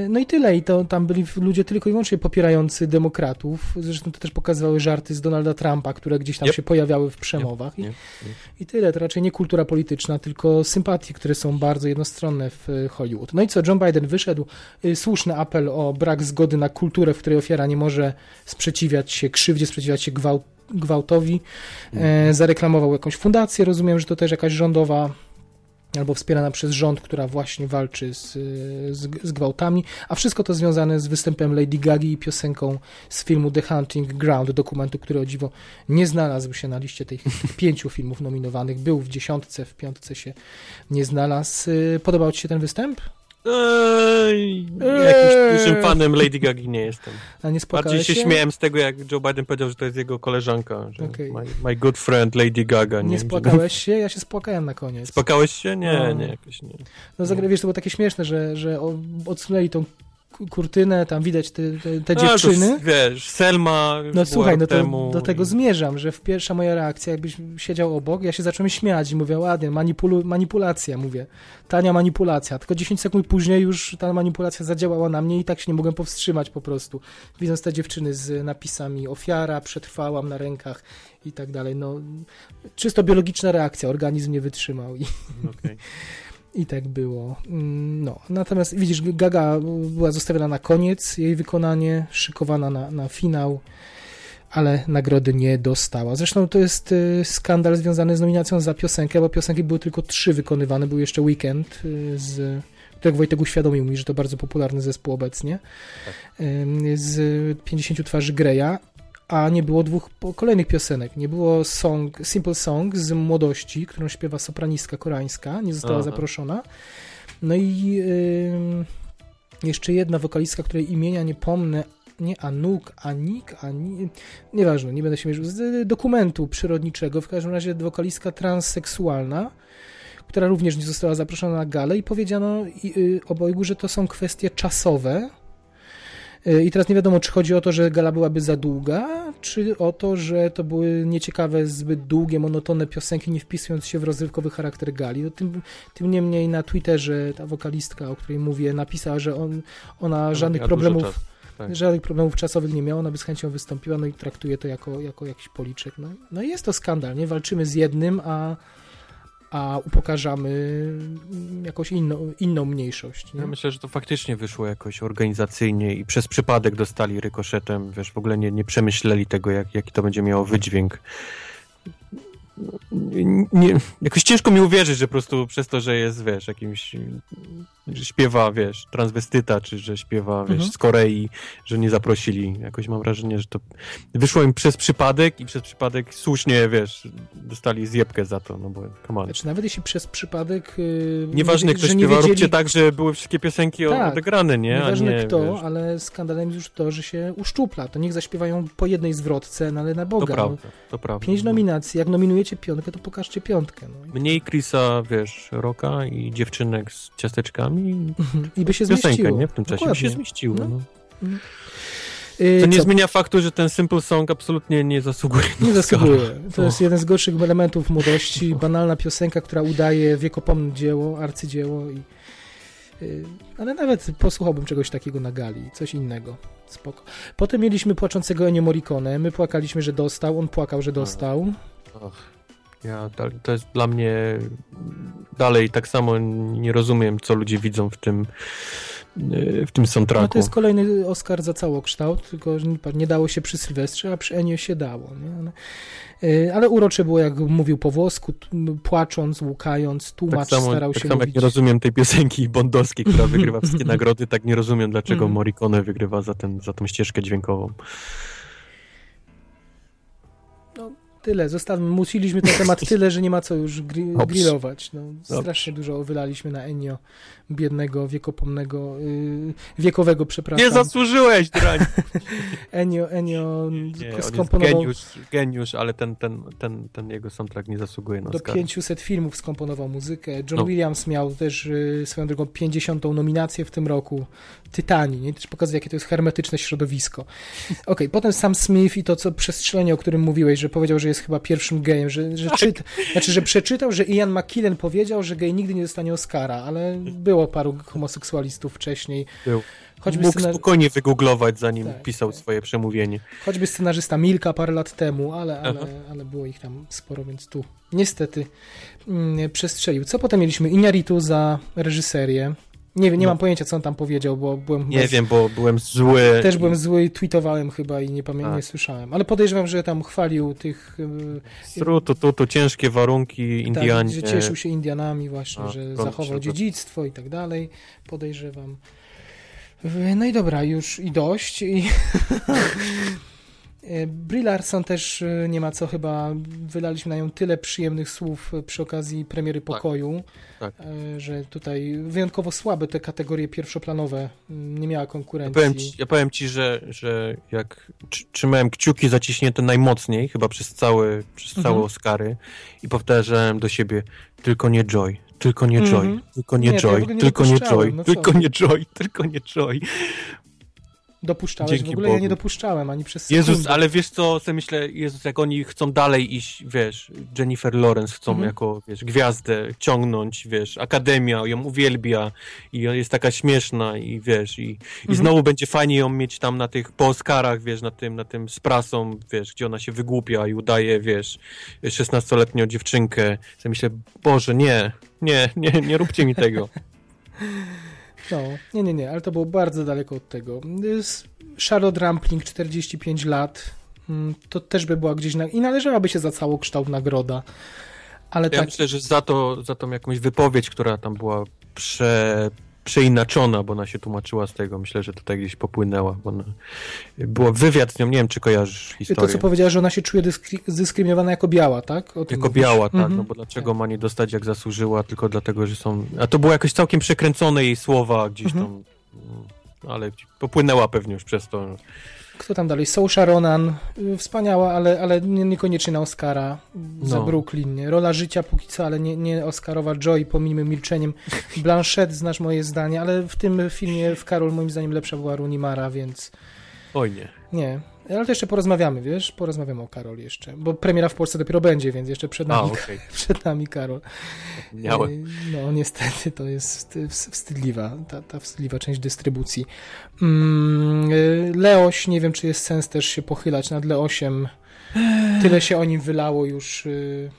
no i tyle. I to tam byli ludzie tylko i wyłącznie popierający demokratów. Zresztą to też pokazywały żarty z Donalda Trumpa, które gdzieś tam yep. się pojawiały w przemowach. Yep. I, I tyle. To raczej nie kultura polityczna, tylko sympatie, które są bardzo jednostronne w Hollywood. No i co? John Biden wyszedł. Y, słuszny apel o brak zgody na kulturę, w której ofiara nie może sprzeciwiać się krzywdzie, sprzeciwiać się gwałt, gwałtowi. E, zareklamował jakąś fundację. Rozumiem, że to też jakaś rządowa albo wspierana przez rząd, która właśnie walczy z, z, z, gwałtami, a wszystko to związane z występem Lady Gagi i piosenką z filmu The Hunting Ground, dokumentu, który o dziwo nie znalazł się na liście tych, tych pięciu filmów nominowanych, był w dziesiątce, w piątce się nie znalazł. Podobał Ci się ten występ? Jakimś dużym fanem Lady Gagi nie jestem. A nie Bardziej się, się śmiałem z tego, jak Joe Biden powiedział, że to jest jego koleżanka. Okay. my, my, good friend Lady Gaga. Nie, nie spłakałeś się? Ja się spłakałem na koniec. Spłakałeś się? Nie, no. nie, jakoś nie. No, zagra, wiesz, to było takie śmieszne, że, że odsunęli tą kurtynę, tam widać te, te, te dziewczyny. To, wiesz, Selma. No słuchaj, no to temu... do tego zmierzam, że w pierwsza moja reakcja, jakbyś siedział obok, ja się zacząłem śmiać i mówię, ładnie, manipulu manipulacja, mówię. Tania manipulacja. Tylko 10 sekund później już ta manipulacja zadziałała na mnie i tak się nie mogłem powstrzymać po prostu. Widząc te dziewczyny z napisami ofiara, przetrwałam na rękach i tak dalej. No, czysto biologiczna reakcja, organizm nie wytrzymał. I... Okay. I tak było. Mm, no, natomiast widzisz, Gaga była zostawiona na koniec, jej wykonanie, szykowana na, na finał, ale nagrody nie dostała. Zresztą to jest y, skandal związany z nominacją za piosenkę, bo piosenki były tylko trzy wykonywane, był jeszcze Weekend y, z Tak Wojtek uświadomił mi, że to bardzo popularny zespół obecnie. Tak. Z 50 twarzy Greya, a nie było dwóch kolejnych piosenek. Nie było song, Simple Song z młodości, którą śpiewa sopranistka koreańska, nie została Aha. zaproszona. No i yy, jeszcze jedna wokalistka, której imienia nie pomnę, nie Anuk, Anik, Ani, nieważne, nie będę się mierzył, z dokumentu przyrodniczego, w każdym razie wokalistka transseksualna, która również nie została zaproszona na galę i powiedziano y, obojgu, że to są kwestie czasowe, y, i teraz nie wiadomo, czy chodzi o to, że gala byłaby za długa, czy o to, że to były nieciekawe, zbyt długie, monotonne piosenki, nie wpisując się w rozrywkowy charakter gali. No, tym, tym niemniej na Twitterze ta wokalistka, o której mówię, napisała, że on, ona żadnych problemów tak. Żadnych problemów czasowych nie miała, ona by z chęcią wystąpiła, no i traktuje to jako, jako jakiś policzek. No, no jest to skandal, nie? Walczymy z jednym, a, a upokarzamy jakąś inną, inną mniejszość. Nie? Ja myślę, że to faktycznie wyszło jakoś organizacyjnie i przez przypadek dostali rykoszetem, wiesz, w ogóle nie, nie przemyśleli tego, jak, jaki to będzie miało wydźwięk nie, jakoś ciężko mi uwierzyć, że po prostu przez to, że jest, wiesz, jakimś, że śpiewa, wiesz, transwestyta, czy że śpiewa, wiesz, mhm. z Korei, że nie zaprosili. Jakoś mam wrażenie, że to wyszło im przez przypadek i przez przypadek słusznie, wiesz, dostali zjebkę za to, no bo come on. Znaczy nawet jeśli przez przypadek... Yy, Nieważne nie, kto śpiewa, wiedzieli... róbcie tak, że były wszystkie piosenki tak, odegrane, nie? Nieważne nie, kto, wiesz. ale skandalem jest już to, że się uszczupla. To niech zaśpiewają po jednej zwrotce, no ale na Boga. To prawda, to prawda. Pięć nominacji, jak nominujecie piątkę, to pokażcie piątkę. No. Mniej Chrisa, wiesz, roka i dziewczynek z ciasteczkami. I by się piosenkę, zmieściło. nie? W tym czasie by się zmieściło. No. no. Y, nie Co? zmienia faktu, że ten Simple Song absolutnie nie zasługuje Nie zasługuje. To jest jeden z gorszych elementów młodości. Banalna piosenka, która udaje wiekopomne dzieło, arcydzieło. I, y, ale nawet posłuchałbym czegoś takiego na gali, coś innego. Spoko. Potem mieliśmy płaczącego Ennio Morricone. My płakaliśmy, że dostał, on płakał, że dostał. Och. Ja, to jest dla mnie dalej tak samo nie rozumiem, co ludzie widzą w tym w tym soundtracku. No to jest kolejny Oscar za całokształt, tylko nie dało się przy Sylwestrze, a przy Enio się dało. Ale, y, ale urocze było, jak mówił po włosku, płacząc, łukając, tłumacz tak samo, starał tak się samo mówić. jak nie rozumiem tej piosenki bondowskiej, która wygrywa wszystkie nagrody, tak nie rozumiem, dlaczego mm. Morricone wygrywa za, ten, za tą ścieżkę dźwiękową. Tyle. Zostawmy, musiliśmy ten temat tyle, że nie ma co już gri grillować. No, strasznie dużo wylaliśmy na Enio, biednego, wiekopomnego, yy, wiekowego, przepraszam. Nie zasłużyłeś, drań. Enio, Enio nie, skomponował... geniusz, geniusz, ale ten, ten, ten, ten jego soundtrack nie zasługuje na Do Oscar. 500 filmów skomponował muzykę. John no. Williams miał też yy, swoją drogą 50. nominację w tym roku. Tytani, nie? Też pokazuje, jakie to jest hermetyczne środowisko. Okej, okay, potem Sam Smith i to, co przestrzelenie, o którym mówiłeś, że powiedział, że jest chyba pierwszym gejem, że, że, tak. czyta, znaczy, że przeczytał, że Ian McKillen powiedział, że gej nigdy nie dostanie Oscara, ale było paru homoseksualistów wcześniej. Był. Choćby Mógł scenar... spokojnie wygooglować, zanim tak, pisał tak. swoje przemówienie. Choćby scenarzysta Milka parę lat temu, ale, ale, ale było ich tam sporo, więc tu niestety mm, przestrzelił. Co potem mieliśmy? Iñárritu za reżyserię. Nie, nie no. mam pojęcia, co on tam powiedział, bo byłem... Nie bez... wiem, bo byłem zły. Też byłem zły, tweetowałem chyba i nie pamiętam, nie słyszałem. Ale podejrzewam, że tam chwalił tych... Strutu, tu, tu, ciężkie warunki, Indianie. Tak, że cieszył się Indianami właśnie, A, że zachował dziedzictwo i tak dalej. Podejrzewam. No i dobra, już i dość. I Brie Larson też e, nie ma co chyba, wylaliśmy na nią tyle przyjemnych słów przy okazji premiery tak. Pokoju, tak, tak. że tutaj wyjątkowo słabe te kategorie pierwszoplanowe, nie miała konkurencji. Ja powiem ci, ja powiem ci że, że jak trzymałem kciuki zaciśnięte najmocniej, chyba przez, cały, przez całe mhm. Oscary i powtarzałem do siebie, tylko nie Joy, tylko nie Joy, mm -hmm. tylko nie, nie Joy, tylko nie Joy, no tylko nie Joy, tylko nie Joy, Dopuszczałeś? Dzięki w ogóle Bogu. ja nie dopuszczałem ani przez sekundę. Jezus, ale wiesz co, sobie myślę, Jezus, jak oni chcą dalej iść, wiesz, Jennifer Lawrence chcą mhm. jako, wiesz, gwiazdę ciągnąć, wiesz, Akademia ją uwielbia i jest taka śmieszna i wiesz, i, mhm. i znowu będzie fajnie ją mieć tam na tych, po Oscarach, wiesz, na tym, na tym z prasą, wiesz, gdzie ona się wygłupia i udaje, wiesz, 16-letnią dziewczynkę. Sobie myślę, Boże, nie, nie, nie, nie róbcie mi tego. No, nie, nie, nie, ale to było bardzo daleko od tego. Charlotte Rampling, 45 lat, mm, to też by była gdzieś na... i należałaby się za całokształt nagroda. Ale ja tak... myślę, że za to, za tą jakąś wypowiedź, która tam była prze, przeinaczona, bo ona się tłumaczyła z tego. Myślę, że tutaj gdzieś popłynęła. Bo ona... Było wywiad z nią, nie wiem, czy kojarzysz historię. To, co powiedziała, że ona się czuje dyskry dyskryminowana jako biała, tak? jako mówisz. biała, tak. Mhm. No bo dlaczego tak. ma nie dostać jak zasłużyła, tylko dlatego, że są... A to było jakoś całkiem przekręcone jej słowa gdzieś mhm. tam. No, ale popłynęła pewnie już przez to. Kto tam dalej? Saoirse Ronan, y, wspaniała, ale, ale niekoniecznie na Oscara za no. Brooklyn. Rola życia póki co, ale nie, nie Oscarowa Joy, pomijmy milczeniem. Blanchett, znasz moje zdanie, ale w tym filmie w Karol moim zdaniem lepsza była Rooney Mara, więc... Oj nie. Nie, ale to jeszcze porozmawiamy, wiesz? Porozmawiamy o Karol jeszcze, bo premiera w Polsce dopiero będzie, więc jeszcze przed nami, A, okay. przed nami Karol. Miałem. No niestety to jest wstydliwa, ta, ta wstydliwa część dystrybucji. Mm, Leoś, nie wiem czy jest sens też się pochylać nad Leosiem. Tyle się o nim wylało już. Y,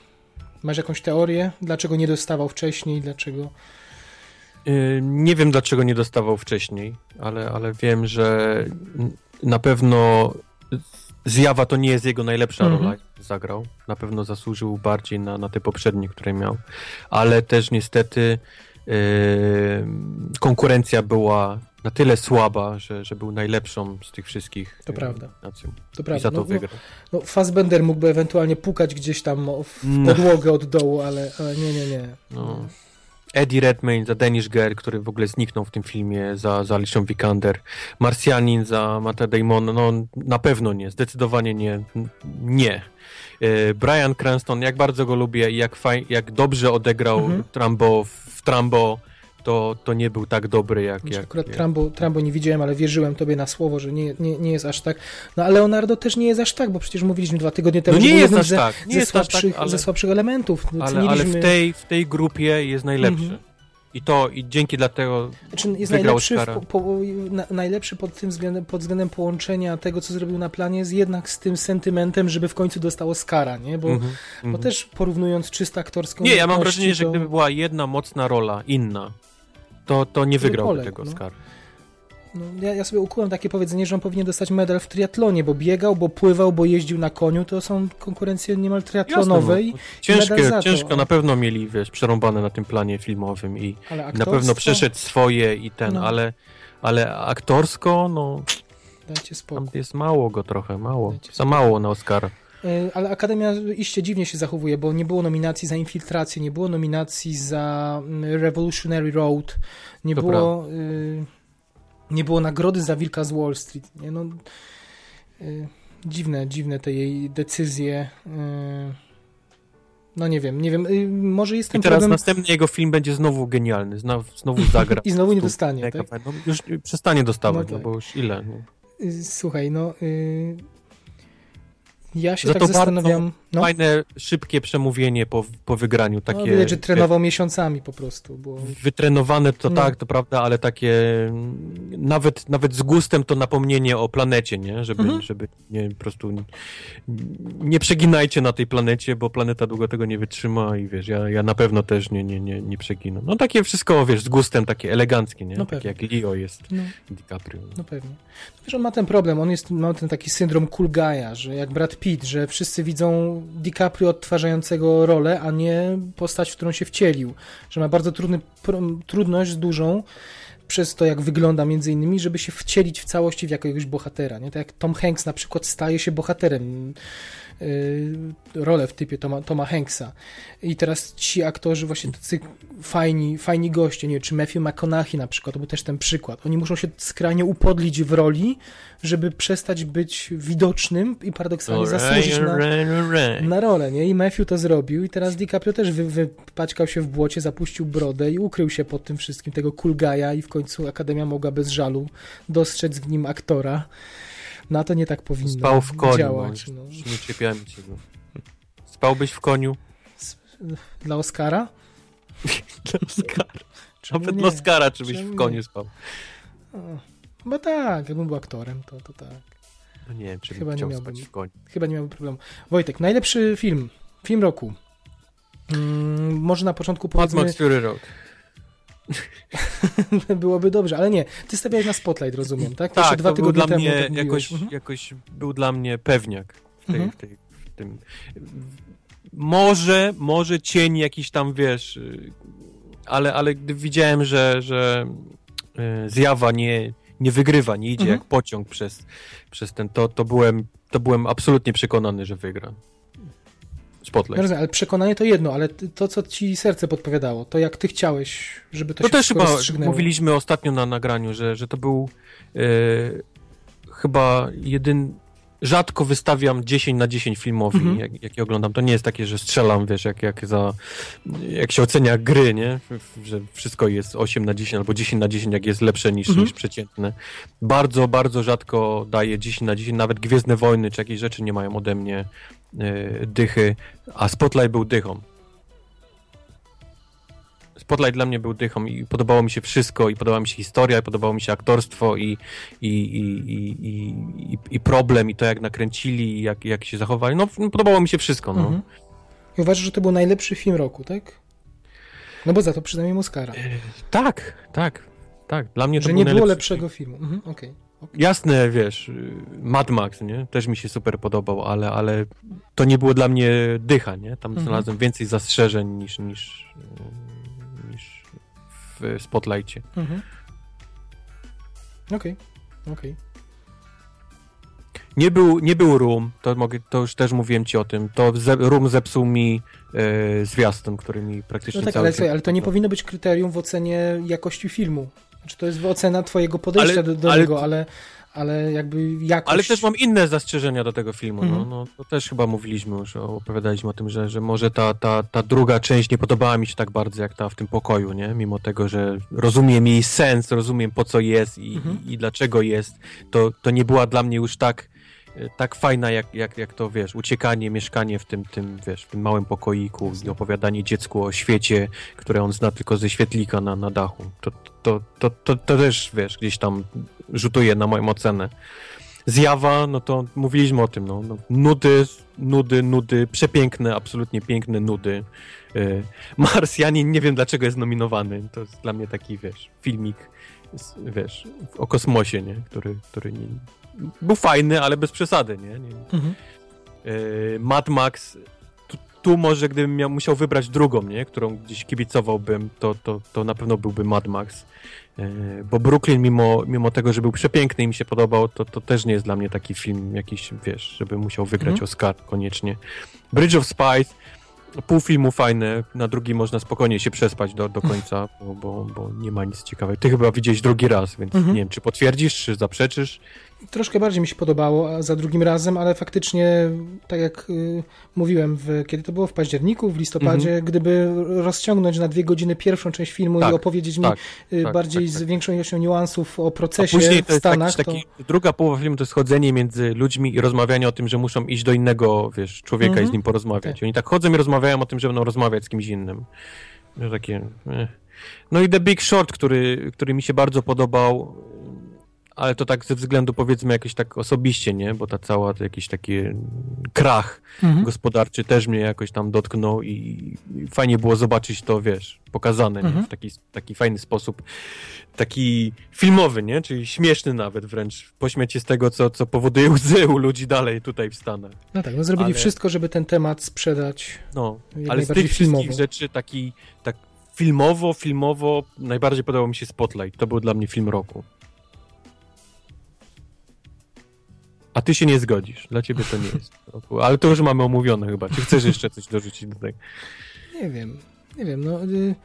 masz jakąś teorię? Dlaczego nie dostawał wcześniej? Dlaczego... Y, nie wiem, dlaczego nie dostawał wcześniej, ale, ale wiem, że na pewno Zjawa to nie jest jego najlepsza mhm. rola, zagrał. Na pewno zasłużył bardziej na, na te poprzednie, które miał. Ale też niestety yy, konkurencja była na tyle słaba, że, że był najlepszą z tych wszystkich. To prawda. Nacją. To prawda. I za to no, no wygrał. No, no, Fassbender mógłby ewentualnie pukać gdzieś tam w no. podłogę od dołu, ale, ale nie, nie, nie. No. Eddie Redmayne za Danish Girl, który w ogóle zniknął w tym filmie, za, za Alicia Vikander. Marsjanin za Matta Damon, no na pewno nie, zdecydowanie nie. Nie. E, Brian Cranston, jak bardzo go lubię i jak, faj, jak dobrze odegrał mhm. Trambo w Trambo, to, to nie był tak dobry jak... Znaczy, jak akurat jak... Trambo, Trambo nie widziałem, ale wierzyłem tobie na słowo, że nie, nie, nie jest aż tak. No a Leonardo też nie jest aż tak, bo przecież mówiliśmy dwa tygodnie temu, no nie jest aż ze, tak. Nie ze, jest słabszych, tak, ale... ze słabszych elementów. No, ale, ale w, tej, w tej grupie jest najlepszy. Mhm. I to i dzięki dlatego znaczy jest najlepszy, w, po, na, najlepszy pod tym względem, pod względem połączenia tego, co zrobił na planie, jest jednak z tym sentymentem, żeby w końcu dostało Oscara, nie? Bo, mm -hmm, bo mm -hmm. też porównując czysto aktorską... Nie, ja mam wrażenie, to... że gdyby była jedna mocna rola, inna, to, to nie wygrałby tego no. Oscara. No, ja, ja, sobie ukułem takie powiedzenie, że on powinien dostać medal w triatlonie, bo biegał, bo pływał, bo jeździł na koniu, to są konkurencje niemal triatlonowe. Jasne, no. ciężkie, ciężko, na pewno mieli, wiesz, przerąbane na tym planie filmowym i na pewno przeszedł swoje i ten, no. ale, ale aktorsko, no... Dajcie spokój. jest mało go trochę, mało. Za mało na Oscara. E, ale Akademia iście dziwnie się zachowuje, bo nie było nominacji za infiltrację, nie było nominacji za mm, Revolutionary Road, nie to było... Y nie było nagrody za Wilka z Wall Street. Nie? No, y, dziwne, dziwne te jej decyzje. Y, no nie wiem, nie wiem, może jest ten I teraz problem... następny jego film będzie znowu genialny, znowu zagra. I znowu nie dostanie, tak? No, już przestanie dostawać, no, tak. no bo już ile? No. Słuchaj, no... Ja się Za tak zastanawiam. No. Fajne, szybkie przemówienie po, po wygraniu. Takie, no, widać, że trenował miesiącami po prostu. Było... Wytrenowane to no. tak, to prawda, ale takie nawet, nawet z gustem to napomnienie o planecie, nie? Żeby, mhm. żeby nie, po prostu nie, nie przeginajcie na tej planecie, bo planeta długo tego nie wytrzyma i wiesz, ja, ja na pewno też nie, nie, nie, nie przeginam. No takie wszystko, wiesz, z gustem takie eleganckie, nie? No takie jak Leo jest no. DiCaprio. No pewnie. No wiesz, on ma ten problem, on jest, ma ten taki syndrom cool guy'a, że jak Brad Pitt, że wszyscy widzą DiCaprio odtwarzającego rolę, a nie postać, w którą się wcielił. Że ma bardzo trudny, trudność dużą przez to, jak wygląda między innymi, żeby się wcielić w całości w jakiegoś bohatera. Nie? Tak jak Tom Hanks na przykład staje się bohaterem rolę w typie Toma, Toma Hanksa. I teraz ci aktorzy, właśnie tacy fajni, fajni goście, nie wiem, czy Matthew McConaughey na przykład, to był też ten przykład. Oni muszą się skrajnie upodlić w roli, żeby przestać być widocznym i paradoksalnie zasłużyć na, na rolę, nie? I Matthew to zrobił i teraz DiCaprio też wy, wypaćkał się w błocie, zapuścił brodę i ukrył się pod tym wszystkim, tego cool guy'a i w końcu Akademia mogła bez żalu dostrzec w nim aktora. No to nie tak powinno Spał w koniu, działać. No. Nie cię. No. Spałbyś w koniu? Dla Oscara? dla Oscara. Nawet dla Oscara, czy byś w koniu spał? bo tak, jakbym był aktorem, to, to tak. No nie wiem, czy chyba nie miałbym, w koniu. Chyba nie miałbym problemu. Wojtek, najlepszy film. Film roku. Mm, może na początku powiedzmy... Mad Max Fury Road. Byłoby dobrze, ale nie. Ty stawiałeś na Spotlight, rozumiem, tak? tak, dwa tygodnie dla temu mnie jakoś, mhm. jakoś był dla mnie pewniak w, tej, mhm. w, tej, w tym. Może, może cień jakiś tam, wiesz, ale, ale gdy widziałem, że, że y, zjawa nie, nie wygrywa, nie idzie mhm. jak pociąg przez, przez ten, to, to, byłem, to byłem absolutnie przekonany, że wygra. Spotlight. rozumiem, ale przekonanie to jedno, ale to, co ci serce podpowiadało, to jak ty chciałeś, żeby to, to się też chyba mówiliśmy ostatnio na nagraniu, że, że to był yy, chyba jeden, rzadko wystawiam 10 na 10 filmowi, mhm. jak, jak je oglądam. To nie jest takie, że strzelam, wiesz, jak, jak, za, jak się ocenia gry, nie? Że wszystko jest 8 na 10 albo 10 na 10, jak jest lepsze niż, mhm. niż przeciętne. Bardzo, bardzo rzadko daję 10 na 10, nawet Gwiezdne Wojny czy jakieś rzeczy nie mają ode mnie dychy, a Spotlight był dychą. Spotlight dla mnie był dychą i podobało mi się wszystko, i podobała mi się historia, i podobało mi się aktorstwo, i, i, i, i, i, problem, i to jak nakręcili, jak, jak się zachowali. No, podobało mi się wszystko. No. Mhm. I uważasz, że to był najlepszy film roku, tak? No bo za to przynajmniej Oscara. E, tak, tak, tak. Dla mnie to że nie było lepszego film. filmu. Mhm, okay. Okay. Jasne, wiesz, Mad Max, nie? Też mi się super podobał, ale, ale to nie było dla mnie dycha, nie? Tam mhm. znalazłem więcej zastrzeżeń niż, niż, w Spotlightie. Mhm. Okej, okay. okej. Okay. Nie był, nie był Room, to, mogę, to już też mówiłem ci o tym. To ze, Room zepsuł mi e, zwiastun, który mi praktycznie no tak, cały ale, ale to nie powinno być kryterium w ocenie jakości filmu. Znaczy to jest ocena twojego podejścia ale, do, do ale, niego, ale ale jakby jakość... Ale też mam inne zastrzeżenia do tego filmu, no. mhm. no, no, to też chyba mówiliśmy już, opowiadaliśmy o tym, że, że może ta, ta, ta druga część nie podobała mi się tak bardzo jak ta w tym pokoju, nie? Mimo tego, że rozumiem jej sens, rozumiem po co jest i, mhm. i, i dlaczego jest, to, to nie była dla mnie już tak tak fajna, jak, jak, jak to, wiesz, uciekanie, mieszkanie w tym, tym, wiesz, w tym małym pokoiku i opowiadanie dziecku o świecie, które on zna tylko ze świetlika na, na dachu. To, to, to, to, to też, wiesz, gdzieś tam rzutuje na moją ocenę. Zjawa, no to mówiliśmy o tym, no, no nudy, nudy, nudy, przepiękne, absolutnie piękne nudy. Yy, Marsjanin, nie wiem dlaczego jest nominowany, to jest dla mnie taki, wiesz, filmik, wiesz, o kosmosie, nie, który, który nie, był fajny, ale bez przesady, nie? nie. Mhm. Yy, Mad Max, tu, tu, może gdybym miał, musiał wybrać drugą, nie? Którą gdzieś kibicowałbym, to, to, to na pewno byłby Mad Max. Yy, bo Brooklyn, mimo, mimo tego, że był przepiękny i mi się podobał, to, to też nie jest dla mnie taki film jakiś, wiesz, żeby musiał wygrać mhm. Oscar koniecznie. Bridge of Spies, pół filmu fajne, na drugi można spokojnie się przespać do, do końca, bo, bo, bo nie ma nic ciekawego. Ty chyba widziałeś drugi raz, więc mhm. nie wiem, czy potwierdzisz, czy zaprzeczysz troszkę bardziej mi się podobało za drugim razem, ale faktycznie, tak jak y, mówiłem, w, kiedy to było w październiku, w listopadzie, mhm. gdyby rozciągnąć na dwie godziny pierwszą część filmu tak, i opowiedzieć tak, mi y, tak, bardziej tak, z tak. większą ilością niuansów o procesie później w Stanach. Taki, to... druga połowa filmu to jest chodzenie między ludźmi i rozmawianie o tym, że muszą iść do innego, wiesz, człowieka mhm. i z nim porozmawiać. Tak. Oni tak chodzą i rozmawiają o tym, że będą rozmawiać z kimś innym. Takie... Eh. No i The Big Short, który, który mi się bardzo podobał, ale to tak ze względu powiedzmy jakoś tak osobiście, nie? Bo ta cała, to jakiś taki krach mhm. gospodarczy też mnie jakoś tam dotknął i, i fajnie było zobaczyć to, wiesz, pokazane mhm. w taki, taki fajny sposób, taki filmowy, nie? Czyli śmieszny nawet wręcz, pośmiać się z tego, co, co powoduje łzy u ludzi dalej tutaj w Stanach. No tak, no zrobili ale... wszystko, żeby ten temat sprzedać No, ale z tych filmowo. wszystkich rzeczy taki, tak filmowo, filmowo najbardziej podobał mi się Spotlight, to był dla mnie film roku. A ty się nie zgodzisz. Dla ciebie to nie jest. Ale to już mamy omówione chyba. Czy chcesz jeszcze coś dorzucić do tego? Nie wiem. Nie wiem. No, y...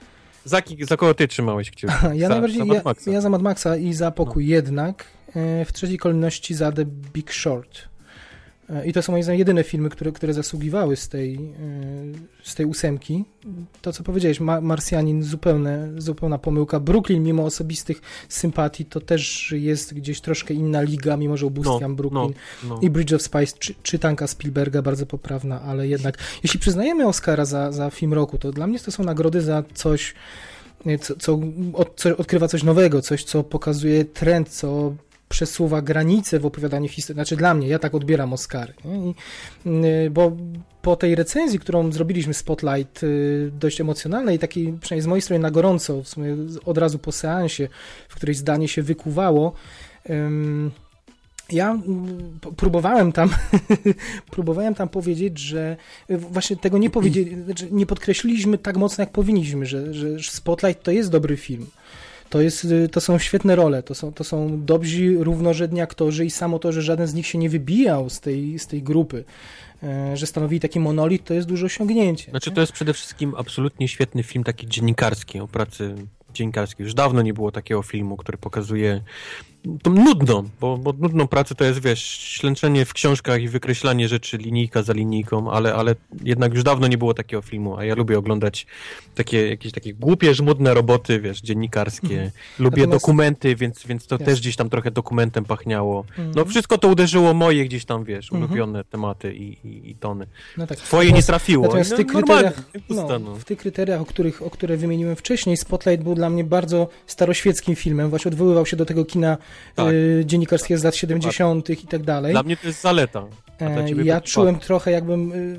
za, za kogo ty trzymałeś kciuki? Ja za, najbardziej, za ja, ja, za Mad Maxa i za pokój no. jednak. E, w trzeciej kolejności za The Big Short. E, I to są moim zdaniem jedyne filmy, które, które zasługiwały z tej, e, z tej ósemki. To, co powiedziałeś, Ma Marsjanin, zupełne, zupełna pomyłka. Brooklyn, mimo osobistych sympatii, to też jest gdzieś troszkę inna liga, mimo że ubóstwiam no, Brooklyn. No, no. I Bridge of Spice, czy, czytanka Spielberga, bardzo poprawna, ale jednak, jeśli przyznajemy Oscara za, za film roku, to dla mnie to są nagrody za coś, co, co, od, co odkrywa coś nowego, coś, co pokazuje trend, co przesuwa granice w opowiadaniu historii. Znaczy dla mnie, ja tak odbieram Oscary. I, y, bo po tej recenzji, którą zrobiliśmy Spotlight, y, dość emocjonalnej, takiej przynajmniej z mojej strony na gorąco, w sumie od razu po seansie, w której zdanie się wykuwało, ja próbowałem tam próbowałem tam powiedzieć, że właśnie tego nie powiedzieli, znaczy nie podkreśliliśmy tak mocno, jak powinniśmy, że, że Spotlight to jest dobry film. To, jest, to są świetne role, to są, to są dobrzy, równorzędni aktorzy i samo to, że żaden z nich się nie wybijał z tej, z tej grupy, e, że stanowili taki monolit, to jest duże osiągnięcie. Znaczy to jest przede wszystkim absolutnie świetny film taki dziennikarski o pracy dziennikarskiej. Już dawno nie było takiego filmu, który pokazuje to nudno, bo, bo nudną pracę to jest, wiesz, ślęczenie w książkach i wykreślanie rzeczy linijka za linijką, ale, ale jednak już dawno nie było takiego filmu, a ja lubię oglądać takie jakieś takie głupie, żmudne roboty, wiesz, dziennikarskie. Mhm. Lubię Natomiast... dokumenty, więc, więc to też gdzieś tam trochę dokumentem pachniało. Mhm. No wszystko to uderzyło moje gdzieś tam, wiesz, mhm. ulubione tematy i, i, i tony. No tak. Twoje nie trafiło. Natomiast w tych, no, kryteriach, no, no, w tych kryteriach, o których, o które wymieniłem wcześniej, Spotlight był dla mnie bardzo staroświeckim filmem, właśnie odwoływał się do tego kina tak. Y, dziennikarskich z lat 70. i tak dalej. Dla mnie to jest zaleta. E, ja czułem trochę jakbym. Y,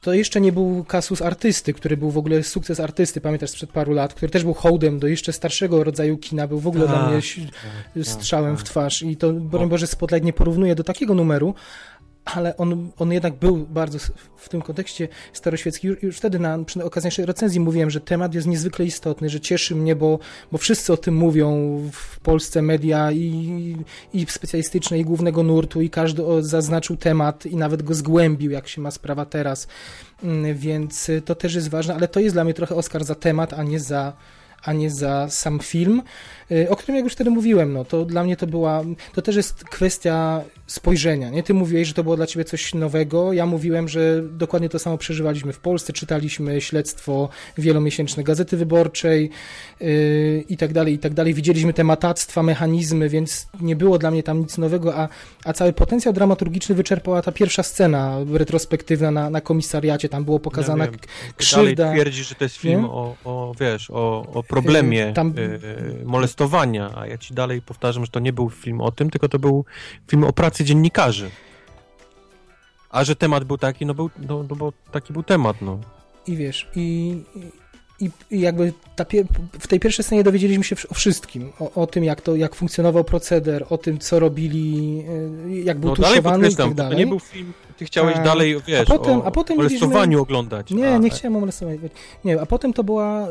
to jeszcze nie był kasus artysty, który był w ogóle sukces artysty, pamiętasz sprzed paru lat, który też był hołdem do jeszcze starszego rodzaju kina, był w ogóle dla tak, mnie tak, strzałem w twarz. I to, broń Boże, Spotlight nie porównuje do takiego numeru, ale on, on jednak był bardzo w tym kontekście staroświecki. Już, już wtedy na, przy okazji recenzji mówiłem, że temat jest niezwykle istotny, że cieszy mnie, bo, bo wszyscy o tym mówią w Polsce media i, i specjalistyczne, i głównego nurtu, i każdy zaznaczył temat i nawet go zgłębił, jak się ma sprawa teraz. Mm, więc to też jest ważne, ale to jest dla mnie trochę Oscar za temat, a nie za a nie za sam film, y, o którym jak już wtedy mówiłem, no to dla mnie to była, to też jest kwestia spojrzenia, nie? Ty mówiłeś, że to było dla ciebie coś nowego, ja mówiłem, że dokładnie to samo przeżywaliśmy w Polsce, czytaliśmy śledztwo wielomiesięczne Gazety Wyborczej yy, i tak dalej, i tak dalej, widzieliśmy te matactwa, mechanizmy, więc nie było dla mnie tam nic nowego, a, a cały potencjał dramaturgiczny wyczerpała ta pierwsza scena retrospektywna na, na komisariacie, tam było pokazana ja krzywda. Dalej twierdzi, że to jest film o, o, wiesz, o, o problemie tam... yy, a ja ci dalej powtarzam, że to nie był film o tym, tylko to był film o pracy dziennikarzy. A że temat był taki, no, był, no, no bo taki był temat, no. I wiesz, i, i, i jakby ta, w tej pierwszej scenie dowiedzieliśmy się o wszystkim. O, o, tym, jak, to, jak funkcjonował proceder, o tym, co robili, e, jak był no, tuszowany i tak dalej. To nie był film, ty chciałeś a, dalej, wiesz, a potem, o, a potem molestowaniu oglądać. Nie, a, nie chciałem o molestowaniu. Nie, a potem to była,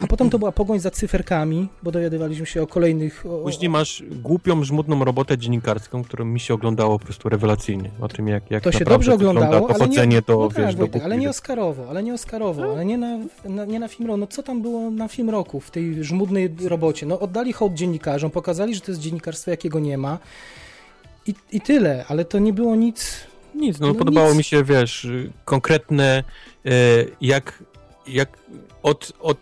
a potem to była pogoń za cyferkami, bo dowiadywaliśmy się o kolejnych... O, Później masz głupią, żmudną robotę dziennikarską, którą mi się oglądało po prostu rewelacyjnie. O tym, jak, jak to się dobrze oglądało, ale nie, to, no wiesz, tak, ale nie Oscarowo, ale nie Oscarowo, no. ale nie na, na, nie na film roku. No co tam było na film roku w tej żmudnej robocie? No oddali hołd dziennikarzom, pokazali, że to jest dziennikarstwo, jakiego nie ma. I, i tyle, ale to nie było nic nic, no, no podobało nic. mi się, wiesz, konkretne, e, jak, jak od, od,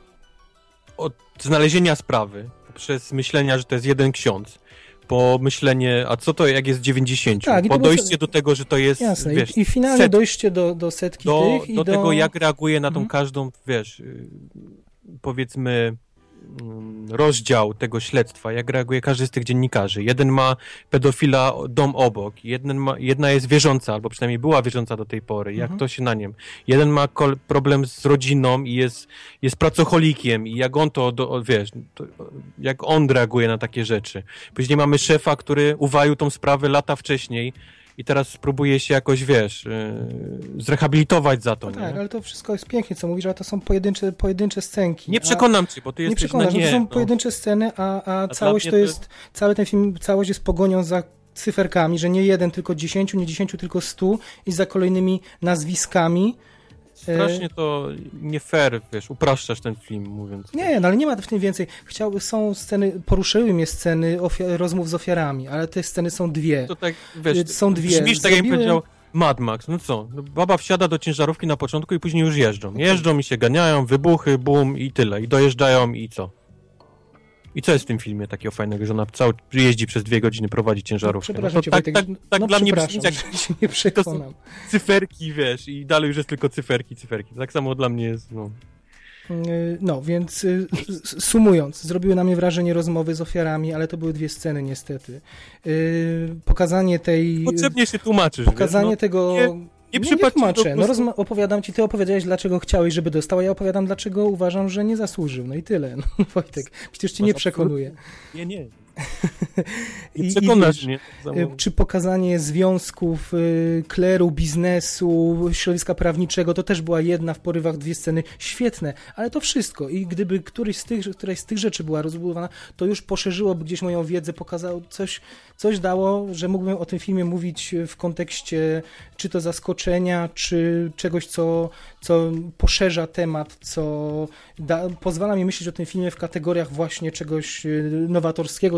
od znalezienia sprawy, poprzez myślenia, że to jest jeden ksiądz, po myślenie, a co to jak jest 90, tak, po dojście do tego, że to jest, Jasne, wiesz, i, i finalnie set, dojście do, do setki do, tych do, do tego, jak reaguje na tą mhm. każdą, wiesz, powiedzmy Mm, rozdział tego śledztwa, jak reaguje każdy z tych dziennikarzy. Jeden ma pedofila dom obok, jeden ma, jedna jest wierząca, albo przynajmniej była wierząca do tej pory, jak mhm. to się na nim. Jeden ma problem z rodziną i jest, jest pracocholikiem i jak on to, do, wiesz, to, jak on reaguje na takie rzeczy. Później mamy szefa, który uwalił tą sprawę lata wcześniej, i teraz próbuje się jakoś, wiesz, yy, zrehabilitować za to. No tak, ale to wszystko jest pięknie, co mówisz, ale to są pojedyncze, pojedyncze scenki. Nie przekonam cię, bo ty jesteś nie przekonasz, na nie. To są no. pojedyncze sceny, a, a, a całość to jest, cały ten film, całość jest pogonią za cyferkami, że nie jeden, tylko dziesięciu, nie dziesięciu, tylko stu i za kolejnymi nazwiskami, Strasznie to nie fair, wiesz, upraszczasz ten film, mówiąc. Nie, no ale nie ma w tym więcej. Chciał, są sceny, poruszyły mnie sceny rozmów z ofiarami, ale te sceny są dwie. To tak, wiesz, są dwie. Brzmisz tak, Zrobiły... jak powiedział Mad Max, no co, no baba wsiada do ciężarówki na początku i później już jeżdżą. Jeżdżą i się ganiają, wybuchy, bum i tyle. I dojeżdżają i co? I co jest w tym filmie takiego fajnego, że ona cały jeździ przez dwie godziny, prowadzi ciężarówkę? No, przepraszam no, cię, tak, tak, tak no, dla mnie brzmi, jak się nie przekonam. cyferki, wiesz, i dalej już jest tylko cyferki, cyferki. Tak samo dla mnie jest, no. Y, no, więc y, sumując, zrobiły na mnie wrażenie rozmowy z ofiarami, ale to były dwie sceny niestety. Y, pokazanie tej... Potrzebnie się tłumaczysz. Pokazanie wiesz, no, tego... Nie nie, nie, nie tłumaczę. No rozma- opowiadam ci, ty opowiedziałeś, dlaczego chciałeś, żeby dostał, a ja opowiadam, dlaczego uważam, że nie zasłużył. No i tyle. No, Wojtek, przecież cię nie przekonuję. Nie, nie. I, przekonasz mnie. Czy pokazanie związków, y, kleru, biznesu, środowiska prawniczego, to też była jedna w porywach dwie sceny świetne, ale to wszystko. I gdyby któryś z tych, któraś z tych rzeczy była rozbudowana, to już poszerzyłoby gdzieś moją wiedzę, pokazało coś, coś dało, że mógłbym o tym filmie mówić w kontekście czy to zaskoczenia, czy czegoś, co, co poszerza temat, co da, pozwala mi myśleć o tym filmie w kategoriach właśnie czegoś y,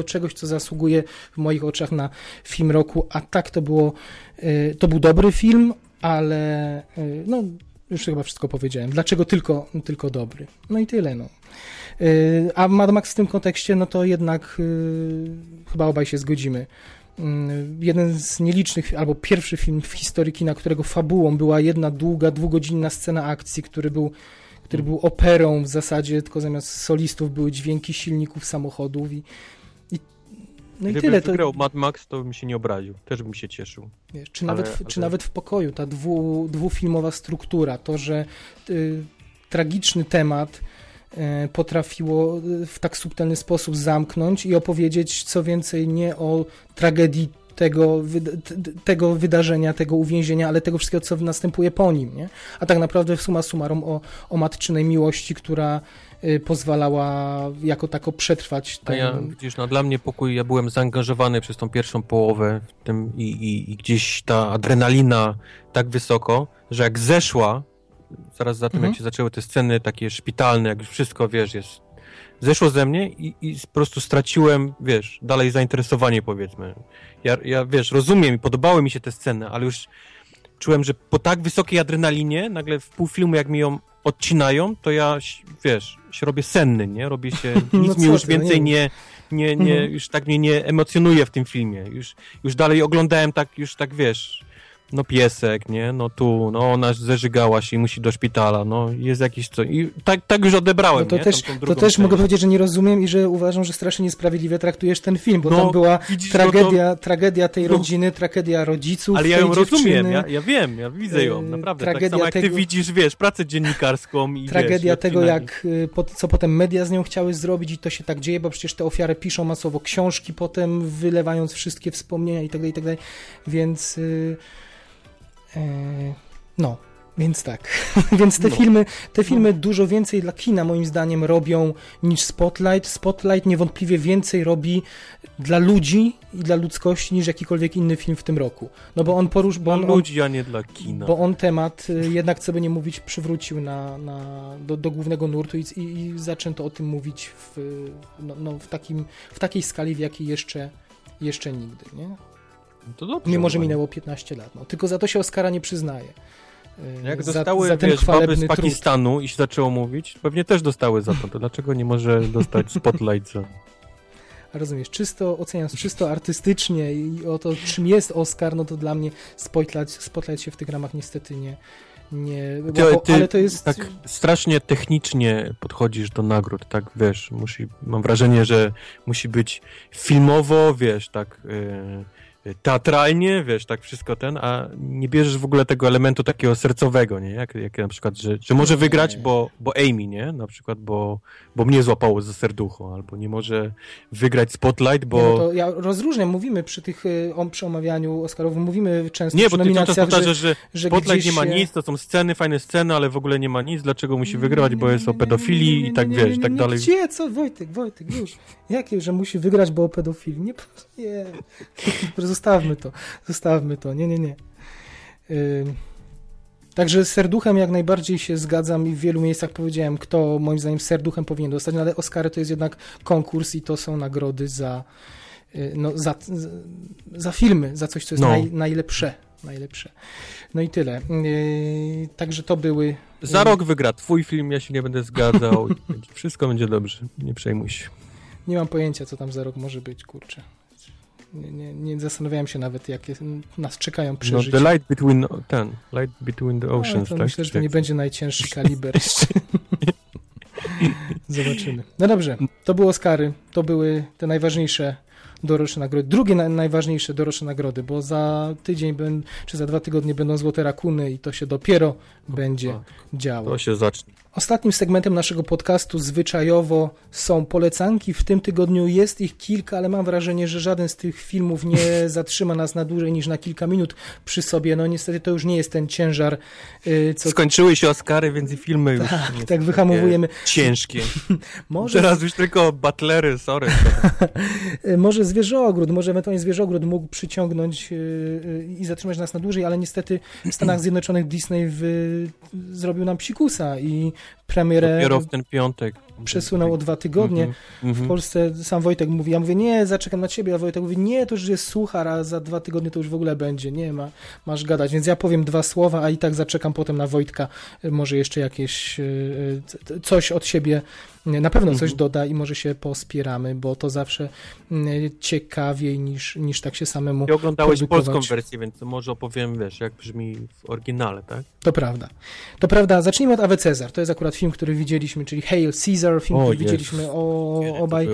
czegoś, co zasługuje w moich oczach na film roku, a tak to było, y, to był dobry film, ale y, no już chyba wszystko powiedziałem. Dlaczego tylko, tylko dobry? No i tyle, no. A Mad Max w tym kontekście, no to jednak chyba obaj się zgodzimy. Jeden z nielicznych, albo pierwszy film w historii kina, którego fabułą była jedna długa, dwugodzinna scena akcji, który był który był operą w zasadzie, tylko zamiast solistów były dźwięki silników samochodów i no Gdyby i tyle. To... Mad Max, to bym się nie obraził, też bym się cieszył. Wiesz, czy, ale, nawet, ale... czy nawet w pokoju, ta dwu, dwufilmowa struktura, to, że y, tragiczny temat y, potrafiło w tak subtelny sposób zamknąć i opowiedzieć co więcej nie o tragedii tego, tego wydarzenia, tego uwięzienia, ale tego wszystkiego, co następuje po nim, nie? A tak naprawdę w suma summarum o, o matczynej miłości, która y, pozwalała jako tako przetrwać. Ten... A ja, widzisz, no dla mnie pokój, ja byłem zaangażowany przez tą pierwszą połowę w tym i, i, i gdzieś ta adrenalina tak wysoko, że jak zeszła, zaraz za tym, mhm. jak się zaczęły te sceny takie szpitalne, jak już wszystko, wiesz, jest zeszło ze mnie i, i po prostu straciłem, wiesz, dalej zainteresowanie, powiedzmy. Ja, ja, wiesz, rozumiem i podobały mi się te sceny, ale już czułem, że po tak wysokiej adrenalinie, nagle w pół filmu, jak mi ją odcinają, to ja, wiesz, się robię senny, nie? Robię się, no nic no mi już więcej nie, nie, nie, mhm. już tak mnie nie emocjonuje w tym filmie. Już, już dalej oglądałem tak, już tak, wiesz, no piesek, nie, no tu, no ona zeżygała się i musi do szpitala, no jest jakiś co. I tak, tak już odebrałem, no to nie? Też, to też mogę powiedzieć, że nie rozumiem i że uważam, że strasznie niesprawiedliwie traktujesz ten film, bo no, tam była widzisz, tragedia, no to... tragedia tej no. rodziny, tragedia rodziców. Ale ja ją rozumiem, ja, ja wiem, ja widzę ją, naprawdę. Tragedia tak samo jak tego... ty widzisz, wiesz, pracę dziennikarską i Tragedia wiesz, tego, jak, y, co potem media z nią chciały zrobić i to się tak dzieje, bo przecież te ofiary piszą masowo książki potem, wylewając wszystkie wspomnienia i tak dalej, i tak dalej, więc... Yy E, no, więc tak. Więc te no. filmy, te no. filmy no. dużo więcej dla kina moim zdaniem robią niż Spotlight. Spotlight niewątpliwie więcej robi dla ludzi i dla ludzkości niż jakikolwiek inny film w tym roku. No bo on porusz... Bo on, dla ludzi, a nie dla kina. Bo on temat, y, jednak co by nie mówić, przywrócił na, na, do, do głównego nurtu i, i, i zaczęto o tym mówić w, no, no, w, takim, w takiej skali, w jakiej jeszcze, jeszcze nigdy, nie? No to dobrze, Mimo, że minęło 15 lat. No, tylko za to się Oscara nie przyznaje. E, Jak dostały, za, za wiesz, baby z Pakistanu trud. i się zaczęło mówić, pewnie też dostały za to. To dlaczego nie może dostać spotlight za... Rozumiesz, czysto oceniając czysto artystycznie i o to, czym jest Oscar, no to dla mnie Spotlight, Spotlight się w tych ramach niestety nie, nie ty, ty, ale to jest... Tak strasznie technicznie podchodzisz do nagród, tak, wiesz, musi, mam wrażenie, że musi być filmowo, wiesz, tak... Yy teatralnie, wiesz, tak wszystko ten, a nie bierzesz w ogóle tego elementu takiego sercowego, nie? Jak, jak na przykład, że, że może wygrać, bo, bo Amy, nie? Na przykład, bo, bo mnie złapało za serducho, albo nie może wygrać Spotlight, bo... Nie, no to ja rozróżniam, mówimy przy tych, y, przy omawianiu Oscarowym, mówimy często nie, przy nominacjach, bo że, że, że Spotlight nie ma nic, to są sceny, fajne sceny, ale w ogóle nie ma nic, dlaczego musi wygrać, bo jest o pedofilii i tak, wiesz, tak dalej. Gdzie, co? Wojtek, Wojtek, już. Jakie, że musi wygrać, bo o pedofilii? Nie, nie. Zostawmy to, zostawmy to, nie, nie, nie. Yy. Także z serduchem jak najbardziej się zgadzam i w wielu miejscach powiedziałem, kto moim zdaniem serduchem powinien dostać, no ale Oscary to jest jednak konkurs i to są nagrody za, y, no, za, za filmy, za coś, co jest no. naj, najlepsze. Najlepsze. No i tyle. Yy, także to były. Za rok wygra twój film, ja się nie będę zgadzał. Wszystko będzie dobrze, nie przejmuj się. Nie mam pojęcia, co tam za rok może być, kurczę. Nie, nie, nie zastanawiałem się nawet, jakie nas czekają przeżycia. No, the light between, ten, light between the oceans, no, tak? Myślę, że to nie będzie najcięższy kaliber jeszcze. Zobaczymy. No dobrze, to było Oscary. to były te najważniejsze doroczne nagrody. Drugie na, najważniejsze doroczne nagrody, bo za tydzień ben, czy za dwa tygodnie będą Złote Rakuny i to się dopiero będzie działo. To się zacznie. Ostatnim segmentem naszego podcastu zwyczajowo są polecanki. W tym tygodniu jest ich kilka, ale mam wrażenie, że żaden z tych filmów nie zatrzyma nas na dłużej niż na kilka minut przy sobie. No niestety to już nie jest ten ciężar. Y, co... Skończyły się Oscary, więc i filmy już tak, tak wyhamowujemy. Ciężkie. Może... Teraz już tylko butlery, sorry. może Zwierzogród, może ewentualnie Zwierzogród mógł przyciągnąć y, y, i zatrzymać nas na dłużej, ale niestety w Stanach Zjednoczonych Disney w... zrobił nam psikusa i premierę Dopiero w ten piątek. Przesunął o dwa tygodnie. Mm -hmm. W Polsce sam Wojtek mówi, ja mówię, nie, zaczekam na ciebie, a Wojtek mówi, nie, to już jest suchar, a za dwa tygodnie to już w ogóle będzie, nie ma, masz gadać, więc ja powiem dwa słowa, a i tak zaczekam potem na Wojtka, może jeszcze jakieś e, e, coś od siebie na pewno coś mhm. doda i może się pospieramy, bo to zawsze ciekawiej niż, niż tak się samemu Ty oglądałeś polską wersję, więc może opowiem, wiesz, jak brzmi w oryginale, tak? To prawda. To prawda. Zacznijmy od Awe Cezar. To jest akurat film, który widzieliśmy, czyli Hail Caesar, film, o, który jest. widzieliśmy o, obaj.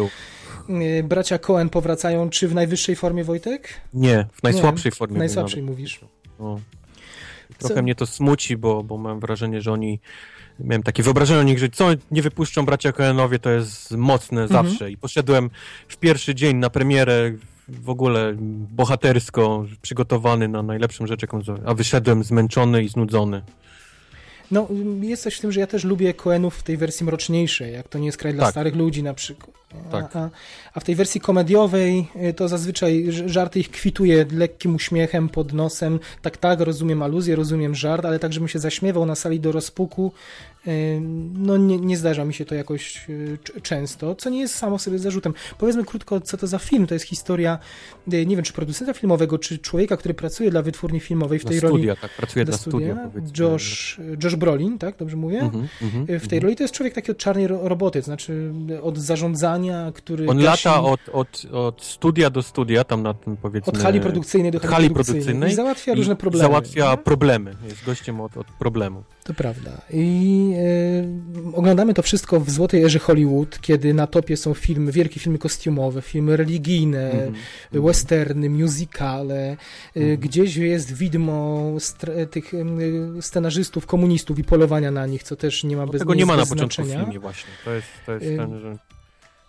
Bracia Cohen powracają, czy w najwyższej formie, Wojtek? Nie, w najsłabszej Nie, formie. W najsłabszej mówisz. Trochę Co? mnie to smuci, bo, bo mam wrażenie, że oni miałem takie wyobrażenie o nich, że co nie wypuszczą bracia Coenowie, to jest mocne mhm. zawsze. I poszedłem w pierwszy dzień na premierę w ogóle bohatersko przygotowany na najlepszą rzecz, jaką a wyszedłem zmęczony i znudzony. No, jest coś w tym, że ja też lubię Coenów w tej wersji mroczniejszej, jak to nie jest kraj dla tak. starych ludzi na przykład. Tak. A, a, w tej wersji komediowej y, to zazwyczaj żarty ich kwituje lekkim uśmiechem pod nosem. Tak, tak, rozumiem aluzję, rozumiem żart, ale tak, żebym się zaśmiewał na sali do rozpuku, no nie, nie zdarza mi się to jakoś y, często, co nie jest samo sobie zarzutem. Powiedzmy krótko, co to za film. To jest historia, y, nie wiem, czy producenta filmowego, czy człowieka, który pracuje dla wytwórni filmowej w tej studia, roli. tak, pracuje dla studia. studia Josh, Josh Brolin, tak, dobrze mówię? Mm -hmm, w tej mm -hmm. roli to jest człowiek taki od czarnej roboty, to znaczy od zarządzania, który... On lata od, od, od studia do studia, tam na tym powiedzmy... Od hali produkcyjnej do hali, hali produkcyjnej. produkcyjnej. I załatwia i różne problemy. Załatwia nie? problemy, jest gościem od, od problemu. To prawda. I e, oglądamy to wszystko w złotej erze Hollywood, kiedy na topie są filmy, wielkie filmy kostiumowe, filmy religijne, mm -hmm. westerny, musicale. Mm -hmm. Gdzieś jest widmo tych scenarzystów, komunistów i polowania na nich, co też nie ma no bez Tego nie ma na początku filmie właśnie. To jest, to jest ten, że...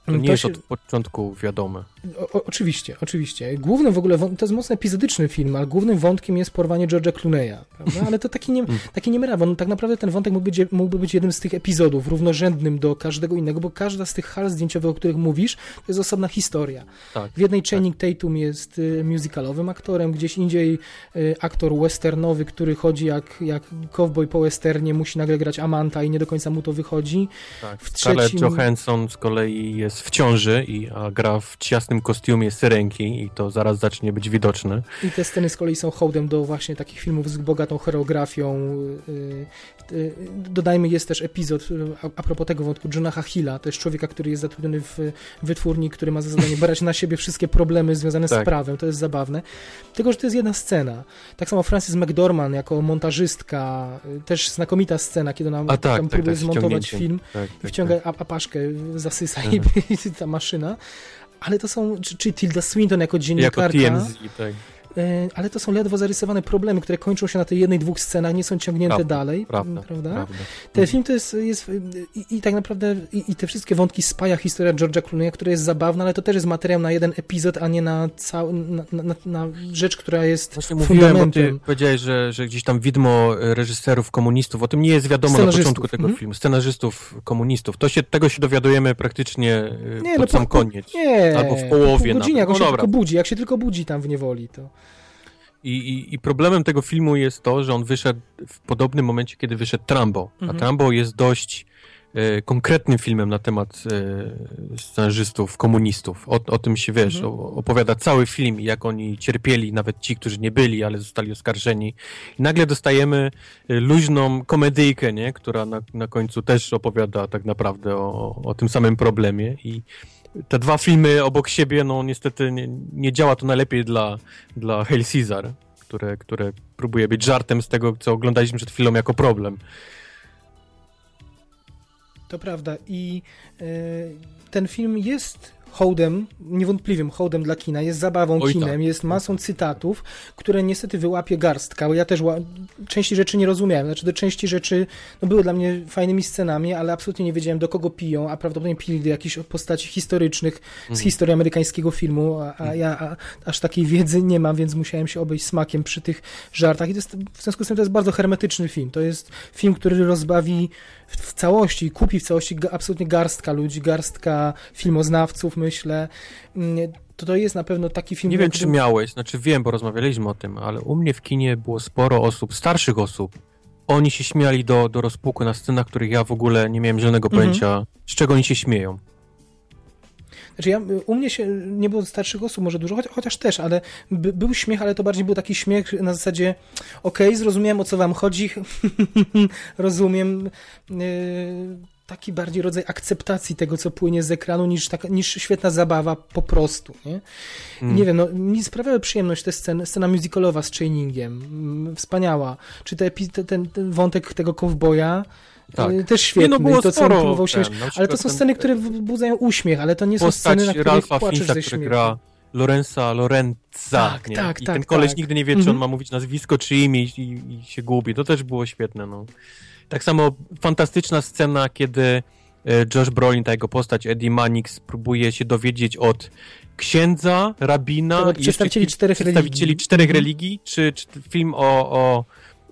To nie to jest się... od początku wiadome. O, oczywiście, oczywiście. Głównym w ogóle, to jest mocno epizodyczny film, ale głównym wątkiem jest porwanie George'a Clooney'a, prawda? Ale to taki nie, taki nie merawa. tak naprawdę ten wątek mógłby być, mógłby być jednym z tych epizodów, równorzędnym do każdego innego, bo każda z tych hal zdjęciowych, o których mówisz, to jest osobna historia. Tak, w jednej tak. Channing Tatum jest y, musicalowym aktorem, gdzieś indziej y, aktor westernowy, który chodzi jak, jak cowboy po westernie, musi nagle grać Amanta i nie do końca mu to wychodzi. Tak. W trzecim... Johansson z kolei jest w ciąży i a gra w ciasnym kostiumie syrenki i to zaraz zacznie być widoczne. I te sceny z kolei są hołdem do właśnie takich filmów z bogatą choreografią. Y, y, dodajmy, jest też epizod a, propos tego wątku Jonaha Hilla, to jest człowieka, który jest zatrudniony w wytwórni, który ma za zadanie brać na siebie wszystkie problemy związane tak. z prawem, to jest zabawne. Tylko, że to jest jedna scena. Tak samo Francis McDormand jako montażystka, y, też znakomita scena, kiedy ona a, tak, tam tak, próbuje tak, zmontować film tak, i tak, wciąga tak. apaszkę, zasysa i, i ta maszyna ale to są, czy, czy Tilda Swinton jako dziennikarka. Jako TMZ, tak. E, ale to są ledwo zarysowane problemy, które kończą się na tej jednej, dwóch scenach, nie są ciągnięte prawda, dalej, prawda? prawda? prawda. Ten film to jest, jest i, i tak naprawdę i, i, te wszystkie wątki spaja historia George'a Clooney'a, która jest zabawna, ale to też jest materiał na jeden epizod, a nie na, cał, na, na, na rzecz, która jest Właśnie fundamentem. Mówiłem, bo ty powiedziałeś, że, że gdzieś tam widmo reżyserów komunistów, o tym nie jest wiadomo na początku tego mhm. filmu, scenarzystów komunistów. To się, tego się dowiadujemy praktycznie e, nie, pod no, sam po, koniec. Nie, albo w połowie. Po godzinie, jak no, się tylko budzi, jak się tylko budzi tam w niewoli, to... I, i, I, problemem tego filmu jest to, że on wyszedł w podobnym momencie, kiedy wyszedł Trambo. Mhm. A Trambo jest dość e, konkretnym filmem na temat e, scenarzystów, komunistów. O, o tym się wiesz, mhm. opowiada cały film, jak oni cierpieli, nawet ci, którzy nie byli, ale zostali oskarżeni. I nagle dostajemy e, luźną komedyjkę, nie? która na, na końcu też opowiada tak naprawdę o, o tym samym problemie. I te dwa filmy obok siebie, no niestety nie, nie działa to najlepiej dla, dla Hail Caesar, które, które próbuje być żartem z tego, co oglądaliśmy przed chwilą jako problem. To prawda i e, ten film jest hołdem, niewątpliwym hołdem dla kina, jest zabawą Oj, kinem, tak. jest masą cytatów, które niestety wyłapie garstka, bo ja też części rzeczy nie rozumiałem, znaczy do części rzeczy no, były dla mnie fajnymi scenami, ale absolutnie nie wiedziałem do kogo piją, a prawdopodobnie pili do jakichś postaci historycznych z mhm. historii amerykańskiego filmu, a, a ja a, aż takiej wiedzy nie mam, więc musiałem się obejść smakiem przy tych żartach i to jest, w związku z tym to jest bardzo hermetyczny film, to jest film, który rozbawi w całości, kupi w całości absolutnie garstka ludzi, garstka filmoznawców, myślę. Mm, to to jest na pewno taki film... Nie wiem, którym... czy miałeś, znaczy wiem, bo rozmawialiśmy o tym, ale u mnie w kinie było sporo osób, starszych osób, oni się śmiali do, do rozpuku na scenach, których ja w ogóle nie miałem zielonego mhm. pojęcia, z czego oni się śmieją. Znaczy ja, u mnie się nie było starszych osób może dużo, chociaż też, ale by, był śmiech, ale to bardziej był taki śmiech na zasadzie okej, okay, zrozumiałem o co wam chodzi, rozumiem, yy, taki bardziej rodzaj akceptacji tego, co płynie z ekranu, niż, taka, niż świetna zabawa po prostu, nie? Mm. Nie wiem, no, mi sprawiały przyjemność te sceny, scena musicalowa z chainingiem, mm, wspaniała, czy te, ten, ten wątek tego kowboja, tak. Y, też świetny. Nie, no było to, sporo, ten, ale to są sceny, które wzbudzają uśmiech, ale to nie są sceny, na których Ralfa płaczesz Finsa, który gra Lorenza Lorenza. Tak, nie? tak, I tak, ten koleś tak. nigdy nie wie, czy on mhm. ma mówić nazwisko, czy imię i, i, się gubi. To też było świetne, no. Tak samo fantastyczna scena, kiedy e, Josh Brolin, ta jego postać, Eddie Mannix, próbuje się dowiedzieć od księdza, rabina i przedstawicieli czterech przedstawicieli religii. czterech mhm. religii, czy, czy film o, o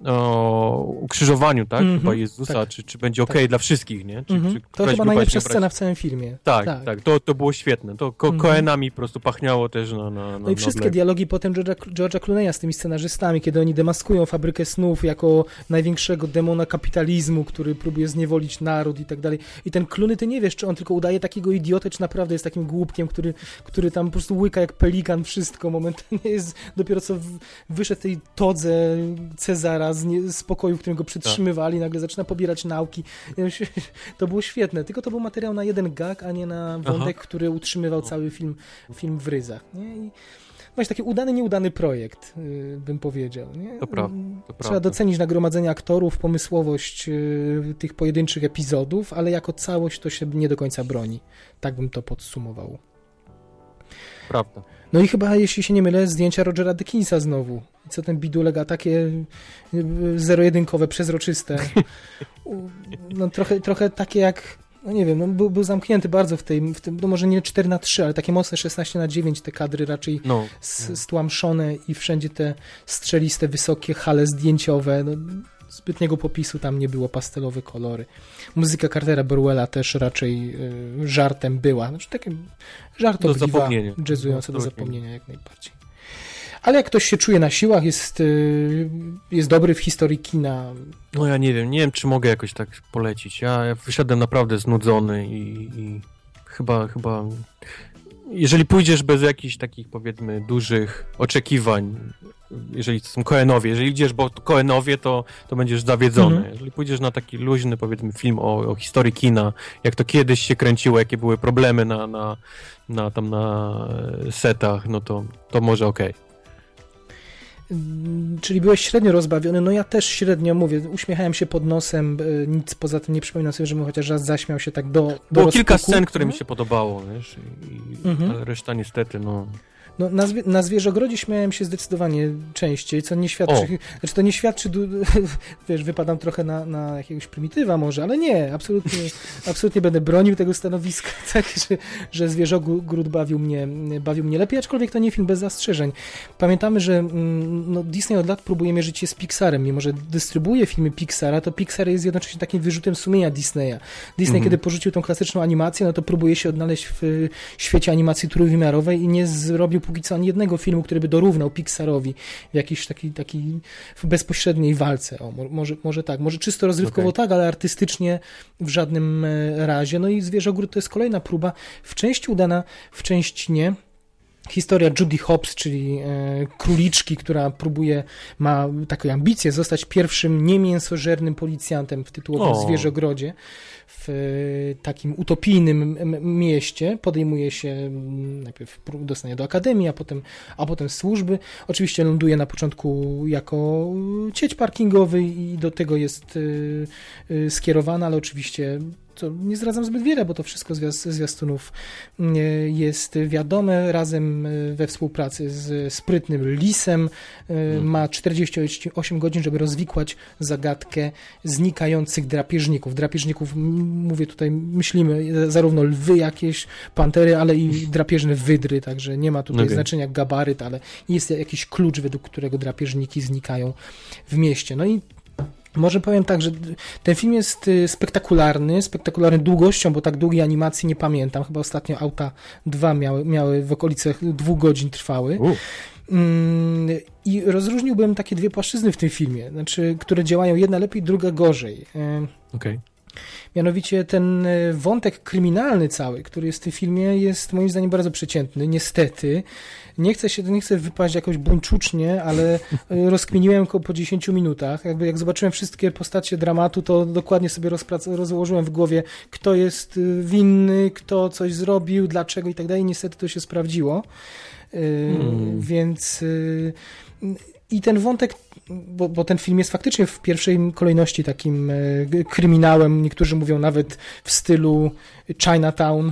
o ukrzyżowaniu, tak? Mm -hmm, Chyba Jezusa, tak, czy, czy będzie ok tak. dla wszystkich, nie? Czy, mm -hmm. czy to chyba najlepsza scena w całym filmie. Tak, tak, tak, to, to było świetne. To ko mm -hmm. Koenami po prostu pachniało też na, na, na No i wszystkie na dialogi potem George'a, George'a Clooney'a z tymi scenarzystami, kiedy oni demaskują fabrykę snów jako największego demona kapitalizmu, który próbuje zniewolić naród i tak dalej. I ten Clooney, ty nie wiesz, czy on tylko udaje takiego idiotę, czy naprawdę jest takim głupkiem, który, który tam po prostu łyka jak pelikan wszystko. Momentalnie jest dopiero co wyszedł tej todze Cezara z, nie, z pokoju, w którym go przytrzymywali, tak. nagle zaczyna pobierać nauki. To było świetne, tylko to był materiał na jeden gag, a nie na wątek, Aha. który utrzymywał cały film, film w ryzach. Nie? I, właśnie taki udany, nieudany projekt, yy, bym powiedział. Nie? To prawda. To Trzeba prawda. docenić nagromadzenie aktorów, pomysłowość yy, tych pojedynczych epizodów, ale jako całość to się nie do końca broni. Tak bym to podsumował. Prawda. No i chyba, jeśli się nie mylę, zdjęcia Rogera Dickinsa znowu. Co ten bidulek, a takie zero-jedynkowe, przezroczyste. No trochę, trochę takie jak, no nie wiem, no był, był zamknięty bardzo w, tej, w tym, no może nie 4 na 3 ale takie mocne 16 na 9 te kadry raczej no. stłamszone i wszędzie te strzeliste, wysokie hale zdjęciowe. No, zbytniego popisu tam nie było, pastelowe kolory. Muzyka Cartera Burwella też raczej y, żartem była. Znaczy takim żartobliwa, jazzująca do zapomnienia jak najbardziej. Ale jak ktoś się czuje na siłach, jest, y, jest dobry w historii kina. No ja nie wiem, nie wiem czy mogę jakoś tak polecić. Ja, ja wyszedłem naprawdę znudzony i, i chyba, chyba jeżeli pójdziesz bez jakichś takich powiedzmy dużych oczekiwań, jeżeli to są Koenowie, jeżeli idziesz, bo Koenowie, to, to będziesz zawiedzony. Mhm. Jeżeli pójdziesz na taki luźny, powiedzmy, film o, o historii kina, jak to kiedyś się kręciło, jakie były problemy na, na, na, tam na setach, no to, to może okej. Okay. Mm, czyli byłeś średnio rozbawiony, no ja też średnio mówię, uśmiechałem się pod nosem, e, nic poza tym nie przypominam sobie, żebym chociaż raz zaśmiał się tak do, do Było rozpuku. kilka scen, które mi się podobało, wiesz, i, mhm. reszta niestety, no... No, na, zwie, na zwierzogrodzie śmiałem się zdecydowanie częściej, co nie świadczy, o. znaczy to nie świadczy, wiesz, wypadam trochę na, na jakiegoś prymitywa może, ale nie, absolutnie, absolutnie będę bronił tego stanowiska, tak, że, że zwierzogród bawił mnie, bawił mnie lepiej, aczkolwiek to nie film bez zastrzeżeń. Pamiętamy, że mm, no, Disney od lat próbuje mierzyć się z Pixarem, mimo że dystrybuuje filmy Pixara, to Pixar jest jednocześnie takim wyrzutem sumienia Disneya. Disney, mhm. kiedy porzucił tą klasyczną animację, no to próbuje się odnaleźć w świecie animacji trójwymiarowej i nie zrobił póki co ani jednego filmu, który by dorównał Pixarowi w jakiejś takiej, takiej bezpośredniej walce. O, może, może tak, może czysto rozrywkowo okay. tak, ale artystycznie w żadnym e, razie. No i Zwierzogród to jest kolejna próba, w części udana, w części nie historia Judy Hobbs, czyli e, króliczki, która próbuje, ma taką ambicję zostać pierwszym niemięsożernym policjantem w tytułowym o. Zwierzogrodzie w e, takim utopijnym mieście. Podejmuje się najpierw dostanie do akademii, a potem, a potem służby. Oczywiście ląduje na początku jako cieć parkingowy i do tego jest e, e, skierowana, ale oczywiście to nie zdradzam zbyt wiele, bo to wszystko z zwiastunów jest wiadome, razem we współpracy z sprytnym Lisem mhm. ma 48 godzin, żeby rozwikłać zagadkę znikających drapieżników. Drapieżników, mówię tutaj, myślimy zarówno lwy jakieś, pantery, ale i drapieżne wydry, także nie ma tutaj okay. znaczenia gabaryt, ale jest jakiś klucz, według którego drapieżniki znikają w mieście. No i może powiem tak, że ten film jest y, spektakularny, spektakularny długością, bo tak długiej animacji nie pamiętam. Chyba ostatnio Auta 2 miały, miały w okolicach dwóch godzin trwały. Mm, I rozróżniłbym takie dwie płaszczyzny w tym filmie, znaczy, które działają jedna lepiej, druga gorzej. Okej. Okay. Mianowicie ten e, wątek kryminalny cały, który jest w tym filmie, jest moim zdaniem bardzo przeciętny, niestety. Nie chcę się, nie chcę wypaść jakoś buńczucznie, ale e, rozkminiłem go po 10 minutach. Jakby jak zobaczyłem wszystkie postacie dramatu, to dokładnie sobie rozłożyłem w głowie, kto jest e, winny, kto coś zrobił, dlaczego i tak dalej. Niestety to się sprawdziło. Hmm. Więc i ten wątek, bo, bo, ten film jest faktycznie w pierwszej kolejności takim e, kryminałem, niektórzy mówią nawet w stylu Chinatown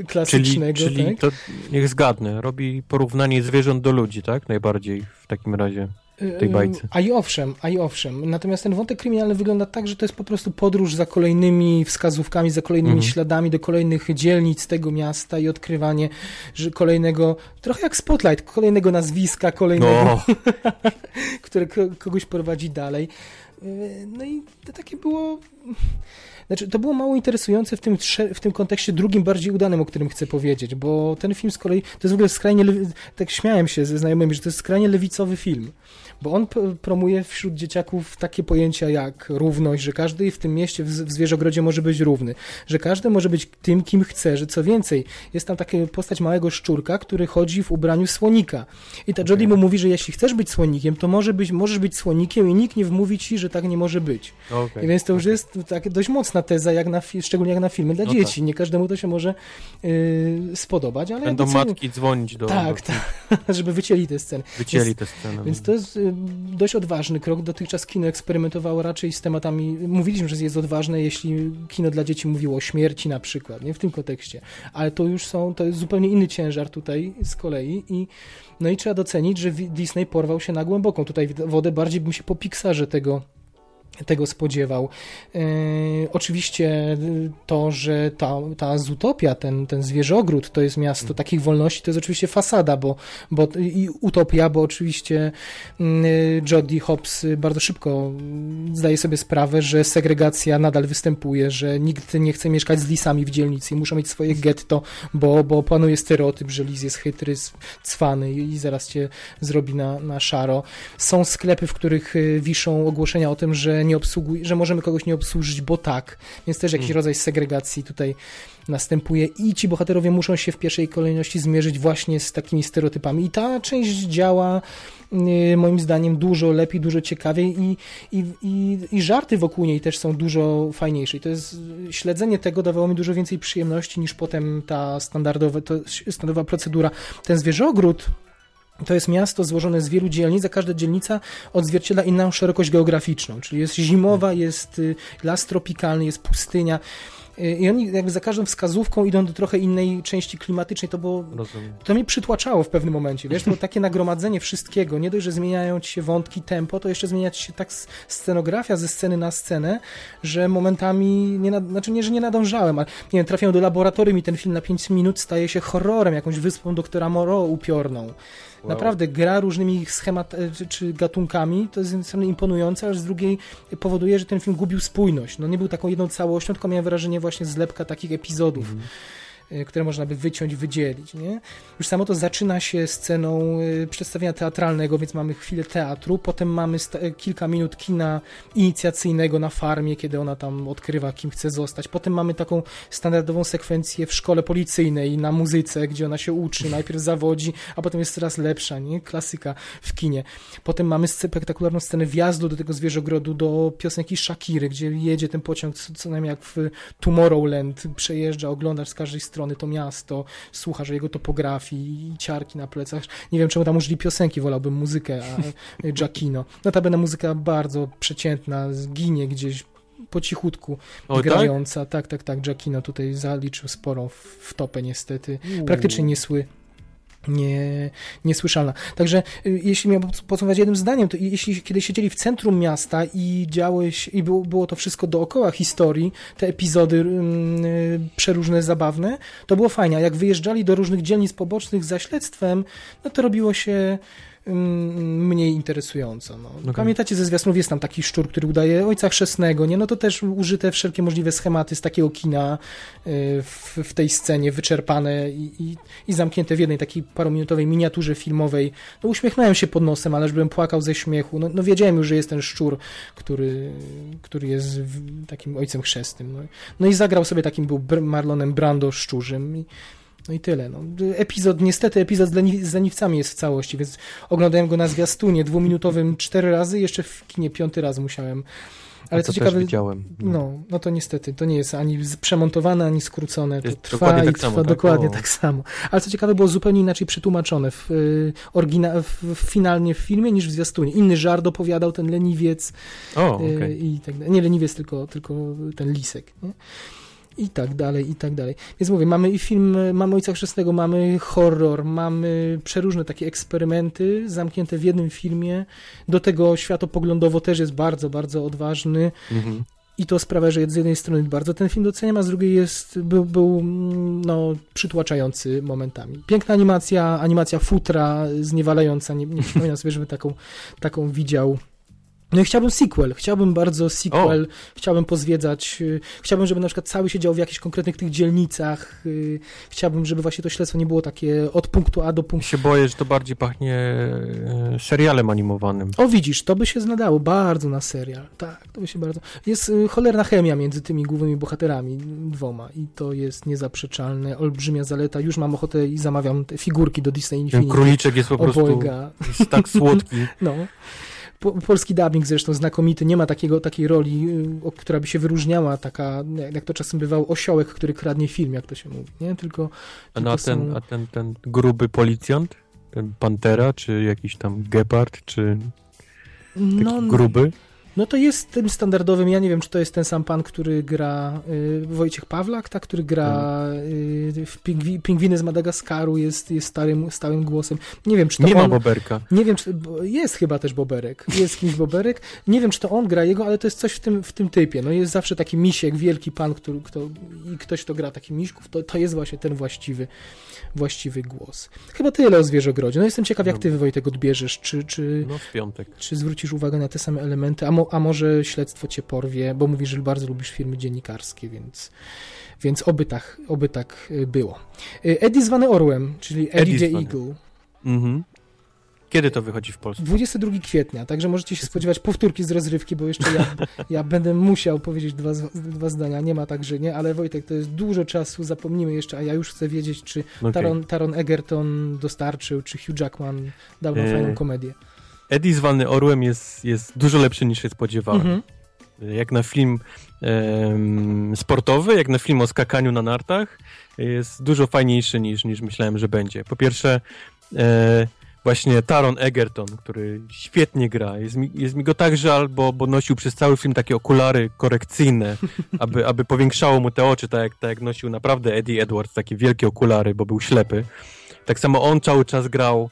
e, klasycznego. Czyli, czyli tak? to niech zgadnę, robi porównanie zwierząt do ludzi, tak? Najbardziej w takim razie tej bajce. A i owszem, a i owszem. Natomiast ten wątek kryminalny wygląda tak, że to jest po prostu podróż za kolejnymi wskazówkami, za kolejnymi mhm. śladami do kolejnych dzielnic tego miasta i odkrywanie że kolejnego, trochę jak Spotlight, kolejnego nazwiska, kolejnego, no. które kogoś prowadzi dalej. No i to takie było znaczy, to było mało interesujące w tym, w tym kontekście drugim, bardziej udanym, o którym chcę powiedzieć, bo ten film z kolei, to jest w ogóle skrajnie, tak śmiałem się ze znajomymi, że to jest skrajnie lewicowy film, bo on promuje wśród dzieciaków takie pojęcia jak równość, że każdy w tym mieście, w zwierzogrodzie może być równy, że każdy może być tym, kim chce, że co więcej, jest tam taka postać małego szczurka, który chodzi w ubraniu słonika i ta okay. Jodie mu mówi, że jeśli chcesz być słonikiem, to może być, możesz być słonikiem i nikt nie wmówi ci, że tak nie może być. Okay. I więc to już jest tak dość mocna teza, jak na, szczególnie jak na filmy dla no dzieci. Tak. Nie każdemu to się może yy, spodobać, ale... Będą matki dzwonić do... Tak, do... tak, żeby wycięli te sceny. Wycięli te sceny. Więc to jest y, dość odważny krok. Dotychczas kino eksperymentowało raczej z tematami... Mówiliśmy, że jest odważne, jeśli kino dla dzieci mówiło o śmierci na przykład, nie? W tym kontekście. Ale to już są... To jest zupełnie inny ciężar tutaj z kolei i no i trzeba docenić, że Disney porwał się na głęboką tutaj wodę. Bardziej bym się po Pixarze tego tego spodziewał. E, oczywiście to, że ta, ta Zutopia, ten, ten zwierzogród, to jest miasto mm. takich wolności, to jest oczywiście fasada, bo, bo i utopia, bo oczywiście mm, Jodie Hobbs bardzo szybko zdaje sobie sprawę, że segregacja nadal występuje, że nikt nie chce mieszkać z lisami w dzielnicy i muszą mieć swoje getto, bo, bo panuje stereotyp, że lis jest chytry, cwany i zaraz cię zrobi na, na szaro. Są sklepy, w których e, wiszą ogłoszenia o tym, że nie obsługuje, że możemy kogoś nie obsłużyć, bo tak. Więc też jakiś hmm. rodzaj segregacji tutaj następuje i ci bohaterowie muszą się w pierwszej kolejności zmierzyć właśnie z takimi stereotypami. I ta część działa y, moim zdaniem dużo lepiej, dużo ciekawiej i, i, i, i żarty wokół niej też są dużo fajniejsze. I to jest śledzenie tego dawało mi dużo więcej przyjemności niż potem ta standardowa, to, standardowa procedura. Ten zwierzogród to jest miasto złożone z wielu dzielnic, a każda dzielnica odzwierciedla inną szerokość geograficzną, czyli jest zimowa, jest y, las tropikalny, jest pustynia. I oni jakby za każdą wskazówką idą do trochę innej części klimatycznej, to było, Rozumiem. to mnie przytłaczało w pewnym momencie, wiesz, to było takie nagromadzenie wszystkiego, nie dość, że zmieniają ci się wątki, tempo, to jeszcze zmienia ci się tak scenografia ze sceny na scenę, że momentami, nie, znaczy nie, że nie nadążałem, ale nie wiem, trafiają do laboratorium i ten film na 5 minut staje się horrorem, jakąś wyspą doktora Moreau upiorną. Wow. Naprawdę gra różnymi schemat e, czy, gatunkami, to jest z jednej strony imponujące, ale z drugiej powoduje, że ten film gubił spójność. No nie był taką jedną całością, tylko miałem wrażenie właśnie zlepka takich epizodów. Mm które można by wyciąć, wydzielić. Nie? Już samo to zaczyna się sceną y, przedstawienia teatralnego, więc mamy chwilę teatru, potem mamy kilka minut kina inicjacyjnego na farmie, kiedy ona tam odkrywa, kim chce zostać. Potem mamy taką standardową sekwencję w szkole policyjnej na muzyce, gdzie ona się uczy, najpierw zawodzi, a potem jest coraz lepsza, nie? Klasyka w kinie. Potem mamy spektakularną scenę wjazdu do tego zwierzogrodu, do piosenki Shakiry, gdzie jedzie ten pociąg co najmniej jak w Tomorrowland, przejeżdża, oglądasz z każdej strony strony to miasto, słuchasz jego topografii i ciarki na plecach. Nie wiem, czemu tam użyli piosenki, wolałbym muzykę, a Giacchino. Notabene muzyka bardzo przeciętna, zginie gdzieś po cichutku o, tak? grająca. Tak? tak, tak, tak. Giacchino tutaj zaliczył sporą w topę niestety. Praktycznie niesły nie, niesłyszalna. Także y, jeśli miałbym podsumować jednym zdaniem, to jeśli kiedy siedzieli w centrum miasta i działy i było, było to wszystko dookoła historii, te epizody yy, przeróżne, zabawne, to było fajnie. A jak wyjeżdżali do różnych dzielnic pobocznych za śledztwem, no to robiło się mniej interesująco. No. Okay. Pamiętacie ze zwiastunów jest tam taki szczur, który udaje ojca chrzestnego, nie? No to też użyte wszelkie możliwe schematy z takiego kina y, w, w tej scenie, wyczerpane i, i, i, zamknięte w jednej takiej parominutowej miniaturze filmowej. No uśmiechnąłem się pod nosem, ależ bym płakał ze śmiechu. No, no wiedziałem już, że jest ten szczur, który, który jest takim ojcem chrzestnym. No, no i zagrał sobie takim był Marlonem Brando szczurzym i no i tyle. No. Epizod, niestety epizod z, leni z leniwcami jest w całości, więc oglądałem go na zwiastunie dwuminutowym cztery razy, jeszcze w kinie piąty raz musiałem. Ale co ciekawe, widziałem. No. no. no, to niestety, to nie jest ani przemontowane, ani skrócone. To trwa dokładnie i tak trwa samo, tak? dokładnie tak samo. Ale co ciekawe, było zupełnie inaczej przetłumaczone w, y, orygina- w, finalnie w filmie niż w zwiastunie. Inny żart opowiadał ten leniwiec. O, okay. i tak, nie leniwiec, tylko, tylko ten lisek. Nie? I tak dalej, i tak dalej. Więc mówię, mamy i film, mamy Ojca Chrzestnego, mamy horror, mamy przeróżne takie eksperymenty zamknięte w jednym filmie. Do tego światopoglądowo też jest bardzo, bardzo odważny. Mhm. I to sprawia, że z jednej strony bardzo ten film doceniam, a z drugiej jest, był, był no, przytłaczający momentami. Piękna animacja, animacja futra, zniewalająca. Nie, nie przypominam sobie, żeby taką, taką widział no i chciałbym sequel, chciałbym bardzo sequel, o. chciałbym pozwiedzać, y, chciałbym, żeby na przykład cały się dział w jakichś konkretnych tych dzielnicach, y, chciałbym, żeby właśnie to śledztwo nie było takie od punktu A do punktu... się boję, że to bardziej pachnie e, serialem animowanym. O widzisz, to by się znadało bardzo na serial, tak, to by się bardzo... Jest y, cholerna chemia między tymi głównymi bohaterami dwoma i to jest niezaprzeczalne, olbrzymia zaleta, już mam ochotę i zamawiam te figurki do Disney Infinity. Króliczek jest po prostu jest tak słodki. no. Po, polski dubbing zresztą znakomity, nie ma takiego, takiej roli, y, która by się wyróżniała, taka, jak to czasem bywał, osiołek, który kradnie film, jak to się mówi, nie? Tylko, a, no, a, ten, są... a ten, ten gruby policjant? Ten Pantera, czy jakiś tam Gepard, czy taki no, gruby? No to jest tym standardowym, ja nie wiem, czy to jest ten sam pan, który gra y, Wojciech Pawlak, tak, który gra y, w Pingwi, Pingwiny z Madagaskaru, jest, jest starym, stałym głosem. Nie wiem, czy to Nie on, ma Boberka. Nie wiem, czy jest chyba też Boberek. Jest kimś Boberek. Nie wiem, czy to on gra jego, ale to jest coś w tym, w tym typie. No jest zawsze taki misiek, wielki pan, który, kto, i ktoś, kto gra takich miśków, to, to jest właśnie ten właściwy właściwy głos. Chyba tyle o zwierzogrodzie. No jestem ciekaw, jak no. ty, Wojtek, odbierzesz. Czy, czy, no w piątek. Czy zwrócisz uwagę na te same elementy, a, mo, a może śledztwo cię porwie, bo mówisz, że bardzo lubisz filmy dziennikarskie, więc, więc oby, tak, oby tak y, było. Y, Eddie zwany Orłem, czyli Eddie, Eddie the Eagle. Mhm. Kiedy to wychodzi w Polsce? 22 kwietnia, także możecie się spodziewać powtórki z rozrywki, bo jeszcze ja, ja będę musiał powiedzieć dwa, dwa zdania. Nie ma tak, że nie, ale Wojtek, to jest dużo czasu, zapomnimy jeszcze, a ja już chcę wiedzieć, czy okay. Taron, Taron Egerton dostarczył, czy Hugh Jackman dał nam e... fajną komedię. Eddie zwany Orłem jest, jest dużo lepszy niż się spodziewałem. Mhm. Jak na film e, sportowy, jak na film o skakaniu na nartach, jest dużo fajniejszy niż, niż myślałem, że będzie. Po pierwsze, e, właśnie Taron Egerton, który świetnie gra. Jest mi, jest mi go tak żal, bo, bo nosił przez cały film takie okulary korekcyjne, aby, aby powiększało mu te oczy, tak jak, tak jak nosił naprawdę Eddie Edwards, takie wielkie okulary, bo był ślepy. Tak samo on cały czas grał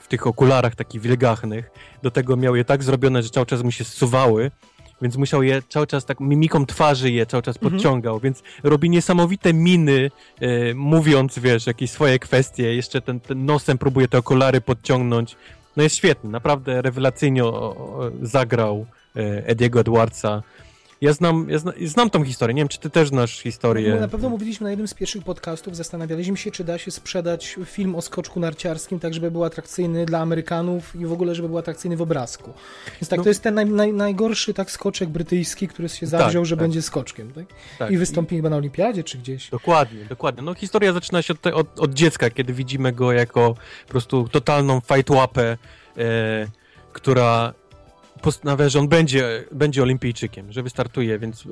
w tych okularach takich wilgachnych. Do tego miał je tak zrobione, że cały czas mu się zsuwały więc musiał je cały czas tak mimiką twarzy je cały czas mhm. podciągał, mhm. więc robi niesamowite miny, e, mówiąc, wiesz, jakieś swoje kwestie, jeszcze ten, ten nosem próbuje te okulary podciągnąć. No jest świetny, naprawdę rewelacyjnie o, o, zagrał e, Ediego Edwardsa. Ja znam, ja znam, znam tą historię, nie wiem, czy ty też znasz historię. No, na pewno mówiliśmy na jednym z pierwszych podcastów, zastanawialiśmy się, czy da się sprzedać film o skoczku narciarskim tak, żeby był atrakcyjny dla Amerykanów i w ogóle, żeby był atrakcyjny w obrazku. Więc tak, no. to jest ten naj, naj, najgorszy tak skoczek brytyjski, który się zawziął, tak, że tak. będzie skoczkiem. Tak? tak. I wystąpi I... chyba na olimpiadzie, czy gdzieś. Dokładnie, dokładnie. No historia zaczyna się od, od, od dziecka, kiedy widzimy go jako po prostu totalną fajtłapę, e, która postanawia, że on będzie, będzie olimpijczykiem, że wystartuje, więc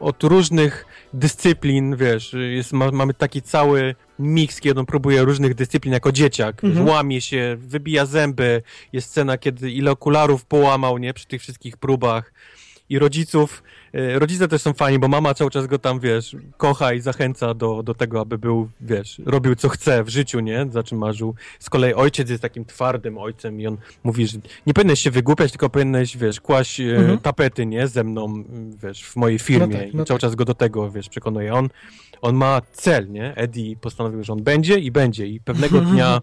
od różnych dyscyplin, wiesz, jest, ma, mamy taki cały miks, kiedy on próbuje różnych dyscyplin jako dzieciak, mhm. łamie się, wybija zęby, jest scena, kiedy ile okularów połamał, nie, przy tych wszystkich próbach i rodziców. E, rodzice też są fajni, bo mama cały czas go tam, wiesz, kocha i zachęca do, do tego, aby był, wiesz, robił co chce w życiu, nie? Za czym marzył. Z kolei ojciec jest takim twardym ojcem i on mówi, że nie powinieneś się wygłupiać, tylko powinieneś, wiesz, kłaść e, mhm. tapety, nie? Ze mną, wiesz, w mojej firmie. No tak, no I cały tak. czas go do tego, wiesz, przekonuje. On, on ma cel, nie? Eddie postanowił, że on będzie i będzie i pewnego dnia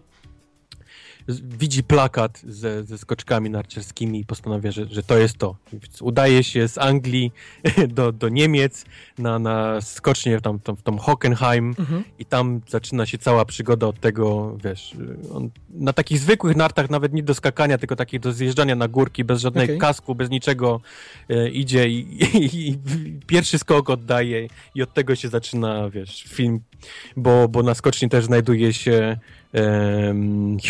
widzi plakat ze, ze skoczkami narciarskimi i postanawia, że, że to jest to. Więc udaje się z Anglii do, do Niemiec na, na skocznie tam, tam, w tą Hockenheim mhm. i tam zaczyna się cała przygoda od tego, wiesz, on, na takich zwykłych nartach, nawet nie do skakania, tylko takich do zjeżdżania na górki, bez żadnego okay. kasku, bez niczego e, idzie i, i, i, pierwszy skok oddaje i od tego się zaczyna, wiesz, film, bo, bo na skoczni też znajduje się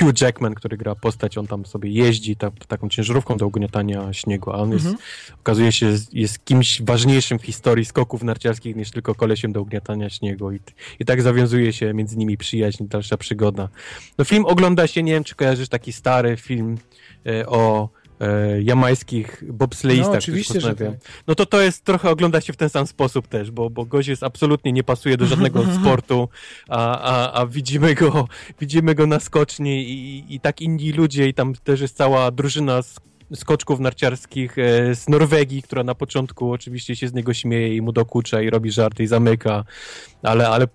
Hugh Jackman, który gra postać, on tam sobie jeździ ta, taką ciężarówką do ugniatania śniegu, a on jest, mhm. okazuje się, jest kimś ważniejszym w historii skoków narciarskich niż tylko kolesiem do ugniatania śniegu i, i tak zawiązuje się między nimi przyjaźń, dalsza przygoda. No film ogląda się, nie wiem czy kojarzysz taki stary film e, o e, jamańskich bobsleistach. No, oczywiście, że tak. No to to jest, trochę ogląda się w ten sam sposób też, bo, bo jest absolutnie nie pasuje do żadnego sportu, a, a, a widzimy go widzimy go na skoczni i, i tak inni ludzie i tam też jest cała drużyna skoczków narciarskich e, z Norwegii, która na początku oczywiście się z niego śmieje i mu dokucza i robi żarty i zamyka, ale, ale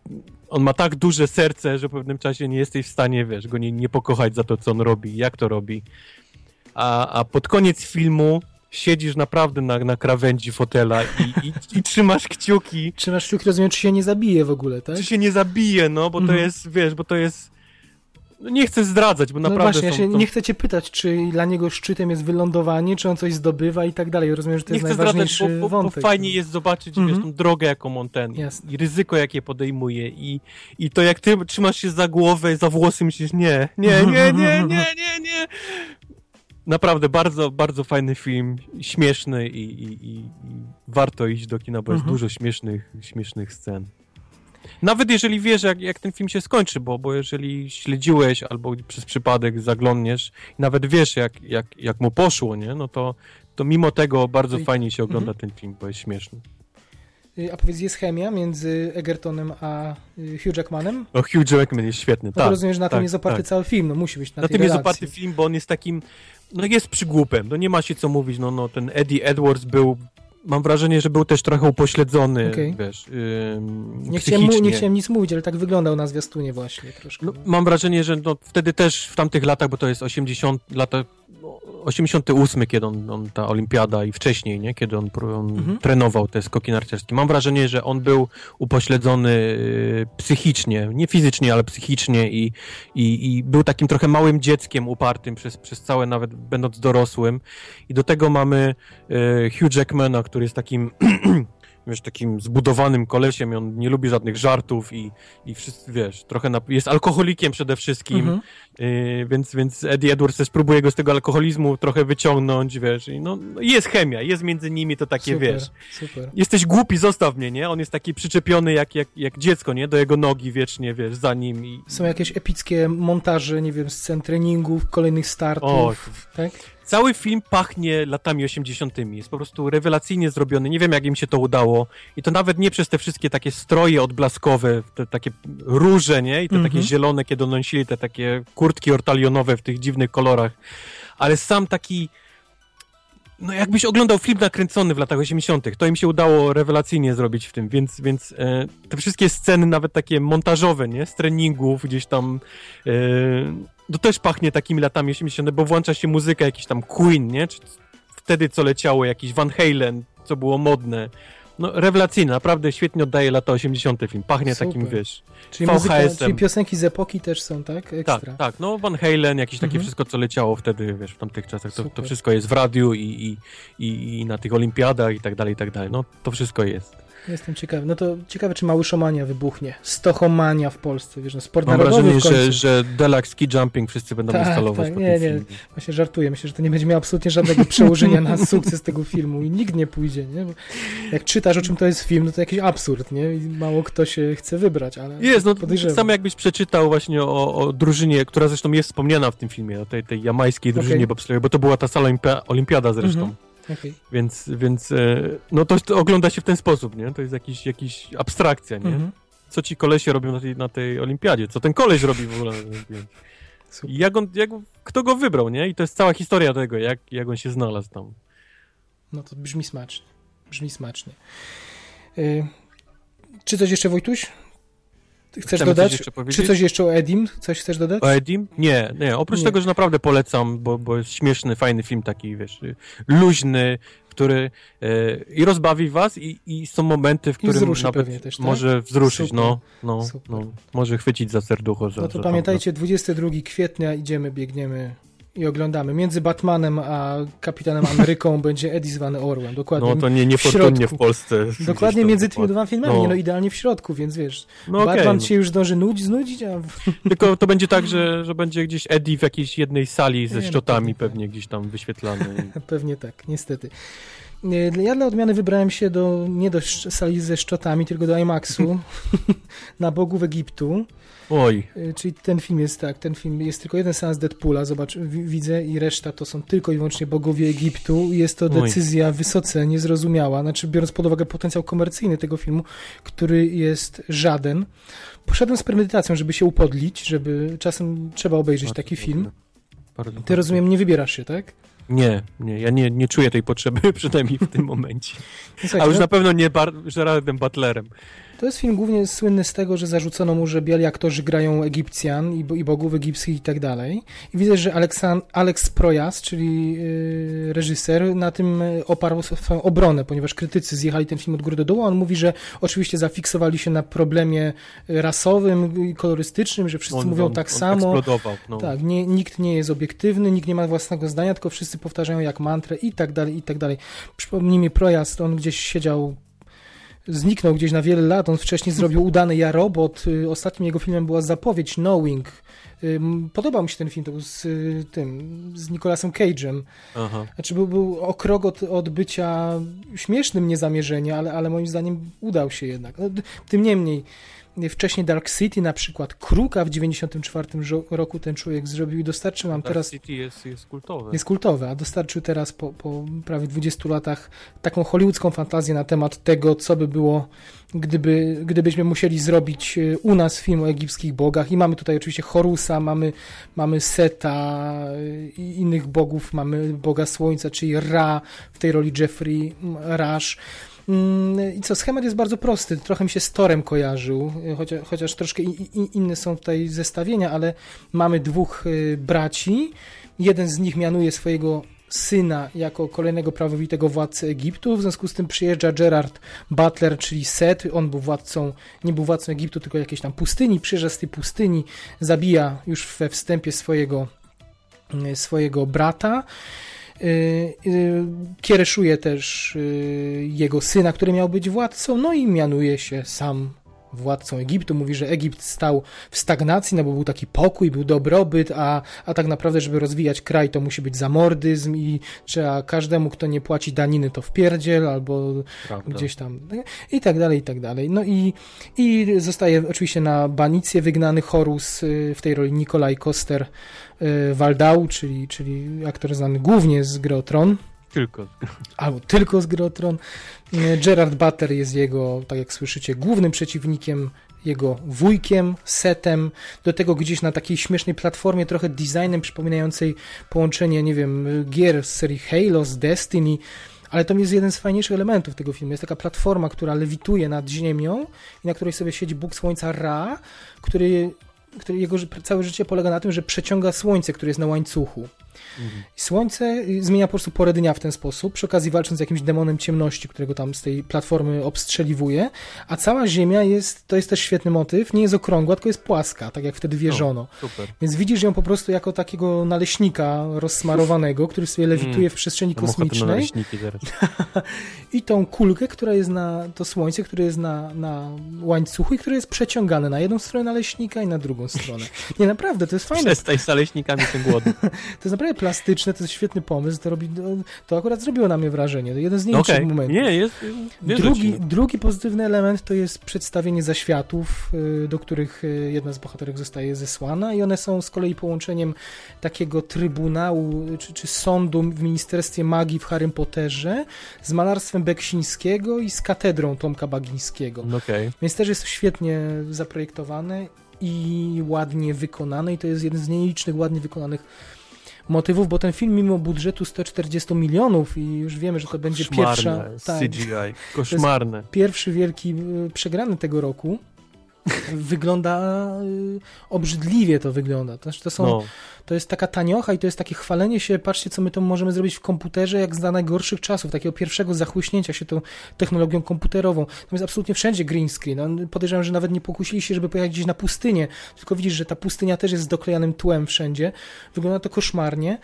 on ma tak duże serce, że w pewnym czasie nie jesteś w stanie, wiesz, go nie, nie pokochać za to, co on robi, jak to robi a, a pod koniec filmu siedzisz naprawdę na, na krawędzi fotela i, i, i trzymasz kciuki. Trzymasz kciuki, rozumiem, czy się nie zabije w ogóle, tak? Czy się nie zabije, no, bo mhm. to jest, wiesz, bo to jest no nie chcę zdradzać, bo no naprawdę. No właśnie, są, ja się, nie chcę cię pytać, czy dla niego szczytem jest wylądowanie, czy on coś zdobywa i tak dalej. Rozumiem, że to nie jest chcę najważniejszy zdradzać, bo, bo, wątek. Bo fajnie jest zobaczyć mm -hmm. wiesz, tą drogę, jaką on ten Jasne. i ryzyko, jakie podejmuje. I, I to jak ty trzymasz się za głowę, za włosy, myślisz, nie, nie, nie, nie, nie, nie, nie naprawdę bardzo, bardzo fajny film, śmieszny i, i, i warto iść do kina, bo mhm. jest dużo śmiesznych, śmiesznych scen. Nawet jeżeli wiesz, jak, jak ten film się skończy, bo, bo jeżeli śledziłeś albo przez przypadek zaglądniesz, nawet wiesz, jak, jak, jak mu poszło, nie? no to, to mimo tego bardzo fajnie się ogląda mhm. ten film, bo jest śmieszny. Y, a powiedz, jest chemia między Egertonem a y, Hugh Jackmanem? O, Hugh Jackman jest świetny, no tak. rozumiem, że na tak, tym jest oparty tak. cały film, no musi być na, na tym relacji. jest oparty film, bo on jest takim, no jest przygłupem, no nie ma się co mówić, no, no ten Eddie Edwards był mam wrażenie, że był też trochę upośledzony, okay. wiesz, nie, chciałem mu, nie chciałem nic mówić, ale tak wyglądał na zwiastunie właśnie troszkę. No, mam wrażenie, że no, wtedy też w tamtych latach, bo to jest 80 lata, 88, kiedy on, on, ta olimpiada i wcześniej, nie? kiedy on, on mhm. trenował te skoki narciarskie. Mam wrażenie, że on był upośledzony y, psychicznie, nie fizycznie, ale psychicznie i, i, i był takim trochę małym dzieckiem upartym przez, przez całe, nawet będąc dorosłym. I do tego mamy y, Hugh Jackmana, który jest takim wiesz, takim zbudowanym kolesiem i on nie lubi żadnych żartów i, i wszyscy, wiesz, trochę na, jest alkoholikiem przede wszystkim, mhm. y, więc, więc Eddie Edwards też próbuje go z tego alkoholizmu trochę wyciągnąć, wiesz, i no, no jest chemia, jest między nimi to takie, super, wiesz, super. jesteś głupi, zostaw mnie, nie? On jest taki przyczepiony jak, jak, jak dziecko, nie? Do jego nogi wiecznie, wiesz, za nim. I... Są jakieś epickie montaże, nie wiem, scen treningów, kolejnych startów, o, tak? Cały film pachnie latami 80. Jest po prostu rewelacyjnie zrobiony. Nie wiem, jak im się to udało. I to nawet nie przez te wszystkie takie stroje odblaskowe, te takie róże, nie? I te takie mhm. zielone, kiedy nosili te takie kurtki ortalionowe w tych dziwnych kolorach. Ale sam taki no jakbyś oglądał film nakręcony w latach 80., to im się udało rewelacyjnie zrobić w tym, więc, więc e, te wszystkie sceny, nawet takie montażowe, nie, z treningów, gdzieś tam, e, to też pachnie takimi latami 80., bo włącza się muzyka, jakiś tam Queen, nie, czy wtedy co leciało, jakiś Van Halen, co było modne, no, rewelacyjny, naprawdę świetnie oddaje lata 80. film. Pachnie Super. takim, wiesz, czyli, muzyka, czyli piosenki z epoki też są, tak? Ekstra. Tak, tak. No, Van Halen, jakieś takie mhm. wszystko, co leciało wtedy, wiesz, w tamtych czasach. To, to wszystko jest w radiu i, i, i, i na tych olimpiadach i tak dalej, i tak dalej. No, to wszystko jest. Jestem ciekawy. No to ciekawe, czy Małyszomania wybuchnie. Stochomania w Polsce, wiesz, no sport Mam narodowy wrażenie, że, że Deluxe Ski Jumping wszyscy będą tak, instalować tak, nie, nie. Właśnie żartuję. Myślę, że to nie będzie miało absolutnie żadnego przełożenia na sukces tego filmu i nikt nie pójdzie, nie? Bo jak czytasz, o czym to jest film, no to jakiś absurd, nie? I mało kto się chce wybrać, ale Jest, no podejrzewam. sam jakbyś przeczytał właśnie o, o, drużynie, która zresztą jest wspomniana w tym filmie, o tej, tej jamańskiej drużynie okay. bo to była ta sala olimpiada zresztą. Mhm Okay. Więc, więc e, no to, to, ogląda się w ten sposób, nie? To jest jakiś, jakiś abstrakcja, nie? Mhm. Co ci kolesie robią na tej, na tej olimpiadzie? Co ten koleś robi w ogóle na tej olimpiadzie? Jak on, jak, kto go wybrał, nie? I to jest cała historia tego, jak, jak on się znalazł tam. No to brzmi smacznie. Brzmi smacznie. Yy, czy coś jeszcze, Wojtuś? Chcesz Chcemy dodać? Coś Czy coś jeszcze o Edim? Coś chcesz dodać? O Edim? Nie, nie. Oprócz nie. tego, że naprawdę polecam, bo, bo jest śmieszny, fajny film taki, wiesz, luźny, który e, i rozbawi was i, i są momenty, w którym nawet też, tak? może wzruszyć, no, no, no, może chwycić za serducho. Że, no to pamiętajcie, 22 kwietnia idziemy, biegniemy i oglądamy. Między Batmanem a Kapitanem Ameryką będzie Eddie zwany Orłem. Dokładnie. No to nie niefortunnie w, w Polsce. Dokładnie między tymi dwoma filmami, no. no. idealnie w środku, więc wiesz, no Batman okay, się no. już dąży nudzić, znudzić, a... Tylko to będzie tak, że, że będzie gdzieś Eddie w jakiejś jednej sali ze nie, no, szczotami pewnie, pewnie gdzieś tam wyświetlany. pewnie tak, niestety. Ja dla odmiany wybrałem się do, nie do sali ze szczotami, tylko do IMAXu na Bogów Egiptu. Oj. Y, czyli ten film jest tak, ten film jest tylko jeden seans Deadpoola, zobacz, widzę i reszta to są tylko i wyłącznie bogowie Egiptu. Jest to decyzja Oj. wysoce niezrozumiała, znaczy biorąc pod uwagę potencjał komercyjny tego filmu, który jest żaden. Poszedłem z premedytacją, żeby się upodlić, żeby czasem trzeba obejrzeć bardzo taki film. Bardzo, Ty rozumiem, nie wybierasz się, tak? Nie, nie, ja nie, nie czuję tej potrzeby, przynajmniej w tym momencie. A już no... na pewno nie bar Gerardem Butlerem. To jest film głównie słynny z tego, że zarzucono mu, że biali aktorzy grają Egipcjan i, i bogów egipskich i tak dalej. I widzę, że Aleksan, Alex Projas, czyli yy, reżyser, na tym y, oparł swoją obronę, ponieważ krytycy zjechali ten film od góry do dołu. On mówi, że oczywiście zafiksowali się na problemie rasowym i kolorystycznym, że wszyscy on, mówią on, tak on samo. No. Tak, nie, nikt nie jest obiektywny, nikt nie ma własnego zdania, tylko wszyscy powtarzają jak mantrę i tak dalej, i tak dalej. Przypomnijmy, Projas, on gdzieś siedział zniknął gdzieś na wiele lat. On wcześniej zrobił udany Ja Robot. Y, ostatnim jego filmem była zapowiedź Knowing. Podobał mi się ten film, to był z y, tym, z Nicolasem Cage'em. Aha. Znaczy był, był o krok od, od bycia śmiesznym niezamierzenia, ale, ale moim zdaniem udał się jednak. No, tym niemniej, Wcześniej Dark City na przykład, Kruka w 94 roku ten człowiek zrobił i dostarczył nam Dark teraz... City jest, jest kultowe. Jest kultowe, a dostarczył teraz po, po prawie 20 latach taką hollywoodzką fantazję na temat tego, co by było, gdyby, gdybyśmy musieli zrobić e, u nas film o egipskich bogach. I mamy tutaj oczywiście Horusa, mamy, mamy Seta e, i innych bogów, mamy Boga Słońca, czyli Ra w tej roli Jeffrey Rush I co, schemat jest bardzo prosty. Trochę mi się z Torem kojarzył, chociaż, chociaż troszkę inne są tutaj zestawienia, ale mamy dwóch y, braci. Jeden z nich mianuje swojego syna jako kolejnego prawowitego władcę Egiptu. W związku z tym przyjeżdża Gerard Butler, czyli Set. On był władcą, nie był władcą Egiptu, tylko jakiejś tam pustyni. Przyjeżdża z tej pustyni, zabija już we wstępie swojego, y, swojego brata. Y, y, kiereszuje też y, jego syna, który miał być władcą, no i mianuje się sam władcą Egiptu. Mówi, że Egipt stał w stagnacji, no bo był taki pokój, był dobrobyt, a, a tak naprawdę, żeby rozwijać kraj, to musi być zamordyzm i trzeba każdemu, kto nie płaci daniny, to wpierdziel, albo Prawda. gdzieś tam i tak dalej, i tak dalej. No i, i zostaje oczywiście na banicję wygnany Horus, w tej roli Nikolaj Koster Waldau, czyli, czyli aktor znany głównie z gry. Tylko. Albo tylko z Grotron. Gerard Butter jest jego, tak jak słyszycie, głównym przeciwnikiem, jego wujkiem, setem. Do tego gdzieś na takiej śmiesznej platformie, trochę designem przypominającej połączenie, nie wiem, gier z serii Halo, z Destiny. Ale to jest jeden z fajniejszych elementów tego filmu. Jest taka platforma, która lewituje nad ziemią i na której sobie siedzi Bóg Słońca Ra, który, który jego całe życie polega na tym, że przeciąga słońce, które jest na łańcuchu. Mhm. Słońce y, zmienia po prostu porę dnia w ten sposób, przy okazji walcząc z jakimś demonem ciemności, którego tam z tej platformy obstrzeliwuje, a cała Ziemia jest, to jest też świetny motyw, nie jest okrągła, tylko jest płaska, tak jak wtedy wierzono. super. Więc widzisz ją po prostu jako takiego naleśnika rozsmarowanego, który sobie lewituje mm. w przestrzeni kosmicznej. I tą kulkę, która jest na, to słońce, które jest na, na łańcuchu i które jest przeciągane na jedną stronę naleśnika i na drugą stronę. Nie, naprawdę, to jest fajne. Przestań z naleśnikami, jestem głodny. to jest naprawdę aktory plastyczne to jest świetny pomysł, to, robi, to akurat zrobiło na mnie wrażenie. Jeden z nielicznych okay. momentów. Nie, jest. Drugi, drugi pozytywny element to jest przedstawienie zaświatów, y, do których y, jedna z bohaterek zostaje zesłana i one są z kolei połączeniem takiego trybunału czy, czy sądu w Ministerstwie Magii w Harrym Potterze z malarstwem Beksińskiego i z katedrą Tomka Bagińskiego. Okay. Więc też jest świetnie zaprojektowane i ładnie wykonane i to jest jeden z nielicznych ładnie wykonanych motywów, bo ten film mimo budżetu 140 milionów i już wiemy, że to będzie Koszmarne, pierwsza... Tak, CGI, koszmarne. Pierwszy wielki y, przegrany tego roku. wygląda y, obrzydliwie to wygląda. To, znaczy to są no to jest taka taniocha i to jest takie chwalenie się, patrzcie, co my to możemy zrobić w komputerze, jak za najgorszych czasów, takiego pierwszego zachłyśnięcia się tą technologią komputerową. Tam jest absolutnie wszędzie green screen. Podejrzewam, że nawet nie pokusili się, żeby pojechać gdzieś na pustynię, tylko widzisz, że ta pustynia też jest z doklejanym tłem wszędzie. Wygląda to koszmarnie.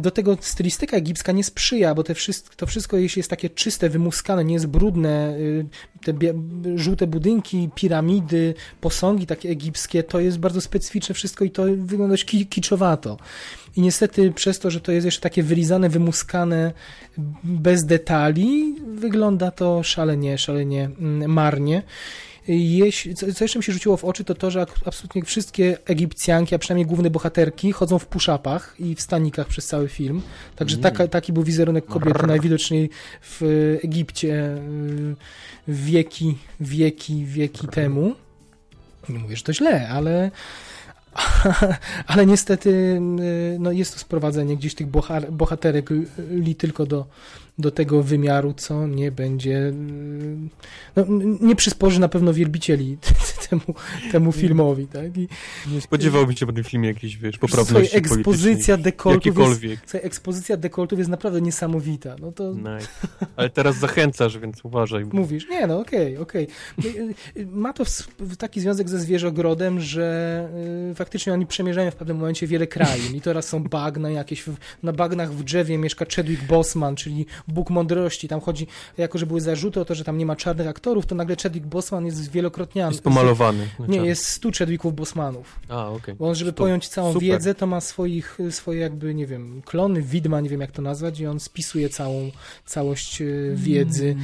Do tego stylistyka egipska nie sprzyja, bo te wszystko, to wszystko, jeśli jest takie czyste, wymuskane, nie jest brudne, y, te żółte budynki, piramidy, posągi takie egipskie, to jest bardzo specyficzne wszystko i to wygląda dość kiczowato. I niestety przez to, że to jest jeszcze takie wylizane, wymuskane, bez detali, wygląda to szalenie, szalenie mm, marnie. Jeśli, co, co, jeszcze mi się rzuciło w oczy, to to, że absolutnie wszystkie Egipcjanki, a przynajmniej główne bohaterki, chodzą w puszapach i w stanikach przez cały film. Także mm. taka, taki był wizerunek kobiety najwidoczniej w Egipcie y, wieki, wieki, wieki temu. Nie mówię, że to źle, ale ale niestety y, no jest to sprowadzenie gdzieś tych bohaterek li tylko do, do tego wymiaru, co nie będzie, y, no, nie przysporzy na pewno wielbicieli temu, temu filmowi. Tak? I, nie spodziewałbym się po tym filmie jakiejś, wiesz, poprawności ekspozycja dekoltów jest, słuchaj, ekspozycja dekoltów jest naprawdę niesamowita. No to... Nice. Ale teraz zachęcasz, więc uważaj. Mówisz, nie no, okej, okay, okej. Okay. Ma to taki związek ze zwierzogrodem, że y, faktycznie oni przemierzają w pewnym momencie wiele krain i teraz są bagna jakieś, na bagnach w drzewie mieszka Chadwick Boseman, czyli Bóg Mądrości. Tam chodzi, jako że były zarzuty o to, że tam nie ma czarnych aktorów, to nagle Chadwick Boseman jest wielokrotnie... Jest pomalowany. Nie, jest stu Chadwicków Bosmanów. A, okej. Okay. Bo on, żeby pojąć całą Super. wiedzę, to ma swoich, swoje jakby, nie wiem, klony, widma, nie wiem jak to nazwać i on spisuje całą, całość e, wiedzy.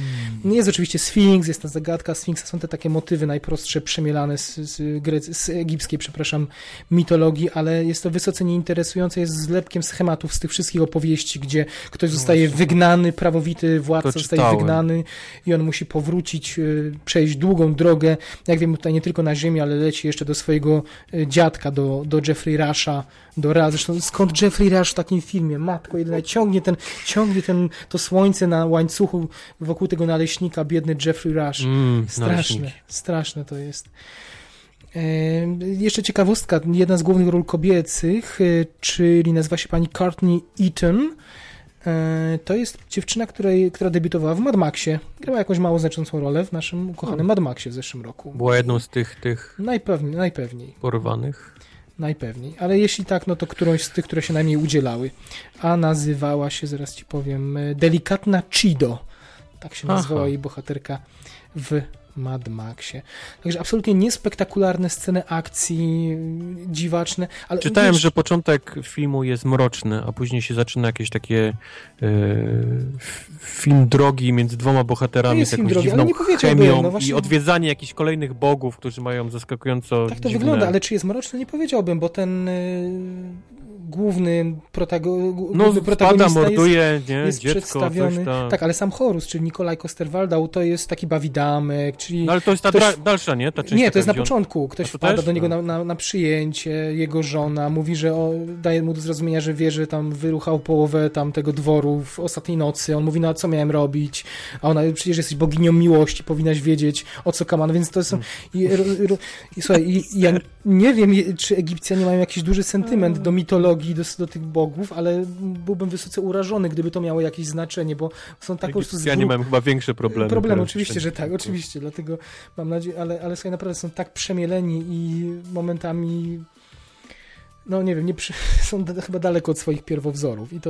Mm. Jest oczywiście Sfinks, jest ta zagadka Sfinksa, są te takie motywy najprostsze, przemielane z, z, z egipskiej, przepraszam, mitologii, ale jest to wysoce nieinteresujące, jest zlepkiem schematów z tych wszystkich opowieści, gdzie ktoś no zostaje wygnany, prawowity władca zostaje wygnany i on musi powrócić, y, przejść długą drogę, jak wiem, tutaj nie tylko na ziemi, ale leci jeszcze do swojego y, dziadka, do, do Jeffrey Rusha, do Ra. Zresztą skąd Jeffrey Rush w takim filmie? Matko jedyna, ciągnie ten, ciągnie ten, to słońce na łańcuchu wokół tego naleśnika, biedny Jeffrey Rush. Mm, straszne, straszne to jest. Jeszcze ciekawostka, jedna z głównych ról kobiecych, y, czyli nazywa się pani Courtney Eaton. E, to jest dziewczyna, której, która debiutowała w Mad Maxie. Grała jakąś mało znaczącą rolę w naszym ukochanym Mad Maxie w zeszłym roku. Była jedną z tych, tych najpewniej, najpewniej. porwanych. Najpewniej, ale jeśli tak, no to którąś z tych, które się najmniej udzielały. A nazywała się, zaraz ci powiem, Delikatna Chido. Tak się nazywała Aha. jej bohaterka w Mad Maxie. Także absolutnie niespektakularne sceny akcji, dziwaczne. Ale Czytałem, wiesz, że początek filmu jest mroczny, a później się zaczyna jakieś takie e, film drogi między dwoma bohaterami jest z jakąś drogi, dziwną chemią no właśnie... i odwiedzanie jakichś kolejnych bogów, którzy mają zaskakująco Tak to dziwne... wygląda, ale czy jest mroczny? Nie powiedziałbym, bo ten główny, protago, no, protagonista morduje, jest, nie? jest Dziecko, przedstawiony. Tak, ale sam Horus, czyli Nikolaj Kosterwaldau, to jest taki bawidamek, czyli... No, ale to jest ta ktoś... dalsza, nie? Ta nie, to jest na początku. Ktoś wpada do niego no. na, na, na, przyjęcie, jego żona mówi, że o, daje mu do zrozumienia, że wie, że tam wyruchał połowę tam tego dworu w ostatniej nocy. On mówi, no a co miałem robić? A ona, przecież jesteś boginią miłości, powinnaś wiedzieć, o co kaman, więc to są... I, ro, ro, i, słuchaj, i, ja nie wiem, czy Egipcjanie mają jakiś duży sentyment do mitologii, do, do tych bogów, ale byłbym wysoce urażony, gdyby to miało jakieś znaczenie, bo są tak po prostu... Egipcjanie mają chyba większe problemy. Problemy, oczywiście, że tak, oczywiście, dlatego mam nadzieję, ale, ale sobie naprawdę są tak przemieleni i momentami no nie wiem, nie przy, są chyba daleko od swoich pierwowzorów i to,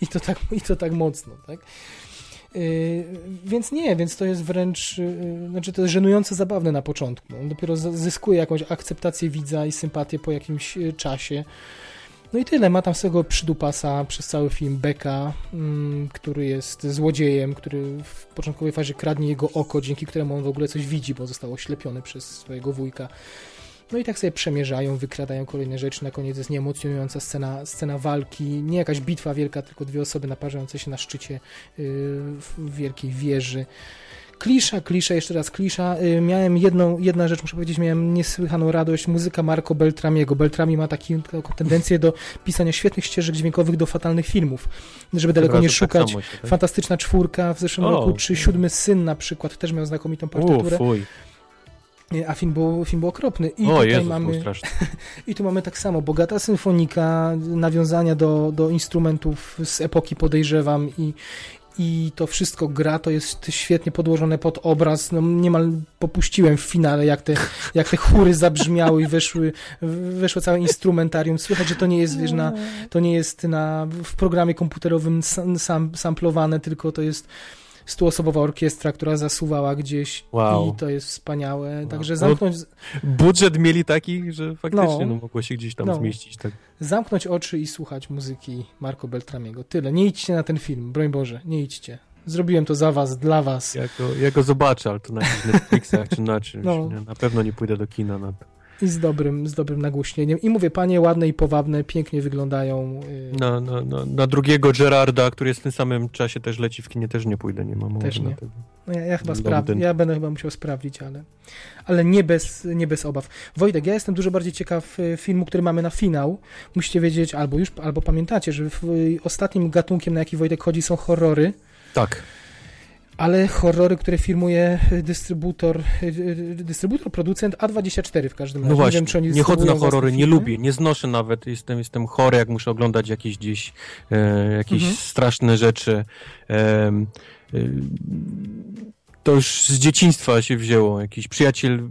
i to, tak, i to tak mocno, tak? Yy, więc nie, więc to jest wręcz, yy, znaczy to jest żenująco zabawne na początku. On dopiero zyskuje jakąś akceptację widza i sympatię po jakimś yy, czasie. No i tyle, ma tam swego przydupasa przez cały film Beka, mm, który jest złodziejem, który w początkowej fazie kradnie jego oko, dzięki któremu on w ogóle coś widzi, bo został oślepiony przez swojego wujka. No i tak sobie przemierzają, wykradają kolejne rzeczy. Na koniec jest nieemocjonująca scena, scena walki. Nie jakaś bitwa wielka, tylko dwie osoby naparzające się na szczycie yy, wielkiej wieży. Klisza, klisza, jeszcze raz klisza. Yy, miałem jedną, jedna rzecz, muszę powiedzieć, miałem niesłychaną radość. Muzyka Marco Beltramiego. Beltrami ma taki, taką tendencję do pisania świetnych ścieżek dźwiękowych do fatalnych filmów. Żeby daleko nie tak szukać. Tak tak? Fantastyczna czwórka w zeszłym o, roku, czy Siódmy Syn na przykład, też miał znakomitą partyturę. U, a film był, film był okropny. I o, tutaj Jezus, mamy I tu mamy tak samo, bogata symfonika, nawiązania do, do instrumentów z epoki podejrzewam i, i to wszystko gra, to jest świetnie podłożone pod obraz. No, niemal popuściłem w finale, jak te, jak te chóry zabrzmiały i weszły, weszło całe instrumentarium. Słychać, że to nie jest, wiesz, na, to nie jest na, w programie komputerowym sam, sam, samplowane, tylko to jest stuosobowa orkiestra, która zasuwała gdzieś wow. i to jest wspaniałe. Wow. Także no, zamknąć... No, budżet mieli taki, że faktycznie no, no, mogło się gdzieś tam no, zmieścić. Tak. Zamknąć oczy i słuchać muzyki Marco Beltramiego. Tyle. Nie idźcie na ten film, broń Boże, nie idźcie. Zrobiłem to za was, dla was. Ja go, ja go zobaczę, ale to na Netflixach czy na czymś. No. Na pewno nie pójdę do kina na. I z dobrym, z dobrym nagłośnieniem. I mówię, panie ładne i powabne, pięknie wyglądają. Y, na, na, na, na drugiego Gerarda, który jest w tym samym czasie też leci w kinie, też nie pójdę, nie mam Też nie. No ja, ja chyba sprawdzę, ja będę chyba musiał sprawdzić, ale, ale nie, bez, nie bez obaw. Wojtek, ja jestem dużo bardziej ciekaw y, filmu, który mamy na finał. Musicie wiedzieć, albo już, albo pamiętacie, że w, y, ostatnim gatunkiem, na jaki Wojtek chodzi, są horrory. Tak ale horrory, które firmuje dystrybutor, dystrybutor, producent A24 w każdym no razie. No właśnie, nie, wiem, czy oni nie chodzę na horrory, nie lubię, nie znoszę nawet, jestem, jestem chory, jak muszę oglądać jakieś gdzieś, e, jakieś mhm. straszne rzeczy. E, e, to już z dzieciństwa się wzięło. Jakiś przyjaciel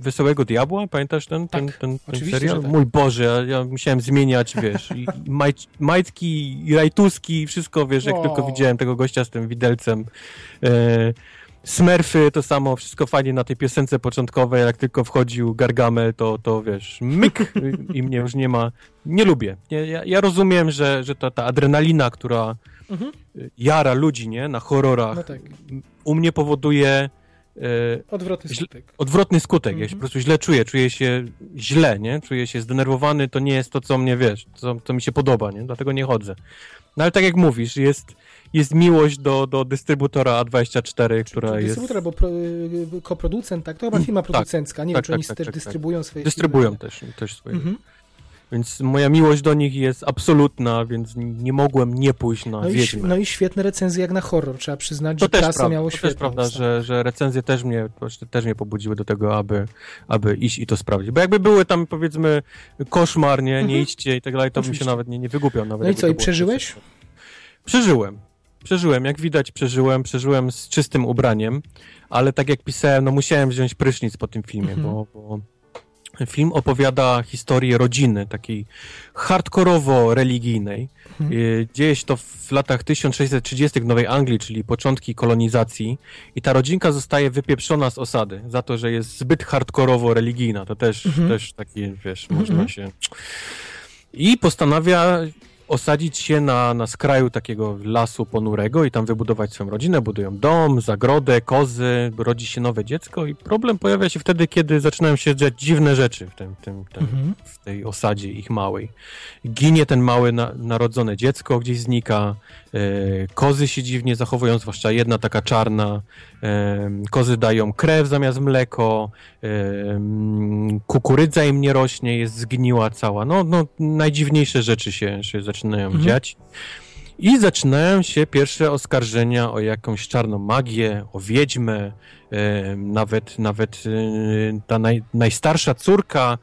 Wesołego Diabła, pamiętasz ten, ten, tak, ten, ten serial? Tak. Mój Boże, ja, ja, musiałem zmieniać, wiesz, i, i maj, majtki, i rajtuski, wszystko, wiesz, jak tylko widziałem tego gościa z tym widelcem. E, Smurfy to samo, wszystko fajnie na tej piosence początkowej, jak tylko wchodził Gargamel, to, to wiesz, myk i mnie już nie ma. Nie lubię. Ja, ja rozumiem, że, że to ta adrenalina, która mhm. jara ludzi, nie, na horrorach, no tak. u mnie powoduje odwrotny skutek. Odwrotny skutek. Ja się mhm. po prostu źle czuję, czuję się źle, nie? Czuję się zdenerwowany, to nie jest to, co mnie, wiesz, co, co mi się podoba, nie? Dlatego nie chodzę. No ale tak jak mówisz, jest, jest miłość do, do dystrybutora A24, która jest... Dystrybutor bo pro, y, koproducent, tak? To chyba firma tak. producencka, nie tak, wiem, czy tak, oni tak, też tak, tak. dystrybuują swoje Dystrybuują też, też swoje. Mhm. Więc moja miłość do nich jest absolutna, więc nie mogłem nie pójść na no Wiedźmę. I, no i świetne recenzje jak na horror, trzeba przyznać, to że też prasa miało świetną. To też prawda, że, że recenzje też mnie, też mnie pobudziły do tego, aby, aby iść i to sprawdzić. Bo jakby były tam powiedzmy koszmar, nie, nie mhm. idźcie i tak dalej, to bym się nawet nie, nie wygłupiał. Nawet no i co, i przeżyłeś? Przeżyłem. Przeżyłem, jak widać przeżyłem, przeżyłem z czystym ubraniem, ale tak jak pisałem, no musiałem wziąć prysznic po tym filmie, mhm. bo, bo Film opowiada historię rodziny, takiej hardkorowo-religijnej. Mhm. Y, dzieje się to w latach 1630 w Nowej Anglii, czyli początki kolonizacji i ta rodzinka zostaje wypieprzona z osady za to, że jest zbyt hardkorowo-religijna. To też, mhm. też taki, wiesz, mhm. można się... I postanawia osadzić się na, na skraju takiego lasu ponurego i tam wybudować swoją rodzinę. Budują dom, zagrodę, kozy, rodzi się nowe dziecko i problem pojawia się wtedy, kiedy zaczynają się dziać dziwne rzeczy w, tym, tym, tym mhm. w tej osadzie ich małej. Ginie ten małe na, narodzone dziecko, gdzieś znika, kozy się dziwnie zachowują, zwłaszcza jedna taka czarna, e, kozy dają krew zamiast mleko, e, kukurydza im nie rośnie, jest zgniła cała. No, no najdziwniejsze rzeczy się, się zaczynają mhm. dziać. I zaczynają się pierwsze oskarżenia o jakąś czarną magię, o wiedźmę, e, nawet, nawet e, ta naj, najstarsza córka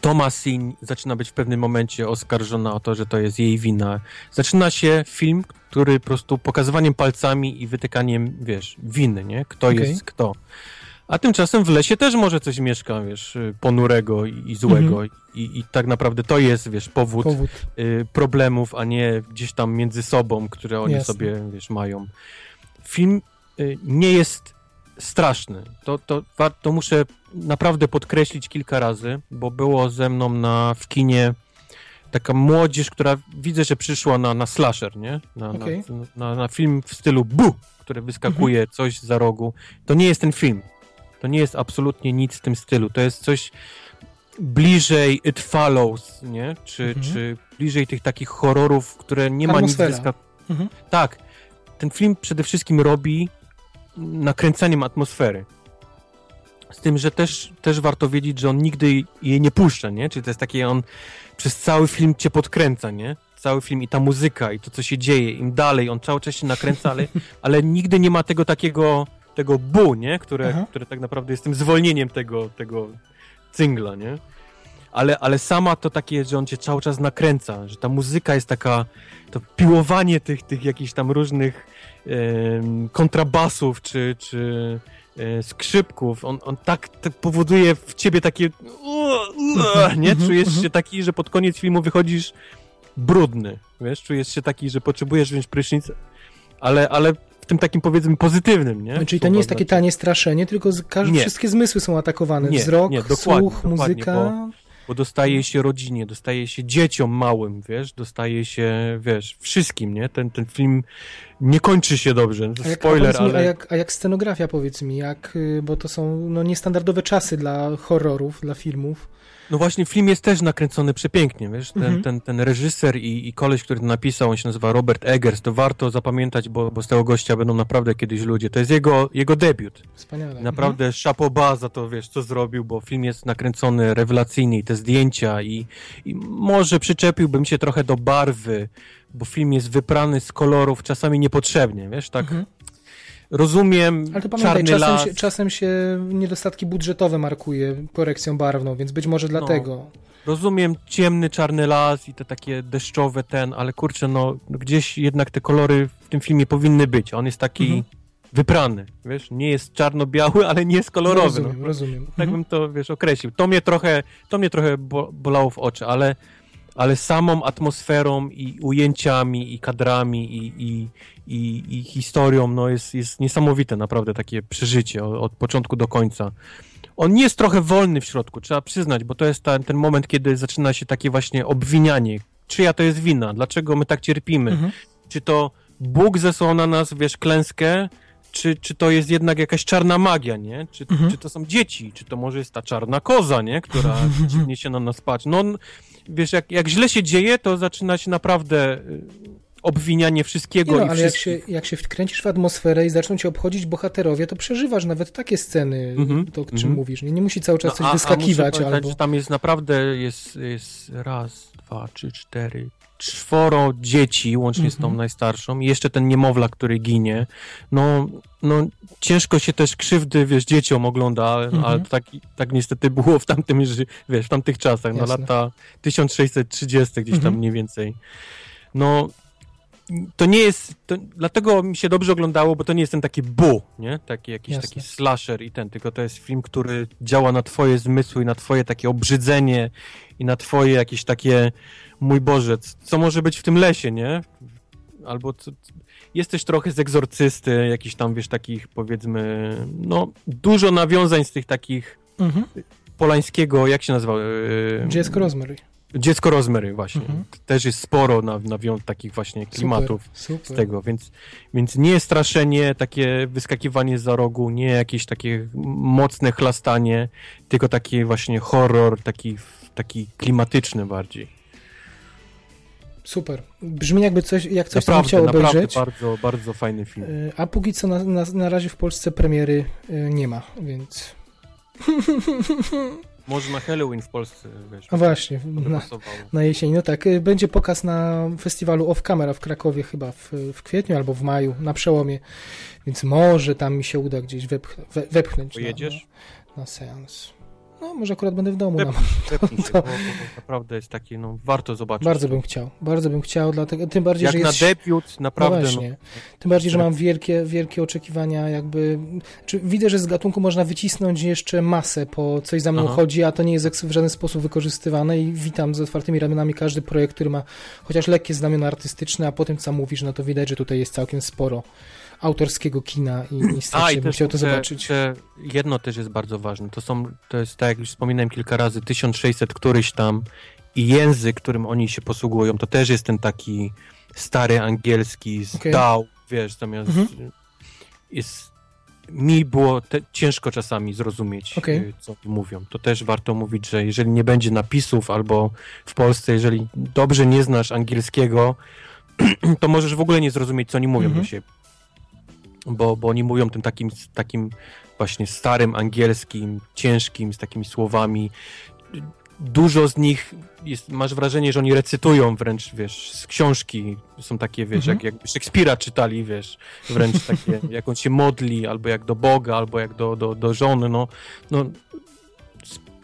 Thomasin zaczyna być w pewnym momencie oskarżona o to, że to jest jej wina. Zaczyna się film, który po prostu pokazywaniem palcami i wytykaniem, wiesz, winy, nie? Kto okay. jest kto. A tymczasem w lesie też może coś mieszka, wiesz, ponurego i, złego. Mhm. I, I, tak naprawdę to jest, wiesz, powód, powód. Y, problemów, a nie gdzieś tam między sobą, które oni Jasne. sobie, wiesz, mają. Film y, nie jest straszny. To, to, to muszę naprawdę podkreślić kilka razy, bo było ze mną na, w kinie taka młodzież, która widzę, że przyszła na, na slasher, nie? Na, okay. na, na, na, film w stylu bu, który wyskakuje mhm. coś za rogu. To nie jest ten film. To nie jest absolutnie nic w tym stylu. To jest coś bliżej It Follows, nie? Czy, mhm. czy bliżej tych takich horrorów, które nie ma nic wyskakuje. Mhm. Tak. Ten film przede wszystkim robi nakręcaniem atmosfery. Z tym, że też, też warto wiedzieć, że on nigdy jej nie puszcza, nie? Czyli to jest takie, on przez cały film cię podkręca, nie? Cały film i ta muzyka, i to, co się dzieje, im dalej, on cały czas się nakręca, ale, ale nigdy nie ma tego takiego, tego bu, nie? Które, które tak naprawdę jest tym zwolnieniem tego, tego cyngla, nie? Ale, ale sama to takie, że on cię cały czas nakręca, że ta muzyka jest taka, to piłowanie tych, tych jakichś tam różnych e, kontrabasów, czy, czy e, skrzypków, on, on tak, tak powoduje w ciebie takie nie? Mhm, czujesz mhm. się taki, że pod koniec filmu wychodzisz brudny, wiesz? Czujesz się taki, że potrzebujesz wziąć prysznic, ale, ale w tym takim powiedzmy pozytywnym, nie? Czyli to nie jest takie tanie straszenie, tylko z, wszystkie zmysły są atakowane. Nie, Wzrok, nie, słuch, muzyka... Bo, dostaje się rodzinie, dostaje się dzieciom małym, wiesz, dostaje się, wiesz, wszystkim, nie? Ten, ten film nie kończy się dobrze. A jak, Spoiler, ale... a, jak, a jak scenografia, powiedz mi, jak, y, bo to są no, niestandardowe czasy dla horrorów, dla filmów. No właśnie, film jest też nakręcony przepięknie, wiesz, ten, mhm. ten, ten reżyser i, i koleś, który to napisał, on się nazywa Robert Eggers, to warto zapamiętać, bo, bo z tego gościa będą naprawdę kiedyś ludzie. To jest jego, jego debiut. Wspaniale. Naprawdę mhm. chapeau za to, wiesz, co zrobił, bo film jest nakręcony rewelacyjnie i te zdjęcia i, i może przyczepiłbym się trochę do barwy, bo film jest wyprany z kolorów czasami niepotrzebnie, wiesz, tak... Mhm rozumiem Ale to pamiętaj, czasem się, czasem się, niedostatki budżetowe markuje korekcją barwną, więc być może dlatego. No, rozumiem ciemny, czarny las i te takie deszczowe ten, ale kurczę, no gdzieś jednak te kolory w tym filmie powinny być. On jest taki mhm. wyprany, wiesz, nie jest czarno-biały, ale nie jest kolorowy. Rozumiem, no. rozumiem. Tak mhm. bym to, wiesz, określił. To mnie trochę, to mnie trochę bolało w oczy, ale ale samą atmosferą i ujęciami i kadrami i, i, i, i historią no jest, jest niesamowite naprawdę takie przeżycie od, od, początku do końca. On jest trochę wolny w środku, trzeba przyznać, bo to jest ta, ten moment, kiedy zaczyna się takie właśnie obwinianie. Czyja to jest wina? Dlaczego my tak cierpimy? Mhm. Czy to Bóg zesłał na nas, wiesz, klęskę, czy, czy to jest jednak jakaś czarna magia, nie? Czy, mhm. czy to są dzieci? Czy to może jest ta czarna koza, nie? Która dziwnie się na nas patrzy? No, wiesz, jak, jak źle się dzieje, to zaczyna się naprawdę y, obwinianie wszystkiego no, i ale jak się, jak się wkręcisz w atmosferę i zaczną cię obchodzić bohaterowie, to przeżywasz nawet takie sceny, mm -hmm, to o czym mm -hmm. mówisz. Nie, nie musi cały czas no, coś a, wyskakiwać. A albo... że tam jest naprawdę, jest, jest raz, dwa, trzy, cztery, czworo dzieci, łącznie mm -hmm. z tą mhm. najstarszą i jeszcze ten niemowla, który ginie. No, no ciężko się też krzywdy, wiesz, dzieciom ogląda, ale, mm -hmm. ale tak, tak niestety było w tamtym, wiesz, w tamtych czasach, no lata 1630 gdzieś tam mm -hmm. mniej więcej. No, to nie jest, to, dlatego mi się dobrze oglądało, bo to nie jest ten taki bu, nie? Taki jakiś Jasne. taki slasher i ten, tylko to jest film, który działa na twoje zmysły, na twoje takie obrzydzenie i na twoje jakieś takie, mój Boże, co może być w tym lesie, nie? Albo co, jest też trochę z egzorcysty, jakiś tam, wiesz, takich powiedzmy, no, dużo nawiązań z tych takich mhm. Polańskiego, jak się nazywał? Dziecko Rosemary. Dziecko Rosemary właśnie. Mhm. Też jest sporo na, na takich właśnie klimatów super, super. z tego, więc, więc nie straszenie, takie wyskakiwanie za rogu, nie jakieś takie mocne chlastanie, tylko taki właśnie horror, taki, taki klimatyczny bardziej. Super. Brzmi jakby coś, jak coś, naprawdę, co chciał obejrzeć. Naprawdę bardzo, bardzo fajny film. E, a póki co na, na, na razie w Polsce premiery e, nie ma, więc... Może na Halloween w Polsce, wiesz. A właśnie, na, na jesień. No tak, y, będzie pokaz na festiwalu Off Camera w Krakowie chyba w, w kwietniu albo w maju, na przełomie, więc może tam mi się uda gdzieś wepch, we, wepchnąć Pojedziesz? Na, na, na seans. No, może akurat będę w domu. No, to, to, naprawdę jest taki, no, warto zobaczyć. Bardzo bym chciał, bardzo bym chciał, dlatego, tym bardziej, Jak że jest... na debiut, naprawdę. No właśnie. No, tym bardziej, że mam wielkie, wielkie oczekiwania, jakby, czy widzę, że z gatunku można wycisnąć jeszcze masę, po coś za mną Aha. chodzi, a to nie jest w żaden sposób wykorzystywane i witam z otwartymi ramionami każdy projekt, który ma chociaż lekkie znamiona artystyczne, a po tym, co mówisz, no to widać, że tutaj jest całkiem sporo autorskiego kina i, i strasznie bym chciał to zobaczyć. Te, jedno też jest bardzo ważne. To są, to jest tak jak już wspominałem kilka razy, 1600 któryś tam i język, którym oni się posługują, to też jest ten taki stary angielski z okay. dał, wiesz, zamiast mhm. jest mi było te, ciężko czasami zrozumieć, okay. co mówią. To też warto mówić, że jeżeli nie będzie napisów albo w Polsce, jeżeli dobrze nie znasz angielskiego, to możesz w ogóle nie zrozumieć, co oni mówią mhm. do siebie. Bo, bo oni mówią tym takim, takim właśnie starym angielskim, ciężkim, z takimi słowami. Dużo z nich jest, masz wrażenie, że oni recytują wręcz, wiesz, z książki. Są takie, wiesz, mhm. jak, jakby Szekspira czytali, wiesz, wręcz takie, jak on się modli, albo jak do Boga, albo jak do, do, do żony, no, no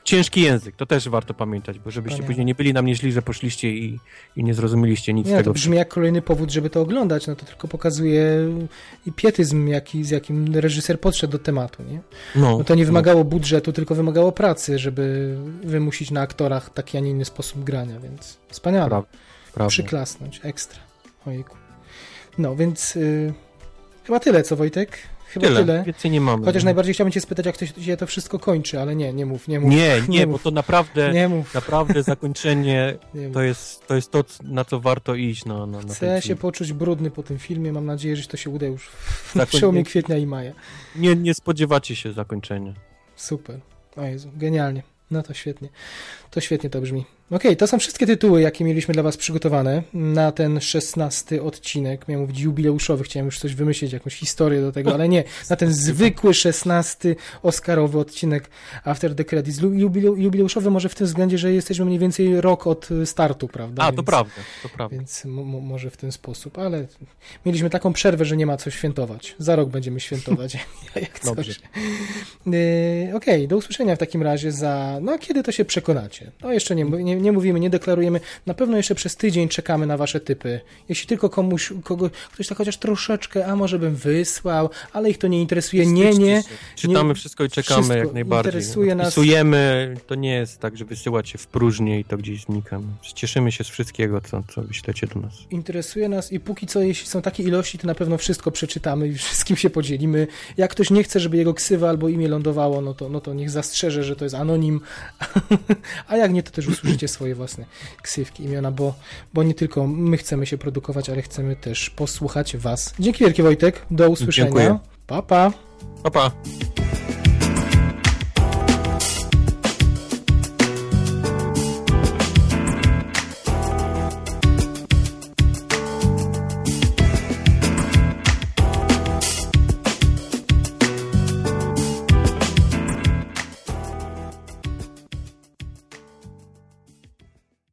ciężki język, to też warto pamiętać, bo żebyście Panie. później nie byli na mnie źli, że poszliście i, i nie zrozumieliście nic nie, z tego. to brzmi jak kolejny powód, żeby to oglądać, no to tylko pokazuje i pietyzm, jaki, z jakim reżyser podszedł do tematu, nie? No, no to nie no. wymagało no. budżetu, tylko wymagało pracy, żeby wymusić na aktorach taki, a nie inny sposób grania, więc wspaniale. Prawda. Przyklasnąć, ekstra. Ojku. No, więc y, chyba tyle, co Wojtek? Chyba tyle. tyle. Więcej nie mamy. Chociaż najbardziej chciałbym cię spytać, jak to się to wszystko kończy, ale nie, nie mów, nie mów. Nie, nie, nie bo mów. to naprawdę, nie mów. naprawdę zakończenie to, jest, to jest to, na co warto iść. No, no, Chcę się poczuć brudny po tym filmie, mam nadzieję, że to się uda już w Zakoń... przełomie kwietnia i maja. Nie, nie spodziewacie się zakończenia. Super. O Jezu, genialnie. No to świetnie. To świetnie to brzmi. Okej, okay, to są wszystkie tytuły, jakie mieliśmy dla Was przygotowane na ten szesnasty odcinek. Miałem mówić jubileuszowy, chciałem już coś wymyślić, jakąś historię do tego, ale nie. Na ten zwykły szesnasty Oscarowy odcinek After the Credits. Jubileuszowy może w tym względzie, że jesteśmy mniej więcej rok od startu, prawda? A, więc, to prawda, to prawda. Więc może w ten sposób, ale mieliśmy taką przerwę, że nie ma co świętować. Za rok będziemy świętować, jak Dobrze. coś. Yy, Okej, okay, do usłyszenia w takim razie za... No, kiedy to się przekonacie? No, jeszcze nie, nie nie, mówimy, nie deklarujemy. Na pewno jeszcze przez tydzień czekamy na wasze typy. Jeśli tylko komuś, kogo, ktoś tak chociaż troszeczkę, a może bym wysłał, ale ich to nie interesuje. Nie, nie. Czytamy nie, wszystko i czekamy wszystko jak najbardziej. Interesuje nas. Pisujemy, to nie jest tak, że wysyłać się w próżnię i to gdzieś znika. Cieszymy się z wszystkiego, co, co wyślecie do nas. Interesuje nas i póki co, jeśli są takie ilości, to na pewno wszystko przeczytamy i wszystkim się podzielimy. Jak ktoś nie chce, żeby jego ksywa albo imię lądowało, no to, no to niech zastrzeże, że to jest anonim, a jak nie, to też usłyszycie swoje własne ksywki, imiona, bo, bo nie tylko my chcemy się produkować, ale chcemy też posłuchać Was. Dzięki wielkie Wojtek, do usłyszenia. Dziękuję. Pa, pa. Pa, pa.